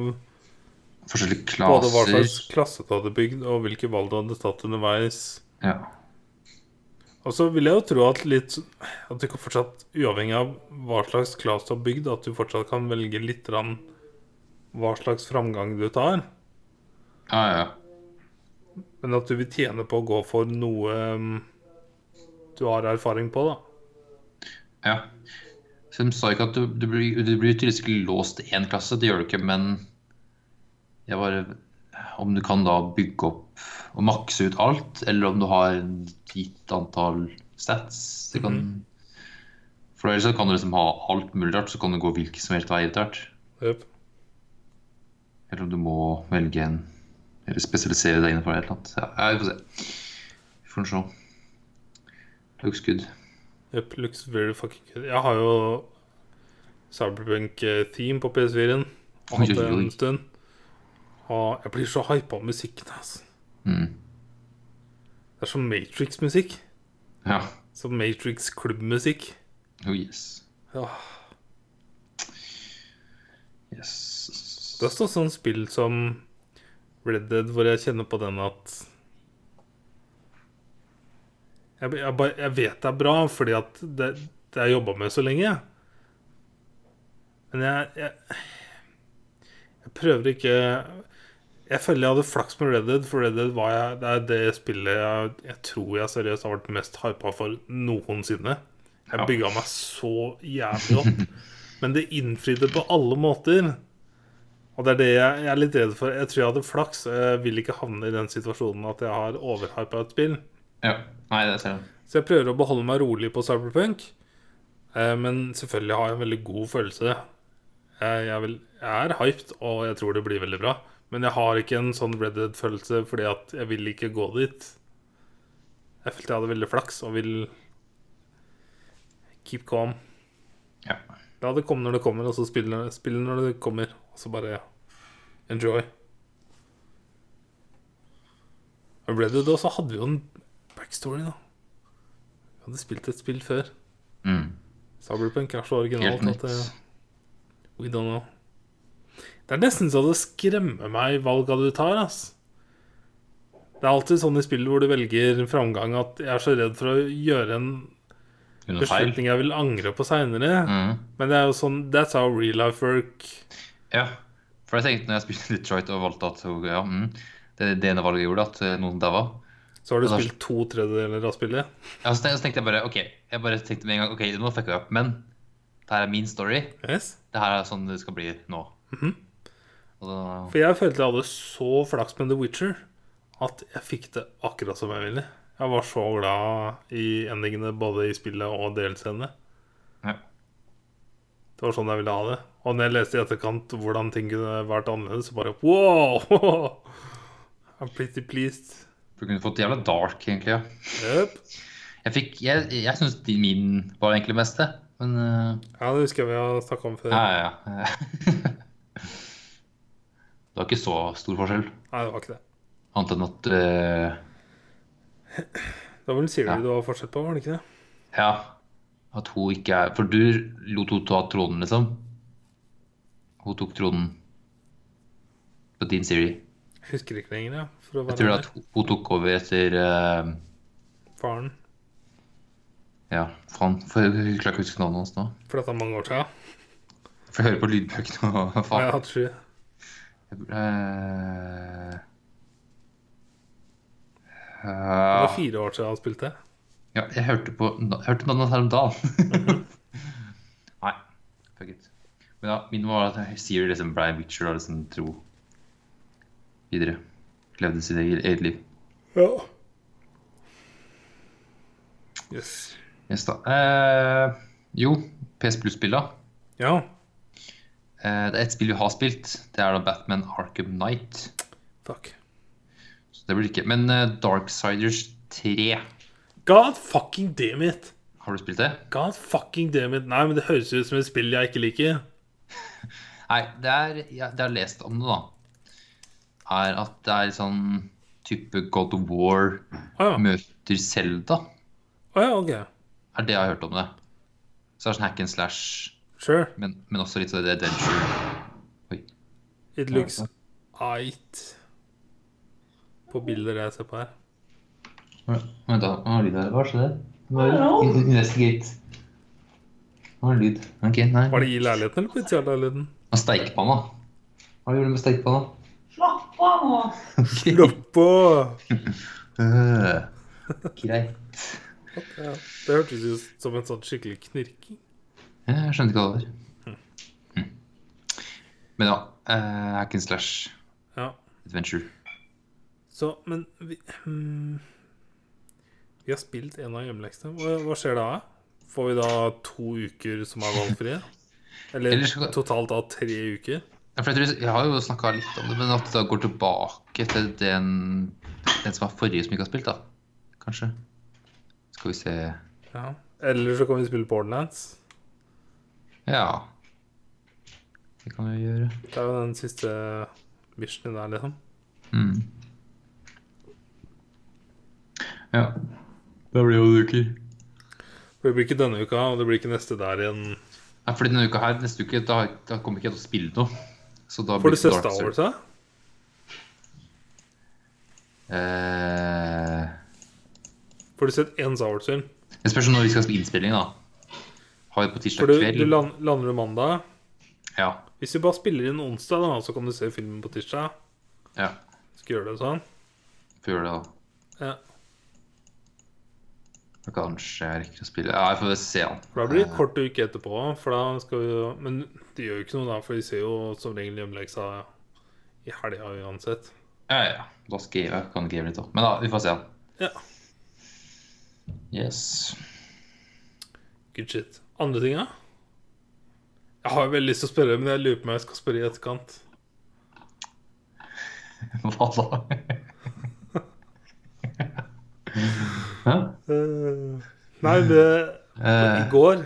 [SPEAKER 2] forskjellige
[SPEAKER 1] både hva slags klasse du hadde bygd, og hvilke valg du hadde tatt underveis.
[SPEAKER 2] Ja.
[SPEAKER 1] Og så vil jeg jo tro at litt At du kan fortsatt, uavhengig av hva slags klasse du har bygd, at du fortsatt kan velge litt rann hva slags framgang du tar.
[SPEAKER 2] ja, ja.
[SPEAKER 1] Men at du vil tjene på å gå for noe um, du har erfaring på, da.
[SPEAKER 2] ja. Så de sa ikke at du, du blir, du blir tydeligvis ikke låst til én klasse, det gjør du ikke, men jeg bare Om du kan da bygge opp og makse ut alt, eller om du har et gitt antall stats det kan, For ellers kan du liksom ha alt mulig rart, så kan du gå hvilken som helst vei etter hvert.
[SPEAKER 1] Yep.
[SPEAKER 2] Eller om du må velge en Eller spesialisere deg innenfor et eller annet. Ja, vi får se. Vi får se. Looks good.
[SPEAKER 1] Yep, looks very fucking good. Jeg har jo Cyberpunk-theme på PS4-en. Og hatt det en stund. Og jeg blir så hypa av musikken. Altså.
[SPEAKER 2] Mm.
[SPEAKER 1] Det er som Matrix-musikk.
[SPEAKER 2] Ja.
[SPEAKER 1] Som Matrix-klubbmusikk.
[SPEAKER 2] Oh yes.
[SPEAKER 1] Ja.
[SPEAKER 2] Yes.
[SPEAKER 1] Det er sånn spill som Red Dead, hvor jeg kjenner på den at Jeg, jeg, bare, jeg vet det er bra, fordi at det, det har jeg jobba med så lenge. Men jeg, jeg Jeg prøver ikke Jeg føler jeg hadde flaks med Red Dead, for Red Dead var jeg, det er det spillet jeg, jeg tror jeg seriøst har vært mest hypa for noensinne. Jeg
[SPEAKER 2] Ja.
[SPEAKER 1] bygga meg så jævlig opp. <laughs> Men det innfridde på alle måter. Og det er det jeg, jeg er litt redd for. Jeg tror jeg hadde flaks. Jeg vil ikke havne i den situasjonen at jeg har overhypa et spill.
[SPEAKER 2] Ja. Nei, det ser jeg.
[SPEAKER 1] Så jeg prøver å beholde meg rolig på Cyberpunk. Eh, men selvfølgelig har jeg en veldig god følelse. Jeg, jeg, vil, jeg er hyped, og jeg tror det blir veldig bra. Men jeg har ikke en sånn Red Dead-følelse fordi at jeg vil ikke gå dit. Jeg følte jeg hadde veldig flaks og vil keep calm.
[SPEAKER 2] Ja.
[SPEAKER 1] La det komme når det kommer, og så spille, spille når det kommer. Og så bare enjoy. Red Dead også hadde jo en backstory, da. Vi hadde spilt et spill før.
[SPEAKER 2] Mm.
[SPEAKER 1] Cyberpunk er så originalt at det,
[SPEAKER 2] nytt.
[SPEAKER 1] We don't know. Det er nesten så det skremmer meg valga du tar, ass. Det er alltid sånn i spill hvor du velger framgang at jeg er så redd for å gjøre en beslutning jeg vil angre på seinere.
[SPEAKER 2] Mm.
[SPEAKER 1] Men det er jo sånn That's how real life work.
[SPEAKER 2] Ja. For jeg tenkte når jeg spilte Detroit og valgte at ja, mm, det, det ene valget jeg gjorde, at eh, noen daua
[SPEAKER 1] Så har du spilt to tredjedeler av spillet.
[SPEAKER 2] ja, så, tenkte, jeg bare OK, jeg bare tenkte med en gang OK, nå fucka jeg opp, men det her er min story.
[SPEAKER 1] Yes.
[SPEAKER 2] Det her er sånn det skal bli nå.
[SPEAKER 1] Mm
[SPEAKER 2] -hmm. da
[SPEAKER 1] For jeg følte jeg hadde så flaks med The Witcher at jeg fikk det akkurat som jeg ville. Jeg var så glad i endingene både i spillet og DLC-ene.
[SPEAKER 2] ja.
[SPEAKER 1] Det var sånn jeg ville ha det. Og når jeg leste i etterkant hvordan ting kunne vært annerledes, så bare wow! <laughs> I'm pretty pleased.
[SPEAKER 2] Du kunne fått jævla dark, egentlig. ja.
[SPEAKER 1] Yep.
[SPEAKER 2] Jeg fikk Jeg, jeg syns min var egentlig beste, men uh...
[SPEAKER 1] Ja, det husker jeg vi har snakka om før.
[SPEAKER 2] Ja, ja, ja. <laughs> Det var ikke så stor forskjell,
[SPEAKER 1] Nei, det var ikke det.
[SPEAKER 2] annet enn at uh...
[SPEAKER 1] Det var vel Siri
[SPEAKER 2] Ja.
[SPEAKER 1] du var forskjell på, var det ikke det?
[SPEAKER 2] Ja. At hun ikke er For du lot henne ta tronen, liksom? Hun tok tronen på din Siri.
[SPEAKER 1] Jeg husker ikke lenger, ja. For
[SPEAKER 2] Jeg tror at hun- tok over etter uh...
[SPEAKER 1] Faren.
[SPEAKER 2] Ja, faen. For jeg klarer ikke å huske navnet hans nå.
[SPEAKER 1] For dette er mange år siden.
[SPEAKER 2] Får høre på lydbøkene <laughs> og
[SPEAKER 1] Ja, jeg
[SPEAKER 2] faen.
[SPEAKER 1] hadde Uh...
[SPEAKER 2] Eh,
[SPEAKER 1] Det
[SPEAKER 2] eh,
[SPEAKER 1] var fire år siden han spilte.
[SPEAKER 2] Ja, jeg hørte på jeg hørte navnet her om dagen. <laughs> Nei, fuck it. Men ja, min var at Siri liksom ble Witcher og liksom tro videre. Levde sitt eget, eget liv.
[SPEAKER 1] Ja. Yes.
[SPEAKER 2] Yes, da. Eh, jo, PS Plus-spill.
[SPEAKER 1] Ja.
[SPEAKER 2] Eh, det er ett spill vi har spilt. Det er da Batman Arkham Knight.
[SPEAKER 1] Fuck.
[SPEAKER 2] Så det blir ikke. Men eh, Darksiders 3,
[SPEAKER 1] God fucking damn it!
[SPEAKER 2] har du spilt det?
[SPEAKER 1] God fucking damn it. Nei, men det høres ut som et spill jeg ikke liker. <laughs>
[SPEAKER 2] Nei, det er ja, Det jeg har lest om det, da, er at det er sånn type God of War
[SPEAKER 1] Å ja.
[SPEAKER 2] møter Zelda.
[SPEAKER 1] Ah, ja, ok.
[SPEAKER 2] er det jeg har hørt om det. Så det er sånn hack and slash,
[SPEAKER 1] Sure.
[SPEAKER 2] men, men også litt sånn adventure. Oi.
[SPEAKER 1] It looks eight på bilder jeg ser på her.
[SPEAKER 2] Vent, da. Hva er lyd her? Hva skjedde? Investigate. Hva er lyd? Ok, nei.
[SPEAKER 1] Var det i leiligheten eller på utsida av leiligheten?
[SPEAKER 2] Steikepanna. Hva gjør du med steikepanna?
[SPEAKER 3] Slapp av nå! <laughs>
[SPEAKER 1] Slapp på!
[SPEAKER 2] Øh, <laughs> Greit.
[SPEAKER 1] Ja, det hørtes ut som en sånn skikkelig knirking.
[SPEAKER 2] Jeg skjønte ikke hva det var. Mm. Men ja, Uh, hack and slash
[SPEAKER 1] Ja.
[SPEAKER 2] adventure.
[SPEAKER 1] Så, men vi, um, vi har spilt en av hjemmeleksene. Hva, hva skjer da? Får vi da to uker som er valgfrie? <laughs> Eller
[SPEAKER 2] Eller skal-
[SPEAKER 1] totalt da tre uker?
[SPEAKER 2] Ja, for jeg, tror, jeg har jo snakka litt om det, men at det da går tilbake til den, den som var forrige som ikke har spilt, da. Kanskje. Skal vi se
[SPEAKER 1] Ja. Eller så kan vi spille Borderlands.
[SPEAKER 2] Ja. Det kan vi gjøre.
[SPEAKER 1] Det er jo den siste missionen der, liksom.
[SPEAKER 2] Mm. Ja. Det blir jo uker.
[SPEAKER 1] Det blir ikke denne uka, og det blir ikke neste der igjen
[SPEAKER 2] Nei, fordi denne uka her, neste uke, da, da kommer ikke jeg til å spille noe.
[SPEAKER 1] Får du
[SPEAKER 2] sett
[SPEAKER 1] Star Wars, da?
[SPEAKER 2] Eh,
[SPEAKER 1] Får du sett én Star Wars-film?
[SPEAKER 2] det spørs når vi skal spille innspilling, da. Har vi på tirsdag
[SPEAKER 1] du,
[SPEAKER 2] kveld?
[SPEAKER 1] du land, lander du mandag.
[SPEAKER 2] Ja.
[SPEAKER 1] Hvis vi bare spiller inn onsdag, da, så kan du se filmen på tirsdag.
[SPEAKER 2] ja.
[SPEAKER 1] Skal gjøre det sånn?
[SPEAKER 2] Får gjøre det, da.
[SPEAKER 1] Ja.
[SPEAKER 2] Kanskje jeg rekker å spille Ja, jeg får se han.
[SPEAKER 1] For da blir det kort uke etterpå. For da skal vi Men det gjør jo ikke noe, da, for de ser jo som regel hjemmeleksa i helga uansett.
[SPEAKER 2] Ja, ja, ja. Da skal jeg, kan game litt òg. Men da, vi får se han.
[SPEAKER 1] Ja.
[SPEAKER 2] Yes.
[SPEAKER 1] Good shit. Andre ting, da? Jeg har veldig lyst til å spørre, men jeg lurer på om jeg skal spørre i etterkant. <laughs>
[SPEAKER 2] Hva da? <laughs> Hæ?
[SPEAKER 1] Eh, nei, det I
[SPEAKER 2] Eh,
[SPEAKER 1] går,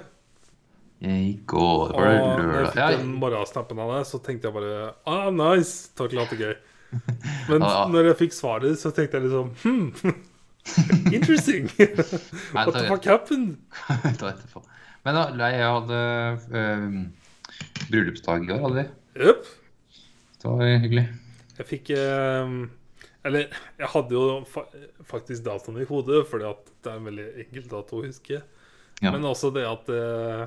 [SPEAKER 2] I går var det
[SPEAKER 1] når jeg fikk den morgensnappen av deg, så tenkte jeg bare Ah, nice! Takk til at det gøy. <laughs> Men
[SPEAKER 2] ah, ja.
[SPEAKER 1] når jeg fikk svaret, så tenkte jeg liksom Hmm, <laughs> interesting! <laughs> What the fuck happened?
[SPEAKER 2] Men da, jeg hadde uh, bryllupsdag i går, hadde vi.
[SPEAKER 1] Jøp.
[SPEAKER 2] Det var hyggelig.
[SPEAKER 1] Jeg fikk uh, Eller jeg hadde jo fa faktisk datoen i hodet, fordi at det er en veldig enkel dato å huske.
[SPEAKER 2] Ja.
[SPEAKER 1] Men også det at eh,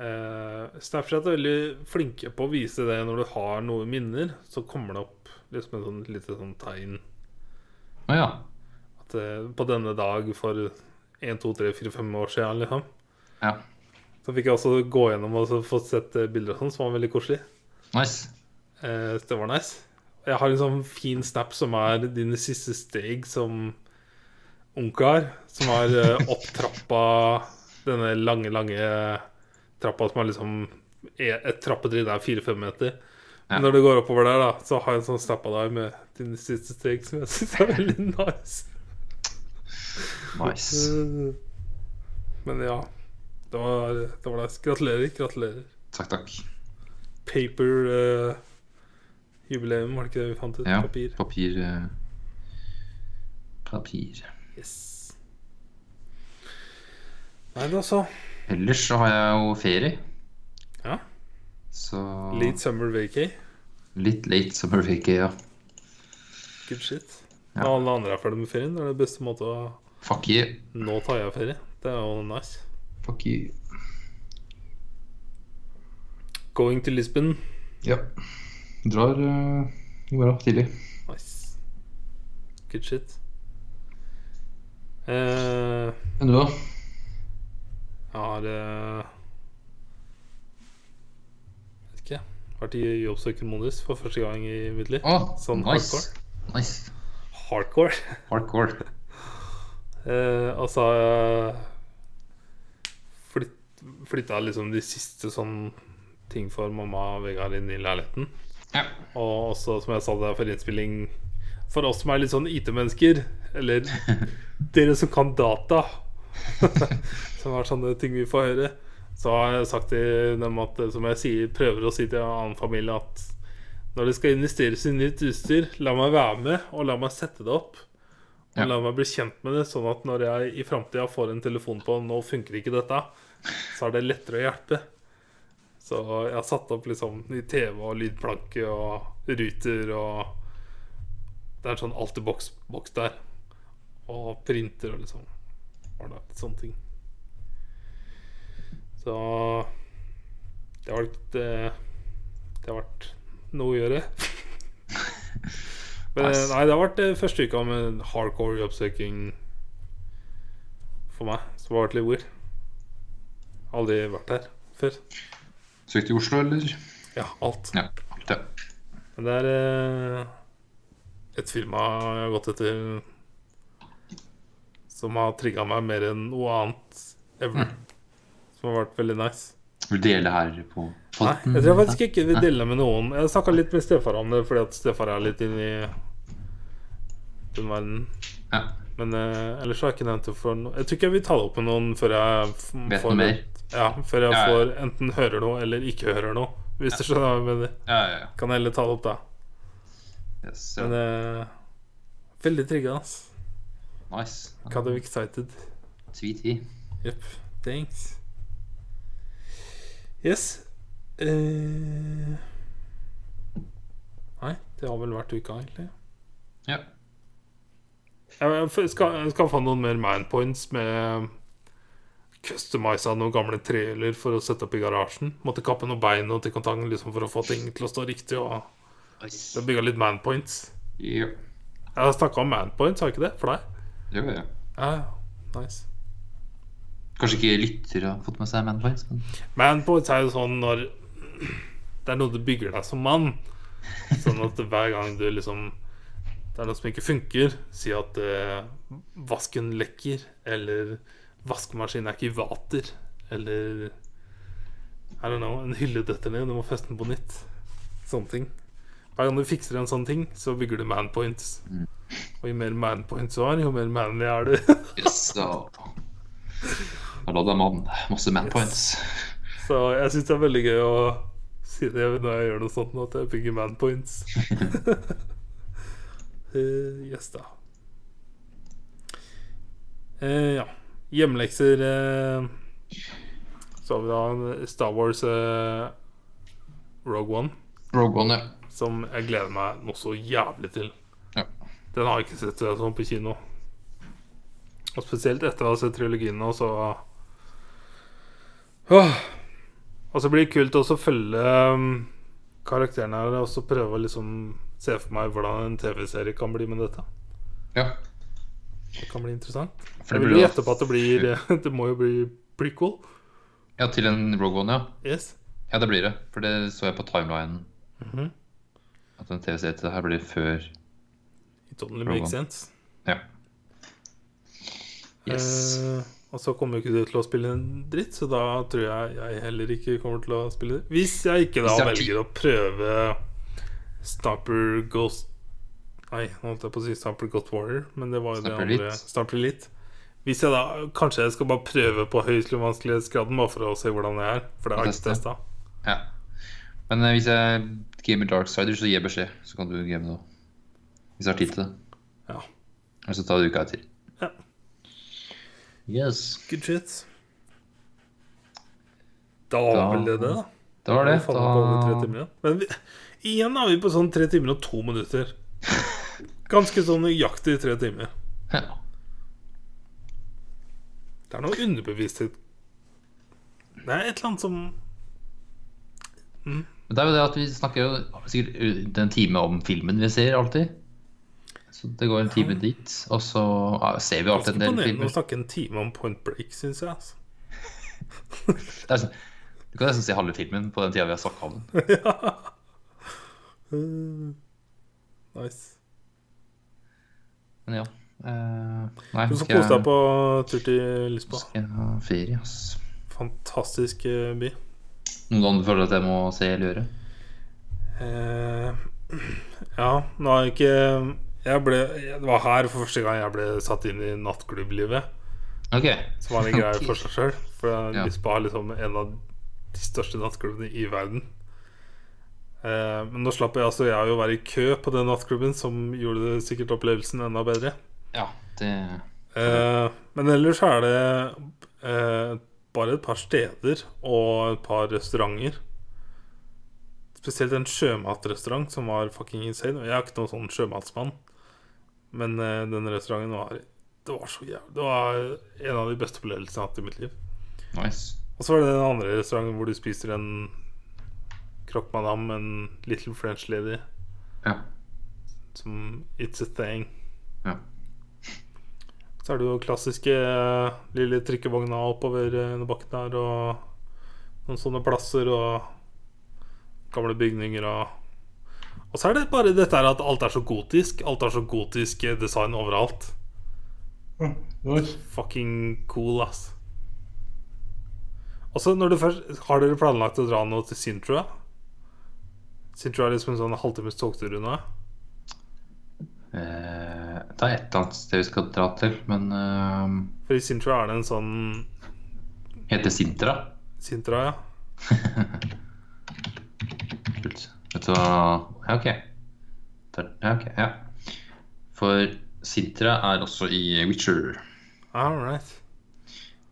[SPEAKER 1] eh, Snapchat er veldig flinke på å vise det når du har noe minner. Så kommer det opp liksom et sånn lite sånn tegn
[SPEAKER 2] Å ja.
[SPEAKER 1] at eh, på denne dag for 1, 2, 3, 4, 5 år siden, liksom.
[SPEAKER 2] ja.
[SPEAKER 1] Så fikk jeg også gå gjennom og få sett eh, bilder og sånn, som var veldig koselig.
[SPEAKER 2] Nice.
[SPEAKER 1] Eh, det var nice. Jeg har en sånn fin snap som er dine siste steg som ungkar. Som har eh, opp trappa, denne lange, lange trappa som er liksom e- Et trappetrinn er fire-fem meter.
[SPEAKER 2] Ja.
[SPEAKER 1] Når du går oppover der, da, så har jeg en sånn snap av deg med dine siste steg som jeg syns er veldig nice.
[SPEAKER 2] Nice.
[SPEAKER 1] Eh, Men ja. Det var, det var nice. Gratulerer. Gratulerer.
[SPEAKER 2] Takk, takk.
[SPEAKER 1] Paper eh, var det ikke det vi fant ut?
[SPEAKER 2] Ja.
[SPEAKER 1] Papir.
[SPEAKER 2] Papir Uh, Papir.
[SPEAKER 1] Yes. Nei, da så.
[SPEAKER 2] Ellers så har jeg jo ferie.
[SPEAKER 1] Ja.
[SPEAKER 2] Så
[SPEAKER 1] Late summer vacay.
[SPEAKER 2] Litt late summer vacay, ja.
[SPEAKER 1] Good shit.
[SPEAKER 2] Ja.
[SPEAKER 1] Når alle andre er ferdig med ferien, det er det beste måte å
[SPEAKER 2] Fuck you.
[SPEAKER 1] Nå tar jeg ferie. Det er jo nice.
[SPEAKER 2] Fuck you.
[SPEAKER 1] Going to Lisbon.
[SPEAKER 2] Ja. Drar eh, i morgen tidlig.
[SPEAKER 1] Nice. Good shit. Eh,
[SPEAKER 2] Enn du, da?
[SPEAKER 1] har eh, Vet ikke. Vært i jobbsøkermodus for første gang i mitt liv.
[SPEAKER 2] Oh,
[SPEAKER 1] Sånn
[SPEAKER 2] nice. Nice.
[SPEAKER 1] Hardcore.
[SPEAKER 2] Hardcore. <laughs>
[SPEAKER 1] Eh, og så har jeg flytt, flytta liksom de siste sånn ting for mamma og Vegard inn i leiligheten.
[SPEAKER 2] Ja.
[SPEAKER 1] Og også, som jeg sa det for innspilling For oss som er litt sånn IT-mennesker, eller <laughs> dere som kan data, <laughs> som er sånne ting vi får høre, så har jeg sagt til dem at som jeg sier, prøver å si til en annen familie, at når det skal investeres i nytt utstyr, la meg være med, og la meg sette det opp. Og
[SPEAKER 2] Ja.
[SPEAKER 1] la meg bli kjent med det, sånn at når jeg i framtida får en telefon på 'nå funker ikke dette', så er det lettere å hjelpe. Så jeg har satt opp liksom i TV og lydplanke og ruter og Det er sånn altiboks-boks der. Og printer og liksom var det litt sånne ting. Så det har vært eh, Det har vært noe å gjøre. <laughs> Men nei, det har vært eh, første uka med hardcore jobbsøking for meg. Det har vært litt weird. Aldri vært der før.
[SPEAKER 2] Søkte i Oslo, eller?
[SPEAKER 1] Ja, alt.
[SPEAKER 2] Ja. alt, ja.
[SPEAKER 1] Men det er eh, et firma jeg har gått etter som har trigga meg mer enn noe annet ever. Som har vært veldig nice.
[SPEAKER 2] Vil du dele her på
[SPEAKER 1] Nei, jeg tror faktisk ikke vil dele med noen. Jeg snakka litt med stefar om det, fordi at stefar er litt inne i den verden.
[SPEAKER 2] Ja.
[SPEAKER 1] Men eh, ellers har jeg ikke nevnt det for noe. Jeg tror ikke jeg vil ta det opp med noen før jeg f-
[SPEAKER 2] Vet
[SPEAKER 1] får
[SPEAKER 2] noe mer?
[SPEAKER 1] Ja, før jeg
[SPEAKER 2] Ja, ja.
[SPEAKER 1] får enten hører noe eller ikke hører noe. Hvis du skjønner hva jeg mener.
[SPEAKER 2] Ja, ja, ja.
[SPEAKER 1] Kan jeg heller ta det opp da.
[SPEAKER 2] Yes, ja.
[SPEAKER 1] Men uh, veldig trigga, ass.
[SPEAKER 2] Nice.
[SPEAKER 1] Kind of excited.
[SPEAKER 2] Sweet tea.
[SPEAKER 1] Jepp. Thanks. Yes. Uh... Nei, det har vel vært uka, egentlig.
[SPEAKER 2] Ja.
[SPEAKER 1] Jeg skal, jeg skal få noen mer manpoints med Customisa noen gamle trailer for å sette opp i garasjen. Måtte kappe noen bein og til kontang liksom, for å få ting til å stå riktig. Og
[SPEAKER 2] Nice.
[SPEAKER 1] har bygga litt manpoints.
[SPEAKER 2] Ja.
[SPEAKER 1] Jeg har snakka om manpoints, har jeg ikke det? For deg?
[SPEAKER 2] Jo.
[SPEAKER 1] Ja, ja. Nice.
[SPEAKER 2] Kanskje ikke lytter har fått med seg Manpoints, men
[SPEAKER 1] Manpoints er jo sånn når Det er noe du bygger deg som mann. Sånn at hver gang du liksom Det er noe som ikke funker, si at eh, vasken lekker, eller vaskemaskinen er ikke i vater, eller I don't know, en hylle detter ned, du må feste den på nytt. Sånne ting. Hver gang du fikser en sånn ting, så bygger du manpoints. Og jo mer manpoints du har, jo mer manly er du. <laughs>
[SPEAKER 2] yes, da Da er mann. Masse Manpoints.
[SPEAKER 1] Så jeg syns det er veldig gøy å si det når jeg gjør noe sånt, at jeg bygger manpoints. uh, <laughs> yes, da. Uh, ja. Hjemlekser uh, Så har vi da Star Wars uh, Rogue One,
[SPEAKER 2] Rogue One, ja.
[SPEAKER 1] Som jeg gleder meg noe så jævlig til.
[SPEAKER 2] Ja.
[SPEAKER 1] Den har jeg ikke sett sånn på kino. Og spesielt etter å ha sett trilogien nå, så Åh. Og så blir det kult også å følge um, karakterene her og så prøve å liksom se for meg hvordan en TV-serie kan bli med dette.
[SPEAKER 2] ja.
[SPEAKER 1] Det kan bli interessant.
[SPEAKER 2] For
[SPEAKER 1] Jeg
[SPEAKER 2] det
[SPEAKER 1] vil jo
[SPEAKER 2] jo-
[SPEAKER 1] gjette på at det blir <laughs> Det må jo bli prequel.
[SPEAKER 2] Ja, til en Rogue One, ja.
[SPEAKER 1] Yes.
[SPEAKER 2] Ja, det blir det. For det så jeg på timelinen.
[SPEAKER 1] Mhm.
[SPEAKER 2] At en TV-serie til det her blir før
[SPEAKER 1] It only makes sense.
[SPEAKER 2] Ja. Yes.
[SPEAKER 1] Eh, og så kommer ikke du til å spille en dritt, så da tror jeg jeg heller ikke kommer til å spille det. Hvis jeg ikke da
[SPEAKER 2] jeg
[SPEAKER 1] velger å prøve Stamper Ghost Nei, nå holdt jeg på å si Sniper Ghost Warrior, men det var jo det andre. Sniper Elite. Hvis jeg da Kanskje jeg skal bare prøve på høyest vanskelighetsgraden, bare for å se hvordan det er. For det har jeg ikke testa.
[SPEAKER 2] ja. Men eh, hvis jeg gamer Darksider, så gi beskjed. Så kan du game òg. Hvis jeg har tid til det.
[SPEAKER 1] Ja.
[SPEAKER 2] Eller så tar det uka etter.
[SPEAKER 1] Ja.
[SPEAKER 2] Yes.
[SPEAKER 1] Good shit. Da var vel det det, da.
[SPEAKER 2] Det var det. Da...
[SPEAKER 1] Men vi, igjen er vi på sånn tre timer og to minutter. Ganske sånn nøyaktig tre timer. <laughs>
[SPEAKER 2] Ja.
[SPEAKER 1] Det er noe underbevissthet Det er et eller annet som
[SPEAKER 2] Men det er jo det at vi snakker jo sikkert en time om filmen vi ser alltid. Så det går en time dit, og så ja, ser vi alltid en del filmer.
[SPEAKER 1] å snakke en time om Point Break, syns jeg. Altså. <laughs>
[SPEAKER 2] Sånn, du kan nesten se halve filmen på den tida vi har snakka om den. <laughs>
[SPEAKER 1] Uh, nice.
[SPEAKER 2] Men ja. Uh, nei,
[SPEAKER 1] Du
[SPEAKER 2] skal
[SPEAKER 1] kose deg på tur til Lisboa.
[SPEAKER 2] skal jeg ha ferie, ass.
[SPEAKER 1] Fantastisk eh, by.
[SPEAKER 2] Noen du føler at jeg må se eller gjøre?
[SPEAKER 1] Uh, ja, nå har jeg ikke jeg ble, Det var her for første gang jeg ble satt inn i nattklubblivet.
[SPEAKER 2] Ok.
[SPEAKER 1] Som var en greie <laughs> for seg sjøl. For. Lisboa er liksom en av de største nattklubbene i verden. Uh, men nå slapp jeg altså jeg å være i kø på den nattklubben, som gjorde det sikkert opplevelsen enda bedre.
[SPEAKER 2] Ja, det
[SPEAKER 1] Uh, men ellers er det eh, bare et par steder og et par restauranter. Spesielt en sjømatrestaurant som var fucking insane. Jeg er ikke noen sånn sjømatsmann, men uh, den restauranten var Det var så jævlig Det var en av de beste opplevelsene jeg har hatt i mitt liv.
[SPEAKER 2] Nice.
[SPEAKER 1] Og så var det den andre restauranten hvor du spiser en croque madame, en little french lady,
[SPEAKER 2] Ja.
[SPEAKER 1] som It's a thing.
[SPEAKER 2] ja.
[SPEAKER 1] Så er det jo klassiske eh, lille trikkevogna oppover under bakken der, og noen sånne plasser og gamle bygninger og Og så er det bare dette her at alt er så gotisk. Alt er så gotisk eh, design overalt. Fucking cool, ass. Og så når du først Har dere planlagt å dra nå til Sintra? Sintra er liksom en sånn halvtimes togtur unna.
[SPEAKER 2] Eh, det er et eller annet sted vi skal dra til, men uh,
[SPEAKER 1] For i Sintra er det en sånn
[SPEAKER 2] Heter Sintra?
[SPEAKER 1] Sintra, ja. <laughs>
[SPEAKER 2] Kult. Vet du hva Ja, ok. Ja, ok. Ja. For Sintra er også i Witcher.
[SPEAKER 1] All right.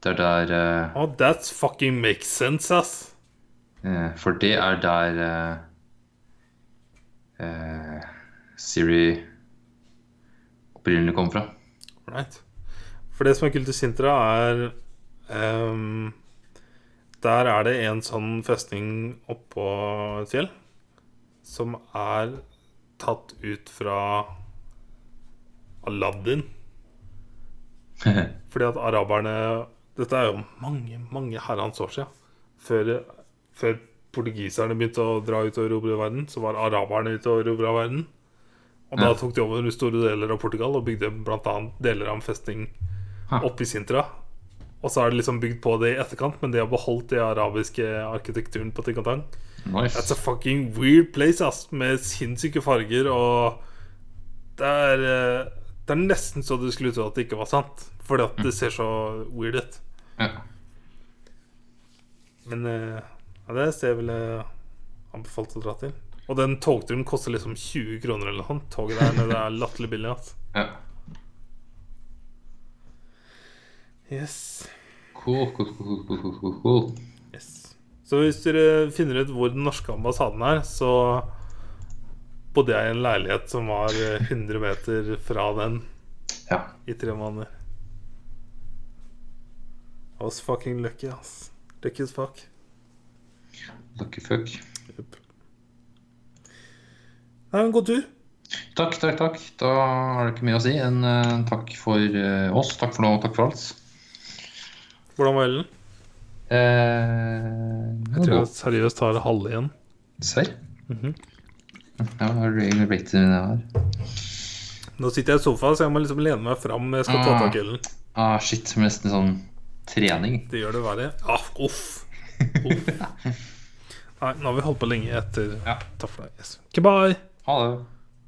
[SPEAKER 2] Det er der uh,
[SPEAKER 1] Oh, that fucking makes sense, ass.
[SPEAKER 2] Uh, for det er der uh, eh, Siri opprinnelig kom fra.
[SPEAKER 1] Right. For det som er kult i Sintra, er um, Der er det en sånn festning oppå et fjell som er tatt ut fra Aladdin. <laughs> Fordi at araberne Dette er jo mange, mange herrens år siden. Før, før portugiserne begynte å dra ut og erobre verden, så var araberne ute og erobra verden. Og da tok de over store deler av Portugal og bygde bl.a. deler av en festning oppe i Sintra. Og så er det liksom bygd på det i etterkant, men de har beholdt den arabiske arkitekturen på Tinkatang.
[SPEAKER 2] Nice.
[SPEAKER 1] That's a fucking weird place, ass, med sinnssyke farger, og det er, eh, det er nesten så du skulle tro at det ikke var sant. Fordi at det ser så weird ut.
[SPEAKER 2] Ja.
[SPEAKER 1] Men eh, ja, det er et sted jeg ville anbefalt å dra til. Og den togturen koster liksom 20 kroner eller noe sånt. Toget der nede er latterlig billig. ass.
[SPEAKER 2] ja.
[SPEAKER 1] Yes.
[SPEAKER 2] Cool, cool, cool, cool,
[SPEAKER 1] yes. Så hvis dere finner ut hvor den norske ambassaden er, så bodde jeg i en leilighet som var eh, 100 meter fra den
[SPEAKER 2] Ja.
[SPEAKER 1] i tre måneder. I was fucking lucky, ass. Lucky as fuck.
[SPEAKER 2] Lucky fuck.
[SPEAKER 1] Jupp. Det er en god tur.
[SPEAKER 2] Takk, takk, takk. Da har det ikke mye å si enn eh, takk for uh, oss. Takk for nå, takk for alt.
[SPEAKER 1] Hvordan var Ellen?
[SPEAKER 2] Eh,
[SPEAKER 1] Jeg tror jeg seriøst tar halve igjen.
[SPEAKER 2] Serr?
[SPEAKER 1] Mhm.
[SPEAKER 2] Ja, har du egentlig blitt til det her?
[SPEAKER 1] Nå sitter jeg i sofaen, så jeg må liksom lene meg fram jeg skal ta
[SPEAKER 2] Ah.
[SPEAKER 1] tak i Ellen.
[SPEAKER 2] Ah, shit, som nesten sånn trening.
[SPEAKER 1] Det gjør det verre. Ah, uff. uff. <laughs> Nei, nå har vi holdt på lenge etter
[SPEAKER 2] Ja.
[SPEAKER 1] Takk for deg. Yes. Goodbye.
[SPEAKER 2] Ha det.